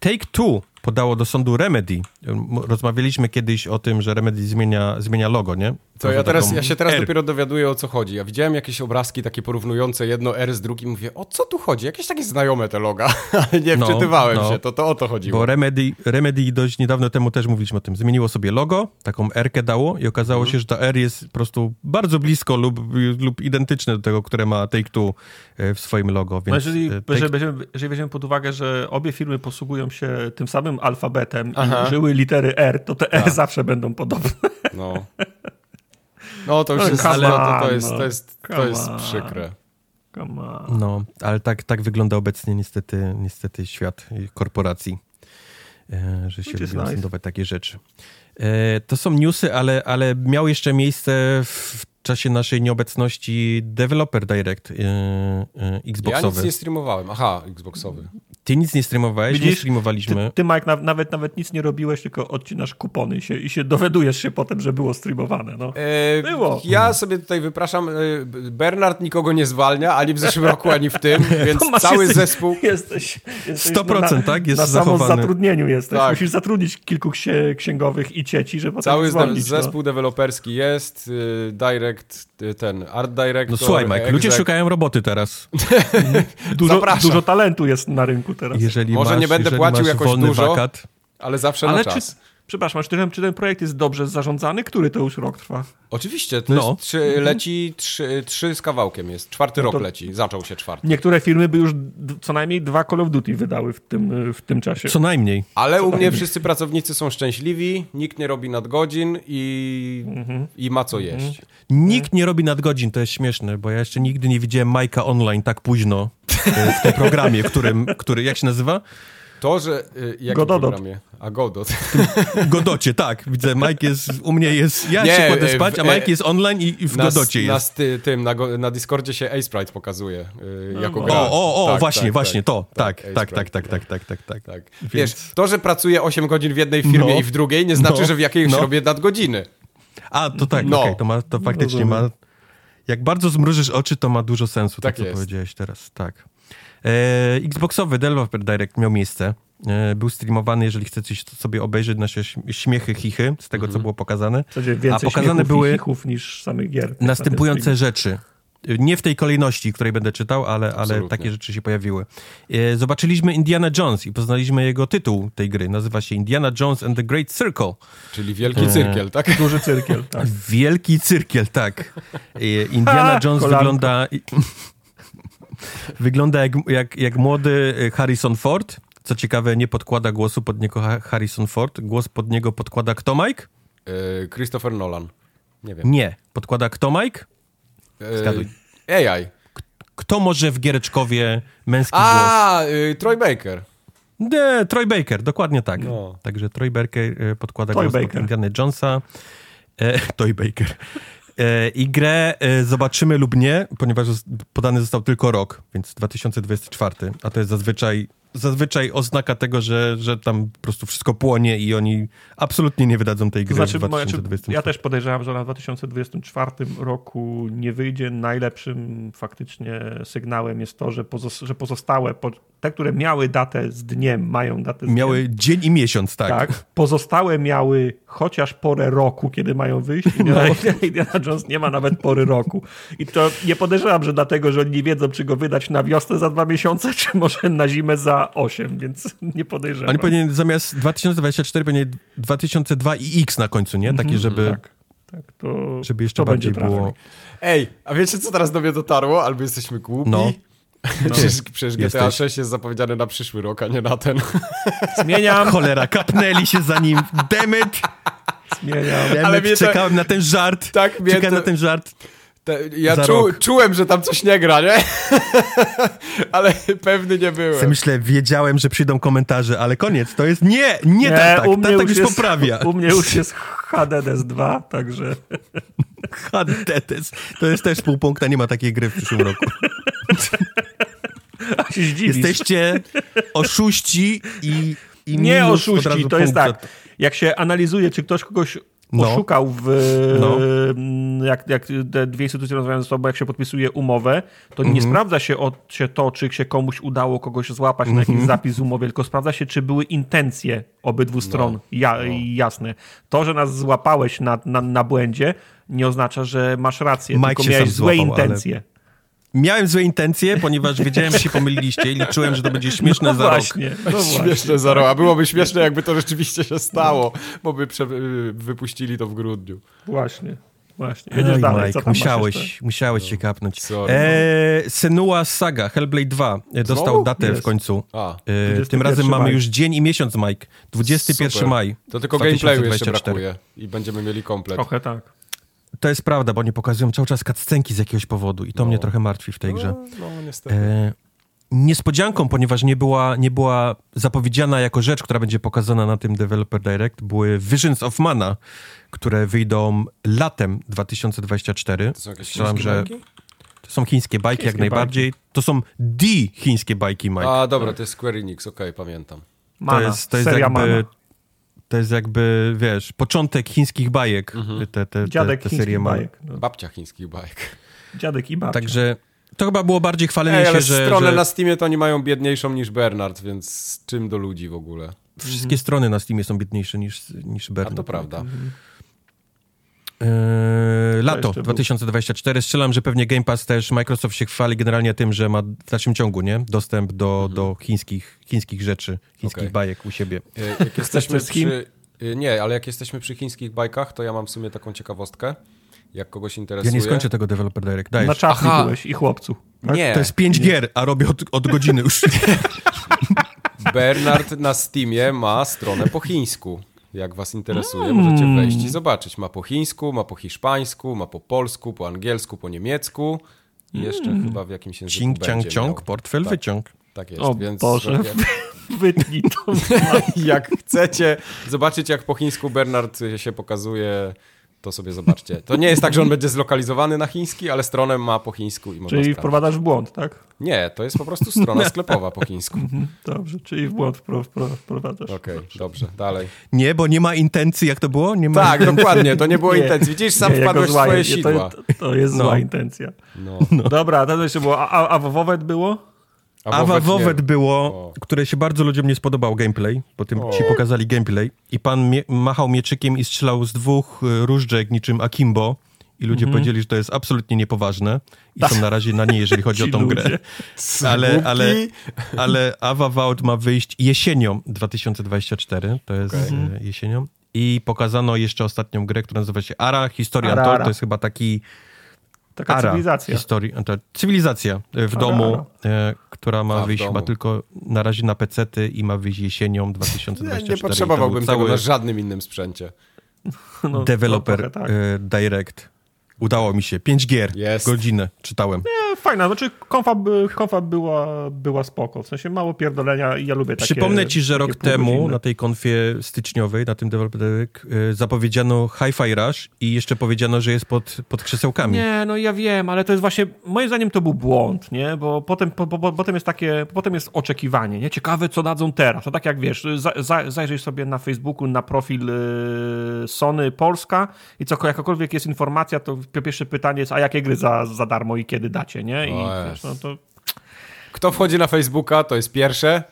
Take Two podało do sądu Remedy. Rozmawialiśmy kiedyś o tym, że Remedy zmienia, zmienia logo, nie? To Może ja, teraz, ja się teraz R. dopiero dowiaduję o co chodzi. Ja widziałem jakieś obrazki takie porównujące jedno R z drugim, mówię, o co tu chodzi? Jakieś takie znajome te loga, ale nie No, wczytywałem no. się, to, to o to chodziło. Bo Remedy, Remedy dość niedawno temu też mówiliśmy o tym. Zmieniło sobie logo, taką R-kę dało i okazało Mhm. się, że ta R jest po prostu bardzo blisko lub, lub identyczne do tego, które ma Take-Two e, w swoim logo. Więc No jeżeli, e, jeżeli, Take- weźmiemy, jeżeli weźmiemy pod uwagę, że obie firmy posługują się tym samym alfabetem Aha. i użyły litery R, to te R Tak. zawsze będą podobne. No. No to już No, jest, come to, to, to jest, no. to jest, to jest przykre. Come on. No, ale tak, tak wygląda obecnie niestety, niestety świat korporacji, e, że się lubią nice. takie rzeczy. E, to są newsy, ale, ale miał jeszcze miejsce w czasie naszej nieobecności Developer Direct e, Ja Xboxowy. nic nie streamowałem. Aha, Xboxowy. Ty nic nie streamowałeś, nie Widzisz? streamowaliśmy. Ty, ty Mike, na, nawet, nawet nic nie robiłeś, tylko odcinasz kupony i się, i się dowiadujesz się potem, że było streamowane. No. E, Było. Ja sobie tutaj wypraszam, e, Bernard nikogo nie zwalnia, ani w zeszłym roku, ani w tym, więc masz- cały jesteś, zespół... Jesteś, jesteś 100%, na, tak? Jest na zachowany. samozatrudnieniu jesteś. Tak. Musisz zatrudnić kilku księ, księgowych i cieci, żeby potem Cały zwolnić. zespół deweloperski jest, y, direct, y, ten art director. No słuchaj, Mike, ludzie szukają roboty teraz. Dużo, Zapraszam. dużo talentu jest na rynku teraz. Jeżeli Może masz, nie będę płacił jakoś dużo, wakat, ale zawsze Ale na czy, czas. Przepraszam, czy ten, czy ten projekt jest dobrze zarządzany? Który to już rok trwa? Oczywiście, to No. jest trzy, leci trzy, trzy z kawałkiem jest. Czwarty rok No to- leci, zaczął się czwarty. Niektóre firmy by już co najmniej dwa Call of Duty wydały w tym, w tym czasie. co najmniej. Ale u mnie wszyscy pracownicy są szczęśliwi, nikt nie robi nadgodzin i, Mhm. i ma co jeść. Nikt nie robi nadgodzin, to jest śmieszne, bo ja jeszcze nigdy nie widziałem Majka online tak późno e, w tym programie, którym, który, jak się nazywa? To, że... y, Jak Gododot. programie? A Godot. Godocie, tak. Widzę, Mike jest, u mnie jest, ja Nie, się kładę spać, a e, Mike jest online i, i w Na, Godocie na, jest. sty- tym, na, na Discordzie się Sprite pokazuje y, jako no. gra. O, o, o, Tak, właśnie, tak, właśnie, tak, to, tak, A-Sprite, tak, tak, tak, tak, tak, tak, tak. Tak. Więc- Wiesz, to, że pracuję 8 godzin w jednej firmie No. i w drugiej, nie znaczy, No. że w jakiejś No. robię nadgodziny. A, to tak, No. okej, to, ma, to faktycznie rozumiem. ma... Jak bardzo zmrużysz oczy, to ma dużo sensu, Tak to co jest. powiedziałeś teraz, tak. E, Xboxowy Developer Direct miał miejsce. E, był streamowany, jeżeli chcecie sobie obejrzeć nasze śmiechy, chichy z tego, co Mhm. było pokazane. A pokazane były niż samych gier. na tym Następujące rzeczy. Nie w tej kolejności, której będę czytał, ale, ale takie rzeczy się pojawiły. E, Zobaczyliśmy Indiana Jones i poznaliśmy jego tytuł tej gry. Nazywa się Indiana Jones and the Great Circle. Czyli wielki cyrkiel, tak? Duży cyrkiel, tak. Wielki cyrkiel, tak. E, Indiana Ha, Jones kolanko. wygląda... wygląda jak, jak, jak młody e, Harrison Ford. Co ciekawe, nie podkłada głosu pod niego Ha- Harrison Ford. Głos pod niego podkłada kto, Mike? Y, Christopher Nolan. Nie wiem. Nie. Podkłada kto, Mike? Y, Zgaduj. AI. Kto może w Giereczkowie męski głos? A, y, Troy Baker. Nie, Troy Baker, dokładnie tak. No. Także Troy Baker e, podkłada Toy głos pod Baker. Indiana Jonesa. E, Toy Baker. E, I grę e, zobaczymy lub nie, ponieważ podany został tylko rok, więc 2024, a to jest zazwyczaj, zazwyczaj oznaka tego, że, że tam po prostu wszystko płonie i oni absolutnie nie wydadzą tej gry znaczy, w moja- 2024. ja też podejrzewam, że na 2024 roku nie wyjdzie. Najlepszym faktycznie sygnałem jest to, że, pozos- że pozostałe, po- te, które miały datę z dniem, mają datę z dniem. Miały dzień i miesiąc, tak. Tak. Pozostałe miały chociaż porę roku, kiedy mają wyjść. Indiana, Indiana Jones nie ma nawet pory roku. I to nie podejrzewam, że dlatego, że oni nie wiedzą, czy go wydać na wiosnę za dwa miesiące, czy może na zimę za osiem, więc nie podejrzewam. Oni powinien zamiast 2024 powinien 2002 i X na końcu, nie? Takie, żeby... Tak, Tak, to, Żeby jeszcze to bardziej będzie było... Ej, a wiecie co teraz do mnie dotarło? Albo jesteśmy głupi? No. Przecież, przecież GTA Jesteś. 6 jest zapowiedziane na przyszły rok, a nie na ten. Zmieniam, Cholera, kapnęli się za nim. Demet! zmieniam. Ale Demet, to- czekałem na ten żart. Tak, mnie Czekałem to- na ten żart. Te, ja Za czu, czułem, że tam coś nie gra, nie? ale pewny nie byłem. Ja myślę, wiedziałem, że przyjdą komentarze, ale koniec, to jest... Nie, nie, tak, tak, u tak, mnie tak już już jest, poprawia. U mnie już jest HDDS 2, także HDTS. To jest też pół punkta, nie ma takiej gry w przyszłym roku. a się zdziwisz. Jesteście oszuści i, i Nie oszuści, to jest tak. Jak się analizuje, czy ktoś kogoś No. oszukał w... No. mm, Jak, jak te dwie instytucje rozmawiają ze sobą, jak się podpisuje umowę, to Mhm. nie sprawdza się, o, się to, czy się komuś udało kogoś złapać na Mhm. jakiś zapis w umowie, tylko sprawdza się, czy były intencje obydwu stron ja, jasne. To, że nas złapałeś na, na, na błędzie, nie oznacza, że masz rację, Mike tylko miałeś złe złapał, ale- intencje. Miałem złe intencje, ponieważ wiedziałem, że się pomyliliście i liczyłem, że to będzie śmieszne no za rok. właśnie, no właśnie. Śmieszne za rok, a byłoby śmieszne, jakby to rzeczywiście się stało, bo by prze, y, wypuścili to w grudniu. Właśnie, właśnie. Jedziesz Oj, dalej, Mike, musiałeś, jeszcze? musiałeś się kapnąć. Sorry, E, Senua Saga, Hellblade 2, e, dostał Znowu? datę w końcu. A, E, 21 tym razem mamy maj. już dzień i miesiąc, Mike. 21 super. maj. To tylko gameplayu jeszcze 2024. brakuje i będziemy mieli komplet. Trochę tak. To jest prawda, bo nie pokazują cały czas cutscenki z jakiegoś powodu i to No. mnie trochę martwi w tej grze. No, no niestety. E, niespodzianką, ponieważ nie była, nie była zapowiedziana jako rzecz, która będzie pokazana na tym Developer Direct, były Visions of Mana, które wyjdą latem 2024. To są jakieś Strzelam, chińskie że bajki? to są chińskie bajki jak Chińskie najbardziej. To są the chińskie bajki, Mike. A, dobra, to jest Square Enix, okej, pamiętam. Mana, to jest, to jest seria jakby... Mana. To jest jakby, wiesz, początek chińskich bajek, Mhm. te, te, te, Dziadek te chińskich serie Mana. bajek. No. Babcia chińskich bajek. Dziadek i babcia. Także to chyba było bardziej chwalenie Ej, się, ale że, stronę że na Steamie to oni mają biedniejszą niż Bernard, więc z czym do ludzi w ogóle? wszystkie strony na Steamie są biedniejsze niż, niż A Bernard. to prawda. Eee, lato jeszcze był. 2024. Strzelam, że pewnie Game Pass też Microsoft się chwali generalnie tym, że ma w dalszym ciągu nie? dostęp do, do chińskich, chińskich rzeczy, chińskich Okej. bajek u siebie. E, Jak jesteśmy coś z Chin? przy... e, Nie, ale jak jesteśmy przy chińskich bajkach, to ja mam w sumie taką ciekawostkę. Jak kogoś Ja interesuje. nie skończę tego Developer Direct. Dajesz. Na czapki Aha. byłeś i chłopcu. tak? Nie, To jest pięć gier, a robię od, od godziny już. Bernard na Steamie ma stronę po chińsku. Jak was interesuje, możecie wejść i zobaczyć. Ma po chińsku, ma po hiszpańsku, ma po polsku, po angielsku, po niemiecku i jeszcze chyba w jakimś języku Cing, będzie ciąg, miał. portfel, Tak. wyciąg. Tak jest, O więc Boże. jak, Wytnij to. jak chcecie zobaczyć, jak po chińsku Bernard się pokazuje, to sobie zobaczcie. To nie jest tak, że on będzie zlokalizowany na chiński, ale stronę ma po chińsku i można Czyli sprawdzić. wprowadzasz w błąd, tak? Nie, to jest po prostu strona sklepowa po chińsku. Dobrze, czyli w błąd wpro, wpro, wprowadzasz. Okej, dobrze, dalej. Nie, bo nie ma intencji, jak to było? Nie ma Tak, intencji. dokładnie, to nie było Nie. intencji. Widzisz, sam Nie, wpadłeś w swoje sidła. To, to jest No. zła intencja. No. Dobra, to jeszcze było. A, a, a Wowet było? Awa Wowet było, O. które się bardzo ludziom nie spodobał gameplay, bo tym ci pokazali gameplay i pan mie- machał mieczykiem i strzelał z dwóch y, różdżek niczym Akimbo i ludzie Mhm. powiedzieli, że to jest absolutnie niepoważne i są na razie na nie, jeżeli chodzi o tą ludzie. grę. Ale, ale, ale Awa Vault ma wyjść jesienią 2024, to jest Okej. y, jesienią. I pokazano jeszcze ostatnią grę, która nazywa się Ara, Historia Ara. Ara. To jest chyba taki Taka Ara, cywilizacja. Historii, to cywilizacja e, w Ara, domu, e, która ma A, wyjść chyba tylko na razie na pecety i ma wyjść jesienią Nie, 2024. nie to potrzebowałbym był tego cały na żadnym innym sprzęcie. No, developer tak. e, direct. Udało mi się. Pięć gier. Jest. Godzinę czytałem. Fajna, znaczy konfa, konfa była, była spoko, w sensie mało pierdolenia i ja lubię takie Przypomnę ci, że rok temu na tej konfie styczniowej, na tym Developer Direct, e, zapowiedziano Hi-Fi Rush i jeszcze powiedziano, że jest pod, pod krzesełkami. Nie, no ja wiem, ale to jest właśnie, moim zdaniem to był błąd, nie? Bo potem, po, po, potem jest takie, potem jest oczekiwanie, nie? Ciekawe, co dadzą teraz. To tak jak wiesz, za, za, zajrzyj sobie na Facebooku na profil y, Sony Polska i co, jakakolwiek jest informacja, to pierwsze pytanie jest, a jakie gry za, za darmo i kiedy dacie, nie? I no jest. to Kto wchodzi na Facebooka, to jest pierwsze.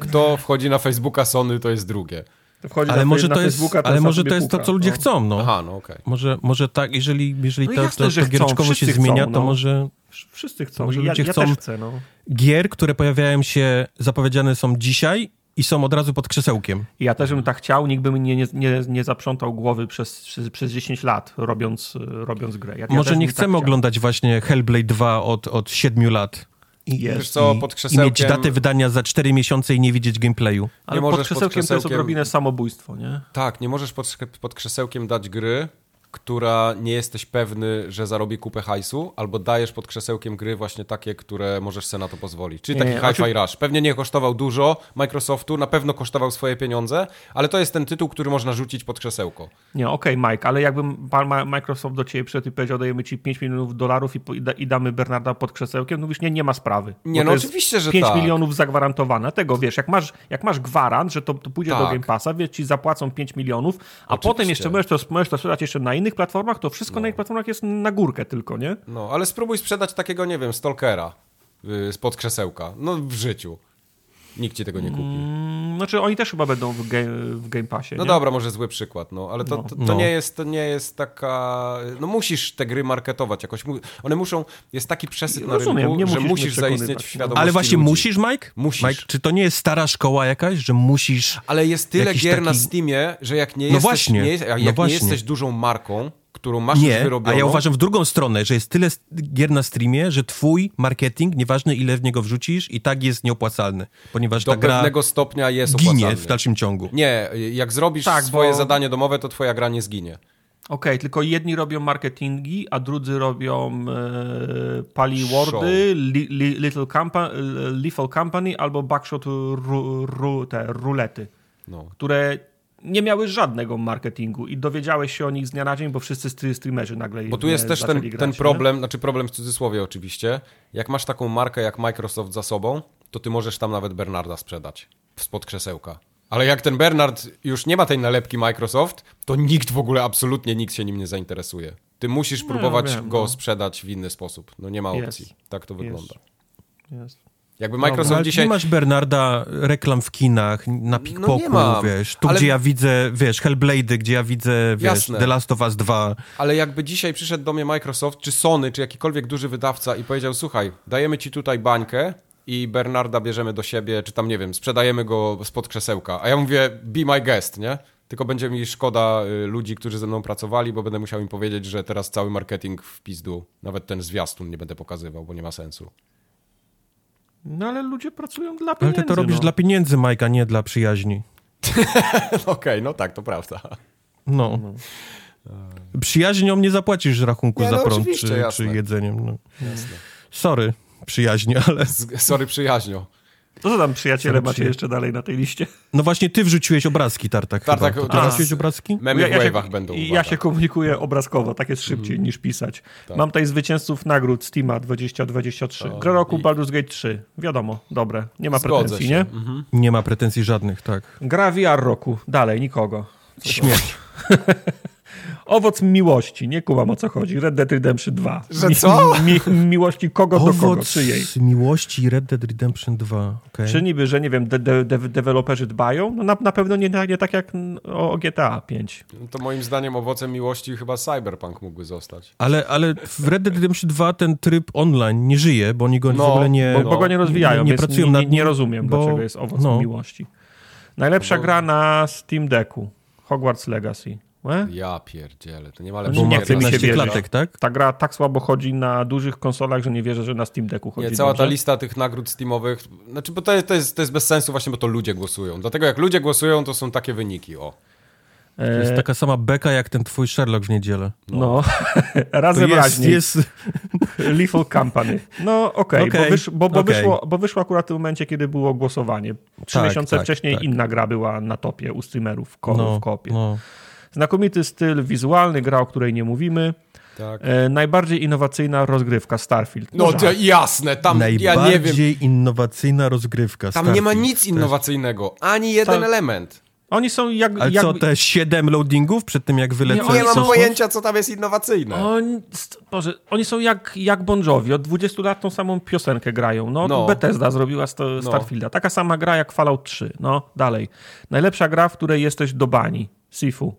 Kto wchodzi na Facebooka Sony, to jest drugie. wchodzi Ale na, może na to jest, ale może to jest to, co ludzie no. chcą, no. Aha, no okej. Może, może tak, jeżeli, jeżeli No to, jasne, to, że to chcą, giereczkowo się wszyscy zmienia, chcą, to no. może Wszyscy chcą, Może ja, ludzie ja chcą- też chcę, no. gier, które pojawiają się, zapowiedziane są dzisiaj i są od razu pod krzesełkiem. I ja też bym tak chciał, nikt by mi nie, nie, nie, nie zaprzątał głowy przez, przez, przez 10 lat, robiąc, robiąc grę. Ja, Może nie bym chcemy tak chciał. oglądać właśnie Hellblade 2 od, od 7 lat. I, Jest. Wiesz co, i, pod I krzesełkiem... mieć datę wydania za 4 miesiące i nie widzieć gameplayu. Ale Nie pod możesz pod krzesełkiem to jest krzesełkiem- odrobinę samobójstwo, nie? Tak, nie możesz pod, pod krzesełkiem dać gry, która nie jesteś pewny, że zarobi kupę hajsu, albo dajesz pod krzesełkiem gry właśnie takie, które możesz sobie na to pozwolić. Czyli taki Hi-Fi Rush. Pewnie nie kosztował dużo Microsoftu, na pewno kosztował swoje pieniądze, ale to jest ten tytuł, który można rzucić pod krzesełko. Nie, okej, Mike, ale jakbym pan Microsoft do ciebie przyszedł i powiedział, dajemy ci 5 milionów dolarów i, i, da, i damy Bernarda pod krzesełkiem, no mówisz, nie, nie ma sprawy. Nie, no oczywiście, że 5 tak. milionów zagwarantowane. Tego wiesz, jak masz, jak masz gwarant, że to, to pójdzie do Tak. Game Passa, wiesz, ci zapłacą 5 milionów, a Oczywiście. potem jeszcze możesz to, możesz to sprzedać jeszcze na innych platformach, to wszystko na innych platformach jest na górkę tylko, nie? No, ale spróbuj sprzedać takiego, nie wiem, Stalkera yy, spod krzesełka. No, w życiu. Nikt ci tego nie kupi. Mm, Znaczy oni też chyba będą w, game, w game Passie, No nie? dobra, może zły przykład, no, ale to, to, to, No. nie jest, to nie jest taka... No musisz te gry marketować jakoś. One muszą... Jest taki przesyt na Rozumiem, rynku, nie że musisz mnie musisz zaistnieć w no. świadomości Ale właśnie ludzi. musisz, Mike? Musisz. Mike, czy to nie jest stara szkoła jakaś, że musisz... Ale jest tyle gier na taki- Steamie, że jak nie No jesteś, właśnie, nie, jest- jak no nie właśnie. jesteś dużą marką, którą masz już Nie, wyrobioną... a ja uważam w drugą stronę, że jest tyle gier na streamie, że twój marketing, nieważne ile w niego wrzucisz, i tak jest nieopłacalny, ponieważ do ta gra pewnego stopnia jest ginie opłacalny. w dalszym ciągu. Nie, jak zrobisz Tak, swoje bo- zadanie domowe, to twoja gra nie zginie. Okej, tylko jedni robią marketingi, a drudzy robią e, Pali. Wordy, li, li, Little Compa- Lethal Company albo Backshot ru, ru, te rulety, No. które nie miały żadnego marketingu i dowiedziałeś się o nich z dnia na dzień, bo wszyscy streamerzy nagle Bo tu jest też ten, grać, ten nie? problem, znaczy problem w cudzysłowie oczywiście. Jak masz taką markę jak Microsoft za sobą, to ty możesz tam nawet Bernarda sprzedać spod krzesełka. Ale jak ten Bernard już nie ma tej nalepki Microsoft, to nikt w ogóle, absolutnie nikt się nim nie zainteresuje. Ty musisz próbować wiem, go no. sprzedać w inny sposób. No nie ma opcji. Tak to wygląda. Jest. Jakby No, Microsoft ale dzisiaj... nie masz Bernarda reklam w kinach, na pikpoku, mam, wiesz, tu ale- gdzie ja widzę, wiesz, Hellblade, gdzie ja widzę, wiesz, Jasne. The Last of Us 2. Ale jakby dzisiaj przyszedł do mnie Microsoft, czy Sony, czy jakikolwiek duży wydawca i powiedział, słuchaj, dajemy ci tutaj bańkę i Bernarda bierzemy do siebie, czy tam, nie wiem, sprzedajemy go spod krzesełka. A ja mówię, be my guest, nie? Tylko będzie mi szkoda y, ludzi, którzy ze mną pracowali, bo będę musiał im powiedzieć, że teraz cały marketing w pizdu, nawet ten zwiastun nie będę pokazywał, bo nie ma sensu. No ale ludzie pracują dla Ale pieniędzy. ty to robisz no. dla pieniędzy, Mike, a nie dla przyjaźni. Okej, no tak, to prawda. No. Przyjaźnią nie zapłacisz rachunku Nie, za no prąd czy, czy jasne. jedzeniem. No. Sorry, przyjaźnie, ale... Sorry, przyjaźnio. To co tam przyjaciele macie jeszcze dalej na tej liście? No właśnie ty wrzuciłeś obrazki, Tartak, Tartak, chyba. To teraz- Ty wrzuciłeś obrazki? Memy w ja, się, wave'ach będą, i ja się komunikuję obrazkowo, tak jest szybciej niż pisać. Mam tutaj zwycięzców nagród Steama 2023. Gra roku i- Baldur's Gate 3. Wiadomo, dobre. Nie ma Zgodzę pretensji, się. nie? Mhm. Nie ma pretensji żadnych, tak. Gra VR roku. Dalej, nikogo. Śmierć. Owoc miłości. Nie kumam o co chodzi. Red Dead Redemption 2. Że co? Mi, miłości kogo do kogo? Owoc Czyjej? miłości Red Dead Redemption 2. Okay. Czy niby, że nie wiem, de, de, de, deweloperzy dbają? No na, na pewno nie, nie tak jak o, o GTA 5. No To moim zdaniem owocem miłości chyba Cyberpunk mógłby zostać. Ale, ale w Red Dead Redemption 2 ten tryb online nie żyje, bo oni go No, w ogóle nie... Bo, bo go nie rozwijają, nie, nie pracują nie, nad nie, nim, nie rozumiem, bo- dlaczego jest owoc no. miłości. Najlepsza Bo- gra na Steam Decku. Hogwarts Legacy. E? Ja pierdzielę, to nie ma lepszego nie chce mi się 15 świecie. wierzyć. klatek, tak? Ta gra tak słabo chodzi na dużych konsolach, że nie wierzę, że na Steam Decku chodzi Nie, cała ta dobrze. lista tych nagród Steamowych, znaczy, bo to jest, to, jest, to jest bez sensu właśnie, bo to ludzie głosują. Dlatego jak ludzie głosują, to są takie wyniki, o. To jest E, taka sama beka jak ten twój Sherlock w niedzielę. no, To razem jest, raźniej. jest... Lethal Company. No okej, Okej, bo, wysz, bo, bo, okej. wyszło, bo wyszło akurat w tym momencie, kiedy było głosowanie. Trzy Tak, miesiące tak, wcześniej tak. inna gra była na topie u streamerów w, ko- No, w kopie. no. Znakomity styl wizualny, gra, o której nie mówimy. Tak. E, najbardziej innowacyjna rozgrywka Starfield. No to jasne, tam ja nie wiem, Najbardziej innowacyjna rozgrywka. tam nie ma Starfield. nic innowacyjnego, ani jeden Tak. element. Oni są jak... Ale jak... co, te 7 loadingów przed tym jak wylecą? Nie, Nie mam pojęcia, co tam jest innowacyjne. Oni, Boże, oni są jak, jak Bon Jovi. Od 20 lat tą samą piosenkę grają. No, No. Bethesda zrobiła sto, Starfielda. Taka sama gra jak Fallout 3. No, dalej. Najlepsza gra, w której jesteś do bani. Sifu.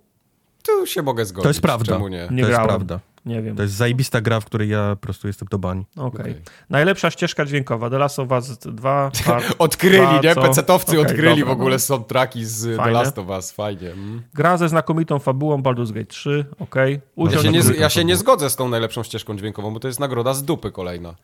Tu się mogę zgodzić. To jest prawda. Czemu nie? Nie to jest grałem. prawda. Nie wiem. To jest zajebista gra, w której ja po prostu jestem do bani. Okej. Okej. Najlepsza ścieżka dźwiękowa. The Last of Us 2. Part Odkryli, dwa, nie? co? Pecetowcy Okej, odkryli dobra, w ogóle no. soundtracki z The Fajne. Last of Us. Fajnie. Mm. Gra ze znakomitą fabułą Baldur's Gate 3. Okej. Ja, Usiądź się nie, ja się nie zgodzę z tą najlepszą ścieżką dźwiękową, bo to jest nagroda z dupy kolejna.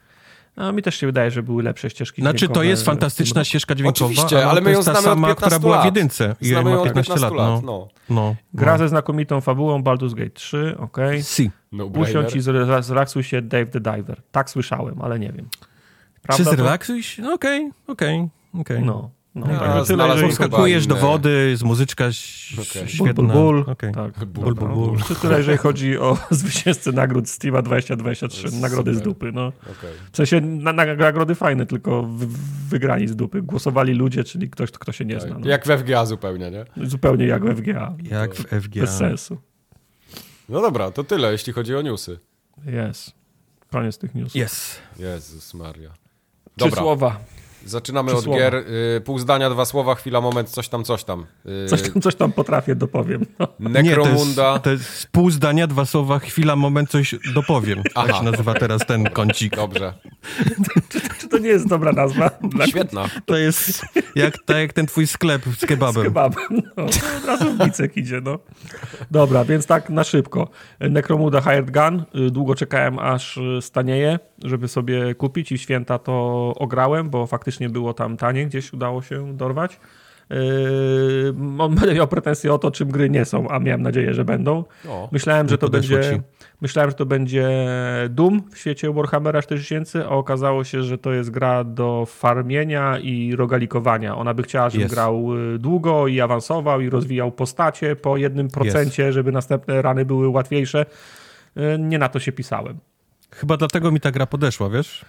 No, mi też się wydaje, że były lepsze ścieżki Znaczy, to dźwiękowe jest fantastyczna ścieżka dźwiękowa, Oczywiście, ale my to ją jest ta znamy od sama, 15 która była lat. w jedynce. I Znamy ma ją od 15 lat, no. no. no. Gra no. ze znakomitą fabułą Baldur's Gate 3. Okej. Si. no Usiądź i zre- zrelaksuj się Dave the Diver. Tak słyszyałem, ale nie wiem. Czy Prawda to? zrelaksuj się? No Okej, okej, okej. No. No Ja także tyle, jeżeli Skakujesz do wody, z muzyczka Okej. świetna. Ból, ból. Okej. Tak. Ból, ból, ból. To tyle, jeżeli chodzi o zwycięzcę nagród Steama 2023. To jest Nagrody z super. dupy, no. Okej. W sensie na, na, nagrody fajne, tylko wy, wygrani z dupy. Głosowali ludzie, czyli ktoś, kto się nie Tak. zna. No. Jak we FGA zupełnie, nie? Zupełnie jak w FGA. Jak w FGA. Bez sensu. No dobra, to tyle, jeśli chodzi o newsy. Jest. Koniec tych newsów. Yes. Jezus Maria. Trzy Dobra, słowa. Zaczynamy Trzy od słowa. gier. Y, pół zdania, dwa słowa, chwila, moment, coś tam, coś tam. Y, Coś tam, coś tam potrafię, dopowiem. No. Necromunda. Nie, to jest, to jest pół zdania, dwa słowa, chwila, moment, coś dopowiem. Aha. Tak się nazywa teraz ten kącik. Dobrze. To nie jest dobra nazwa? Świetna. To jest jak, tak jak ten twój sklep z kebabem. kebabem. No, to od razu Bicek idzie, no. Dobra, więc tak na szybko. Necromuda Hired Gun. Długo czekałem, aż stanieje, żeby sobie kupić i święta to ograłem, bo faktycznie było tam tanie, gdzieś udało się dorwać. Yy, on będę miał pretensje o to, czym gry nie są, a miałem nadzieję, że będą. O, Myślałem, że to będzie. ci. Myślałem, że to będzie Doom w świecie Warhammera 4000, a okazało się, że to jest gra do farmienia i rogalikowania. Ona by chciała, żebym Jest. grał y, długo i awansował i rozwijał postacie po jednym procencie, żeby następne rany były łatwiejsze. Y, Nie na to się pisałem. Chyba dlatego mi ta gra podeszła, wiesz?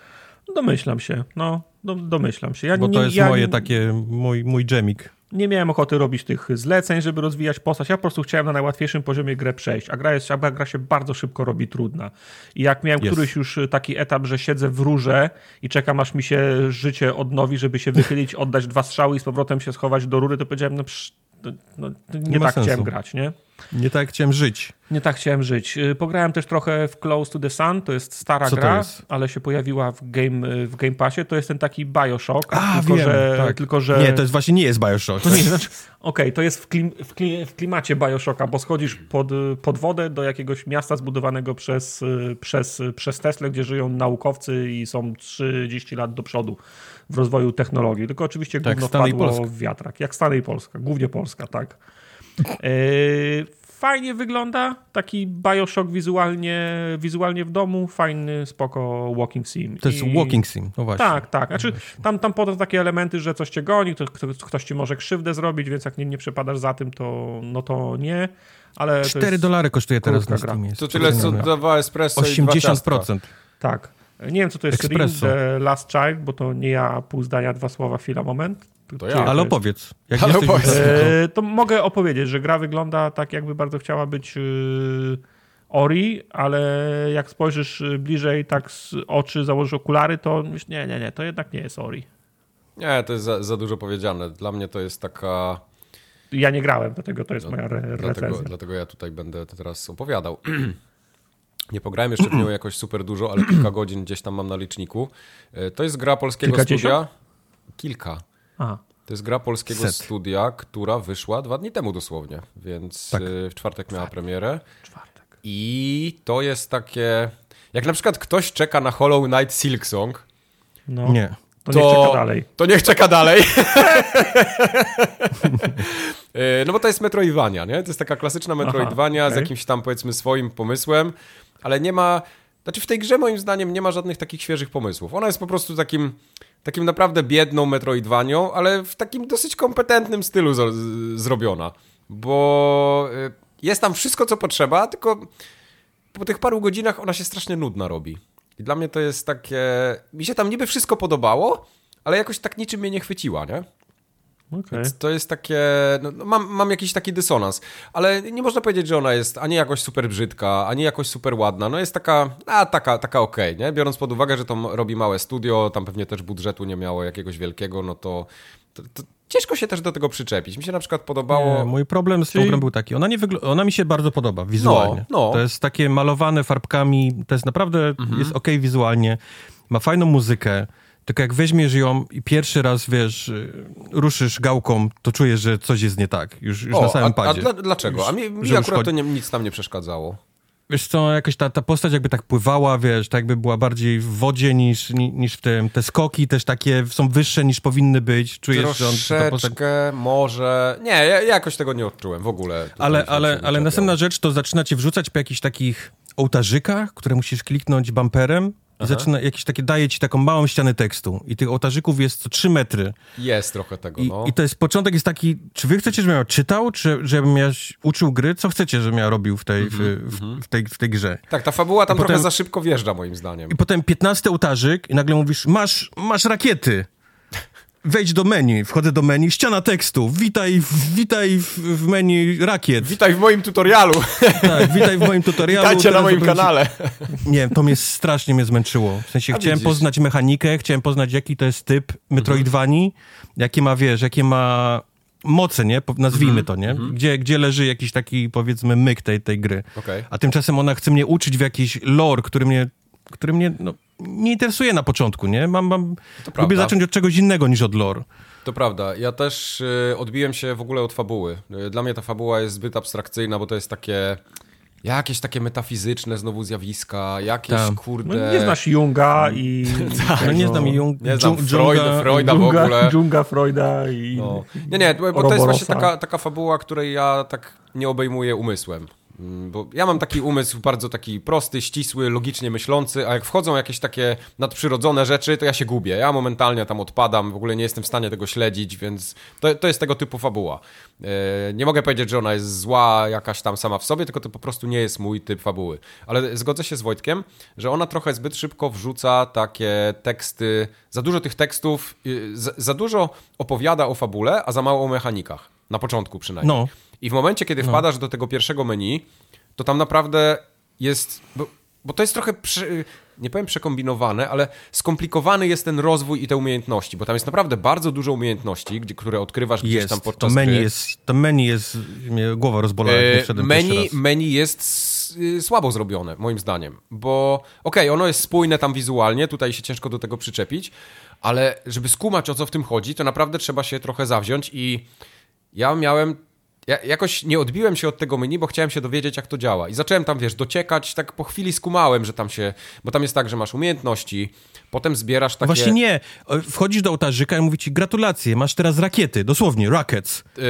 Domyślam się, no, do, domyślam się. Ja Bo nie, to jest ja moje nie- takie, mój, mój dżemik. nie miałem ochoty robić tych zleceń, żeby rozwijać postać. Ja po prostu chciałem na najłatwiejszym poziomie grę przejść, a gra, jest, a gra się bardzo szybko robi trudna. I jak miałem Jest. któryś już taki etap, że siedzę w rurze i czekam, aż mi się życie odnowi, żeby się wychylić, oddać dwa strzały i z powrotem się schować do rury, to powiedziałem, no, psz, no, no nie, Nie tak chciałem sensu. grać, nie? Nie tak chciałem żyć. Nie tak chciałem żyć. Y, Pograłem też trochę w Close to the Sun, to jest stara Co gra, jest? ale się pojawiła w Game, w game Passie. To jest ten taki Bioshock, A, tylko, wiem, że, tak. tylko że... Nie, to jest właśnie nie jest Bioshock. To nie, znaczy, okej, to jest w, klim, w, kli, w klimacie Bioshocka, bo schodzisz pod, pod wodę do jakiegoś miasta zbudowanego przez, y, przez, przez Tesla, gdzie żyją naukowcy i są 30 lat do przodu w rozwoju technologii. Tylko oczywiście Tak, Polska. w wiatrak. Jak Stany i Polska, głównie Polska, tak. E, fajnie wygląda, taki Bioshock wizualnie, wizualnie w domu, fajny, spoko walking sim. To jest I- Walking Sim, no właśnie. tak, tak. Znaczy, tam, tam potem takie elementy, że coś cię goni, to, kto, ktoś ci może krzywdę zrobić, więc jak nie, nie przepadasz za tym, to, no to nie. Ale to 4 jest, dolary kosztuje teraz na. Steamie. To tyle, co dwa espresso i dwa ciastka. 80%. Tak. Nie wiem, co to jest Espresso. The Last Child, bo to nie ja, pół zdania, dwa słowa, chwila, moment. To ja. Ale opowiedz. Jak Ale opowiedz. E, to mogę opowiedzieć, że gra wygląda tak, jakby bardzo chciała być y, Ori, ale jak spojrzysz y, bliżej, tak z oczy, założysz okulary, to myślisz, nie, nie, nie, to jednak nie jest Ori. Nie, to jest za, za dużo powiedziane. Dla mnie to jest taka... Ja nie grałem, dlatego to jest moja re- Dlatego, recenzja. dlatego ja tutaj będę teraz opowiadał. Nie pograłem jeszcze w nią jakoś super dużo, ale kilka godzin gdzieś tam mam na liczniku. E, To jest gra polskiego Kilkadziesiąt? studia. Kilka. Aha. To jest gra polskiego Set. studia, która wyszła dwa dni temu dosłownie, więc Tak. e, w czwartek miała premierę. Czwartek. I to jest takie... Jak na przykład ktoś czeka na Hollow Knight Silksong, No. Nie. To, to, niech czeka dalej. To niech czeka dalej. E, no bo to jest Metroidvania, nie? To jest taka klasyczna Metroidvania Aha, z okej. jakimś tam powiedzmy swoim pomysłem, ale nie ma... Znaczy w tej grze moim zdaniem nie ma żadnych takich świeżych pomysłów. Ona jest po prostu takim, takim naprawdę biedną Metroidvanią, ale w takim dosyć kompetentnym stylu z, z, zrobiona. Bo e, jest tam wszystko, co potrzeba, tylko po tych paru godzinach ona się strasznie nudna robi. I dla mnie to jest takie... Mi się tam niby wszystko podobało, ale jakoś tak niczym mnie nie chwyciła, nie? Okej. Więc to jest takie... No, no, mam, mam jakiś taki dysonans, ale nie można powiedzieć, że ona jest ani jakoś super brzydka, ani jakoś super ładna. No jest taka, a taka, taka okej, nie? Biorąc pod uwagę, że to robi małe studio, tam pewnie też budżetu nie miało jakiegoś wielkiego, no to, to, to, ciężko się też do tego przyczepić. Mi się na przykład podobało... Nie, mój problem z tą Czyli- grą był taki, ona, nie wygl- ona mi się bardzo podoba wizualnie. No, no. To jest takie malowane farbkami, to jest naprawdę, Mhm. jest okej wizualnie, ma fajną muzykę, tylko jak weźmiesz ją i pierwszy raz, wiesz, y, ruszysz gałką, to czujesz, że coś jest nie tak, już, już na samym a, a padzie. dla, dlaczego? A mi, mi już akurat to chodzi- nie, nic tam nie przeszkadzało. Wiesz co, jakoś ta, ta postać jakby tak pływała, wiesz, tak jakby była bardziej w wodzie niż, ni- niż w tym. Te skoki też takie są wyższe niż powinny być. Czujesz, że on, że ta postać... Troszeczkę, może... Nie, ja, ja jakoś tego nie odczułem w ogóle. Ale, ale, ale następna rzecz to zaczyna cię wrzucać po jakichś takich ołtarzykach, które musisz kliknąć bumperem i zaczyna jakieś takie, daje ci taką małą ścianę tekstu i tych ołtarzyków jest co 3 metry. Jest trochę tego, I, no. I to jest, początek jest taki, czy wy chcecie, żebym ja czytał, czy żebym ja uczył gry? Co chcecie, żebym ja robił w tej, w, w, w tej, w tej grze? Tak, ta fabuła tam I potem- trochę za szybko wjeżdża, moim zdaniem. I potem 15 ołtarzyk i nagle mówisz, masz, masz rakiety. Wejdź do menu, wchodzę do menu, ściana tekstu, witaj, w- witaj w, w menu rakiet. Witaj w moim tutorialu. Tak, witaj w moim tutorialu. Witajcie na teraz moim opowiem ci- kanale. Nie, to mnie strasznie mnie zmęczyło. W sensie A chciałem widzisz. poznać mechanikę, chciałem poznać jaki to jest typ Metroidvanii, jakie ma, wiesz, jakie ma moce, nie? Nazwijmy to, nie? Gdzie, gdzie leży jakiś taki, powiedzmy, myk tej, tej gry. Okej. A tymczasem ona chce mnie uczyć w jakiś lore, który mnie, który mnie no, nie interesuje na początku, nie? Mam, mam, lubię prawda. zacząć od czegoś innego niż od lore. To prawda. Ja też y, odbiłem się w ogóle od fabuły. Y, Dla mnie ta fabuła jest zbyt abstrakcyjna, bo to jest takie... Jakieś takie metafizyczne znowu zjawiska, jakieś Tak. kurde... No, nie znasz Junga i... No nie znam Jung, Nie znam Dżung- Freuda, Dżunga- Freuda w ogóle. Dżunga Freuda i... No. Nie, nie, bo bo to jest właśnie taka, taka fabuła, której ja tak nie obejmuję umysłem. Mm, Bo ja mam taki umysł bardzo taki prosty, ścisły, logicznie myślący, a jak wchodzą jakieś takie nadprzyrodzone rzeczy, to ja się gubię. Ja momentalnie tam odpadam, w ogóle nie jestem w stanie tego śledzić, więc to, to jest tego typu fabuła. E, Nie mogę powiedzieć, że ona jest zła jakaś tam sama w sobie, tylko to po prostu nie jest mój typ fabuły. Ale zgodzę się z Wojtkiem, że ona trochę zbyt szybko wrzuca takie teksty, za dużo tych tekstów, y, za, za dużo opowiada o fabule, a za mało o mechanikach. Na początku przynajmniej. No. I w momencie, kiedy wpadasz do tego pierwszego menu, to tam naprawdę jest. Bo, bo to jest trochę. Prze, nie powiem przekombinowane, ale skomplikowany jest ten rozwój i te umiejętności, bo tam jest naprawdę bardzo dużo umiejętności, gdzie, które odkrywasz gdzieś Jest, tam to podczas menu gry. jest, to menu jest, mnie głowa rozbolała, jak pierwszy menu, menu jest y, słabo zrobione, moim zdaniem, bo okej, ono jest spójne tam wizualnie, tutaj się ciężko do tego przyczepić, ale żeby skumać o co w tym chodzi, to naprawdę trzeba się trochę zawziąć i ja miałem. Ja jakoś nie odbiłem się od tego menu, bo chciałem się dowiedzieć, jak to działa. I zacząłem tam, wiesz, dociekać, tak po chwili skumałem, że tam się. Bo tam jest tak, że masz umiejętności, potem zbierasz takie. Właśnie nie. Wchodzisz do ołtarzyka i mówi ci gratulacje, masz teraz rakiety, dosłownie, rockets. Yy,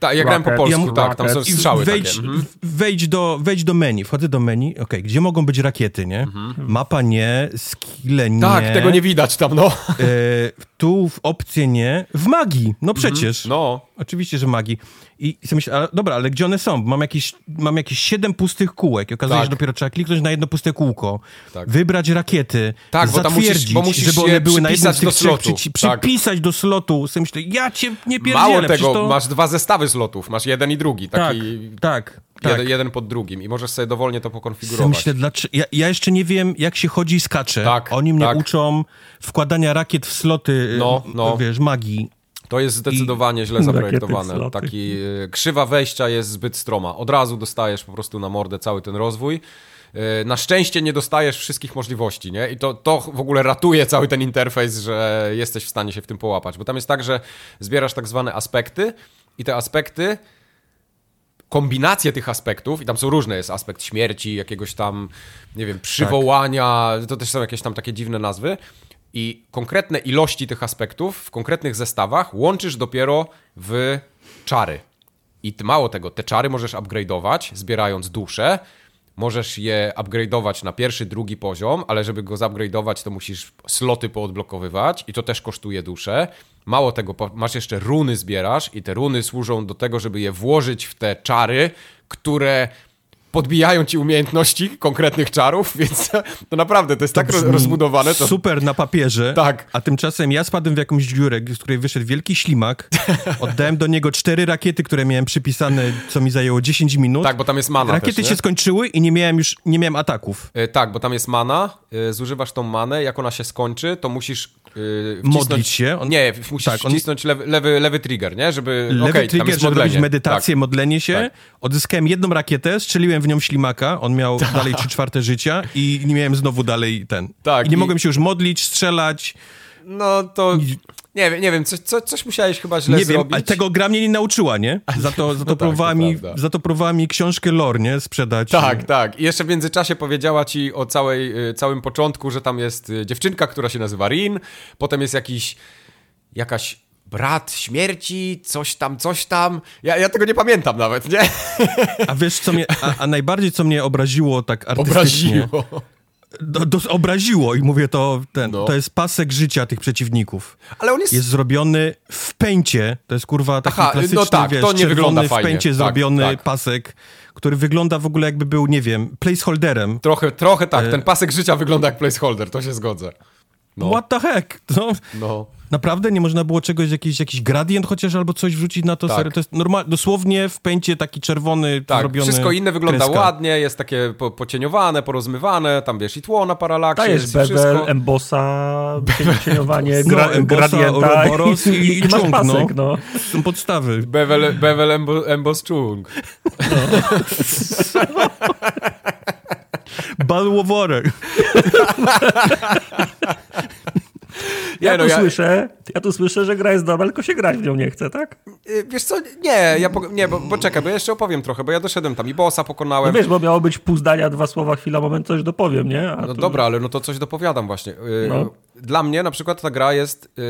tak, ja grałem po polsku, ja mu- tak, tam są strzały wejdź, takie. Mhm. wejdź, do, wejdź do menu, wchodzę do menu, okej, gdzie mogą być rakiety, nie? Mapa nie, skille nie. Mhm. Tak, tego nie widać tam, no. E, tu w opcje nie, w magii, no przecież. No, Oczywiście, że magii. I, i sobie myślę, ale, dobra, ale gdzie one są? Mam jakieś, mam jakieś siedem pustych kółek i okazuje się, Tak. że dopiero trzeba kliknąć na jedno puste kółko, Tak. wybrać rakiety, Tak, bo tam musisz- zatwierdzić, bo musisz żeby one były na jednym przypisać z tych do trzech, slotu. przyci- Tak. przypisać do slotu. Sobie myślę, ja cię nie pierdzielę. Mało tego, to... masz dwa zestawy slotów, masz jeden i drugi, Tak, taki tak, tak. jeden, jeden pod drugim i możesz sobie dowolnie to pokonfigurować. myślę, dlaczego... Ja, ja jeszcze nie wiem, jak się chodzi i skacze. Tak, Oni mnie tak. uczą wkładania rakiet w sloty, No, no. wiesz, magii. To jest zdecydowanie źle Rakiety zaprojektowane. Taki y, krzywa wejścia jest zbyt stroma. Od razu dostajesz po prostu na mordę cały ten rozwój. Y, Na szczęście nie dostajesz wszystkich możliwości, nie? I to, to w ogóle ratuje cały ten interfejs, że jesteś w stanie się w tym połapać. Bo tam jest tak, że zbierasz tak zwane aspekty i te aspekty kombinacje tych aspektów, i tam są różne, jest aspekt śmierci, jakiegoś tam, nie wiem, przywołania, to też są jakieś tam takie dziwne nazwy. I konkretne ilości tych aspektów w konkretnych zestawach łączysz dopiero w czary. I mało tego, te czary możesz upgrade'ować, zbierając dusze. Możesz je upgrade'ować na pierwszy, drugi poziom, ale żeby go zupgrade'ować, to musisz sloty poodblokowywać i to też kosztuje dusze. Mało tego, masz jeszcze runy zbierasz i te runy służą do tego, żeby je włożyć w te czary, które podbijają ci umiejętności konkretnych czarów, więc to naprawdę, to jest tak brzmi rozbudowane. To... Super na papierze. Tak. A tymczasem ja spadłem w jakąś dziurę, z której wyszedł wielki ślimak. Oddałem do niego cztery rakiety, które miałem przypisane, co mi zajęło 10 minut. Tak, bo tam jest mana Rakiety też, się skończyły i nie miałem już, nie miałem ataków. E, tak, bo tam jest mana, e, zużywasz tą manę, jak ona się skończy, to musisz e, wcisnąć... Modlić się? On- Nie, musisz Tak, on- wcisnąć lewy, lewy, lewy trigger, nie? Żeby... Lewy tam trigger, żeby robić medytację, Tak. modlenie się. Tak. Odzyskałem jedną rakietę, strzeliłem w nią ślimaka, on miał dalej trzy czwarte życia i nie miałem znowu dalej ten. Tak, I nie i- mogłem się już modlić, strzelać. No to... Nie wiem, nie wiem, coś, co, coś musiałeś chyba źle nie wiem, zrobić. ale tego gra mnie nie nauczyła, nie? Za to, za to, tak, próbowała, to mi, prawda. za to próbowała mi książkę lore, nie? Sprzedać. Tak, tak. I jeszcze w międzyczasie powiedziała ci o całej, y, całym początku, że tam jest y, dziewczynka, która się nazywa Rin, potem jest jakiś, jakaś brat śmierci, coś tam, coś tam. Ja, ja tego nie pamiętam nawet, nie? A wiesz, co mnie, a, a najbardziej co mnie obraziło tak artystycznie. Obraziło. Do, do, obraziło i mówię to, ten, No. to jest pasek życia tych przeciwników. Ale on jest... Jest zrobiony w pęcie, to jest kurwa taki Aha, no klasyczny, tak, wiesz, to nie wygląda w fajnie. pęcie Tak, zrobiony tak. pasek, który wygląda w ogóle jakby był, nie wiem, placeholderem. Trochę, trochę E- tak, ten pasek życia wygląda jak placeholder, to się zgodzę. No, What the heck? No, no. Naprawdę nie można było czegoś, jakiś, jakiś gradient chociaż albo coś wrzucić na to? Tak. Serio? To jest normal, dosłownie w pęcie taki czerwony, Tak, zrobiony wszystko inne wygląda kreska. ładnie, jest takie po, pocieniowane, porozmywane, tam wiesz i tło na paralaksie, Dajesz jest bevel, wszystko. embossa, cieniowanie, No, gra, embossa, gradienta Ouroboros i- i masz czunk, pasek, no. no. Są podstawy. Bevel, bevel embo. Bottle of water. Ja Nie, tu no ja- słyszę, ja tu słyszę, że gra jest dobra, tylko się grać w nią nie chce, tak? Y, Wiesz co, nie, ja po, nie, bo, bo czekaj, bo ja jeszcze opowiem trochę, bo ja doszedłem tam i bossa No pokonałem. wiesz, bo miało być pół zdania, dwa słowa, chwila, moment, coś dopowiem, nie? A No tu- dobra, ale no to coś dopowiadam właśnie. Yy, No. Dla mnie na przykład ta gra jest yy,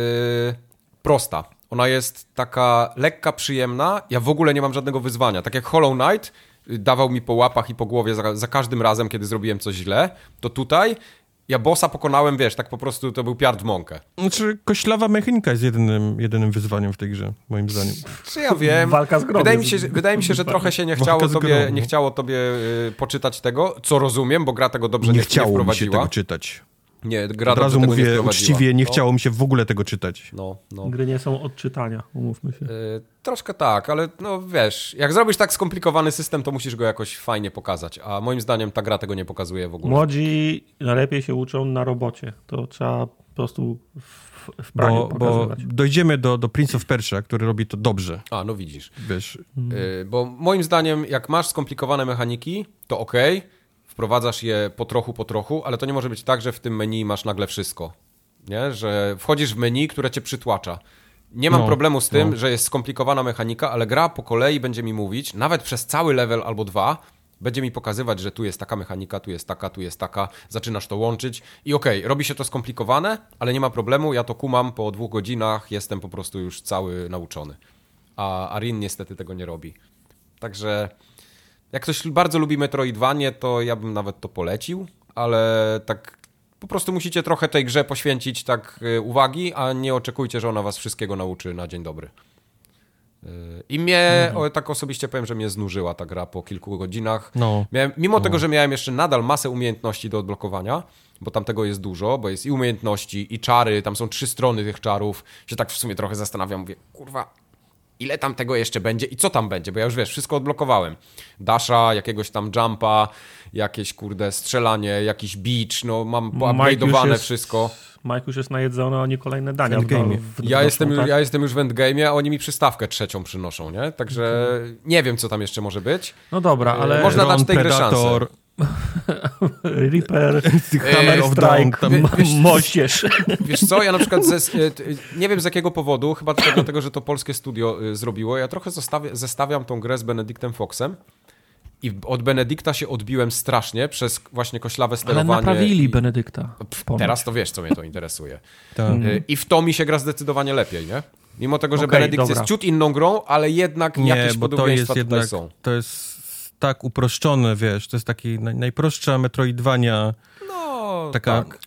prosta. Ona jest taka lekka, przyjemna. Ja w ogóle nie mam żadnego wyzwania. Tak jak Hollow Knight yy, dawał mi po łapach i po głowie za, za każdym razem, kiedy zrobiłem coś źle, to tutaj ja bossa pokonałem, wiesz, tak po prostu to był piard w mąkę. Znaczy, koślawa mechanika jest jedynym, jedynym wyzwaniem w tej grze, moim zdaniem. Czy ja wiem? Walka z grobem. Wydaje mi się, że, wydaje mi się, że trochę się nie chciało tobie, nie chciało tobie yy, poczytać tego, co rozumiem, bo gra tego dobrze nie, Nie chciało mi się wprowadziła. tego czytać. Nie, gra Od razu mówię uczciwie, nie No, chciało mi się w ogóle tego czytać. No, no. Gry nie są od czytania, umówmy się. Y, Troszkę tak, ale no wiesz, jak zrobisz tak skomplikowany system, to musisz go jakoś fajnie pokazać, a moim zdaniem ta gra tego nie pokazuje w ogóle. Młodzi najlepiej się uczą na robocie. To trzeba po prostu w, w praniu Bo, bo pokazywać. dojdziemy do, do Prince of Persia, który robi to dobrze. A, no widzisz. Wiesz, Y, Bo moim zdaniem, jak masz skomplikowane mechaniki, to ok, wprowadzasz je po trochu, po trochu, ale to nie może być tak, że w tym menu masz nagle wszystko. Nie? Że wchodzisz w menu, które cię przytłacza. Nie mam No, problemu z tym, no. że jest skomplikowana mechanika, ale gra po kolei będzie mi mówić, nawet przez cały level albo dwa, będzie mi pokazywać, że tu jest taka mechanika, tu jest taka, tu jest taka, zaczynasz to łączyć i okej, robi się to skomplikowane, ale nie ma problemu, ja to kumam po dwóch godzinach, jestem po prostu już cały nauczony. A Arin niestety tego nie robi. Także jak ktoś bardzo lubi Metroidvanie, to ja bym nawet to polecił, ale tak po prostu musicie trochę tej grze poświęcić tak y, uwagi, a nie oczekujcie, że ona was wszystkiego nauczy na dzień dobry. Y, I mnie, o, tak osobiście powiem, że mnie znużyła ta gra po kilku godzinach. No. Miałem, mimo tego, że miałem jeszcze nadal masę umiejętności do odblokowania, bo tam tego jest dużo, bo jest i umiejętności, i czary, tam są trzy strony tych czarów, się tak w sumie trochę zastanawiam, mówię, kurwa, ile tam tego jeszcze będzie i co tam będzie, bo ja już wiesz, wszystko odblokowałem. Dasha, jakiegoś tam jumpa, jakieś kurde strzelanie, jakiś beach, no mam jest- wszystko. Mike już jest najedzony, oni kolejne dania W w- Ja jestem, tak? ja jestem już w endgame'ie, a oni mi przystawkę trzecią przynoszą, nie? Także nie wiem, co tam jeszcze może być. No dobra, ale Można dać tej grze Predator, Reaper, Hammer of Dawn, Strike, tam, m- wiesz- moździerz. Wiesz co, ja na przykład ze, t- nie wiem z jakiego powodu, chyba tylko dlatego, że to polskie studio y, zrobiło. Ja trochę zostawię, zestawiam tą grę z Benedictem Foxem i od Benedykta się odbiłem strasznie przez właśnie koślawe Ale sterowanie. naprawili i- Benedykta. Pff, Ponoć. Teraz to wiesz, co mnie to interesuje. tak. Y, I w to mi się gra zdecydowanie lepiej, nie? Mimo tego, że Okej, Benedikt dobra. jest ciut inną grą, ale jednak Nie, jakieś podobieństwa jest tutaj jednak, są. to jest tak uproszczone, wiesz, to jest taki naj, najprostsza Metroidvania, No, taka... tak.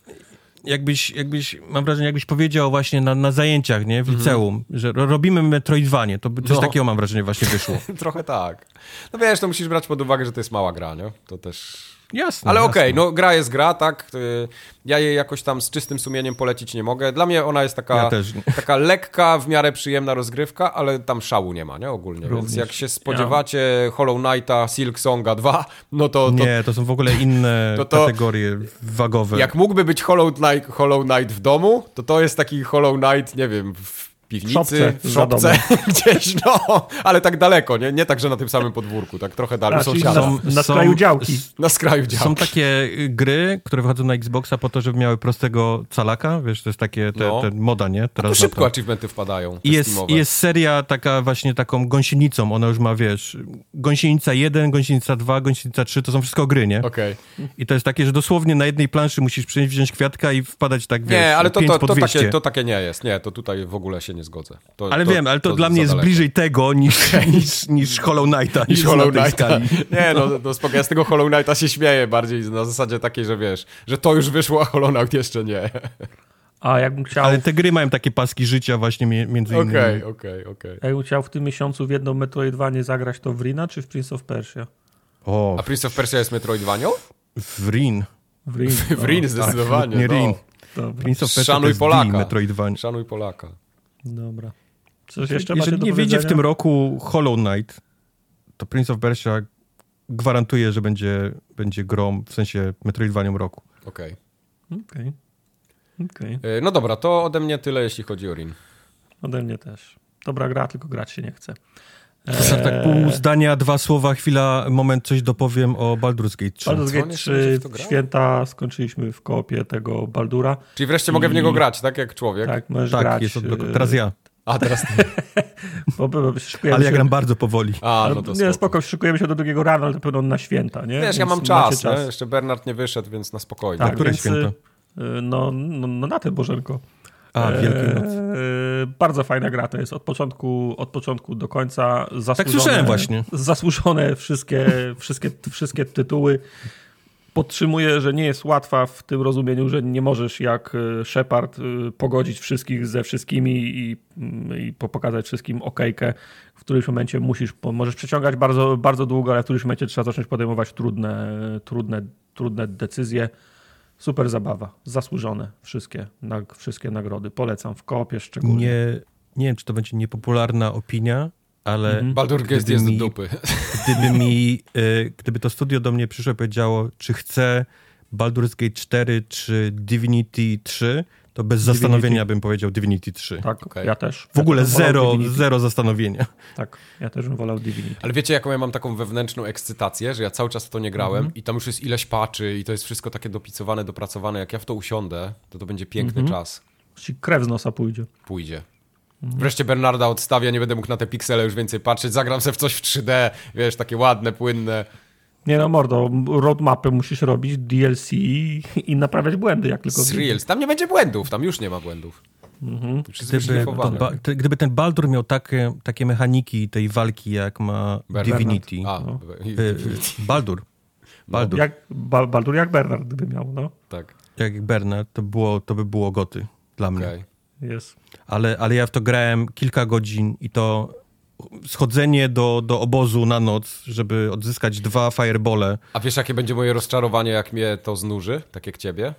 jakbyś, jakbyś, mam wrażenie, jakbyś powiedział właśnie na, na zajęciach, nie, w liceum, że ro- robimy Metroidvanie, to by coś Mhm. No. takiego mam wrażenie właśnie wyszło. Trochę tak. No wiesz, to musisz brać pod uwagę, że to jest mała gra, nie? To też... Jasne. Ale okej, no gra jest gra, tak? Y, Ja jej jakoś tam z czystym sumieniem polecić nie mogę. Dla mnie ona jest taka, Ja taka lekka, w miarę przyjemna rozgrywka, ale tam szału nie ma, nie? Ogólnie. Więc Również. jak się spodziewacie Hollow Knighta, Silk Songa 2, no to, to Nie, to są w ogóle inne To to- kategorie wagowe. jak mógłby być Hollow Knight, Hollow Knight w domu, to to jest taki Hollow Knight, nie wiem, w piwnicy, szopce w szopce, gdzieś, no, ale tak daleko, nie? Nie tak, że na tym samym podwórku, tak trochę dalej, A, czyli sąsiada. na- na skraju działki. Na skraju działki. Są takie y, gry, które wychodzą na Xboxa po to, żeby miały prostego calaka, wiesz, to jest takie, te, No. te moda, nie? Teraz na szybko to. achievementy wpadają. I jest, jest seria taka właśnie taką gąsienicą, ona już ma, wiesz, gąsienica 1, gąsienica 2, gąsienica 3, to są wszystko gry, nie? Okej. I to jest takie, że dosłownie na jednej planszy musisz przynieść, wziąć kwiatka i wpadać tak, wiesz, Nie, ale to, 5 to, to, 200. takie, to takie nie jest. Nie, to tutaj w ogóle się nie zgodzę. To, Ale to, wiem, ale to, dla za mnie jest daleko. bliżej tego niż, niż, niż Hollow Knighta. Niż na Hollow Knighta. Nie, no, no spoko, ja z tego Hollow Knighta się śmieję bardziej na zasadzie takiej, że wiesz, że to już wyszło, a Hollow Knight jeszcze nie. A jakbym chciał, Ale te gry mają takie paski życia właśnie między innymi. Okej, okej, okej. jakbym chciał w tym miesiącu w jedną Metroidvanie zagrać, to w Rina czy w Prince of Persia? O, A Prince of Persia jest Metroidvanią? w Rin. W Rin. W Rin zdecydowanie, nie no. Rin. Prince of Persia to Szanuj Polaka. Metroidvania. Szanuj Polaka. Dobra. Coś jeszcze macie Jeżeli do nie wyjdzie w tym roku Hollow Knight, to Prince of Persia gwarantuje, że będzie, będzie grą, w sensie Metroidvanią roku. Okej. Okej. Okej. Y, No dobra, to ode mnie tyle, jeśli chodzi o Rin. Ode mnie też. Dobra gra, tylko grać się nie chce. Tak pół zdania, dwa słowa, chwila, moment, coś dopowiem o Baldur's Gate 3. Baldur's Gate nie 3 będzie w to grał? święta skończyliśmy w koopie tego Baldura. Czyli wreszcie mogę w I- niego grać, tak jak człowiek? Tak, możesz Tak, grać. jest odblok- y, teraz ja, A, teraz ty. Bo, bo, bo ale ja się, gram bardzo powoli. A, no to nie, spoko. spoko, szykujemy się do drugiego rana, ale to pewno na święta, nie? Wiesz, ja Więc mam macie czas, nie? Jeszcze Bernard nie wyszedł, więc na spokojnie. Tak. które więc, święta? y, No, no, no na ten Bożenko. A, Wielkiej Nocy. Eee, bardzo fajna gra to jest od początku, od początku do końca. Zasłużone, słyszałem właśnie. Zasłużone wszystkie, wszystkie, wszystkie tytuły. Podtrzymuję, że nie jest łatwa w tym rozumieniu, że nie możesz jak e, Shepard e, pogodzić wszystkich ze wszystkimi i, mm, i po- pokazać wszystkim okejkę. W którymś momencie musisz, możesz przeciągać bardzo, bardzo długo, ale w którymś momencie trzeba zacząć podejmować trudne, trudne, trudne decyzje. Super zabawa, zasłużone wszystkie, na, wszystkie nagrody. Polecam w koopie szczególnie. Nie, nie wiem, czy to będzie niepopularna opinia, ale Mhm. Baldur Gate jest do mi- dupy. gdyby mi, y, gdyby to studio do mnie przyszło i powiedziało, czy chce Baldur's Gate 4 czy Divinity 3, to bez Divinity. zastanowienia bym powiedział Divinity 3. Tak, Okej. ja też. W ogóle ja wolał zero, Divinity. zero zastanowienia. Tak, ja też bym wolał Divinity. Ale wiecie, jaką ja mam taką wewnętrzną ekscytację, że ja cały czas w to nie grałem Mhm. i tam już jest ileś paczy i to jest wszystko takie dopicowane, dopracowane. Jak ja w to usiądę, to to będzie piękny Mhm. czas. Ci krew z nosa pójdzie. Pójdzie. Mhm. Wreszcie Bernarda odstawia, nie będę mógł na te piksele już więcej patrzeć, zagram se w coś w 3D, wiesz, takie ładne, płynne. Nie no, mordo, roadmapę musisz robić, DLC i, naprawiać błędy, jak tylko Reels. Tam nie będzie błędów, tam już nie ma błędów. Mhm. Gdyby, ba, te- gdyby ten Baldur miał takie, takie mechaniki tej walki, jak ma Bernard. Divinity. A, No. Y, y, Baldur. Baldur. Jak, Ba- Baldur jak Bernard gdyby miał, no. tak, Jak Bernard, to, było, to by było goty dla mnie. okej. Jest. ale, ale ja w to grałem kilka godzin i to schodzenie do, do obozu na noc, żeby odzyskać dwa firebole. A wiesz, jakie będzie moje rozczarowanie, jak mnie to znuży, tak jak ciebie?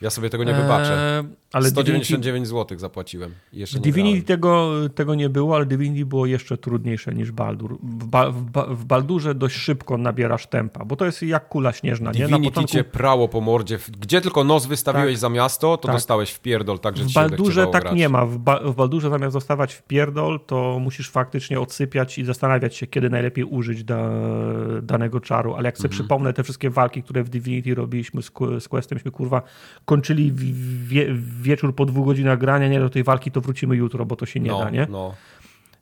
Ja sobie tego nie wybaczę. Eee, ale Divinity, 199 zł zapłaciłem. Jeszcze w Divinity tego, tego nie było, ale Divinity było jeszcze trudniejsze niż Baldur. W, ba, w, ba, w Baldurze dość szybko nabierasz tempa, bo to jest jak kula śnieżna, nie? Na Divinity początku cię prało po mordzie. Gdzie tylko nos wystawiłeś Tak. za miasto, to Tak. dostałeś w pierdol, tak, że W się Baldurze tak grać. nie ma. W, ba w Baldurze zamiast dostawać w pierdol, to musisz faktycznie odsypiać i zastanawiać się, kiedy najlepiej użyć da, danego czaru. Ale jak sobie Mhm. przypomnę te wszystkie walki, które w Divinity robiliśmy z, z Questem, myśmy kurwa kończyli wie, wieczór po dwóch godzinach grania, nie do tej walki to wrócimy jutro, bo to się nie no, da, nie? No.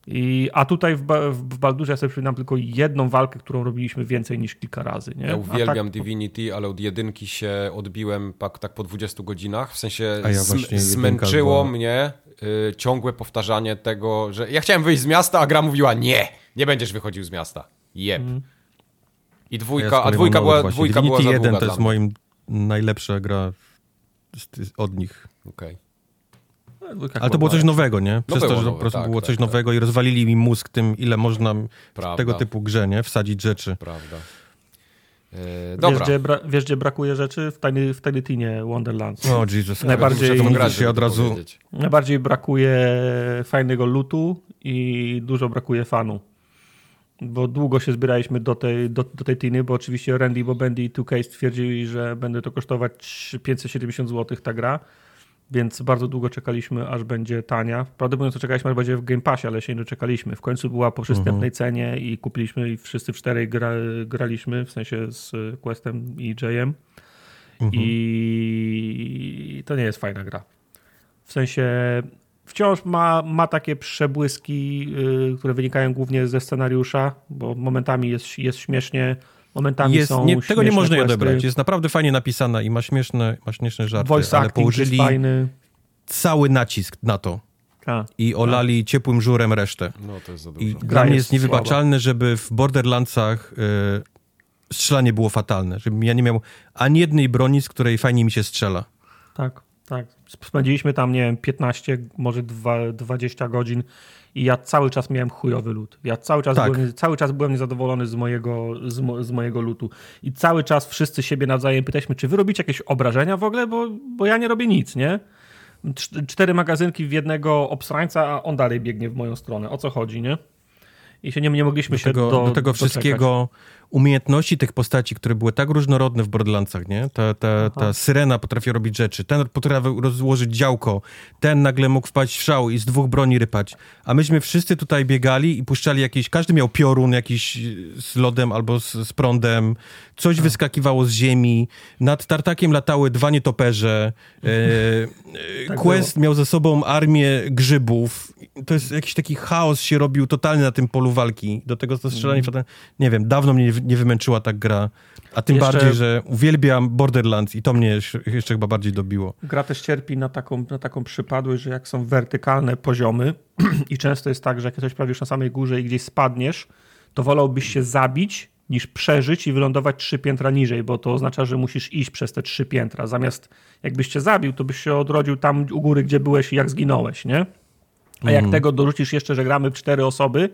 I, a tutaj w, ba w Baldurze ja sobie przypominam tylko jedną walkę, którą robiliśmy więcej niż kilka razy, nie? Ja uwielbiam tak, Divinity, ale od jedynki się odbiłem tak, tak po 20 godzinach. W sensie ja zmęczyło jedynka była- mnie y, ciągłe powtarzanie tego, że ja chciałem wyjść z miasta, a gra mówiła nie, nie będziesz wychodził z miasta. Jeb. Mhm. I Ja dwójka, z a dwójka była, dwójka była Divinity za 1 długa to jest moim najlepsza gra od nich. Okej. Ale to było coś nowego, nie? Przez było to, że nowe, po prostu tak, było tak, coś tak. nowego i rozwalili mi mózg tym, ile można Prawda. w tego typu grze, nie? Wsadzić rzeczy. Prawda. Wiesz dobra. gdzie, bra- wiesz, gdzie brakuje rzeczy? W Tiny, w Tiny Tinie Wonderlands. O, Jesus. Najbardziej- grać się od razu... Najbardziej brakuje fajnego lutu i dużo brakuje fanu. Bo długo się zbieraliśmy do tej, do, do tej tiny, bo oczywiście Randy Bobendi i 2K stwierdzili, że będzie to kosztować 570 zł ta gra, więc bardzo długo czekaliśmy, aż będzie tania. To czekaliśmy, aż będzie w Game Passie, ale się nie doczekaliśmy. W końcu była po przystępnej cenie i kupiliśmy i wszyscy w czterej gra, graliśmy, w sensie z Questem i Jayem. I to nie jest fajna gra. W sensie wciąż ma, ma takie przebłyski, y, które wynikają głównie ze scenariusza, bo momentami jest, jest śmiesznie, momentami Jest, są nie, tego nie można questy. odebrać. Jest naprawdę fajnie napisana i ma śmieszne, ma śmieszne żarty, Voice ale położyli jest fajny. cały nacisk na to A, i olali ciepłym żurem resztę. No to jest za I dużo. dla mnie jest niewybaczalne, żeby w Borderlandsach y, strzelanie było fatalne. Żebym ja nie miał ani jednej broni, z której fajnie mi się strzela. tak, tak. Spędziliśmy tam, nie wiem, 15, może dwa- 20 godzin i ja cały czas miałem chujowy lód. Ja cały czas, Tak. byłem, cały czas byłem niezadowolony z mojego, z, mo, z mojego lutu. I cały czas wszyscy siebie nawzajem pytaliśmy, czy wy robicie jakieś obrażenia w ogóle, bo, bo ja nie robię nic, nie? Cz- Cztery magazynki w jednego obsrańca, a on dalej biegnie w moją stronę. O co chodzi, nie? I się nie, nie mogliśmy Do się tego, do, do tego doczekać. Umiejętności tych postaci, które były tak różnorodne w Borderlandsach, nie? Ta, ta, ta syrena potrafi robić rzeczy, ten potrafi rozłożyć działko, ten nagle mógł wpaść w szał i z dwóch broni rypać. A myśmy wszyscy tutaj biegali i puszczali jakieś, każdy miał piorun jakiś z lodem albo z, z prądem, coś wyskakiwało z ziemi, nad tartakiem latały dwa nietoperze, e, e, Tak Quest miał ze sobą armię grzybów. To jest jakiś taki chaos się robił totalny na tym polu walki. Do tego to strzelanie, mm. nie wiem, dawno mnie nie, wymęczyła ta gra. A tym Jeszcze- bardziej, że uwielbiam Borderlands i to mnie jeszcze, chyba bardziej dobiło. Gra też cierpi na taką, na taką przypadłość, że jak są wertykalne poziomy i często jest tak, że jak prawie już na samej górze i gdzieś spadniesz, to wolałbyś się zabić niż przeżyć i wylądować trzy piętra niżej, bo to oznacza, że musisz iść przez te trzy piętra. Zamiast jakbyś się zabił, to byś się odrodził tam u góry, gdzie byłeś i jak zginąłeś, nie? A jak tego dorzucisz jeszcze, że gramy w cztery osoby,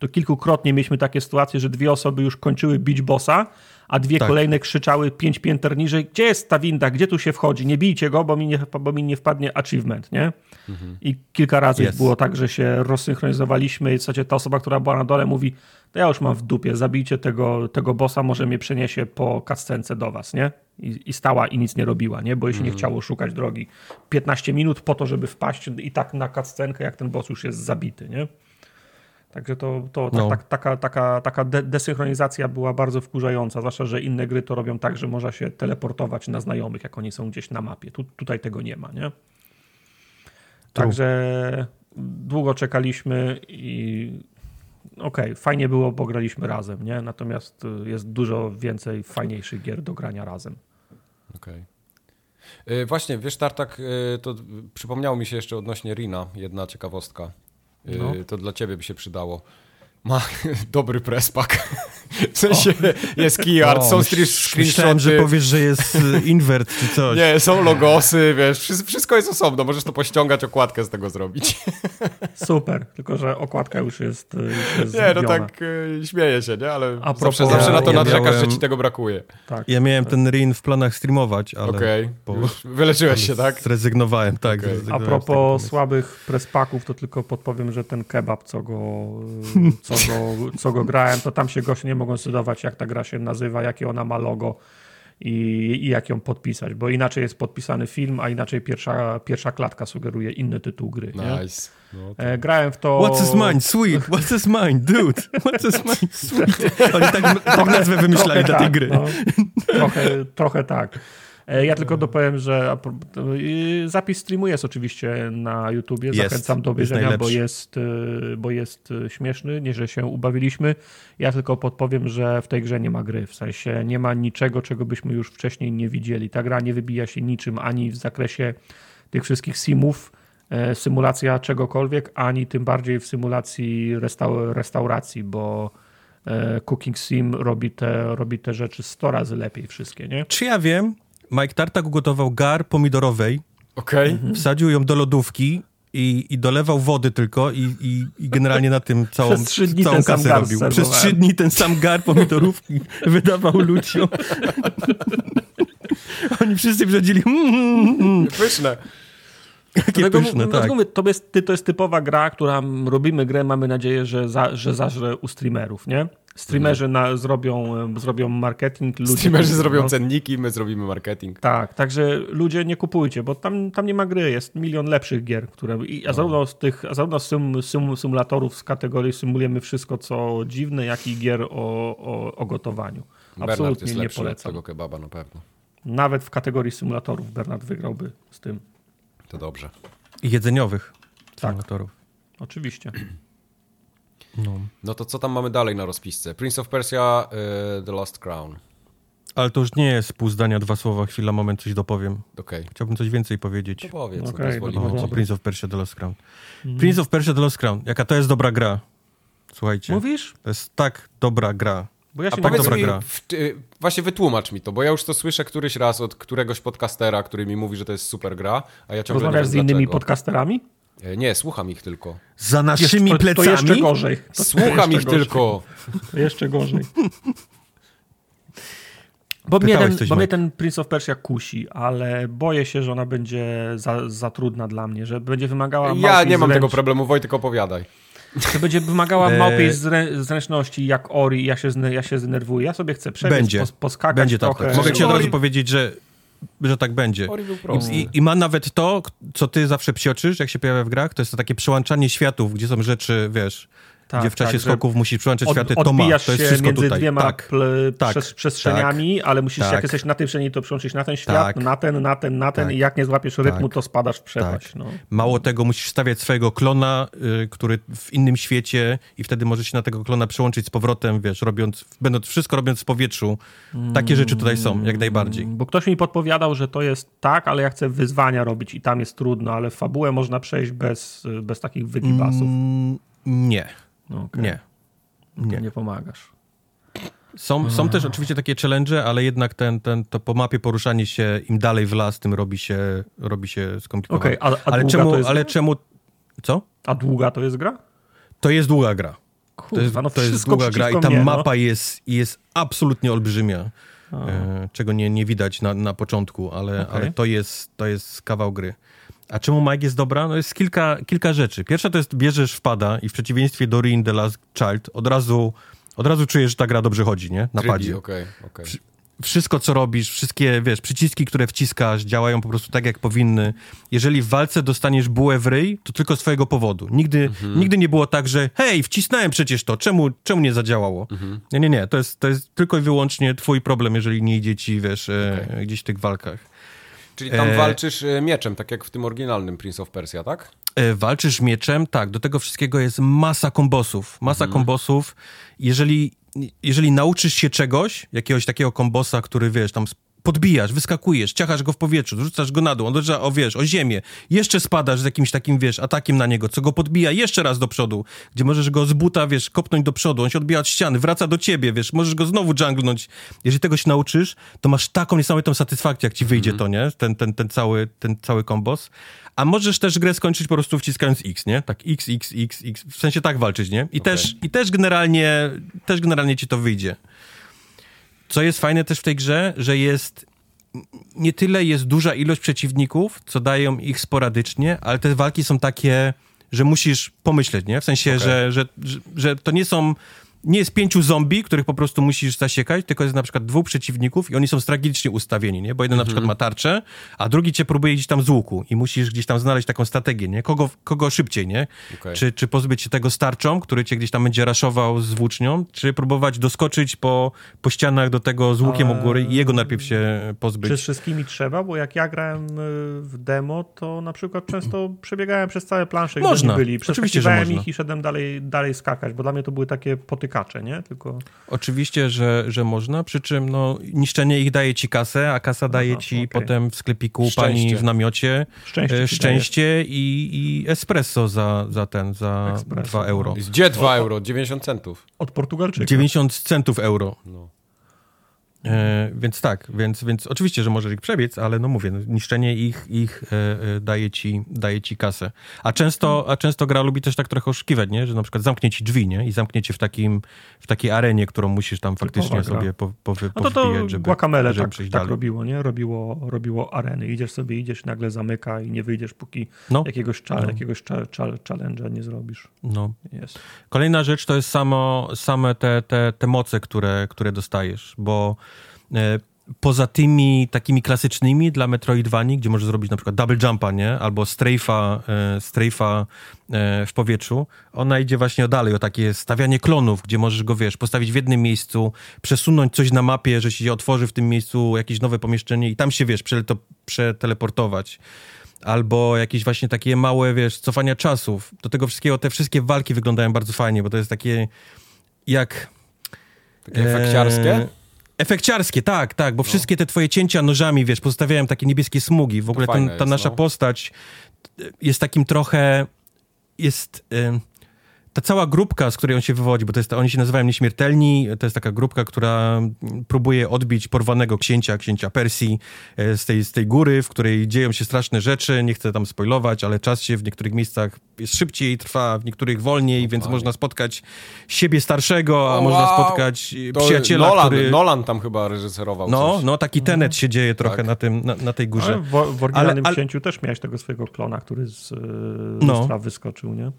to kilkukrotnie mieliśmy takie sytuacje, że dwie osoby już kończyły bić bossa, a dwie Tak. kolejne krzyczały pięć pięter niżej, gdzie jest ta winda, gdzie tu się wchodzi, nie bijcie go, bo mi nie, bo mi nie wpadnie achievement, nie? I kilka razy Yes. było tak, że się rozsynchronizowaliśmy i w zasadzie ta osoba, która była na dole mówi, to ja już mam w dupie, zabijcie tego, tego bossa, może mnie przeniesie po kascence do was, nie? I, I stała i nic nie robiła, nie? Bo jej się nie chciało szukać drogi. 15 minut po to, żeby wpaść i tak na kascenkę, jak ten boss już jest zabity, nie? Także to, to tak, No. tak, taka, taka, taka de desynchronizacja była bardzo wkurzająca, zwłaszcza, że inne gry to robią tak, że można się teleportować na znajomych, jak oni są gdzieś na mapie. Tu, tutaj tego nie ma, nie? Także długo czekaliśmy i okej, fajnie było, bo graliśmy razem, nie? Natomiast y, jest dużo więcej fajniejszych gier do grania razem. Okej. Y, Właśnie, wiesz, Tartak, y, to przypomniało mi się jeszcze odnośnie Rina, jedna ciekawostka. Y, No. To dla ciebie by się przydało. Ma dobry prespak. W sensie jest key art, są myśl- screen- Myślałem, że screenshoty. powiesz, że jest y, invert czy coś. Nie, są logosy, wiesz, wszy- wszystko jest osobno. Możesz to pościągać, okładkę z tego zrobić. Super, tylko że okładka już jest, y, już jest Nie, no tak y, śmieję się, nie? Ale A propos- zawsze, zawsze na to Ja narzekasz, miałem- że ci tego brakuje. tak. Ja miałem ten Rin w planach streamować, ale Okej, po- już wyleczyłeś się, tak? zrezygnowałem. Tak. A zrezygnowałem tego propos słabych prespaków, to tylko podpowiem, że ten kebab, co go, co go, co go grałem, to tam się goście nie mogą zdecydować, jak ta gra się nazywa, jakie ona ma logo i, i jak ją podpisać, bo inaczej jest podpisany film, a inaczej pierwsza, pierwsza klatka sugeruje inny tytuł gry. Nie? Nice. No, to... E, grałem w to... What's his mine? Sweet. What's his mine? Dude. What's his mine? Sweet. Oni tak, tak nazwę wymyślali dla tej tak, gry. No, trochę, trochę tak. E, Ja tylko dopowiem, że zapis streamu jest oczywiście na YouTubie. Jest. Zachęcam do Jest obejrzenia, bo jest, y, bo jest y, śmieszny, nie że się ubawiliśmy. Ja tylko podpowiem, że w tej grze nie ma gry. W sensie nie ma niczego, czego byśmy już wcześniej nie widzieli. Ta gra nie wybija się niczym ani w zakresie tych wszystkich simów, e, symulacja czegokolwiek, ani tym bardziej w symulacji restau- restauracji, bo e, Cooking Sim robi te, robi te rzeczy 100 razy lepiej wszystkie, nie? Czy ja wiem, Mike Tartak ugotował gar pomidorowej, Okej. Mhm. wsadził ją do lodówki i, i dolewał wody tylko i, i, i generalnie na tym całą, Przez trzy dni całą ten sam kasę gar robił. Przez serwowałem. trzy dni ten sam gar pomidorówki wydawał ludziom. Oni wszyscy przychodzili, mm, mm, mm. Pyszne. jakie Dlatego pyszne, mu- tak. mówię, to, jest, ty- to jest typowa gra, która robimy grę, mamy nadzieję, że, za, że zażre u streamerów, nie? Streamerzy na, zrobią, zrobią marketing. Ludzie Streamerzy zrobią no, cenniki, my zrobimy marketing. Tak, także ludzie nie kupujcie, bo tam, tam nie ma gry, jest milion lepszych gier, które. I, a zarówno z tych, a zarówno z sym, sym, symulatorów z kategorii symulujemy wszystko, co dziwne, jak i gier o, o, o gotowaniu. Bernard Absolutnie jest nie lepszy od polecam. tego kebaba na pewno. Nawet w kategorii symulatorów Bernard wygrałby z tym. To dobrze. I jedzeniowych Tak. symulatorów. Oczywiście. No. No to co tam mamy dalej na rozpisce? Prince of Persia, y, The Lost Crown. Ale to już nie jest pół zdania, dwa słowa, chwila, moment, coś dopowiem. Okej. Chciałbym coś więcej powiedzieć. To powiedz, okay, no O, o. Prince of Persia The Lost Crown. Prince of Persia The Lost Crown. Jaka to jest dobra gra. Słuchajcie. Mówisz? To jest tak dobra gra. Bo ja A się powiedz dobra mi, gra. w, y, właśnie wytłumacz mi to, bo ja już to słyszę któryś raz od któregoś podcastera, który mi mówi, że to jest super gra, a ja ciągle Rozmawiasz nie z innymi dlaczego. podcasterami? E, Nie, słucham ich tylko. Za naszymi to, to plecami. jeszcze gorzej. To, to Słucham jeszcze ich gorzej. tylko. To jeszcze gorzej. Bo mnie, ten, coś, bo mnie ten Prince of Persia kusi, ale boję się, że ona będzie za, za trudna dla mnie, że będzie wymagała Ja nie mam zręcz- tego problemu, Wojtek opowiadaj. Że będzie wymagała E, małpiej zrę, zręczności jak Ori, ja się, ja się zdenerwuję. Ja sobie chcę przebiec, Będzie. pos, poskakać Będzie tak. trochę. tak. Mogę ci od razu powiedzieć, że, że tak będzie. I, I ma nawet to, co ty zawsze psioczysz, jak się pojawia w grach, to jest to takie przełączanie światów, gdzie są rzeczy, wiesz, Tak, gdzie w czasie tak, skoków musisz przełączać Od, światy, to ma. To jest się wszystko między tutaj. dwiema Tak. ple- tak, przes- przestrzeniami, ale musisz, tak. jak jesteś na tej przestrzeni, to przełączyć na ten świat, Tak. na ten, na ten, na ten Tak. i jak nie złapiesz rytmu, Tak. to spadasz w przepaść. Tak. No. Mało tego, musisz stawiać swojego klona, y, który w innym świecie i wtedy możesz się na tego klona przełączyć z powrotem, wiesz, robiąc, będąc wszystko robiąc w powietrzu. Takie rzeczy tutaj są, jak najbardziej. Bo ktoś mi podpowiadał, że to jest tak, ale ja chcę wyzwania robić i tam jest trudno, ale fabułę można przejść bez, bez takich wygibasów. Mm, nie, No, okej. nie. To nie. nie pomagasz. Są, są też oczywiście takie challenge, ale jednak ten, ten, to po mapie poruszanie się, im dalej w las, tym robi się, robi się skomplikowane. Okej, a, a ale długa czemu, to jest ale gra? czemu, co? A długa to jest gra? To jest długa gra. Kurwa, To jest, no to jest długa gra i ta mnie, no. mapa jest, jest absolutnie olbrzymia, e, czego nie, nie widać na, na początku, ale, Okej. ale to, jest, to jest kawał gry. A czemu Mike jest dobra? No jest kilka, kilka rzeczy. Pierwsza to jest bierzesz wpada i w przeciwieństwie do Rin The Last Child od razu, od razu czujesz, że ta gra dobrze chodzi, nie? Na padzie. Okej, okej. wszystko, co robisz, wszystkie, wiesz, przyciski, które wciskasz, działają po prostu tak, jak powinny. Jeżeli w walce dostaniesz bułę w ryj, to tylko z twojego powodu. Nigdy, Mhm. nigdy nie było tak, że hej, wcisnąłem przecież to, czemu, czemu nie zadziałało? Mhm. Nie, nie, nie, to jest, to jest tylko i wyłącznie twój problem, jeżeli nie idzie ci, wiesz, e, gdzieś w tych walkach. Czyli tam E, walczysz e, mieczem, tak jak w tym oryginalnym Prince of Persia, tak? E, walczysz mieczem, tak, do tego wszystkiego jest masa kombosów. Masa Mhm. kombosów. Jeżeli, jeżeli nauczysz się czegoś, jakiegoś takiego kombosa, który wiesz, tam podbijasz, wyskakujesz, ciachasz go w powietrzu, rzucasz go na dół, on uderza o, wiesz, o ziemię, jeszcze spadasz z jakimś takim, wiesz, atakiem na niego, co go podbija jeszcze raz do przodu, gdzie możesz go z buta, wiesz, kopnąć do przodu, on się odbija od ściany, wraca do ciebie, wiesz, możesz go znowu junglnąć. Jeżeli tego się nauczysz, to masz taką niesamowitą satysfakcję, jak ci wyjdzie to, nie? Ten, ten, ten, cały, ten cały kombos. A możesz też grę skończyć po prostu wciskając X, nie? Tak X, X, X, X, w sensie tak walczyć, nie? I, też, i też generalnie, też generalnie ci to wyjdzie. Co jest fajne też w tej grze, że jest nie tyle jest duża ilość przeciwników, co dają ich sporadycznie, ale te walki są takie, że musisz pomyśleć, nie? W sensie, Okej. że, że, że, że to nie są nie jest pięciu zombie, których po prostu musisz zasiekać, tylko jest na przykład dwóch przeciwników i oni są strategicznie ustawieni, nie? Bo jeden na przykład ma tarczę, a drugi cię próbuje gdzieś tam z łuku i musisz gdzieś tam znaleźć taką strategię, nie? Kogo, kogo szybciej, nie? Okej. Czy, czy pozbyć się tego starczą, który cię gdzieś tam będzie raszował z włócznią, czy próbować doskoczyć po, po ścianach do tego z łukiem u góry i jego najpierw się pozbyć. Czy z wszystkimi trzeba? Bo jak ja grałem y, w demo, to na przykład często przebiegałem przez całe plansze, gdzie Można. byli. Oczywiście, że można. ich i szedłem dalej, dalej skakać, bo dla mnie to były takie potykacze, nie? Tylko... Oczywiście, że, że można, przy czym no, niszczenie ich daje ci kasę, a kasa daje ci okej. potem w sklepiku Szczęście. pani w namiocie Szczęście e, ci szczęście i, i espresso za, za ten, za Espresso. 2 euro. Gdzie 2 euro? 90 centów. Od Portugalczyka. 90 centów euro. No. E, więc tak, więc, więc oczywiście, że możesz ich przebiec, ale no mówię, no, niszczenie ich, ich e, e, daje, ci, daje ci kasę. A często, a często gra lubi też tak trochę oszukiwać, nie? że na przykład zamknie ci drzwi nie? i zamknie cię w, takim, w takiej arenie, którą musisz tam faktycznie sobie po, po, no to to żeby, Guacamele żeby tak, tak robiło, nie? Robiło, robiło areny. Idziesz sobie, idziesz, nagle zamyka i nie wyjdziesz, póki no. jakiegoś, no. jakiegoś challenge'a nie zrobisz. No. Jest. Kolejna rzecz to jest samo, same te, te, te moce, które, które dostajesz, bo poza tymi takimi klasycznymi dla Metroidvanii, gdzie możesz zrobić na przykład double jumpa, nie? Albo strafe'a, e, e, w powietrzu, ona idzie właśnie dalej, o takie stawianie klonów, gdzie możesz go, wiesz, postawić w jednym miejscu, przesunąć coś na mapie, że się otworzy w tym miejscu jakieś nowe pomieszczenie i tam się, wiesz, przeteleportować albo jakieś właśnie takie małe, wiesz, cofania czasów. Do tego wszystkiego, te wszystkie walki wyglądają bardzo fajnie, bo to jest takie jak... Takie efekciarskie? Efekciarskie, tak, tak, bo no. wszystkie te twoje cięcia nożami, wiesz, pozostawiają takie niebieskie smugi. W ogóle ten, ta jest, nasza no. postać jest takim trochę, jest... Y ta cała grupka, z której on się wywodzi, bo to jest, oni się nazywają Nieśmiertelni, to jest taka grupka, która próbuje odbić porwanego księcia, księcia Persji e, z tej, z tej góry, w której dzieją się straszne rzeczy, nie chcę tam spoilować, ale czas się w niektórych miejscach jest szybciej, trwa w niektórych wolniej, więc można spotkać siebie starszego, a wow. można spotkać to przyjaciela, Nolan, który... Nolan tam chyba reżyserował No, coś. no taki tenet się dzieje trochę tak. na, tym, na, na tej górze. Ale w, w oryginalnym ale, księciu też miałeś tego swojego klona, który z, z no. wyskoczył, nie?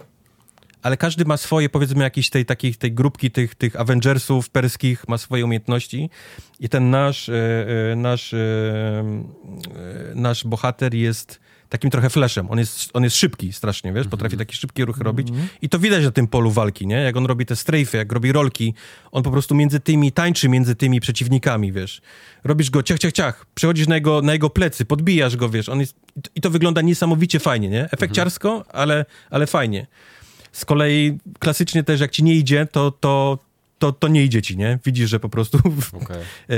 Ale każdy ma swoje, powiedzmy, jakieś tej, takiej, tej grupki tych, tych Avengersów perskich, ma swoje umiejętności i ten nasz, e, e, nasz, e, nasz bohater jest takim trochę flashem. On jest, on jest szybki strasznie, wiesz, potrafi takie szybkie ruchy robić i to widać na tym polu walki, nie? Jak on robi te strajfy, jak robi rolki, on po prostu między tymi, tańczy między tymi przeciwnikami, wiesz. Robisz go ciach, ciach, ciach, przechodzisz na jego, na jego plecy, podbijasz go, wiesz, on jest, i to wygląda niesamowicie fajnie, nie? Efekciarsko, ale, ale fajnie. Z kolei klasycznie też jak ci nie idzie, to, to, to, to nie idzie ci, nie? Widzisz, że po prostu okay. e,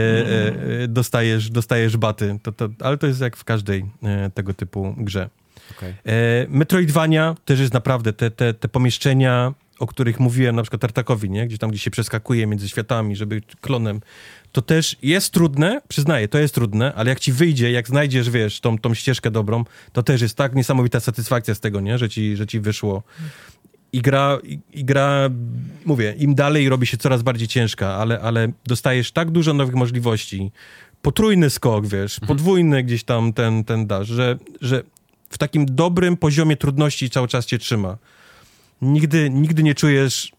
e, dostajesz, dostajesz baty. To, to, ale to jest jak w każdej e, tego typu grze. Okay. E, Metroidvania też jest naprawdę te, te, te pomieszczenia, o których mówiłem na przykład Tartakowi, nie? Gdzie tam, gdzie się przeskakuje między światami, żeby klonem. To też jest trudne, przyznaję, to jest trudne, ale jak ci wyjdzie, jak znajdziesz, wiesz, tą, tą ścieżkę dobrą, to też jest tak niesamowita satysfakcja z tego, nie? Że ci, że ci wyszło i gra, i, gra, mówię, im dalej robi się coraz bardziej ciężka, ale, ale dostajesz tak dużo nowych możliwości. Potrójny skok, wiesz, mhm. podwójny gdzieś tam ten, ten dasz, że, że w takim dobrym poziomie trudności cały czas cię trzyma. Nigdy, nigdy nie czujesz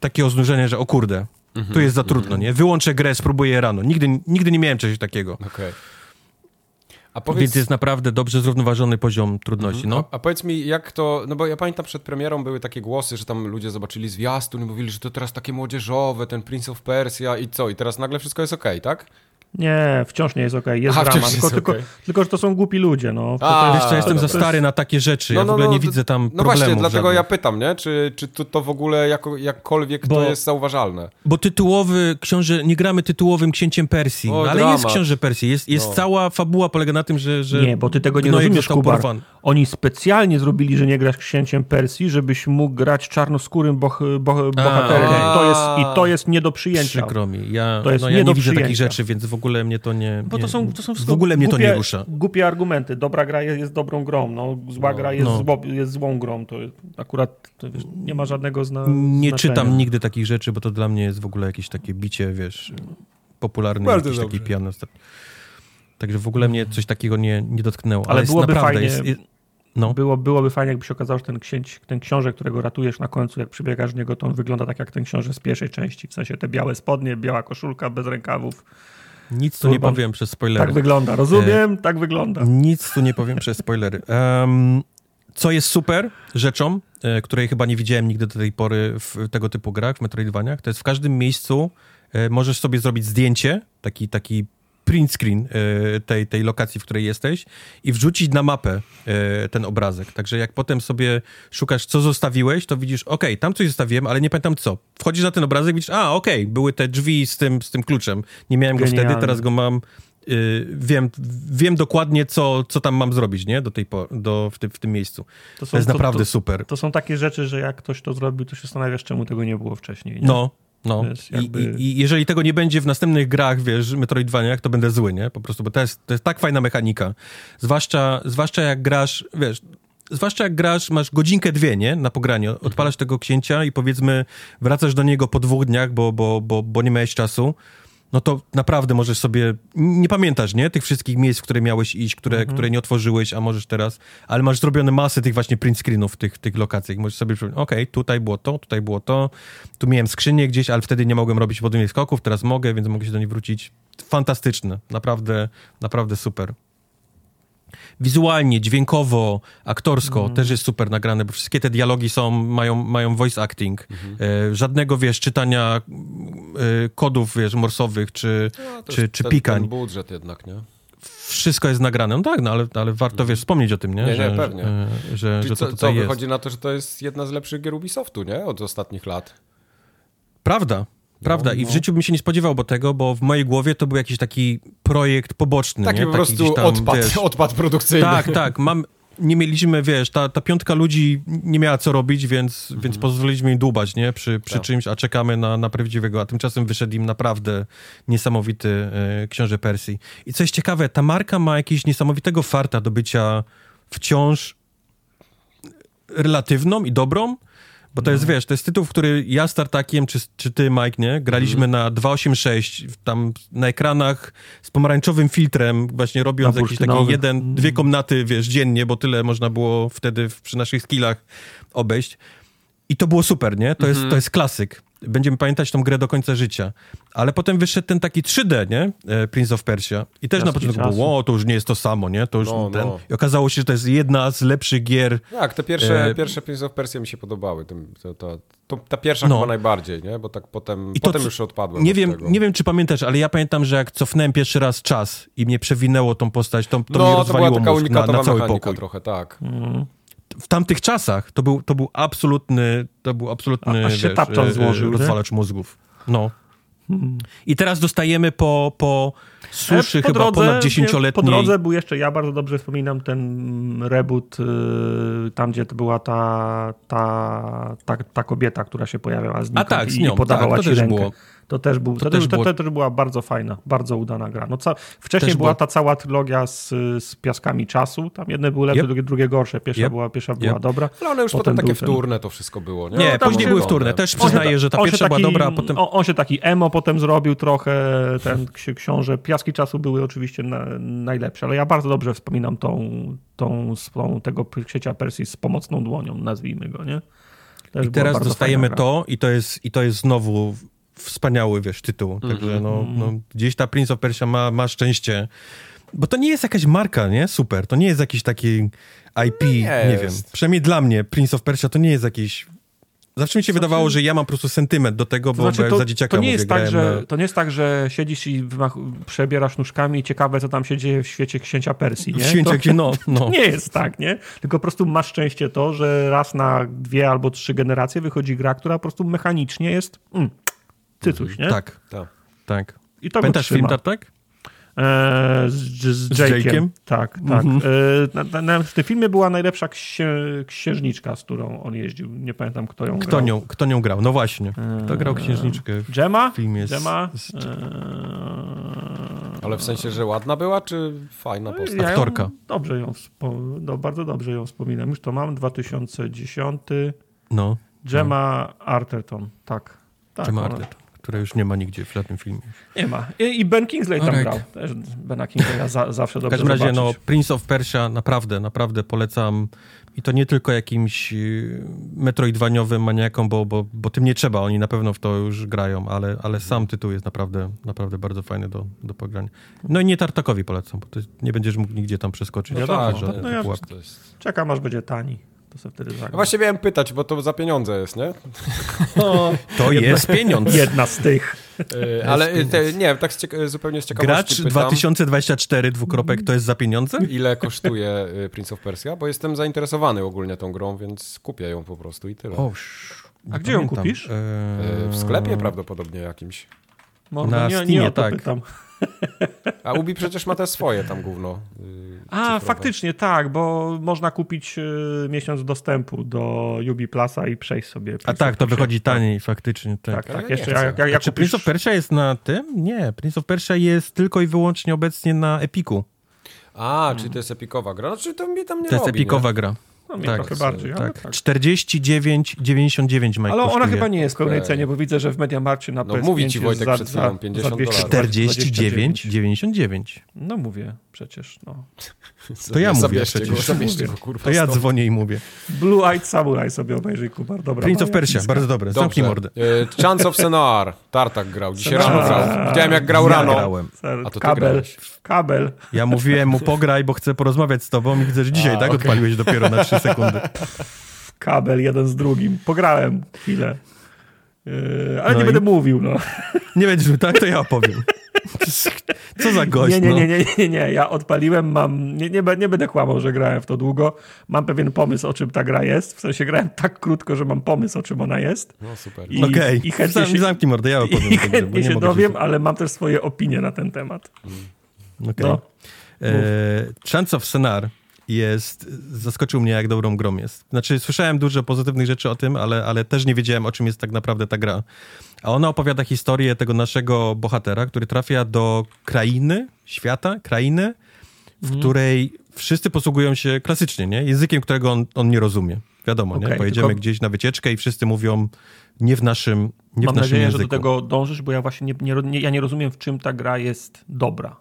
takiego znużenia, że o kurde, mhm. tu jest za trudno, mhm. nie? Wyłączę grę, spróbuję rano. Nigdy, nigdy nie miałem czegoś takiego. Okay. Powiedz... Więc jest naprawdę dobrze zrównoważony poziom trudności. Mhm. No. A, a, powiedz mi, jak to. No bo ja pamiętam przed premierą były takie głosy, że tam ludzie zobaczyli zwiastun i mówili, że to teraz takie młodzieżowe, ten Prince of Persia i co? I teraz nagle wszystko jest okej, okay, tak? Nie, wciąż nie jest okej, okay. jest Aha, drama, tylko, tylko, okay. tylko, że to są głupi ludzie, no. A, wiesz co, jestem za stary na takie rzeczy, no, ja w ogóle no, nie widzę tam No właśnie, dlatego żadnych. ja pytam, nie? Czy, czy to, to w ogóle jako, jakkolwiek bo, to jest zauważalne? Bo tytułowy książę, nie gramy tytułowym księciem Persji, o, ale jest książę Persji, jest, jest no. cała fabuła polega na tym, że... że nie, bo ty tego nie rozumiesz, Kubar. Oni specjalnie zrobili, że nie grasz księciem Persji, żebyś mógł grać czarnoskórym boh, boh, bohaterem. A, to jest, I to jest nie do przyjęcia. Przykro mi, ja, to jest no, ja nie, nie widzę takich rzeczy, więc w ogóle mnie to nie bo to są, to są w ogóle mnie głupie, to nie rusza. Głupie argumenty. Dobra gra jest, jest dobrą grą, no, zła no, gra jest, no. zło, jest złą grą. To akurat to, wiesz, nie ma żadnego zna, Nie znaczenia. czytam nigdy takich rzeczy, bo to dla mnie jest w ogóle jakieś takie bicie, wiesz, popularny Bardzo jakiś dobrze. taki piano. Także w ogóle mnie coś takiego nie, nie dotknęło. Ale, Ale byłoby naprawdę, fajnie... Jest, no. Było, byłoby fajnie, jakby się okazało, że ten, księć, ten książę, którego ratujesz na końcu, jak przybiegasz w niego, to on wygląda tak jak ten książę z pierwszej części. W sensie te białe spodnie, biała koszulka bez rękawów. Nic tu nie powiem przez spoilery. Tak wygląda, rozumiem, e, tak wygląda. Nic tu nie powiem przez spoilery. Um, co jest super rzeczą, e, której chyba nie widziałem nigdy do tej pory w tego typu grach, w Metroidvaniach, to jest w każdym miejscu e, możesz sobie zrobić zdjęcie, taki, taki print screen e, tej, tej lokacji, w której jesteś i wrzucić na mapę e, ten obrazek. Także jak potem sobie szukasz, co zostawiłeś, to widzisz, ok, tam coś zostawiłem, ale nie pamiętam co. Wchodzisz na ten obrazek, widzisz, a ok, były te drzwi z tym, z tym kluczem. Nie miałem Genialne. go wtedy, teraz go mam. Yy, wiem, wiem dokładnie, co, co tam mam zrobić, nie? Do tej po, do, w, tym, w tym miejscu. To, są, to jest to, naprawdę to, super. To są takie rzeczy, że jak ktoś to zrobił, to się zastanawiasz, czemu tego nie było wcześniej. Nie? No, No. Wiesz, I, jakby- i, I jeżeli tego nie będzie w następnych grach, wiesz, Metroidvaniach, to będę zły, nie? Po prostu, bo to jest, to jest tak fajna mechanika. Zwłaszcza, zwłaszcza jak grasz, wiesz, zwłaszcza jak grasz, masz godzinkę, dwie, nie? Na pogranie. Odpalasz tego księcia i powiedzmy wracasz do niego po dwóch dniach, bo, bo, bo, bo nie miałeś czasu. No to naprawdę możesz sobie, nie pamiętasz, nie? Tych wszystkich miejsc, w które miałeś iść, które, które nie otworzyłeś, a możesz teraz, ale masz zrobione masy tych właśnie print screenów w tych, tych lokacjach. Możesz sobie przypomnieć, okej, tutaj było to, tutaj było to, tu miałem skrzynię gdzieś, ale wtedy nie mogłem robić podwójnych skoków, teraz mogę, więc mogę się do niej wrócić. Fantastyczne, naprawdę, naprawdę super. Wizualnie, dźwiękowo, aktorsko też jest super nagrane, bo wszystkie te dialogi są, mają, mają voice acting. E, żadnego, wiesz, czytania e, kodów, wiesz, morsowych, czy, No, czy, czy ten, pikań. Ten budżet jednak, nie? Wszystko jest nagrane. No tak, no ale, ale warto, wiesz, wspomnieć o tym, nie? Nie, nie, że, pewnie. e, Że, Czyli że to co, co jest. wychodzi na to, że to jest jedna z lepszych gier Ubisoftu, nie? Od ostatnich lat. Prawda. Prawda, i w życiu bym się nie spodziewał bo tego, bo w mojej głowie to był jakiś taki projekt poboczny. Taki nie? po prostu gdzieś tam, odpad, wiesz, odpad produkcyjny. Tak, tak. Mam, nie mieliśmy, wiesz, ta, ta piątka ludzi nie miała co robić, więc, więc pozwoliliśmy im dłubać, nie? Przy, przy Tak. czymś, a czekamy na, na prawdziwego. A tymczasem wyszedł im naprawdę niesamowity e, książę Persji. I co jest ciekawe, ta marka ma jakiegoś niesamowitego farta do bycia wciąż relatywną i dobrą, bo to jest, wiesz, to jest tytuł, w który ja z Tartakiem, czy, czy ty, Mike, nie? Graliśmy Mhm. na 286, tam na ekranach z pomarańczowym filtrem, właśnie robiąc Na jakiś taki bursztynowym. jeden, dwie komnaty, wiesz, dziennie, bo tyle można było wtedy w, przy naszych skillach obejść. I to było super, nie? To, jest, to jest klasyk. Będziemy pamiętać tą grę do końca życia. Ale potem wyszedł ten taki 3D, nie? E, Prince of Persia. I też na początku czasu. było, o, to już nie jest to samo, nie? To już No, ten... no. I okazało się, że to jest jedna z lepszych gier Tak, te pierwsze, E, pierwsze Prince of Persia mi się podobały. Tym, to, to, to, ta pierwsza No. chyba najbardziej, nie? Bo tak potem, I to potem c- już odpadłem Nie wiem, tego. nie wiem, czy pamiętasz, ale ja pamiętam, że jak cofnąłem pierwszy raz czas i mnie przewinęło tą postać, to, to mi no, to była rozwaliło taka mózg na, unikatowa na cały pokój. trochę, tak. W tamtych czasach to był, to był absolutny, to był absolutny, A- aż się wiesz, e, złożył, nie? rozwalacz mózgów. No. I teraz dostajemy po, po suszy E, po chyba drodze, ponad nie, Po dziesięcioletniej... drodze był jeszcze, ja bardzo dobrze wspominam ten reboot, y, tam gdzie to była ta, ta, ta, ta kobieta, która się pojawiała z A Niką tak, z i, nią, i podawała tak, to ci też rękę. było. To też, był, to, To też, to, było- to też była bardzo fajna, bardzo udana gra. No, ca, wcześniej Też była ta cała trylogia z, z Piaskami Czasu, tam jedne były lepsze, Yep. drugie, drugie gorsze. Pierwsza, Yep. była, pierwsza była Yep. dobra. Ale one już potem, Potem takie ten- wtórne to wszystko było, nie? Nie, No, później były wtórne. Też przyznaję, ta- że ta pierwsza była taki- dobra, a potem... On, on się taki emo potem zrobił trochę, ten ksi- książę. Piaski czasu były oczywiście na, najlepsze, ale ja bardzo dobrze wspominam tą, tą, tą tego ksiecia Persji z pomocną dłonią, nazwijmy go, nie? Też I była teraz dostajemy to i to jest, i to jest znowu wspaniały, wiesz, tytuł. Także no, no, gdzieś ta Prince of Persia ma, ma szczęście. Bo to nie jest jakaś marka, nie? Super. To nie jest jakiś taki IP, nie, wiem. jest. Przynajmniej dla mnie Prince of Persia to nie jest jakiś... Zawsze mi się wydawało, że ja mam po prostu sentyment do tego, To bo, znaczy, bo jak to, za dzieciaka to, nie mówię, jest tak, że, na... to nie jest tak, że siedzisz i przebierasz nóżkami i ciekawe, co tam się dzieje w świecie księcia Persji, nie? W to, no, no. nie jest tak, nie? Tylko po prostu masz szczęście to, że raz na dwie albo trzy generacje wychodzi gra, która po prostu mechanicznie jest mm, cycuś, nie? Tak, Tak. tak. I to go Pamiętasz film. Tartak? Eee, z, z, z Jake'iem. Jake'em? Tak, tak. Eee, na, na, w tym filmie była najlepsza księ, księżniczka, z którą on jeździł. Nie pamiętam, kto ją Kto grał. nią, kto nią grał? No właśnie. Kto grał księżniczkę? Gemma? Film jest- Gemma? z- Eee, Ale w sensie, że ładna była, czy fajna postać? ja ją Aktorka. Dobrze ją, no, bardzo dobrze ją wspominam. Już to mam, 2010. No, Gemma Arterton, tak. tak Gemma ona- Arterton, która już nie ma nigdzie w żadnym filmie. Nie ma. I, i Ben Kingsley tam Alright. grał. Też Bena Kingsleya za, zawsze W dobrze każdym razie, no, zobaczyć. Prince of Persia naprawdę, naprawdę polecam. I to nie tylko jakimś y, metroidwaniowym maniakom, bo, bo, bo tym nie trzeba, oni na pewno w to już grają, ale, ale sam tytuł jest naprawdę, naprawdę bardzo fajny do, do pogrania. No i nie Tartakowi polecam, bo nie będziesz mógł nigdzie tam przeskoczyć. No tak, żadne no ja- pułapki. to jest... Czekam, aż będzie tani. To sobie wtedy zagram. No właśnie miałem pytać, bo to za pieniądze jest, nie? To jest pieniądz. Jedna z tych. Yy, ale te, nie, tak z cieka- zupełnie z ciekawości Gracz pytam, 2024 dwukropek to jest za pieniądze? ile kosztuje yy, Prince of Persia, bo jestem zainteresowany ogólnie tą grą, więc kupię ją po prostu i tyle. O, sz- A gdzie ją kupisz? Yy, w sklepie prawdopodobnie jakimś. No, Na no nie, Steamie, nie o to tak. pytam. A Ubi przecież ma te swoje tam gówno. Yy, A, cyfrowe. faktycznie tak, bo można kupić y, miesiąc dostępu do Ubi Plusa i przejść sobie. A tak, to wychodzi taniej faktycznie. Tak. Tak, tak. Jeszcze jak, jak, jak Czy Prince of Persia jest na tym? Nie, Prince of Persia jest tylko i wyłącznie obecnie na Epiku. A, czyli to jest epikowa gra. Znaczy to mi tam nie To jest robi, epikowa nie? gra. No, mnie tak, trochę bardziej, ale Tak. tak. 49,99 Mike Ale ona chyba nie jest w pełnej Ej. cenie, bo widzę, że w Mediamarkcie na No, PS5 mówi ci jest Wojtek za, przed chwilą, za, 50 za 200, dolarów. 49,99. No mówię przecież, no. To ja mówię przecież. Go, zabierzcie go, kurwa, To ja dzwonię i mówię. Blue Eyed Samurai sobie obejrzyj, Kubar. Dobra, Prince of Persia, bardzo dobre. Dobrze. Zamknij mordę. E, Chance of Senar. Tartak grał. Dzisiaj Senar. rano grał. Widziałem jak grał Ja rano. grałem. A to kabel, grałeś. kabel. Ja mówiłem mu pograj, bo chcę porozmawiać z tobą i widzę, że dzisiaj A, tak okej. odpaliłeś dopiero na 3 sekundy. kabel jeden z drugim. Pograłem chwilę. Yy, ale No nie i? będę mówił, no. Nie będziesz, tak? To ja opowiem. Co za gość, Nie, nie, no. nie, nie, nie, nie. Ja odpaliłem, mam. Nie, nie, nie będę kłamał, że grałem w to długo. Mam pewien pomysł, o czym ta gra jest. W sensie grałem tak krótko, że mam pomysł, o czym ona jest. No super. I, Okej, i chętnie Zam- się, zamknij mordę, ja opowiem. i chętnie nie się mogę dowiem, ale mam też swoje opinie na ten temat. Okej. No. E, Chance of Senar jest, zaskoczył mnie jak dobrą grą jest. Znaczy słyszałem dużo pozytywnych rzeczy o tym, ale, ale też nie wiedziałem o czym jest tak naprawdę ta gra. A ona opowiada historię tego naszego bohatera, który trafia do krainy, świata, krainy, w Mhm. której wszyscy posługują się klasycznie, nie? Językiem, którego on, on nie rozumie. Wiadomo, nie? Okej, Pojedziemy tylko- gdzieś na wycieczkę i wszyscy mówią nie w naszym, nie Mam w naszym nadzieję, języku. że do tego dążysz, bo ja właśnie nie, nie, nie, ja nie rozumiem, w czym ta gra jest dobra.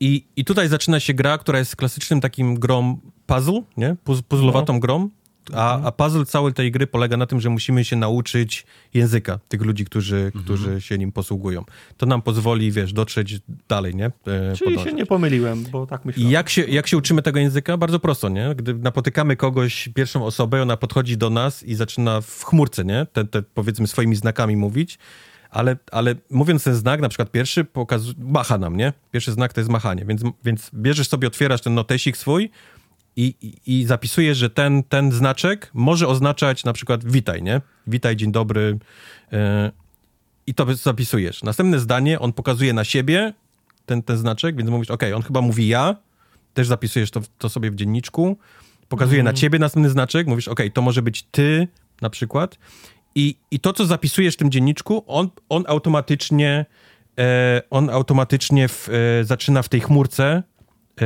I, I tutaj zaczyna się gra, która jest klasycznym takim grą puzzle, nie? Puz- Puzzlowatą No. grą. A, a puzzle całej tej gry polega na tym, że musimy się nauczyć języka tych ludzi, którzy, Mhm. którzy się nim posługują. To nam pozwoli, wiesz, dotrzeć dalej, nie? E, Czyli podążać. się nie pomyliłem, bo tak myślałem. I jak się, jak się uczymy tego języka? Bardzo prosto, nie? Gdy napotykamy kogoś, pierwszą osobę, ona podchodzi do nas i zaczyna w chmurce, nie? Te, te powiedzmy swoimi znakami mówić, ale, ale mówiąc ten znak, na przykład pierwszy pokazuje, macha nam, nie? Pierwszy znak to jest machanie, więc, więc bierzesz sobie, otwierasz ten notesik swój i, i, i zapisujesz, że ten, ten znaczek może oznaczać na przykład witaj, nie? Witaj, dzień dobry. Yy, I to zapisujesz. Następne zdanie, on pokazuje na siebie ten, ten znaczek, więc mówisz, ok, on chyba mówi ja, też zapisujesz to, to sobie w dzienniczku, pokazuje na ciebie następny znaczek, mówisz, ok, to może być ty na przykład i, i to, co zapisujesz w tym dzienniczku, on, on automatycznie e, on automatycznie w, e, zaczyna w tej chmurce e,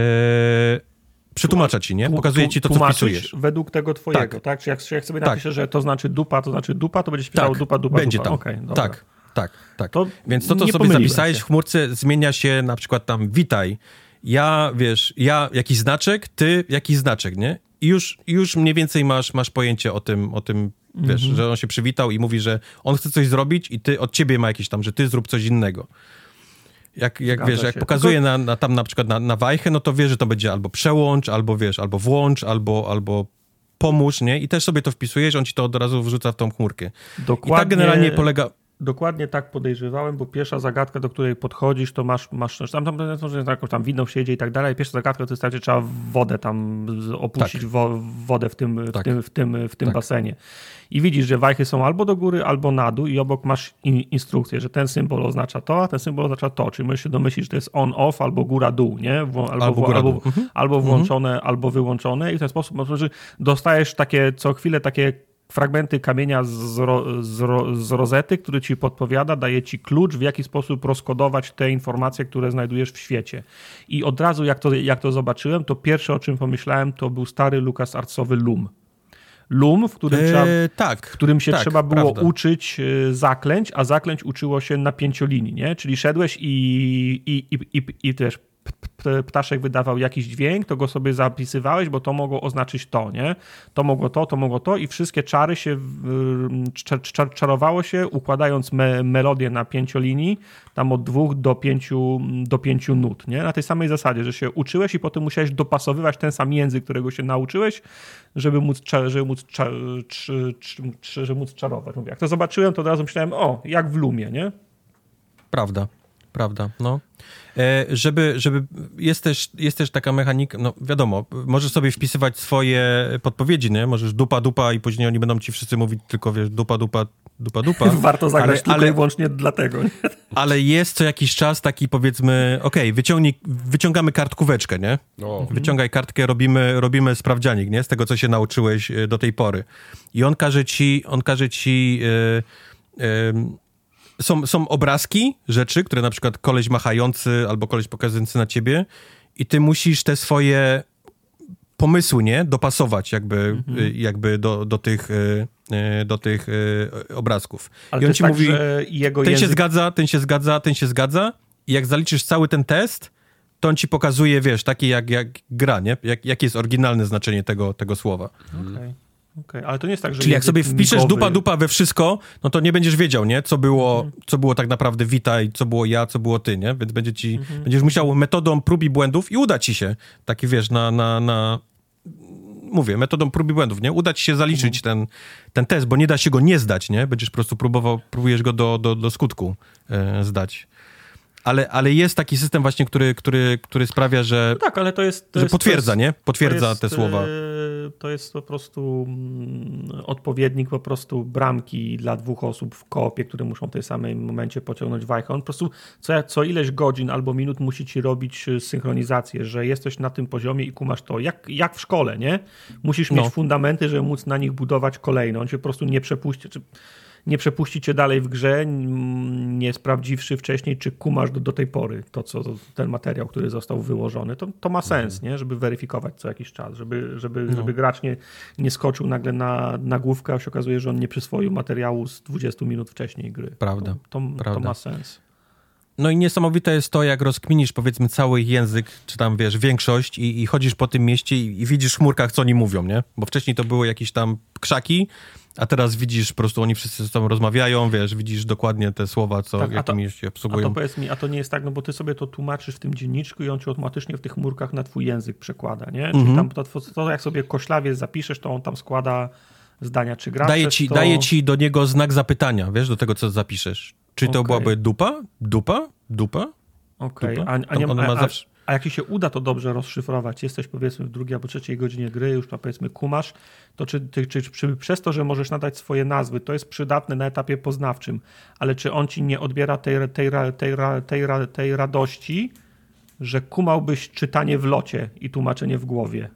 przetłumaczać ci, nie? Pokazuje ci to, co wpisujesz. według tego twojego, Tak. tak? Czy jak, jak sobie Tak. napiszę, że to znaczy dupa, to znaczy dupa, to będziesz pisał dupa, dupa, będzie dupa. tam. Dobra. tak, tak, tak. To Więc to, co sobie zapisałeś się. w chmurce, zmienia się na przykład tam witaj. Ja, wiesz, ja jakiś znaczek, ty jakiś znaczek, nie? I już, już mniej więcej masz, masz pojęcie o tym, o tym wiesz, Mhm. że on się przywitał i mówi, że on chce coś zrobić i ty od ciebie ma jakieś tam, że ty zrób coś innego. Jak, jak Zgadza wiesz, jak się. pokazuje na, na, tam na przykład na, na wajchę, no to wie, że to będzie albo przełącz, albo wiesz, albo włącz, albo, albo pomóż, nie? I też sobie to wpisujesz, on ci to od razu wrzuca w tą chmurkę. Dokładnie, I tak generalnie polega... Dokładnie tak podejrzewałem, bo pierwsza zagadka, do której podchodzisz, to masz, masz tam, tam, tam, tam, jakąś tam widną siedzie i tak dalej. Pierwsza zagadka to jest tak, że trzeba wodę tam opuścić Tak. wo, wodę w tym, w Tak. tym, w tym, w tym Tak. basenie. I widzisz, że wajchy są albo do góry, albo na dół i obok masz in, instrukcję, że ten symbol oznacza to, a ten symbol oznacza to. Czyli możesz się domyślić, że to jest on-off albo góra-dół, nie? Albo, Albo góra-dół. albo, Mhm. albo włączone, albo wyłączone i w ten sposób po prostu dostajesz takie co chwilę takie fragmenty kamienia z, ro, z, ro, z rozety, który ci podpowiada, daje ci klucz, w jaki sposób rozkodować te informacje, które znajdujesz w świecie. I od razu, jak to, jak to zobaczyłem, to pierwsze, o czym pomyślałem, to był stary Lukas Artsowy Lum. Lum, w którym, trzeba, Eee, tak, w którym się tak, trzeba było prawda. uczyć y, zaklęć, a zaklęć uczyło się na pięciolinii, nie? Czyli szedłeś i, i, i, i, i też ptaszek wydawał jakiś dźwięk, to go sobie zapisywałeś, bo to mogło oznaczyć to, nie? To mogło to, to mogło to i wszystkie czary się, czarowało się, układając me, melodię na pięciolinii, tam od dwóch do pięciu, do pięciu nut, nie? Na tej samej zasadzie, że się uczyłeś i potem musiałeś dopasowywać ten sam język, którego się nauczyłeś, żeby móc, żeby móc, żeby móc czarować. Mówię, jak to zobaczyłem, to od razu myślałem, o, jak w Lumie, nie? Prawda, prawda, no. E, żeby, żeby, jest też, jest też taka mechanika, no wiadomo, możesz sobie wpisywać swoje podpowiedzi, nie? Możesz dupa, dupa i później oni będą ci wszyscy mówić tylko, wiesz, dupa, dupa, dupa, dupa. Warto zagrać ale, tylko ale, i wyłącznie dlatego. Nie? Ale jest co jakiś czas taki powiedzmy, okej, okay, wyciągamy kartkóweczkę, nie? O. Wyciągaj kartkę, robimy, robimy sprawdzianik, nie? Z tego, co się nauczyłeś e, do tej pory. I on każe ci, on każe ci... Yy, yy, są, są obrazki, rzeczy, które na przykład koleś machający albo koleś pokazujący na ciebie i ty musisz te swoje pomysły, nie? Dopasować jakby, mhm. Y, jakby do, do tych, y, y, do tych obrazków. Ale I on ci tak, mówi, ten język... się zgadza, ten się zgadza, ten się zgadza i jak zaliczysz cały ten test, to on ci pokazuje, wiesz, taki jak, jak gra, nie? Jak, jakie jest oryginalne znaczenie tego, tego słowa. Okay. Okay, ale to nie jest tak, że. Czyli jak sobie wpiszesz migowy... dupa dupa we wszystko, no to nie będziesz wiedział, nie? Co było, mhm. co było tak naprawdę witaj, co było ja, co było ty, nie? Więc będzie ci, mhm. będziesz musiał metodą prób i błędów i uda ci się. Taki wiesz, na, na, na mówię, metodą prób i błędów, nie? Uda ci się zaliczyć mhm. ten, ten test, bo nie da się go nie zdać, nie? Będziesz po prostu próbował, próbujesz go do, do, do skutku e, zdać ale, ale jest taki system właśnie, który, który, który sprawia, że. No tak, ale to jest. To że jest, potwierdza, jest, nie? Potwierdza jest, te słowa. E, to jest po prostu mm, odpowiednik po prostu bramki dla dwóch osób w kopie, które muszą w tej samym momencie pociągnąć wajchę. On po prostu co, co ileś godzin albo minut musi ci robić e, synchronizację, że jesteś na tym poziomie i kumasz to. Jak, jak w szkole, nie? Musisz mieć no. fundamenty, żeby móc na nich budować kolejne. On się po prostu nie przepuści. Czy nie przepuści cię dalej w grze, nie sprawdziwszy wcześniej, czy kumasz do, do tej pory to, co ten materiał, który został wyłożony. To, to ma sens, nie? żeby weryfikować co jakiś czas, żeby, żeby, no. żeby gracz nie, nie skoczył nagle na nagłówkę, a się okazuje, że on nie przyswoił materiału z 20 minut wcześniej gry. Prawda. To, to, Prawda. to ma sens. No i niesamowite jest to, jak rozkminisz powiedzmy cały język, czy tam wiesz, większość i, i chodzisz po tym mieście i, i, widzisz w chmurkach, co oni mówią, nie? Bo wcześniej to były jakieś tam krzaki, a teraz widzisz po prostu, oni wszyscy ze sobą rozmawiają, wiesz, widzisz dokładnie te słowa, co tak, jakimi się obsługują. A to powiedz mi, a to nie jest tak, no bo ty sobie to tłumaczysz w tym dzienniczku i on ci automatycznie w tych chmurkach na twój język przekłada, nie? Czyli mhm. tam to, to, jak sobie koślawie zapiszesz, to on tam składa zdania, czy gra daje ci, to... daje ci do niego znak zapytania, wiesz, do tego, co zapiszesz. Czy to okay. byłaby dupa? Dupa? Dupa? Okej, okay. a, a, nie, a, zawsze... a, jak się uda to dobrze rozszyfrować, jesteś powiedzmy w drugiej albo trzeciej godzinie gry, już to powiedzmy kumasz, to czy, ty, czy, czy, przez to, że możesz nadać swoje nazwy, to jest przydatne na etapie poznawczym, ale czy on ci nie odbiera tej, tej, tej, tej, tej radości, że kumałbyś czytanie w locie i tłumaczenie w głowie?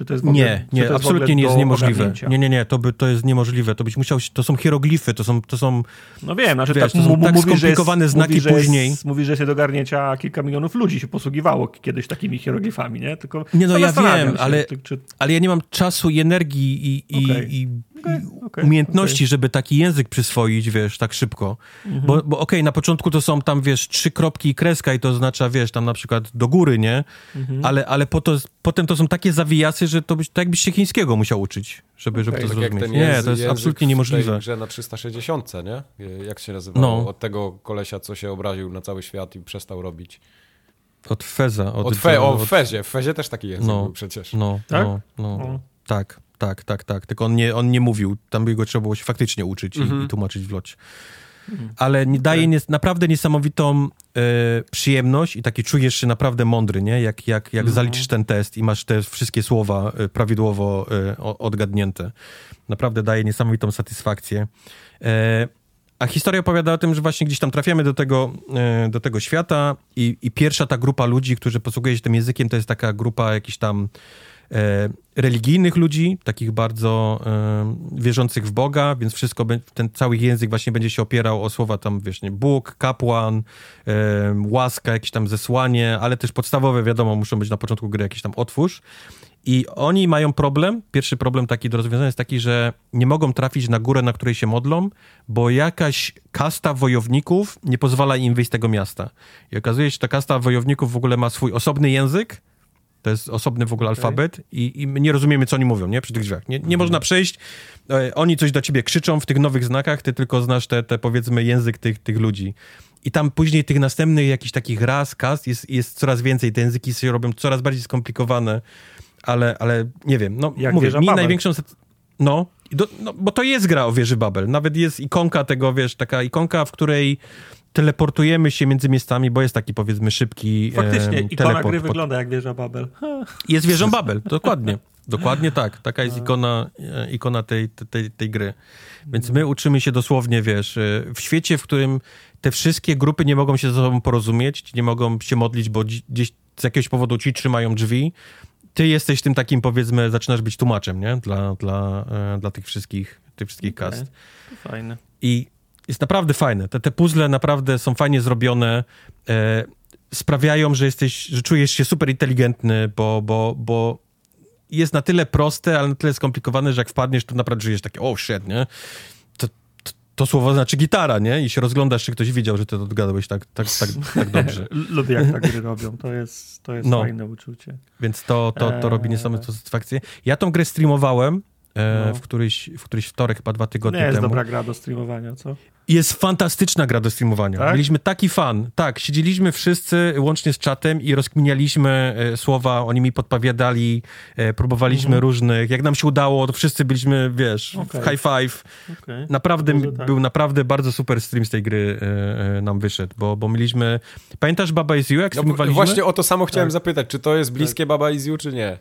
Czy to jest ogóle, nie, nie, absolutnie nie jest niemożliwe. Nie, nie, nie, to, by, to jest niemożliwe. To byś musiał, to są hieroglify, to są, to są No wiem, znaczy wiesz, tak, to są tak mówi, skomplikowane jest, znaki mówi, później. Jest, mówi, że jest do garnięcia kilka milionów ludzi się posługiwało kiedyś takimi hieroglifami, nie? Tylko nie, no ja wiem, się, ale, czy... ale ja nie mam czasu i energii i, i, okay. i okay, okay, umiejętności, żeby taki język przyswoić, wiesz, tak szybko. Mhm. Bo, bo okej, okay, na początku to są tam, wiesz, trzy kropki i kreska i to oznacza, wiesz, tam na przykład do góry, nie? Mhm. Ale, ale po to, potem to są takie zawijasy, że to, byś, to jakbyś się chińskiego musiał uczyć, żeby, żeby to tak zrozumieć. Nie, to jest absolutnie niemożliwe. W na 360, nie? Jak się nazywało? No. Od tego kolesia, co się obraził na cały świat i przestał robić. Od Feza. Od, od, fe, o, w Fezie. W Fezie też taki język no, był przecież. No, tak? No, no, no. Tak. Tak, tak, tak. Tylko on nie, on nie mówił. Tam by go trzeba było się faktycznie uczyć i, mhm. i tłumaczyć w locie. Mhm. Ale nie, daje nie, naprawdę niesamowitą e, przyjemność i taki czujesz się naprawdę mądry, nie? Jak, jak, jak mhm. zaliczysz ten test i masz te wszystkie słowa e, prawidłowo e, odgadnięte. Naprawdę daje niesamowitą satysfakcję. A historia opowiada o tym, że właśnie gdzieś tam trafiamy do tego, do tego świata i, i pierwsza ta grupa ludzi, którzy posługują się tym językiem, to jest taka grupa jakichś tam religijnych ludzi, takich bardzo e, wierzących w Boga, więc wszystko, ten cały język właśnie będzie się opierał o słowa tam, wiesz, nie, Bóg, kapłan, e, łaska, jakieś tam zesłanie, ale też podstawowe, wiadomo, muszą być na początku gry jakiś tam otwórz. I oni mają problem, pierwszy problem taki do rozwiązania jest taki, że nie mogą trafić na górę, na której się modlą, bo jakaś kasta wojowników nie pozwala im wyjść z tego miasta. I okazuje się, że ta kasta wojowników w ogóle ma swój osobny język, to jest osobny w ogóle okay. alfabet i, i, my nie rozumiemy, co oni mówią, nie? Przy tych drzwiach. Nie, nie mhm. można przejść. E, oni coś do ciebie krzyczą w tych nowych znakach, ty tylko znasz te, te powiedzmy, język tych, tych ludzi. I tam później tych następnych jakichś takich ras, kast jest, jest coraz więcej. Te języki się robią coraz bardziej skomplikowane, ale, ale nie wiem. No, Jak mówię, mi Babel. największą... No, do, no, bo to jest gra o wieży Babel. Nawet jest ikonka tego, wiesz, taka ikonka, w której teleportujemy się między miejscami, bo jest taki powiedzmy szybki Faktycznie, e, ikona teleport. gry pod- wygląda jak wieża Babel. Jest wieżą Babel, dokładnie. Dokładnie tak. Taka jest ikona, e, ikona tej, tej, tej gry. Więc my uczymy się dosłownie, wiesz, e, w świecie, w którym te wszystkie grupy nie mogą się ze sobą porozumieć, nie mogą się modlić, bo dzi- gdzieś z jakiegoś powodu ci trzymają drzwi. Ty jesteś tym takim, powiedzmy, zaczynasz być tłumaczem, nie? Dla, dla, e, dla tych wszystkich, tych wszystkich Okej. kast. Fajne. I jest naprawdę fajne. Te, te puzzle naprawdę są fajnie zrobione. E, sprawiają, że jesteś, że czujesz się super inteligentny, bo, bo, bo jest na tyle proste, ale na tyle skomplikowane, że jak wpadniesz, to naprawdę czujesz takie, o shit, nie? To, to, to słowo znaczy gitara, nie? I się rozglądasz, czy ktoś widział, że ty to odgadłeś tak, tak, tak, tak dobrze. Lubię jak tak gry robią. To jest, to jest No. fajne uczucie. Więc to, to, to robi Eee. niesamowitą satysfakcję. Ja tą grę streamowałem e, No. w, któryś, w któryś wtorek, chyba dwa tygodnie nie jest temu. dobra gra do streamowania, co? Jest fantastyczna gra do streamowania. Tak? Mieliśmy taki fan. Tak, siedzieliśmy wszyscy łącznie z czatem i rozkminialiśmy e, słowa, oni mi podpowiadali, e, próbowaliśmy Mhm. różnych. Jak nam się udało, to wszyscy byliśmy, wiesz, w high five. Okej. Naprawdę Może tak. był naprawdę bardzo super stream z tej gry e, e, nam wyszedł, bo, bo mieliśmy... Pamiętasz Baba Is You, jak No, właśnie o to samo chciałem Tak. zapytać, czy to jest bliskie Baba Is You, czy nie?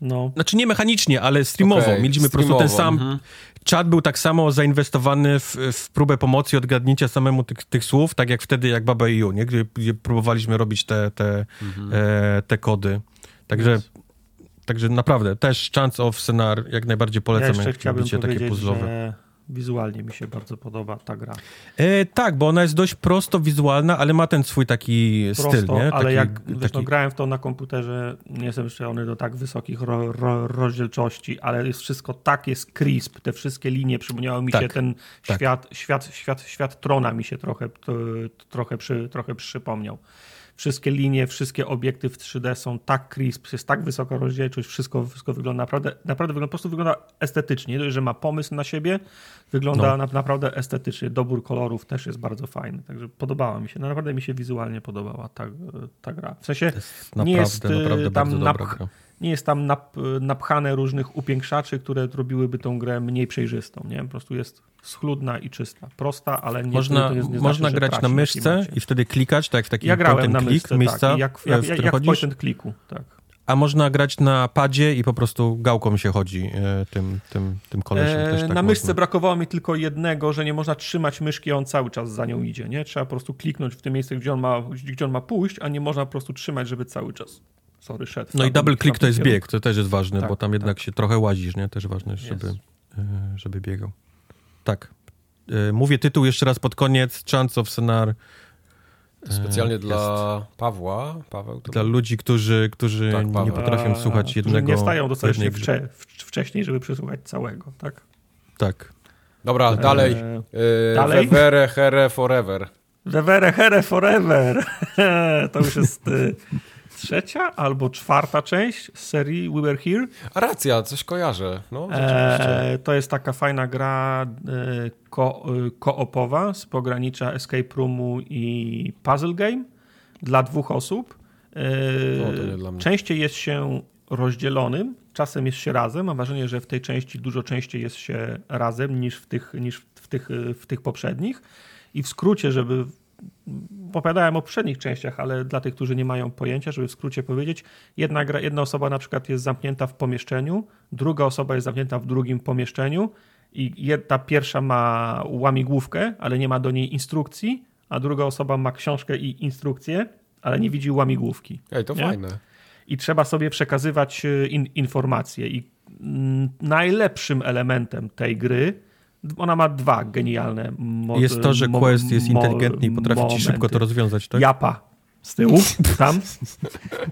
No. Znaczy nie mechanicznie, ale streamowo. Okej, Mieliśmy po prostu ten streamowo, sam... mhm. Czat był tak samo zainwestowany w, w próbę pomocy i odgadnięcia samemu tych, tych słów, tak jak wtedy, jak Baba i You, nie? Gdzie, gdzie próbowaliśmy robić te, te, Mhm. e, te kody. Także, także naprawdę, też Chance of Scenar jak najbardziej Ja polecam, jeszcze jak chciałbym lubicie takie puzzlowe. że wizualnie mi się bardzo podoba ta gra. E, tak, bo ona jest dość prosto wizualna, ale ma ten swój taki Prosto, styl, nie? ale taki, jak wiesz, no, taki... grałem w to na komputerze, nie jestem przyzwyczajony do tak wysokich ro, ro, rozdzielczości, ale jest wszystko tak jest crisp, te wszystkie linie, przypomniało mi Tak, się ten tak. świat, świat, świat, świat Trona mi się trochę, to, trochę, przy, trochę przypomniał. Wszystkie linie, wszystkie obiekty w 3D są tak crisp, jest tak wysoka rozdzielczość, wszystko, wszystko wygląda naprawdę, naprawdę wygląda, po prostu wygląda estetycznie. Że ma pomysł na siebie, wygląda No. na, naprawdę estetycznie. Dobór kolorów też jest bardzo fajny, także podobała mi się. No, naprawdę mi się wizualnie podobała ta, ta gra. W sensie Naprawdę, nie jest naprawdę tam bardzo dobra napch- gra. Nie jest tam nap, napchane różnych upiększaczy, które robiły tą grę mniej przejrzystą. Nie? Po prostu jest schludna i czysta. Prosta, ale nie Można, nie, nie można znaczy, grać na myszce i wtedy klikać, tak jak w takim Ja grałem na myszce, miejsca, tak. Jak, jak, w jak, jak clicku, tak. A można grać na padzie i po prostu gałką się chodzi e, tym, tym, tym kolesiem. E, tak na myszce można. brakowało mi tylko jednego, że nie można trzymać myszki, a on cały czas za nią idzie. Nie? Trzeba po prostu kliknąć w tym miejscu, gdzie on ma, gdzie on ma pójść, a nie można po prostu trzymać, żeby cały czas. Sorry, szedł. No i double click to jest kierunku. bieg, to też jest ważne, Tak, bo tam jednak tak. się trochę łazisz, nie? Też ważne jest, żeby, Jest. e, żeby biegał. Tak. E, Mówię tytuł jeszcze raz pod koniec. Chance of Scenar To specjalnie E, dla Pawła. Paweł to dla ludzi, którzy, którzy Tak, nie potrafią A, słuchać jednego... Nie wstają dostatecznie wcze, wcześniej, żeby przesłuchać całego, tak? Tak. Dobra, dalej. E, dalej? Vevere, here, forever. Revere Here Forever. to już jest y, trzecia albo czwarta część z serii We Were Here. A racja, coś kojarzę. No. E, to jest taka fajna gra e, ko, e, koopowa z pogranicza Escape Roomu i Puzzle Game dla dwóch osób. E, O, to nie dla częściej jest się rozdzielonym, czasem jest się razem. Mam wrażenie, że w tej części dużo częściej jest się razem niż w tych, niż w tych, w tych poprzednich. I w skrócie, żeby opowiadałem o poprzednich częściach, ale dla tych, którzy nie mają pojęcia, żeby w skrócie powiedzieć, jedna, gra, jedna osoba na przykład jest zamknięta w pomieszczeniu, druga osoba jest zamknięta w drugim pomieszczeniu i jedna pierwsza ma łamigłówkę, ale nie ma do niej instrukcji, a druga osoba ma książkę i instrukcję, ale nie widzi łamigłówki. Ej, to nie? fajne. I trzeba sobie przekazywać e, in, informacje. I mm, najlepszym elementem tej gry, ona ma dwa genialne mo- Jest to, że Quest jest inteligentny i potrafi ci szybko momenty. to rozwiązać, tak? Japa z tyłu, tam.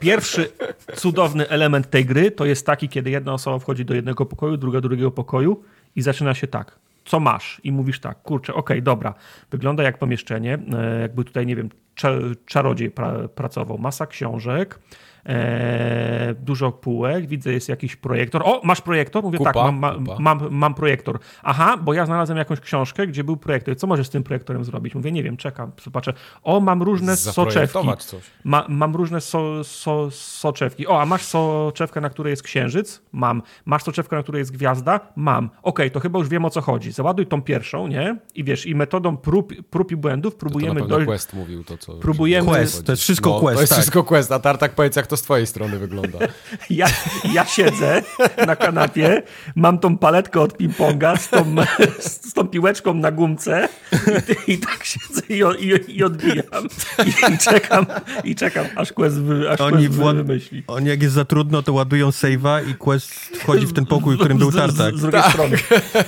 Pierwszy cudowny element tej gry to jest taki, kiedy jedna osoba wchodzi do jednego pokoju, druga do drugiego pokoju i zaczyna się tak. Co masz? I mówisz tak, kurczę, okej, dobra. Wygląda jak pomieszczenie, e, jakby tutaj, nie wiem, cza- czarodziej pra, pracował. Masa książek, e, dużo półek, widzę jest jakiś projektor. O, masz projektor? Mówię Kupa, tak, mam, ma, mam, mam projektor. Aha, bo ja znalazłem jakąś książkę, gdzie był projektor. Co możesz z tym projektorem zrobić? Mówię, nie wiem, czekam, zobaczę. O, mam różne soczewki. Ma, mam różne so, so, soczewki. O, a masz soczewkę, na której jest księżyc? Mam. Masz soczewkę, na której jest gwiazda? Mam. Okej, to chyba już wiem o co chodzi. Załaduj tą pierwszą, nie? I wiesz, i metodą prób, prób i błędów To, to próbujemy pewno dojść. Quest mówił to, co... Próbujemy- Quest, to jest wszystko no, Quest, To jest tak. wszystko Quest, a Tartak powiedz, jak to z twojej strony wygląda. Ja, ja siedzę na kanapie, mam tą paletkę od ping-ponga z tą, z tą piłeczką na gumce i, i tak siedzę i, i, i odbijam. I, i, czekam, I czekam, aż Quest, wy, aż Oni, Quest wład... wymyśli. Oni jak jest za trudno, to ładują save'a i Quest wchodzi w ten pokój, w którym był Z- z- tartak. Z, z drugiej strony.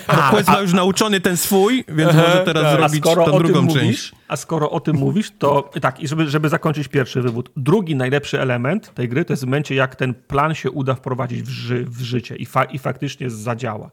A, Quest ma już nauczony ten swój, więc może teraz A zrobić tą drugą część. mówisz, a skoro o tym mówisz, to tak, i żeby, żeby zakończyć pierwszy wywód. Drugi najlepszy element tej gry to jest w momencie, jak ten plan się uda wprowadzić w, ży, w życie i, fa, i faktycznie zadziała.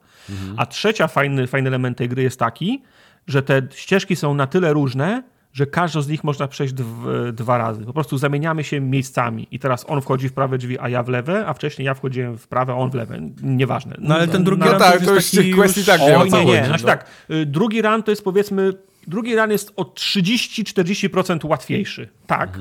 A trzecia fajny, fajny element tej gry jest taki, że te ścieżki są na tyle różne, że każdą z nich można przejść dw, dwa razy. Po prostu zamieniamy się miejscami i teraz on wchodzi w prawe drzwi, a ja w lewe, a wcześniej ja wchodziłem w prawe, a on w lewe. Nieważne. No ale ten drugi No run tak, to jest taki Quest i tak już... wie, o nie, nie. chodzi, Znaczy tak, y, drugi run to jest powiedzmy, drugi run jest o 30-40% łatwiejszy. Tak.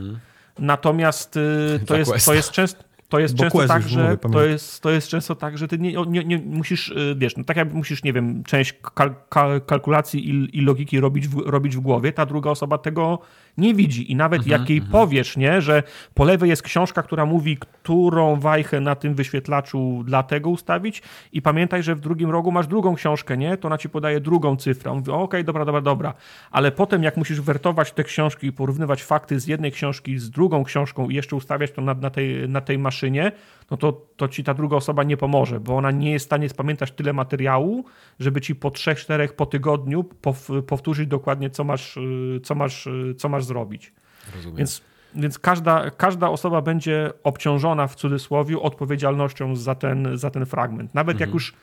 Natomiast y, to, jest, to jest często. To jest Bo często tak, że mówię, to jest, to jest często tak, że ty nie, nie, nie musisz, y, wiesz, no tak jak musisz, nie wiem, część kal, kal, kalkulacji i, i logiki robić w, robić w głowie, ta druga osoba tego nie widzi. I nawet jak jej powiesz, nie, że po lewej jest książka, która mówi, którą wajchę na tym wyświetlaczu dla tego ustawić i pamiętaj, że w drugim rogu masz drugą książkę, nie, to ona ci podaje drugą cyfrę. On mówi, okej, dobra, dobra, dobra. Ale potem jak musisz wertować te książki i porównywać fakty z jednej książki z drugą książką i jeszcze ustawiać to na, na, tej, na tej maszynie, no to, to ci ta druga osoba nie pomoże, bo ona nie jest w stanie spamiętać tyle materiału, żeby ci po trzech, czterech po tygodniu pow, powtórzyć dokładnie, co masz, y, co masz, y, co masz zrobić. Rozumiem. Więc, więc każda, każda osoba będzie obciążona w cudzysłowie odpowiedzialnością za ten, za ten fragment. Nawet jak już.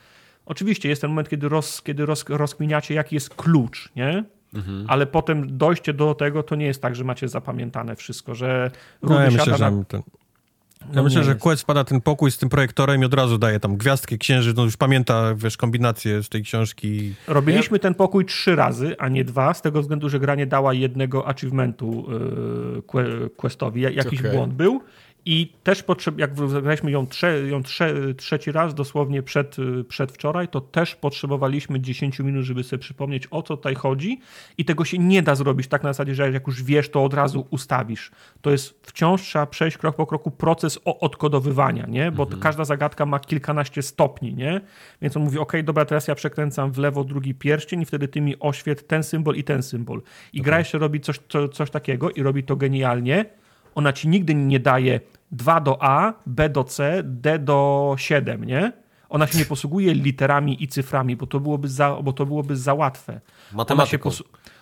Oczywiście jest ten moment, kiedy, roz, kiedy roz, rozkminiacie, jaki jest klucz, nie? Ale potem dojście do tego to nie jest tak, że macie zapamiętane wszystko, że No, ja myślę, że na... ten... No Ja myślę, nie że. Quest wpada ten pokój z tym projektorem i od razu daje tam gwiazdkę, księżyc, no już pamięta, wiesz, kombinację z tej książki. Robiliśmy ten pokój trzy razy, a nie dwa, z tego względu, że gra nie dała jednego achievementu yy, que- Questowi. Ja- Jakiś Okej. błąd był. I też potrzeb, jak zagraliśmy ją, trze, ją trze, trzeci raz, dosłownie przed, yy, przedwczoraj, to też potrzebowaliśmy 10 minut, żeby sobie przypomnieć, o co tutaj chodzi. I tego się nie da zrobić tak na zasadzie, że jak już wiesz, to od razu ustawisz. To jest wciąż trzeba przejść krok po kroku proces o odkodowywania, nie? Bo każda zagadka ma kilkanaście stopni, nie? Więc on mówi, ok, dobra, teraz ja przekręcam w lewo drugi pierścień i wtedy ty mi oświet ten symbol i ten symbol. I gra jeszcze robi coś, co, coś takiego i robi to genialnie. Ona ci nigdy nie daje 2 do A, B do C, D do 7, nie? Ona się nie posługuje literami i cyframi, bo to byłoby za, bo to byłoby za łatwe. Ona się, Matematyką.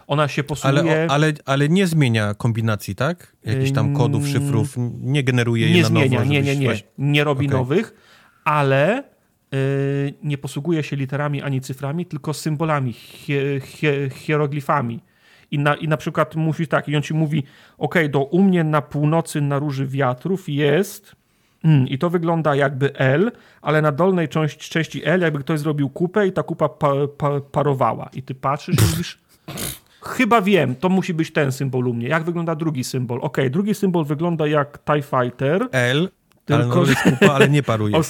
ona się Ale, posługuje... o, ale, ale nie zmienia kombinacji, tak? Jakichś tam kodów, szyfrów, nie generuje je nie na zmienia, nowo. nie, nie, nie. właśnie- Nie robi Okej. nowych, ale y, nie posługuje się literami ani cyframi, tylko symbolami, hie, hie, hieroglifami. I na, I na przykład musi tak, i on ci mówi, ok, do u mnie na północy na róży wiatrów jest mm, i to wygląda jakby L, ale na dolnej części, części L jakby ktoś zrobił kupę i ta kupa pa, pa, parowała. I ty patrzysz i mówisz, Chyba wiem, to musi być ten symbol u mnie. Jak wygląda drugi symbol? Ok, drugi symbol wygląda jak TIE Fighter. L, ale, Tylko- no, jest kupa, ale nie paruje.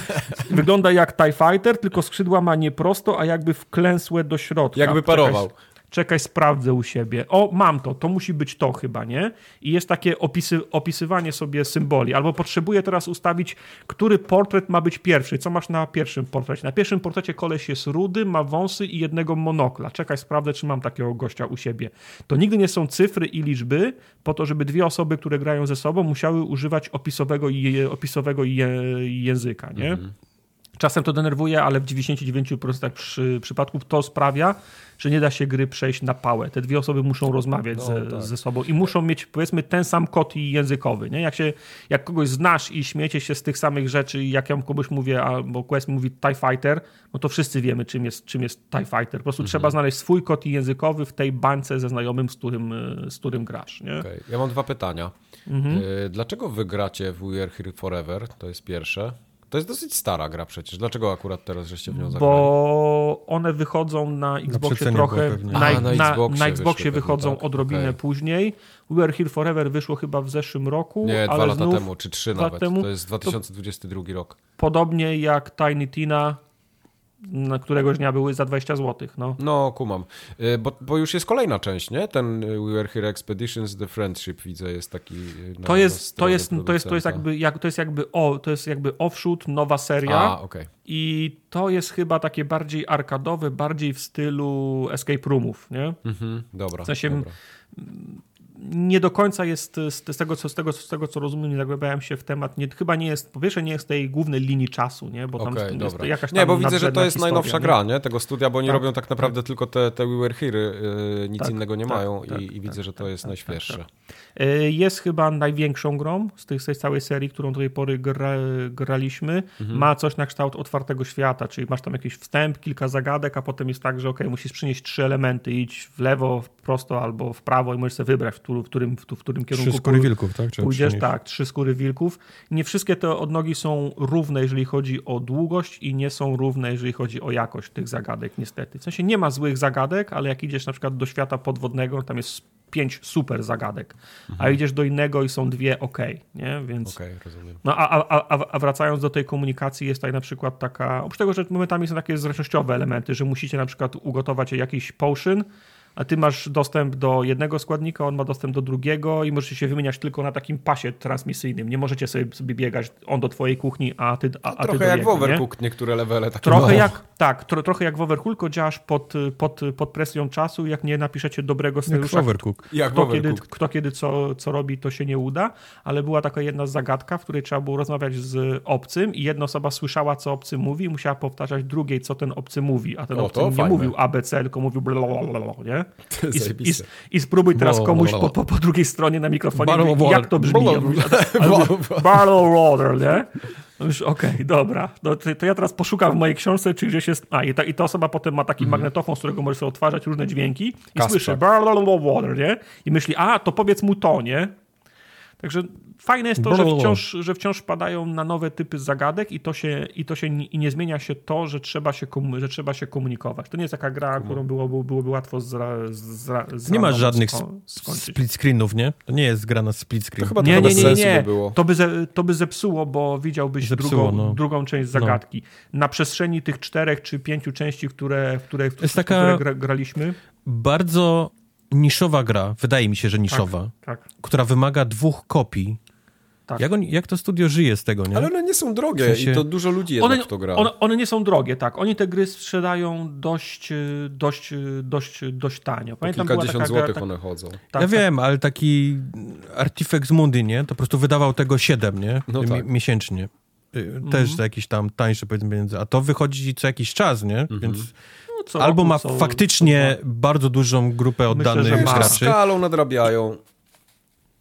Wygląda jak TIE Fighter, tylko skrzydła ma nie prosto, a jakby wklęsłe do środka. Jakby parował. Czekaj, czekaj, sprawdzę u siebie. O, mam to, to musi być to chyba, nie? I jest takie opisy, opisywanie sobie symboli. Albo potrzebuję teraz ustawić, który portret ma być pierwszy. Co masz na pierwszym portrecie? Na pierwszym portrecie koleś jest rudy, ma wąsy i jednego monokla. Czekaj, sprawdzę, czy mam takiego gościa u siebie. To nigdy nie są cyfry i liczby, po to, żeby dwie osoby, które grają ze sobą, musiały używać opisowego, je, opisowego je, języka, nie? Czasem to denerwuje, ale w 99% przy, przypadków to sprawia, że nie da się gry przejść na pałę. Te dwie osoby muszą rozmawiać No, ze, tak. ze sobą i muszą mieć powiedzmy ten sam kod i językowy. Nie? Jak, się, jak kogoś znasz i śmiecie się z tych samych rzeczy, jak ja komuś mówię, albo Quest mówi TIE Fighter, no to wszyscy wiemy, czym jest, czym jest TIE Fighter. Po prostu Mhm. trzeba znaleźć swój kod i językowy w tej bańce ze znajomym, z którym, z którym grasz. Nie? Okej, Ja mam dwa pytania. Mhm. Y, Dlaczego wy gracie w We Are Here Forever? To jest pierwsze. To jest dosyć stara gra przecież. Dlaczego akurat teraz żeście w nią zagrali? Bo one wychodzą na Xboxie przecenie trochę. Na, A, na, na na, Xboxie Xboxie wyszły wychodzą tak? odrobinę Okej. później. We Are Here Forever wyszło chyba w zeszłym roku. Nie, dwa lata znów, temu, czy trzy nawet. temu, to jest 2022 rok. Podobnie jak Tiny Tina, na któregoś dnia były za 20 zł. No. No, kumam. Y, Bo, bo już jest kolejna część, nie? Ten y, We Are Here Expeditions, The Friendship, widzę, jest taki... na- To jest, to, jest, to, jest, to, jest jakby, jak, to jest jakby o, to jest jakby offshoot, nowa seria. A, okej. I to jest chyba takie bardziej arkadowe, bardziej w stylu escape roomów, nie? Mhm, dobra, W sensie dobra. Nie do końca jest z, z, tego, co, z, tego, z tego, co rozumiem, nie zagłębiałem się w temat. Nie, chyba nie jest, po pierwsze, nie jest tej głównej linii czasu, nie? Bo tam Okej, jest jakaś tam Nie, bo widzę, że to jest historia, najnowsza nie? gra, nie? Tego studia, bo oni Tak, robią tak naprawdę tylko te, te We Were Here, y, nic Tak, innego nie tak, mają tak, i, i tak, widzę, że to jest najświeższe. Y, Jest chyba największą grą z tej, z tej całej serii, którą do tej pory gra, graliśmy. Mhm. Ma coś na kształt otwartego świata, czyli masz tam jakiś wstęp, kilka zagadek, a potem jest tak, że ok, musisz przynieść trzy elementy, idź w lewo, w prosto albo w prawo i możesz sobie wybrać, w, którym- w, którym, kierunku Trzy skóry wilków, tak? Trzeba Pójdziesz, tak, trzy skóry wilków. Nie wszystkie te odnogi są równe, jeżeli chodzi o długość i nie są równe, jeżeli chodzi o jakość tych zagadek, niestety. W sensie nie ma złych zagadek, ale jak idziesz na przykład do świata podwodnego, tam jest pięć super zagadek, a idziesz do innego i są dwie ok, nie? Więc... Okej, rozumiem. No a, a, a, a wracając do tej komunikacji, jest tutaj na przykład taka, oprócz tego, że momentami są takie zręcznościowe elementy, że musicie na przykład ugotować jakiś potion, a ty masz dostęp do jednego składnika, on ma dostęp do drugiego i możecie się wymieniać tylko na takim pasie transmisyjnym. Nie możecie sobie, sobie biegać on do twojej kuchni, a ty, a, a ty Trochę jak jego, w nie? Overcooked niektóre levele takie Trochę jak, tak, tro, trochę jak w Overcooked, tylko działasz pod, pod, pod presją czasu, jak nie napiszecie dobrego Jak scenariusza, Overcook. Jak w kto kiedy, Overcooked. kto kiedy co, co robi, to się nie uda, ale była taka jedna zagadka, w której trzeba było rozmawiać z obcym i jedna osoba słyszała, co obcy mówi i musiała powtarzać drugiej, co ten obcy mówi, a ten O, obcy nie fajne. mówił ABC, tylko mówił blablabla, nie? I, i. I spróbuj teraz komuś po, po, po drugiej stronie na mikrofonie, of jak water. to brzmi. Barrel water, nie? No okej, dobra. No to, to ja teraz poszukam w mojej książce, czy gdzieś jest. A i ta, i ta osoba potem ma taki magnetofon, z którego możesz sobie odtwarzać różne dźwięki i Kasprzak. słyszy barrel water, nie? I myśli, a to powiedz mu to, nie? Także fajne jest to, że wciąż, że wciąż padają na nowe typy zagadek i to się, i to się nie- i nie zmienia się to, że trzeba się, komu- że trzeba się komunikować. To nie jest taka gra, którą byłoby, byłoby łatwo zra, zra, Nie ma zrandomowo żadnych sko- split screenów, nie? To nie jest gra na split screen. To chyba Nie, trochę nie, bez nie, nie, sensu nie. by było. To by, ze, to by zepsuło, bo widziałbyś Zepsuło, drugą, no. drugą część zagadki. Na przestrzeni tych czterech czy pięciu części, które, w które, w jest w taka- które gra, graliśmy, Bardzo niszowa gra, wydaje mi się, że niszowa, tak, która wymaga dwóch kopii. Tak. Jak, on, jak to studio żyje z tego, nie? Ale one nie są drogie W sensie- i to dużo ludzi jednak One, w to gra. one, one nie są drogie, tak. Oni te gry sprzedają dość, y, dość, y, dość, dość tanio. Po Pamiętam, była kilkadziesiąt złotych tak- one chodzą. tak, ja tak. wiem, ale taki Artifex Mundi, nie? To po prostu wydawał tego 7, nie? No Mi- tak. Miesięcznie. Y, Mhm. Też za jakieś tam tańsze powiedzmy pieniądze. A to wychodzi co jakiś czas, nie? Mhm. Więc No, co albo roku ma są- faktycznie bardzo dużą grupę Myślę, oddanych że ma. graczy Skalą nadrabiają.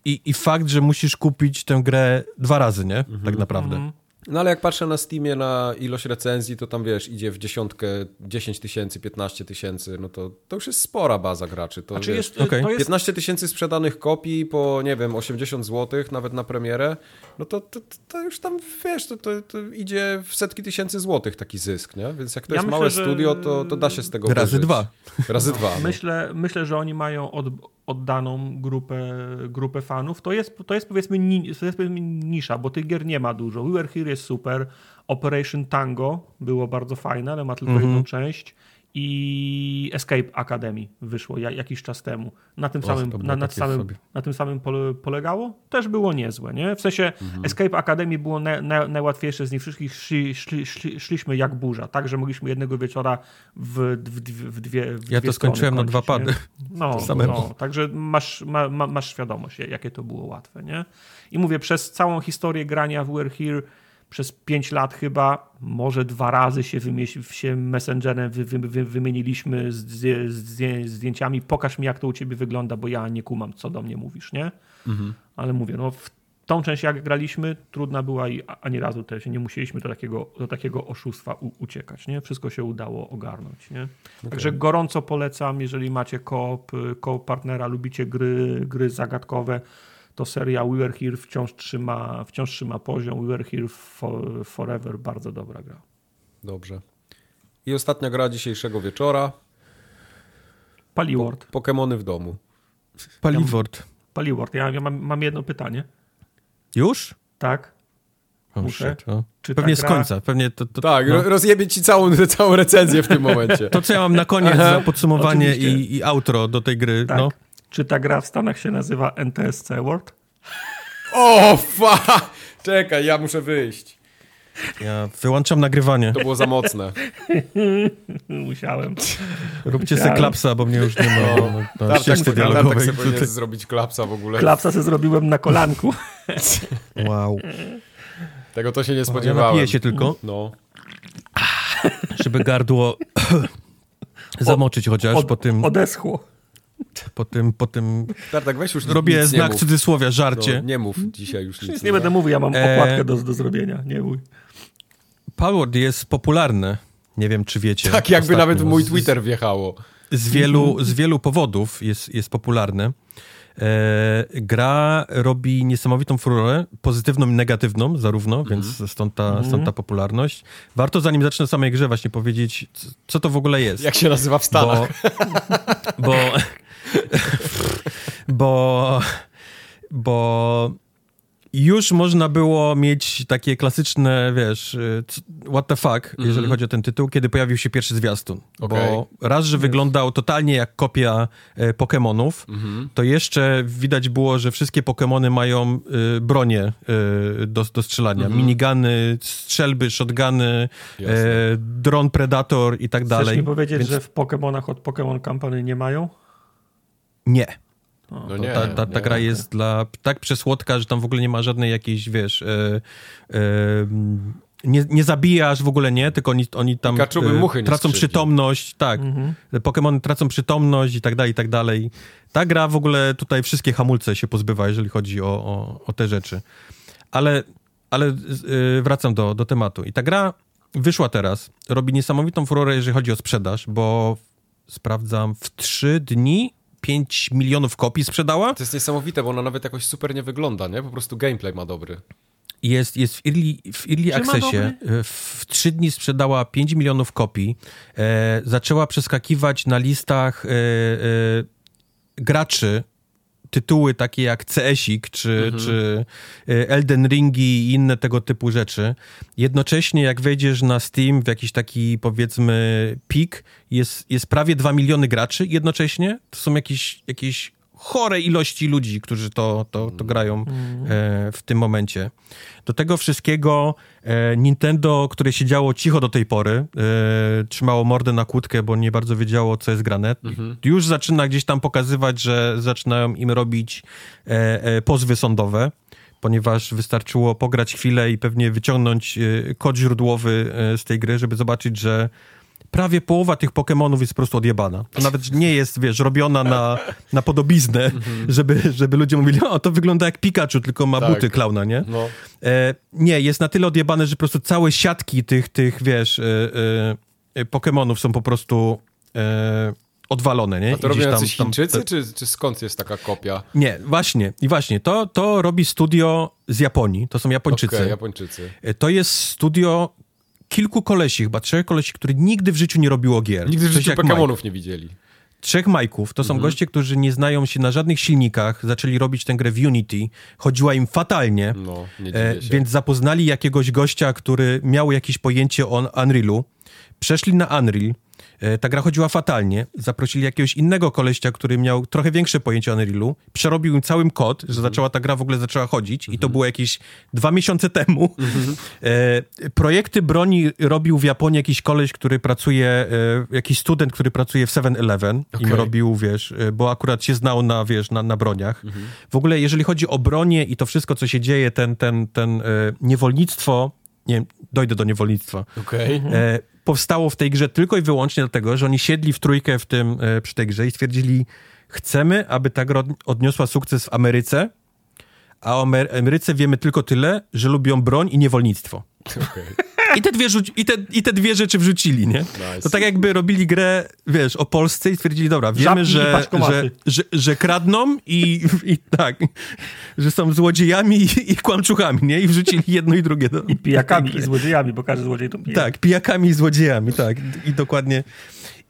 I, i fakt, że musisz kupić tę grę dwa razy, nie? Mhm. Tak naprawdę. Mhm. No ale jak patrzę na Steamie na ilość recenzji, to tam wiesz, idzie w dziesiątkę 10 tysięcy, 15 tysięcy, no to, to już jest spora baza graczy. To, A czy wiesz, jest, to jest 15 tysięcy sprzedanych kopii po, nie wiem, 80 zł, nawet na premierę, no to, to, to już tam, wiesz, to, to, to idzie w setki tysięcy złotych taki zysk, nie? Więc jak to Ja jest myślę, małe że- studio, to, to da się z tego Razy wyżyć. dwa. Razy dwa. no. Myślę, myślę, że oni mają od, oddaną grupę, grupę fanów. To jest, to jest, powiedzmy, ni, to jest powiedzmy nisza, bo tych gier nie ma dużo. We Were Here jest super. Operation Tango było bardzo fajne, ale ma tylko Mhm. jedną część. I Escape Academy wyszło ja, jakiś czas temu. Na tym Och, samym, na, na, samym, na tym samym pole, polegało. Też było niezłe. Nie? W sensie Mhm. Escape Academy było na, na, najłatwiejsze z nich wszystkich. Szli, szli, szli, szliśmy jak burza, tak, że mogliśmy jednego wieczora w, w, dwie- w dwie w Ja dwie to skończyłem na strony dwa kończyć, pady. nie? No, no, także masz, ma, ma, masz świadomość, jakie to było łatwe, nie? I mówię, przez całą historię grania w We're Here przez 5 lat chyba, może dwa razy się, się messengerem wy, wy, wy, wymieniliśmy z, z, z, zdjęciami. Pokaż mi, jak to u ciebie wygląda, bo ja nie kumam, co do mnie mówisz, nie? Mhm. Ale mówię, no w tą część jak graliśmy, trudna była i ani razu też nie musieliśmy do takiego, do takiego oszustwa u, uciekać, nie? Wszystko się udało ogarnąć, nie? Okay. Także gorąco polecam, jeżeli macie koop, koop partnera, lubicie gry, gry zagadkowe, to seria We Were Here wciąż trzyma, wciąż trzyma poziom. We Were Here for, Forever, bardzo dobra gra. Dobrze. I ostatnia gra dzisiejszego wieczora. Paliword. Po, Pokémony w domu. Paliword. Paliword. Ja, ja mam, mam jedno pytanie. Już? Tak. Oh, Muszę. Shit, oh. Czy Pewnie gra... z końca. Pewnie to, to, tak, no. rozjebie ci całą, całą recenzję w tym momencie. To, co ja mam na koniec za podsumowanie i, i outro do tej gry. Tak. No. Czy ta gra w Stanach się nazywa NTSC World? O, fa! Czekaj, ja muszę wyjść. Ja wyłączam nagrywanie. To było za mocne. Musiałem. Róbcie se klapsa, bo mnie już nie ma. No, no, tak, tak, dialogowej. Tak sobie zrobić klapsa w ogóle. Klapsa sobie zrobiłem na kolanku. Wow. Tego to się nie spodziewałem. Ja napiję się tylko. No. Żeby gardło zamoczyć chociaż od, po tym... Odeschło. Po tym, po tym... tak weź już Robię nic znak cudzysłowia, żarcie. No, nie mów dzisiaj już nic. Nic nie, będę mówił, ja mam okładkę e... do, do zrobienia, nie mój. Powered jest popularne. Nie wiem, czy wiecie. Tak, jakby ostatnio. nawet w mój Twitter wjechało. Z wielu, z wielu powodów jest, jest popularne. E, gra robi niesamowitą furorę, pozytywną i negatywną zarówno, mm. więc stąd ta, mm. stąd ta popularność. Warto zanim zacznę samej grze właśnie powiedzieć, co to w ogóle jest. Jak się nazywa w Stanach. Bo... bo, bo, bo już można było mieć takie klasyczne, wiesz, y, what the fuck, mm -hmm. jeżeli chodzi o ten tytuł, kiedy pojawił się pierwszy zwiastun. Okay. Bo raz, że wyglądał totalnie jak kopia e, Pokémonów, mm -hmm. to jeszcze widać było, że wszystkie Pokémony mają y, bronie y, do, do strzelania. Mm -hmm. Minigany, strzelby, shotguny, e, dron Predator i tak dalej. Chcesz mi powiedzieć, Więc... że w Pokémonach od Pokémon Company nie mają? Nie. No nie, ta, ta, ta nie, gra nie. jest dla tak przesłodka, że tam w ogóle nie ma żadnej jakiejś, wiesz... E, e, nie, nie zabijasz w ogóle, nie, tylko oni, oni tam e, tracą przytomność, tak. Mhm. Pokémony tracą przytomność i tak dalej, i tak dalej. Ta gra w ogóle tutaj wszystkie hamulce się pozbywa, jeżeli chodzi o, o, o te rzeczy. Ale, ale wracam do, do tematu. I ta gra wyszła teraz, robi niesamowitą furorę, jeżeli chodzi o sprzedaż, bo sprawdzam, w trzy dni 5 milionów kopii sprzedała. To jest niesamowite, bo ona nawet jakoś super nie wygląda, nie? Po prostu gameplay ma dobry. Jest, jest w Early, w early Accessie. E, w trzy dni sprzedała 5 milionów kopii. E, zaczęła przeskakiwać na listach e, e, graczy tytuły takie jak CS-ik, czy, mhm. czy e, Elden Ringi i inne tego typu rzeczy. Jednocześnie jak wejdziesz na Steam w jakiś taki powiedzmy pik, jest, jest prawie 2 miliony graczy jednocześnie. To są jakieś, jakieś chore ilości ludzi, którzy to, to, to grają e, w tym momencie. Do tego wszystkiego e, Nintendo, które siedziało cicho do tej pory, e, trzymało mordę na kłódkę, bo nie bardzo wiedziało, co jest grane, mm-hmm. już zaczyna gdzieś tam pokazywać, że zaczynają im robić pozwy sądowe ponieważ wystarczyło pograć chwilę i pewnie wyciągnąć kod źródłowy z tej gry, żeby zobaczyć, że prawie połowa tych Pokémonów jest po prostu odjebana. To nawet nie jest, wiesz, robiona na, na podobiznę, mhm. żeby, żeby ludzie mówili, o, to wygląda jak Pikachu, tylko ma tak. buty klauna, nie? No. E, nie, jest na tyle odjebane, że po prostu całe siatki tych, tych wiesz, e, e, Pokémonów są po prostu e, odwalone, nie? A to robią tam, jacyś Chińczycy, tam, czy, czy skąd jest taka kopia? Nie, właśnie, i właśnie, to, to robi studio z Japonii, to są Japończycy. Okay, Japończycy. To jest studio, kilku kolesi, chyba trzech kolesi, którzy nigdy w życiu nie robiło gier. Nigdy w życiu Pokémonów nie widzieli. Trzech Majków, to są mhm. goście, którzy nie znają się na żadnych silnikach, zaczęli robić tę grę w Unity, chodziła im fatalnie, no, e, więc zapoznali jakiegoś gościa, który miał jakieś pojęcie o Unrealu, przeszli na Unreal, ta gra chodziła fatalnie. Zaprosili jakiegoś innego koleścia, który miał trochę większe pojęcie o Unrealu. Przerobił im całym kod, że mhm. zaczęła ta gra w ogóle zaczęła chodzić i to mhm. było jakieś dwa miesiące temu. Mhm. E, projekty broni robił w Japonii jakiś koleś, który pracuje, e, jakiś student, który pracuje w 7-Eleven. Okay. Im robił, wiesz, e, bo akurat się znał na, wiesz, na, na broniach. W ogóle, jeżeli chodzi o bronię i to wszystko, co się dzieje, ten, ten, ten e, niewolnictwo nie wiem, dojdę do niewolnictwa. Okej. E, powstało w tej grze tylko i wyłącznie dlatego, że oni siedli w trójkę w tym, e, przy tej grze i stwierdzili, chcemy, aby ta gra od- odniosła sukces w Ameryce, a o Amer- Ameryce wiemy tylko tyle, że lubią broń i niewolnictwo. Okej. I te, dwie i, te, I te dwie rzeczy wrzucili, nie? Nice. To tak jakby robili grę, wiesz, o Polsce i stwierdzili, dobra, wiemy, że, że, że, że kradną i, i tak, że są złodziejami i, i kłamczuchami, nie? I wrzucili jedno i drugie. Do, I pijakami, i złodziejami, bo każdy złodziej to pije. Tak, pijakami i złodziejami, tak. I dokładnie.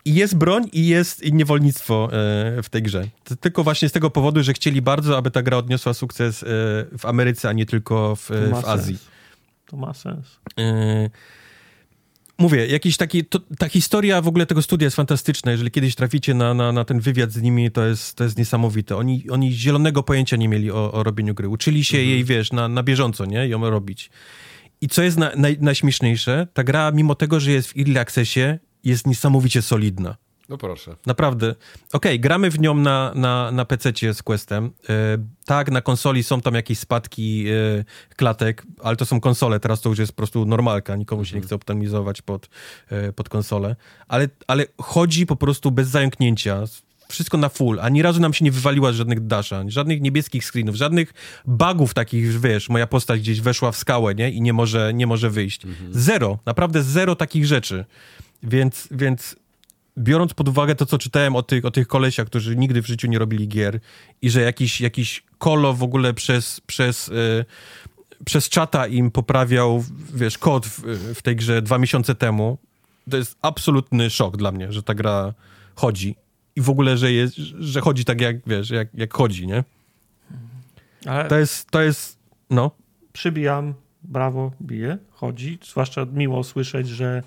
I jest broń i jest niewolnictwo e, w tej grze. To tylko właśnie z tego powodu, że chcieli bardzo, aby ta gra odniosła sukces e, w Ameryce, a nie tylko w, e, w Azji. Sens. To ma sens. Yy, Mówię, jakiś taki, to, ta historia w ogóle tego studia jest fantastyczna. Jeżeli kiedyś traficie na, na, na ten wywiad z nimi, to jest, to jest niesamowite. Oni, oni zielonego pojęcia nie mieli o, o robieniu gry. Uczyli się jej, wiesz, na, na bieżąco, nie? Ją robić. I co jest na, naj, najśmieszniejsze, ta gra, mimo tego, że jest w Early Accessie, jest niesamowicie solidna. No proszę. Naprawdę. Okej, gramy w nią na, na, na PC z Questem. E, tak, na konsoli są tam jakieś spadki e, klatek, ale to są konsole, teraz to już jest po prostu normalka, nikomu się nie chce optymalizować pod, e, pod konsolę. Ale, ale chodzi po prostu bez zająknięcia. Wszystko na full. Ani razu nam się nie wywaliła z żadnych dasza, żadnych niebieskich screenów, żadnych bugów takich, wiesz, moja postać gdzieś weszła w skałę, nie? I nie może, nie może wyjść. Zero. Naprawdę zero takich rzeczy. Więc, więc biorąc pod uwagę to, co czytałem o tych, o tych kolesiach, którzy nigdy w życiu nie robili gier i że jakiś, jakiś kolo w ogóle przez, przez, y, przez czata im poprawiał, wiesz, kod w, w tej grze dwa miesiące temu, to jest absolutny szok dla mnie, że ta gra chodzi i w ogóle, że, jest, że chodzi tak jak, wiesz, jak, jak chodzi, nie? Ale To jest, to jest, no, przybijam, brawo, bije, chodzi. Zwłaszcza miło słyszeć, że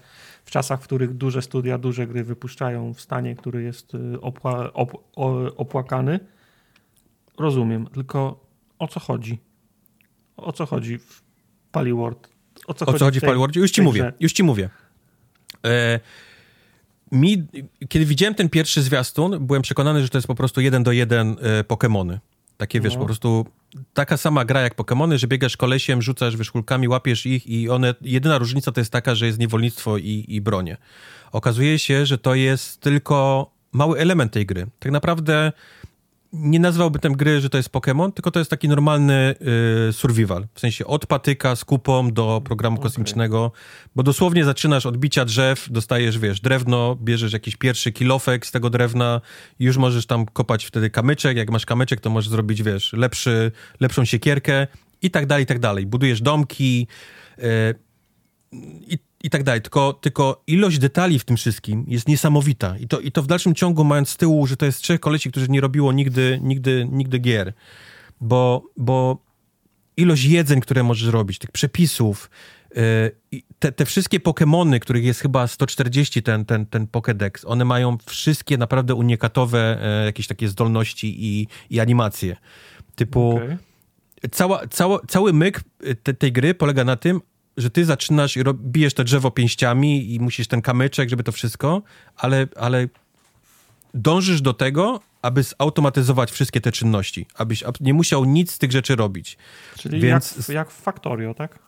czasach, w których duże studia, duże gry wypuszczają w stanie, który jest y, opła, op, opłakany, rozumiem. Tylko o co chodzi? O co chodzi w Paliword? O co O co chodzi w tej- Palwordzie? Już ci mówię, grze? już ci mówię. E, mi, kiedy widziałem ten pierwszy zwiastun, byłem przekonany, że to jest po prostu jeden do jeden e, Pokemony. Takie, wiesz, No. po prostu taka sama gra jak Pokemony, że biegasz kolesiem, rzucasz wyszkulkami, łapiesz ich i one, jedyna różnica to jest taka, że jest niewolnictwo i, i bronie. Okazuje się, że to jest tylko mały element tej gry. Tak naprawdę nie nazwałbym tej gry, że to jest Pokémon, tylko to jest taki normalny y, survival. W sensie od patyka z kupą do programu Okej. kosmicznego, bo dosłownie zaczynasz od bicia drzew, dostajesz, wiesz, drewno, bierzesz jakiś pierwszy kilofek z tego drewna i już możesz tam kopać wtedy kamyczek. Jak masz kamyczek, to możesz zrobić, wiesz, lepszy, lepszą siekierkę i tak dalej, i tak dalej. Budujesz domki y, i, i tak dalej. Tylko, tylko ilość detali w tym wszystkim jest niesamowita. I to, I to w dalszym ciągu, mając z tyłu, że to jest trzech kolesi, którzy nie robiło nigdy, nigdy, nigdy gier. Bo, bo ilość jedzeń, które możesz robić, tych przepisów, yy, te, te wszystkie Pokemony, których jest chyba 140 ten, ten, ten Pokédex, one mają wszystkie naprawdę unikatowe e, jakieś takie zdolności i, i animacje. Typu Okej. cała, cała, cały myk y, te, tej gry polega na tym, że ty zaczynasz i bijesz to drzewo pięściami i musisz ten kamyczek, żeby to wszystko, ale, ale dążysz do tego, aby zautomatyzować wszystkie te czynności, abyś ab- nie musiał nic z tych rzeczy robić. Czyli Więc- jak, jak w Factorio, tak?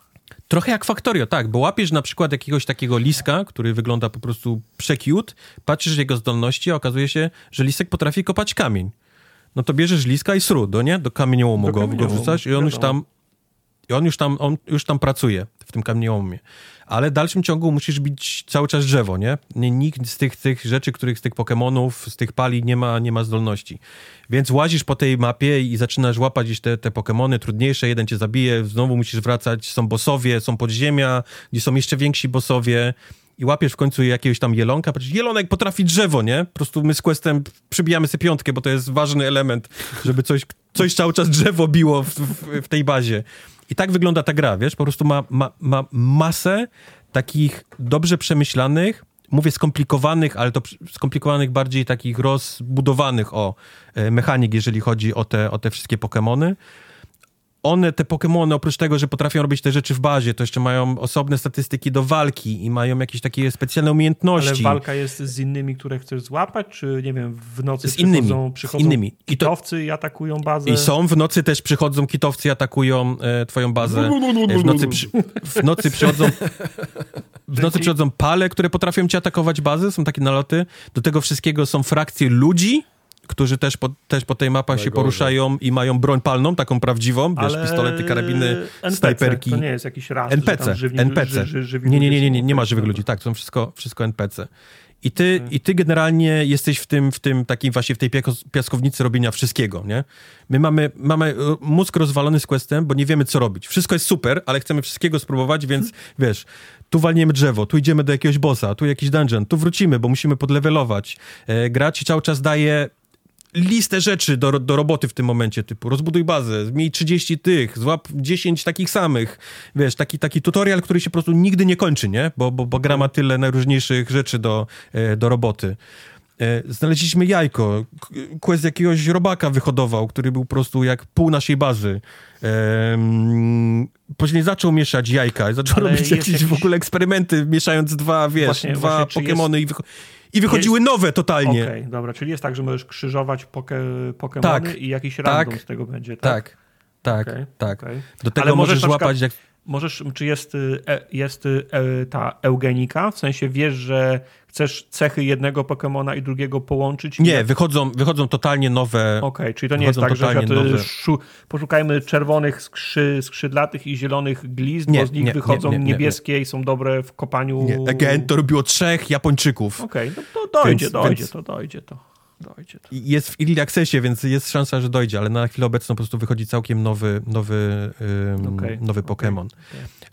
Trochę jak Factorio, tak, bo łapiesz na przykład jakiegoś takiego liska, który wygląda po prostu przekiut, patrzysz jego zdolności, a okazuje się, że lisek potrafi kopać kamień. No to bierzesz liska i sru, do nie? Do kamieniołomu Do go, go wrzucasz i on już tam i on już tam, on już tam pracuje w tym kamieniołomie. Ale w dalszym ciągu musisz bić cały czas drzewo, nie? nikt z tych, tych rzeczy, których z tych Pokemonów, z tych pali nie ma, nie ma zdolności. Więc łazisz po tej mapie i zaczynasz łapać gdzieś te, te Pokemony trudniejsze, jeden cię zabije, znowu musisz wracać, są bossowie, są podziemia, gdzie są jeszcze więksi bossowie i łapiesz w końcu jakiegoś tam jelonka, patrzysz, jelonek potrafi drzewo, nie? Po prostu my z Questem przybijamy sobie piątkę, bo to jest ważny element, żeby coś, coś cały czas drzewo biło w, w, w tej bazie. I tak wygląda ta gra, wiesz? Po prostu ma, ma, ma masę takich dobrze przemyślanych, mówię skomplikowanych, ale to skomplikowanych bardziej takich rozbudowanych o e, mechanik, jeżeli chodzi o te, o te wszystkie Pokemony one, te Pokémony, oprócz tego, że potrafią robić te rzeczy w bazie, to jeszcze mają osobne statystyki do walki i mają jakieś takie specjalne umiejętności. Ale walka jest z innymi, które chcesz złapać, czy nie wiem, w nocy z innymi, przychodzą, przychodzą z innymi. I kitowcy i atakują bazę? I są, w nocy też przychodzą kitowcy i atakują e, twoją bazę. E, w nocy, przy, w nocy przychodzą w nocy przychodzą pale, które potrafią cię atakować bazy, są takie naloty. Do tego wszystkiego są frakcje ludzi, którzy też po, też po tej mapie się poruszają i mają broń palną, taką prawdziwą, wiesz, Ale pistolety, karabiny, NPC, snajperki. To nie jest jakiś raz, NPC, żywni, NPC. Ży, ży, nie, nie, nie, nie, nie, nie ma żywych ludzi, tak, to są wszystko, wszystko NPC. I ty, Okay. I ty generalnie jesteś w tym, w tym takim właśnie w tej piaskownicy robienia wszystkiego, nie? My mamy, mamy e, mózg rozwalony z questem, bo nie wiemy, co robić. Wszystko jest super, ale chcemy wszystkiego spróbować, więc wiesz, tu walniemy drzewo, tu idziemy do jakiegoś bossa, tu jakiś dungeon, tu wrócimy, bo musimy podlewelować. E, gra ci cały czas daje listę rzeczy do, do roboty w tym momencie, typu rozbuduj bazę, miej 30 tych, złap 10 takich samych, wiesz, taki, taki tutorial, który się po prostu nigdy nie kończy, nie? Bo, bo, bo gra ma tyle najróżniejszych rzeczy do, e, do roboty. E, Znaleźliśmy jajko. Quest jakiegoś robaka wyhodował, który był po prostu jak pół naszej bazy. Ehm, później zaczął mieszać jajka, zaczął Ale robić jest jakieś w ogóle eksperymenty, mieszając dwa, wiesz, Właśnie- dwa właśnie, Pokemony i, wycho- i wychodziły nowe totalnie. Okej, dobra, czyli jest tak, że możesz krzyżować poke, Pokemony Tak, i jakiś tak, random z tego będzie, tak? Tak, tak, Okej, tak. okej. Do tego Ale możesz możesz na przykład- łapać jak... Możesz, czy jest, e, jest e, ta eugenika? W sensie wiesz, że chcesz cechy jednego Pokemona i drugiego połączyć? Nie, jak- wychodzą, wychodzą totalnie nowe... Okej, czyli to nie jest tak, że nowe. szu, poszukajmy czerwonych skrzy, skrzydlatych i zielonych glizd, Nie, bo z nich nie, wychodzą nie, nie, nie, niebieskie i są dobre w kopaniu. Nie, again, to robiło trzech Japończyków. Okej, no to dojdzie, Więc- dojdzie, więc- to dojdzie to. Dojdzie to. Jest w early accessie, więc jest szansa, że dojdzie, ale na chwilę obecną po prostu wychodzi całkiem nowy, nowy, Okej, nowy Pokémon. okej.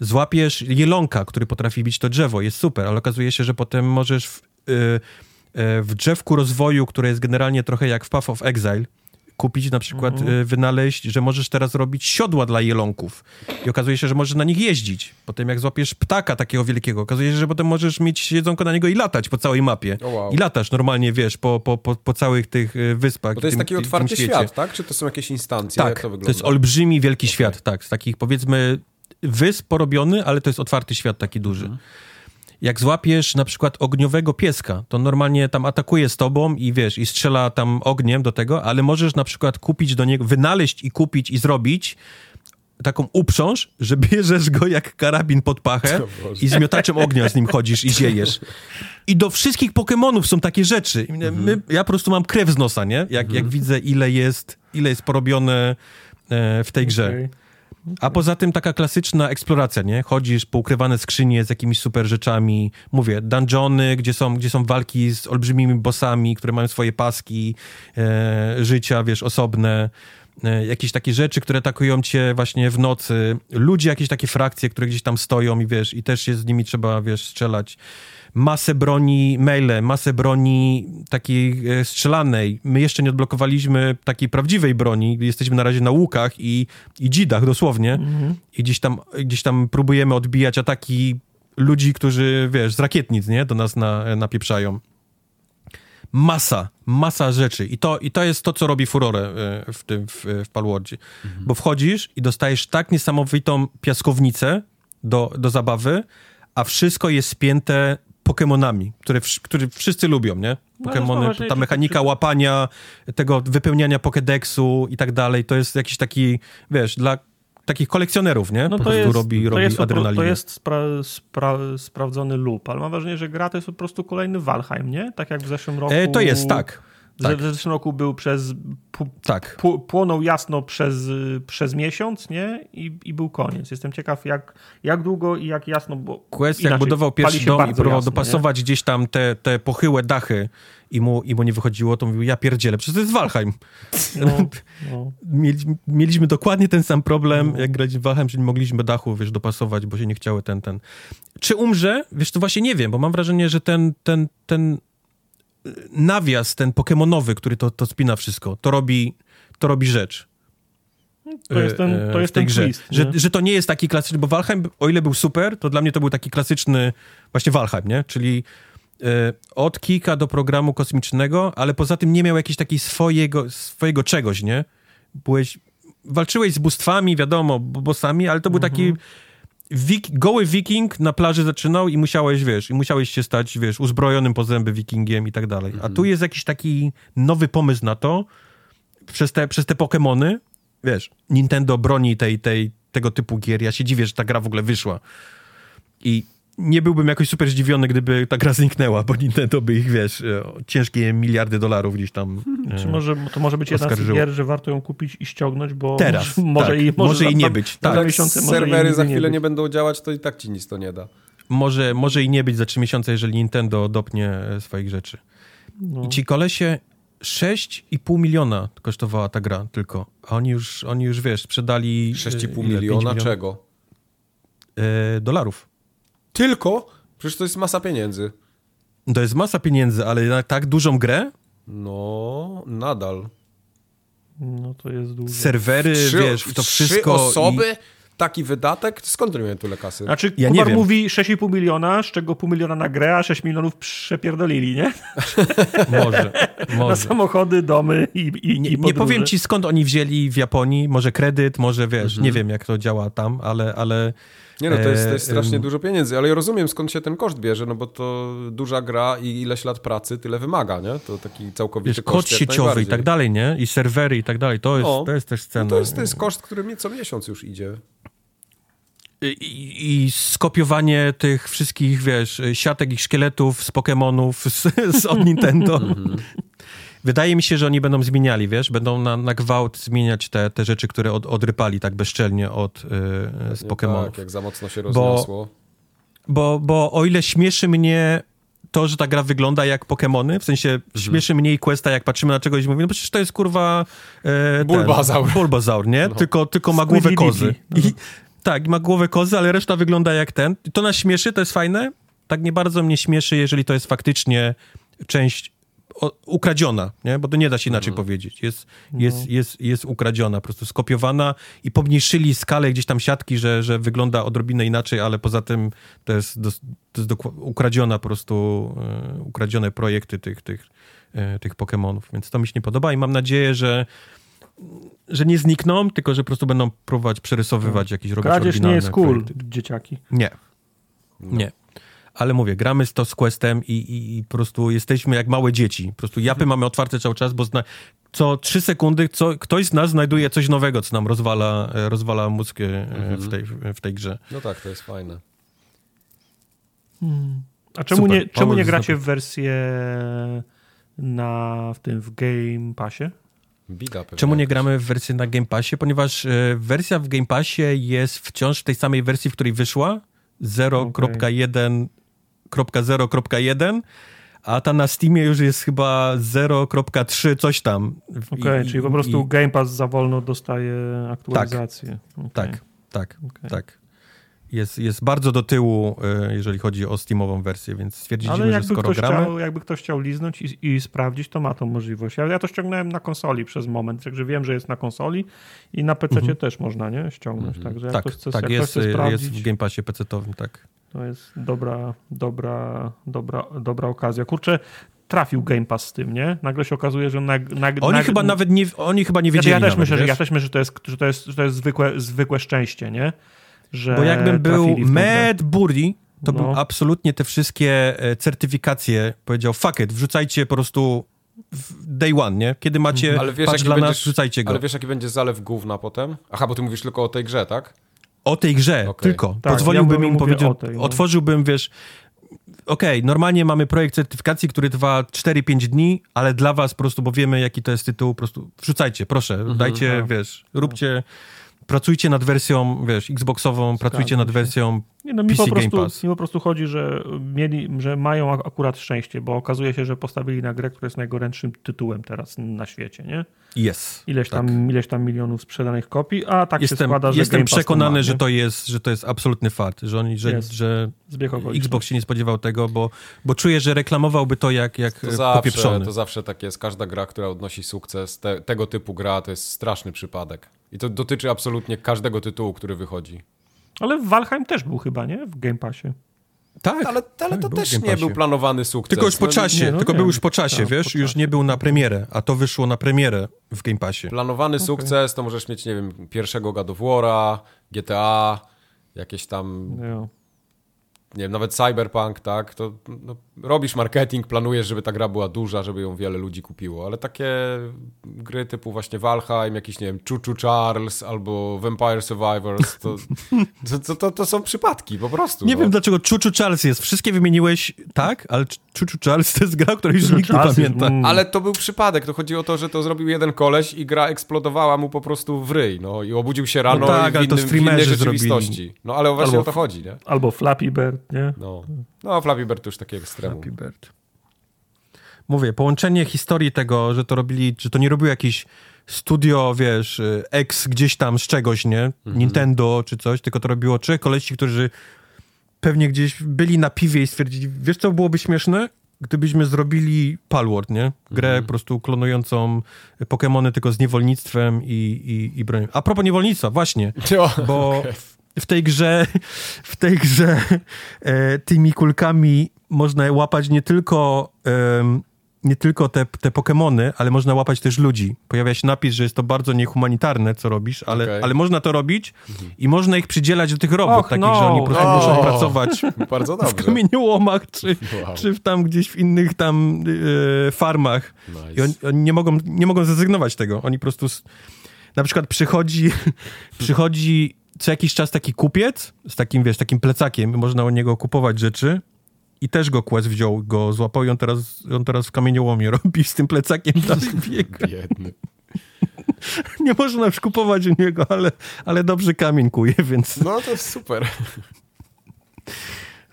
Złapiesz jelonka, który potrafi bić to drzewo, jest super, ale okazuje się, że potem możesz w, y, y, w drzewku rozwoju, które jest generalnie trochę jak w Path of Exile, kupić na przykład, Mhm. y, wynaleźć, że możesz teraz robić siodła dla jelonków. I okazuje się, że możesz na nich jeździć. Potem jak złapiesz ptaka takiego wielkiego, okazuje się, że potem możesz mieć jedzonko na niego i latać po całej mapie. O, wow. I latasz normalnie, wiesz, po, po, po, po całych tych y, wyspach. Bo to jest tym- taki otwarty świat, tak? Czy to są jakieś instancje? Tak, to to, jest olbrzymi, wielki świat, tak, z takich powiedzmy wysp porobiony, ale to jest otwarty świat taki duży. Mhm. Jak złapiesz na przykład ogniowego pieska, to normalnie tam atakuje z tobą i wiesz, i strzela tam ogniem do tego, ale możesz na przykład kupić do niego, wynaleźć i kupić i zrobić taką uprząż, że bierzesz go jak karabin pod pachę i z miotaczem ognia z nim chodzisz i ziejesz. I do wszystkich Pokemonów są takie rzeczy. Mhm. My, ja po prostu mam krew z nosa, nie? Jak, jak widzę, ile jest, ile jest porobione e, w tej grze. Okej. A poza tym taka klasyczna eksploracja, nie? Chodzisz po ukrywane skrzynie z jakimiś super rzeczami. Mówię, dungeony, gdzie są, gdzie są walki z olbrzymimi bossami, które mają swoje paski, e, życia, wiesz, osobne. E, jakieś takie rzeczy, które atakują cię właśnie w nocy. Ludzie, jakieś takie frakcje, które gdzieś tam stoją i wiesz, i też się z nimi trzeba, wiesz, strzelać. Masę broni, maile, masę broni takiej e, strzelanej. My jeszcze nie odblokowaliśmy takiej prawdziwej broni. Jesteśmy na razie na łukach i, i dzidach dosłownie. I gdzieś tam, gdzieś tam próbujemy odbijać ataki ludzi, którzy, wiesz, z rakietnic, nie? Do nas na, napieprzają. Masa, masa rzeczy. I to, I to jest to, co robi furorę e, w tym, w, w Palwordzie. Bo wchodzisz i dostajesz tak niesamowitą piaskownicę do, do zabawy, a wszystko jest spięte Pokemonami, które, które wszyscy lubią, nie? No, Pokemony, zauważ, ta mechanika łapania, tego wypełniania Pokédexu i tak dalej, to jest jakiś taki, wiesz, dla takich kolekcjonerów, nie? No po to prostu jest, robi, to robi jest, adrenalinę. to jest spra, spra, sprawdzony loop, ale mam wrażenie, że gra to jest po prostu kolejny Valheim, nie? Tak jak w zeszłym roku. E, to jest, tak. W tak. w zeszłym roku był przez. Tak. płonął jasno przez, przez miesiąc, nie? I, I był koniec. Jestem ciekaw, jak, jak długo i jak jasno. Bo Quest jak inaczej, budował pali pierwszy dom i próbował jasno, dopasować gdzieś tam te, te pochyłe dachy i mu, i mu nie wychodziło, to mówił, ja pierdzielę, przecież to jest Valheim. Nie? No, no. Mieli, mieliśmy dokładnie ten sam problem, jak graliśmy w Valheim, że nie mogliśmy dachu, wiesz, dopasować, bo się nie chciały ten, ten. Czy umrze? Wiesz, to właśnie nie wiem, bo mam wrażenie, że ten, ten, ten nawias, ten pokemonowy, który to, to spina wszystko, to robi, to robi rzecz. To jest ten, e, to w jest ten grze. twist. Że, że to nie jest taki klasyczny, bo Valheim, o ile był super, to dla mnie to był taki klasyczny właśnie Valheim, nie? Czyli e, od kika do programu kosmicznego, ale poza tym nie miał jakiegoś takiego swojego, swojego czegoś, nie? Byłeś, walczyłeś z bóstwami, wiadomo, bossami, ale to był taki wik, goły wiking na plaży zaczynał i musiałeś, wiesz, i musiałeś się stać, wiesz, uzbrojonym po zęby wikingiem i tak dalej. A tu jest jakiś taki nowy pomysł na to, przez te, przez te Pokemony, wiesz, Nintendo broni tej, tej, tego typu gier. Ja się dziwię, że ta gra w ogóle wyszła. I nie byłbym jakoś super zdziwiony, gdyby ta gra zniknęła, bo Nintendo by ich, wiesz, e, ciężkie miliardy dolarów gdzieś tam... e, Czy może, to może być jedna z gier, że warto ją kupić i ściągnąć, bo Teraz, może, tak. i, Może za i nie dwa- być, tak. dwa miesiące może serwery za chwilę nie być. będą działać, to i tak ci nic to nie da. Może, może i nie być za trzy miesiące, jeżeli Nintendo dopnie e, swoich rzeczy. No. I ci kolesie 6,5 miliona kosztowała ta gra tylko. A oni już, oni już wiesz, sprzedali... e, 6,5 ile? Pięć miliona milionów? czego? E, dolarów. Tylko? Przecież to jest masa pieniędzy. To jest masa pieniędzy, ale na tak dużą grę, No, nadal. no to jest dużo. serwery, Trzy, wiesz, w to trzy wszystko... osoby? Taki wydatek? Skąd oni mają tyle kasy? Znaczy, Ja ja nie Kubar wiem. mówi 6,5 miliona, z czego pół miliona na grę, a 6 milionów przepierdolili, nie? I... Może, Na może. samochody, domy i, i, Nie, i nie powiem ci skąd oni wzięli w Japonii, może kredyt, może wiesz, Mhm. nie wiem jak to działa tam, ale, ale Nie no, to jest, to jest E, strasznie dużo pieniędzy, ale ja rozumiem skąd się ten koszt bierze, no bo to duża gra i ileś lat pracy tyle wymaga, nie? To taki całkowity wiesz, koszt kod sieciowy i tak dalej, nie? I serwery i tak dalej, to jest, No. to jest też cena. No to, jest, to jest koszt, który mi co miesiąc już idzie. I, i- skopiowanie tych wszystkich, wiesz, siatek i szkieletów z Pokemonów z, z od Nintendo. Wydaje mi się, że oni będą zmieniali, wiesz, będą na, na gwałt zmieniać te, te rzeczy, które od, odrypali tak bezczelnie od, yy, z Pokemonów. Tak, jak za mocno się rozniosło. Bo, bo o ile śmieszy mnie to, że ta gra wygląda jak Pokemony, w sensie Mhm. śmieszy mnie i Questa, jak patrzymy na czegoś i mówimy, no przecież to jest kurwa... E, Bulbazaur. Ten, Bulbazaur, nie? No. Tylko, tylko ma głowę kozy. I, tak, ma głowę kozy, ale reszta wygląda jak ten. I To nas śmieszy, to jest fajne. Tak nie bardzo mnie śmieszy, jeżeli to jest faktycznie część ukradziona, nie? Bo to nie da się inaczej powiedzieć. Jest, jest, jest, jest ukradziona, po prostu skopiowana i pomniejszyli skalę gdzieś tam siatki, że, że wygląda odrobinę inaczej, ale poza tym to jest, dos, to jest dokła- ukradziona po prostu, e, ukradzione projekty tych, tych, e, tych Pokemonów, więc to mi się nie podoba i mam nadzieję, że że nie znikną, tylko że po prostu będą próbować przerysowywać jakieś robić Kradzież nie jest cool, dzieciaki. Nie. Nie. Ale mówię, gramy z to z Questem i, i, i po prostu jesteśmy jak małe dzieci. Po prostu japy mamy otwarte cały czas, bo zna, co trzy sekundy co, ktoś z nas znajduje coś nowego, co nam rozwala, e, rozwala mózg e, w, tej, w tej grze. No tak, to jest fajne. A czemu Super. nie, czemu nie gracie w wersję na, w tym, w Game Passie? Pewnie Czemu nie gramy w wersji na Game Passie? Ponieważ e, wersja w Game Passie jest wciąż w tej samej wersji, w której wyszła 0.1.0.1 a ta na Steamie już jest chyba 0.3 coś tam. Okej, czyli po prostu i- Game Pass za wolno dostaje aktualizację. Okej. Tak, tak, Okej. tak. Jest, jest bardzo do tyłu, e, jeżeli chodzi o Steamową wersję, więc stwierdziliśmy, Ale że skoro ktoś, gramy... chciał, jakby ktoś chciał liznąć i, i sprawdzić, to ma tą możliwość. Ja, ja to ściągnąłem na konsoli przez moment, także wiem, że jest na konsoli i na PC też można nie ściągnąć. Także jak Tak, ktoś chce, tak jak jest, ktoś chce jest sprawdzić, w Game Passie PC-owym, tak. To jest dobra, dobra, dobra, dobra okazja. Kurczę, trafił Game Pass z tym, nie? Nagle się okazuje, że na, na, Oni na, chyba nawet nie, oni chyba nie ja, wiedzieli ja też nawet, myślę, że, ja też myślę, że to jest, że to jest, że to jest zwykłe, zwykłe szczęście, nie? Że Bo jakbym był. Mad Burdy, to No. bym absolutnie te wszystkie e, certyfikacje powiedział, fuck it, wrzucajcie po prostu w day one, nie? Kiedy macie Ale wiesz, patch dla nas, będziesz, wrzucajcie go. ale wiesz, jaki będzie zalew gówna potem? Aha, bo ty mówisz tylko o tej grze, tak? O tej grze Okej. tylko. Tak, Pozwoliłbym ja im powiedzieć, o tej, no. otworzyłbym, wiesz, okej, normalnie mamy projekt certyfikacji, który trwa 4-5 dni, ale dla was po prostu, bo wiemy, jaki to jest tytuł, po prostu wrzucajcie, proszę, Mhm, dajcie, no. wiesz, róbcie, pracujcie nad wersją, wiesz, Xboxową, pracujcie nad się. wersją Nie, no mi PC po, Game prostu, Pass. mi po prostu chodzi, że mieli, że mają ak- akurat szczęście, bo okazuje się, że postawili na grę, która jest najgorętszym tytułem teraz na świecie, nie? Jest. Ileś tak. tam, ileś tam milionów sprzedanych kopii, a tak się Jestem, składa, że jestem Game Pass przekonany, ma, że to jest, że to jest absolutny fart, że, oni, że, Jest. że. Xbox się nie spodziewał tego, bo, bo czuję, że reklamowałby to jak, jak To zawsze, popieprzony. to zawsze tak jest. Każda gra, która odnosi sukces, te, tego typu gra, to jest straszny przypadek. I to dotyczy absolutnie każdego tytułu, który wychodzi. Ale Valheim też był chyba, nie? W Game Passie. Tak, Ale, ale tak, to w też nie był planowany sukces. Tylko już po No, czasie, nie, no tylko nie. był już po czasie, Tak, wiesz, po już czasie. nie był na premierę, a to wyszło na premierę w Game Passie. Planowany sukces to możesz mieć, nie wiem, pierwszego God of War'a, GTA, jakieś tam, No. nie wiem, nawet Cyberpunk, tak? To no, robisz marketing, planujesz, żeby ta gra była duża, żeby ją wiele ludzi kupiło, ale takie gry typu właśnie Valheim, jakiś, nie wiem, Chuchu Charles albo Vampire Survivors, to, to, to, to, to są przypadki po prostu. Nie no. wiem dlaczego Chuchu Charles jest. Wszystkie wymieniłeś tak, ale Chuchu Charles to jest gra, której już nikt nie pamięta. mm. Ale to był przypadek. To chodzi o to, że to zrobił jeden koleś i gra eksplodowała mu po prostu w ryj. No i obudził się rano No tak, i w, ale to innym, w innej rzeczywistości. No ale właśnie Albo o to chodzi, nie? Albo Flappy Bird, nie? No, no Flappy Bird to już takie ekstremum. Happy Bird. Mówię, połączenie historii tego, że to robili, że to nie robił jakiś studio, wiesz, ex gdzieś tam z czegoś, nie? Mhm. Nintendo czy coś, tylko to robiło trzech koleści, którzy pewnie gdzieś byli na piwie i stwierdzili, wiesz co byłoby śmieszne? Gdybyśmy zrobili Palworld, nie? Grę Mhm. po prostu klonującą Pokémony tylko z niewolnictwem i, i, i bronią. A propos niewolnictwa, właśnie, bo w- w tej grze, w tej grze e, tymi kulkami można łapać nie tylko, em, nie tylko te, te Pokemony, ale można łapać też ludzi. Pojawia się napis, że jest to bardzo niehumanitarne, co robisz, ale, Okej. ale można to robić i można ich przydzielać do tych robot, Och, takich, no, że oni po prostu no. muszą pracować Bardzo w kamieniołomach, czy, Wow. czy w tam gdzieś w innych tam e, farmach. Nice. I oni, oni nie, mogą, nie mogą zrezygnować z tego. Oni po prostu... Na przykład przychodzi, przychodzi co jakiś czas taki kupiec z takim, wiesz, takim plecakiem. Można u niego kupować rzeczy. I też go Quest wziął, go złapał i on teraz, on teraz w kamieniołomie robi z tym plecakiem dalej biega. Biedny. Nie można już kupować u niego, ale, ale dobrze kamień kuje, więc... No to jest super.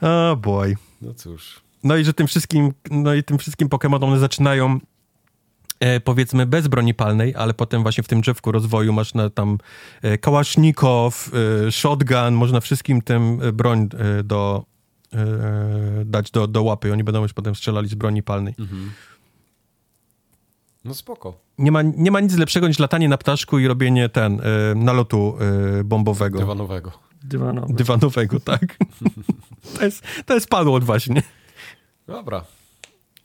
Oh boy. No cóż. No i że tym wszystkim, no i tym wszystkim Pokémonom one zaczynają powiedzmy bez broni palnej, ale potem właśnie w tym drzewku rozwoju masz na tam e, kałasznikow, e, shotgun, można wszystkim tym e, broń e, do, e, dać do, do łapy. Oni będą już potem strzelali z broni palnej. No spoko. Nie ma, nie ma nic lepszego niż latanie na ptaszku i robienie ten, e, nalotu e, bombowego. Dywanowego. Dywanowy. Dywanowego, tak. to, jest, to jest Palworld właśnie. Dobra.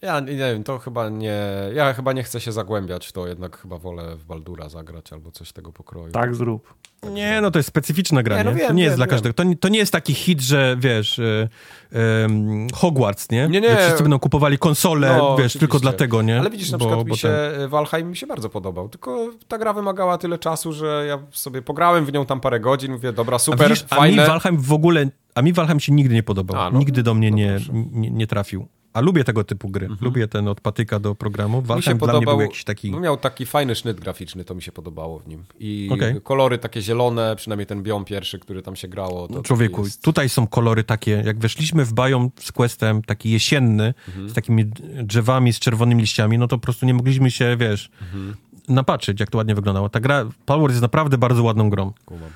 Ja nie, wiem, to chyba nie... Ja chyba nie chcę się zagłębiać to, jednak chyba wolę w Baldura zagrać albo coś tego pokroju. Tak zrób. Nie, no to jest specyficzna gra, Nie, nie? no wiem, to nie jest wiem, dla wiem. każdego. To, nie- to nie jest taki hit, że wiesz, e, em, Hogwarts, nie? Nie, nie. Że wszyscy będą kupowali konsole, No, wiesz, oczywiście. tylko dlatego, nie? Ale widzisz, na Bo- przykład bo mi się ten- Valheim mi się bardzo podobał, tylko ta gra wymagała tyle czasu, że ja sobie pograłem w nią tam parę godzin, mówię, dobra, A, super, widzisz, a mi fajne. Valheim w ogóle, a mi Valheim się nigdy nie podobał. A, no. nigdy do mnie No nie, nie, nie trafił. A lubię tego typu gry. Lubię ten od patyka do programu. Valheim dla mnie podobał, był jakiś taki... miał taki fajny sznyt graficzny, to mi się podobało w nim. I Okej. kolory takie zielone, przynajmniej ten biom pierwszy, który tam się grało. To No, człowieku, jest... tutaj są kolory takie, jak weszliśmy w Biom z Questem, taki jesienny, Mhm. z takimi drzewami, z czerwonymi liściami, no to po prostu nie mogliśmy się, wiesz, Mhm. napatrzeć, jak to ładnie wyglądało. Ta gra, Palworld jest naprawdę bardzo ładną grą. Kumam.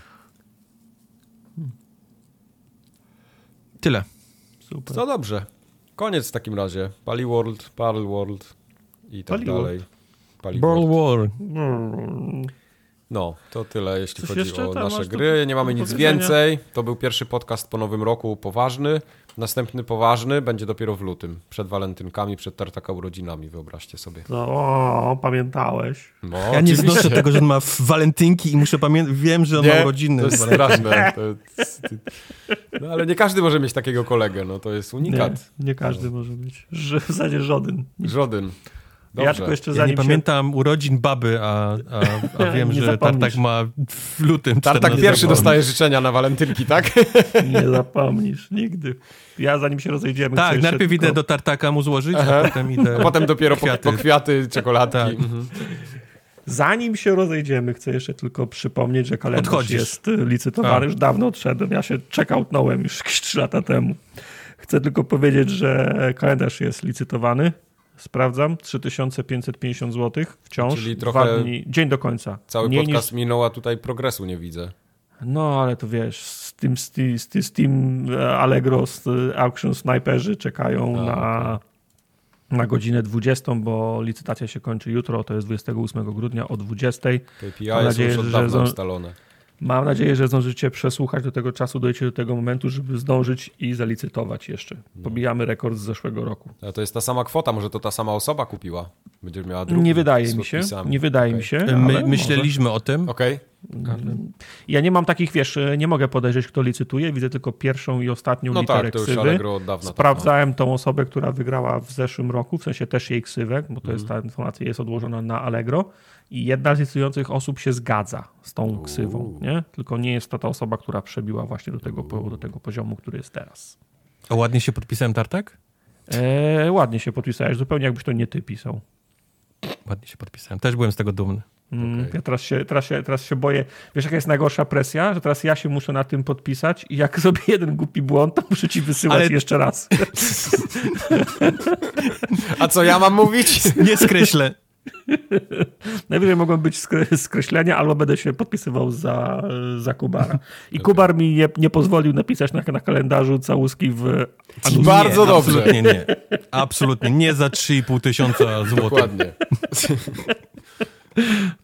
Tyle. Super. No dobrze. Koniec w takim razie. Pali World, Parl World i tak Pali dalej. Pali World. War. No, to tyle, jeśli Coś chodzi o tam nasze gry. Nie mamy nic więcej. To był pierwszy podcast po nowym roku poważny. Następny poważny będzie dopiero w lutym. Przed walentynkami, przed tartaka urodzinami, wyobraźcie sobie. No, o, pamiętałeś. No, Ja nie znoszę tego, że on ma walentynki i muszę pamiętać, wiem, że on ma Nie, urodziny. to jest straszne. To jest... No ale nie każdy może mieć takiego kolegę, no to jest Nie, unikat. nie każdy może być. Że, w zasadzie żaden. Żaden. Ja Dobrze. tylko jeszcze Ja nie zanim się... pamiętam urodzin baby, a, a, a wiem, że zapomnisz. Tartak ma w lutym. Tartak 14 pierwszy dostaje życzenia na walentynki, tak? Nie zapomnisz nigdy. Ja zanim się rozejdziemy... Tak, najpierw tylko- idę do Tartaka mu złożyć, Aha. a potem idę... A potem dopiero po Kwiaty. kwiaty, po kwiaty czekoladki. Tak. Mhm. Zanim się rozejdziemy, chcę jeszcze tylko przypomnieć, że kalendarz Odchodzisz. jest licytowany. Już dawno odszedłem. Ja się checkoutnąłem już jakieś 3 lata temu. Chcę tylko powiedzieć, że kalendarz jest licytowany. Sprawdzam. 3550 zł wciąż. Czyli Dwa trochę dni, dzień do końca. Cały Mniej podcast Niż, minął, a tutaj progresu nie widzę. no, ale to wiesz, Steam, Steam, Steam, Steam Allegro, z- Auction Sniperzy czekają A, na, na godzinę 20, bo licytacja się kończy jutro, to jest 28 grudnia o 20. KPI Mam są już od że dawna zo- ustalone. Mam nadzieję, że zdążycie przesłuchać do tego czasu, dojdziecie do tego momentu, żeby zdążyć i zalicytować jeszcze. Pobijamy rekord z zeszłego roku. A to jest ta sama kwota, może to ta sama osoba kupiła. Będziesz miała drugi Nie wydaje mi się. podpisami. Nie wydaje Okej. mi się. My, może. myśleliśmy o tym. Okej, Ja nie mam takich, wiesz, nie mogę podejrzeć, kto licytuje. Widzę tylko pierwszą i ostatnią no literę tak, to już ksywy. Allegro od dawna. tak Sprawdzałem tą osobę, która wygrała w zeszłym roku, w sensie też jej ksywę, bo to jest Mhm. ta informacja jest odłożona na Allegro i jedna z licytujących osób się zgadza z tą ksywą, nie? Tylko nie jest to ta osoba, która przebiła właśnie do tego, do tego poziomu, który jest teraz. A ładnie się podpisałem, Tartak? Eee, ładnie się podpisałeś, zupełnie jakbyś to nie ty pisał. Ładnie się podpisałem. Też byłem z tego dumny. Mm, Okej. Ja teraz się, teraz, się, teraz się boję. Wiesz, jaka jest najgorsza presja? Że teraz ja się muszę na tym podpisać i jak zrobię jeden głupi błąd, to muszę ci wysyłać Ale- jeszcze raz. A co ja mam mówić? Nie skreślę. Najwyżej mogą być skre- skreślenia, albo będę się podpisywał za, za Kubara. I Kubar mi nie, nie pozwolił napisać na, na kalendarzu całuski w anus. Bardzo nie, dobrze. Absolutnie nie. Absolutnie nie za 3,5 tysiąca złotych. Dokładnie.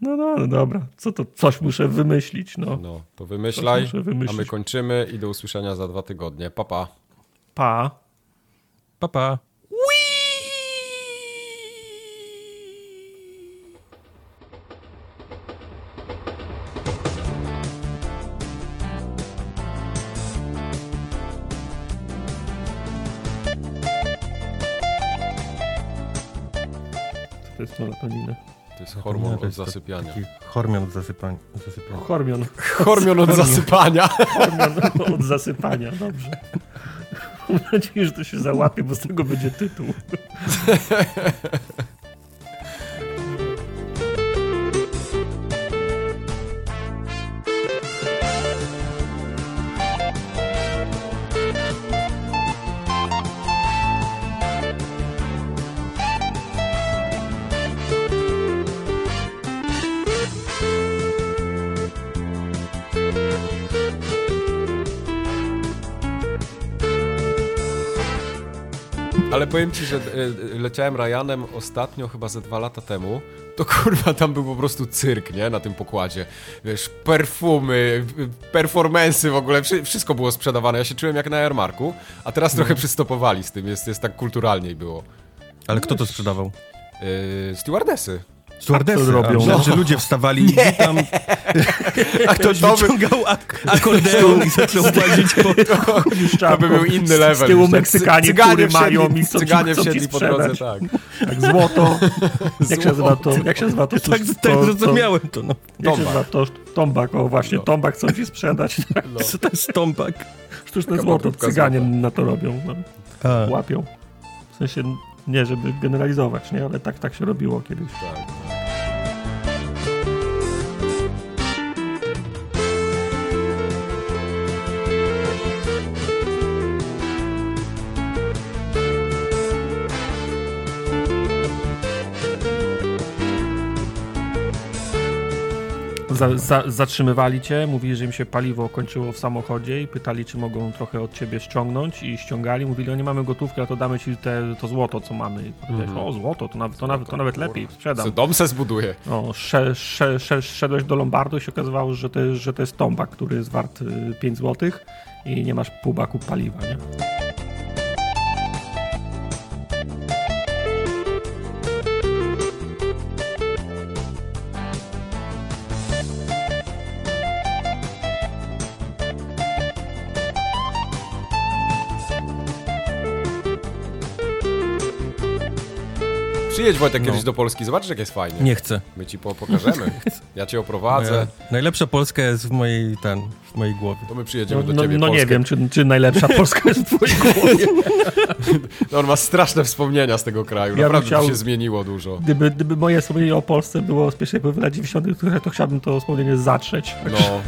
No, no, no dobra, co to, coś muszę wymyślić, no. No, to wymyślaj, muszę a my kończymy i do usłyszenia za dwa tygodnie. Papa. Pa. Pa. Pa, pa. Jest melatoninę. To jest hormon To od zasypiania. Hormion od zasypania. zasypiania. Hormion. Hormon od zasypania. Hormion od zasypania, dobrze. Mam nadzieję, że to się załapie, bo z tego będzie tytuł. Ale powiem ci, że e, leciałem Ryanem ostatnio, chyba ze dwa lata temu. To kurwa, tam był po prostu cyrk, nie? Na tym pokładzie. Wiesz, perfumy, performensy w ogóle, wszy- wszystko było sprzedawane. Ja się czułem jak na jarmarku, a teraz No. trochę przystopowali z tym, jest, jest tak kulturalniej było. Ale kto to sprzedawał? Yy, stewardesy. Stewardessy. co robią? Myślałem, że ludzie wstawali i tam A ktoś to, wyciągał ak akordeon i zaczął łazić po... to by był inny level. Z tyłu. Meksykanie, Cyganie mają i chcą ci- Cyganie wsiedli po drodze, tak. Tak, złoto. Jak się nazywa to? Jak się nazywa to? Tak, to- tak zrozumiałem to. No. Jak się Tombak. nazywa to? Tombak, o właśnie, No. tombak chcą ci sprzedać. Tak. Co to jest stąpak? Sztuczne Taka złoto, cyganie złota. na to robią. No. Łapią. W sensie, nie żeby generalizować, nie? ale tak, tak się robiło kiedyś. tak. Za, za, zatrzymywali cię, mówili, że im się paliwo kończyło w samochodzie i pytali, czy mogą trochę od ciebie ściągnąć i ściągali. Mówili, no nie mamy gotówki, ale to damy ci te, to złoto, co mamy. Mhm. O, złoto, to nawet, to nawet, to nawet lepiej, sprzedam. Co dom se zbuduje. No, sze, sze, sze, szedłeś do Lombardu i się okazywało, że to, jest, że to jest tombak, który jest wart y, 5 zł i nie masz pół baku paliwa, nie? Przyjedź Wojtek No. kiedyś do Polski, zobaczysz jak jest fajnie. nie chcę. My ci po pokażemy. Ja cię oprowadzę. Moja, najlepsza Polska jest w mojej, ten, w mojej głowie. To my przyjedziemy No, do no, ciebie no nie wiem, czy, czy najlepsza Polska jest w twojej głowie. No, on ma straszne wspomnienia z tego kraju. Ja Naprawdę chciał- się zmieniło dużo. Gdyby, gdyby moje wspomnienie o Polsce było z pierwszej połowy lat 90., to chciałbym to wspomnienie zatrzeć. No,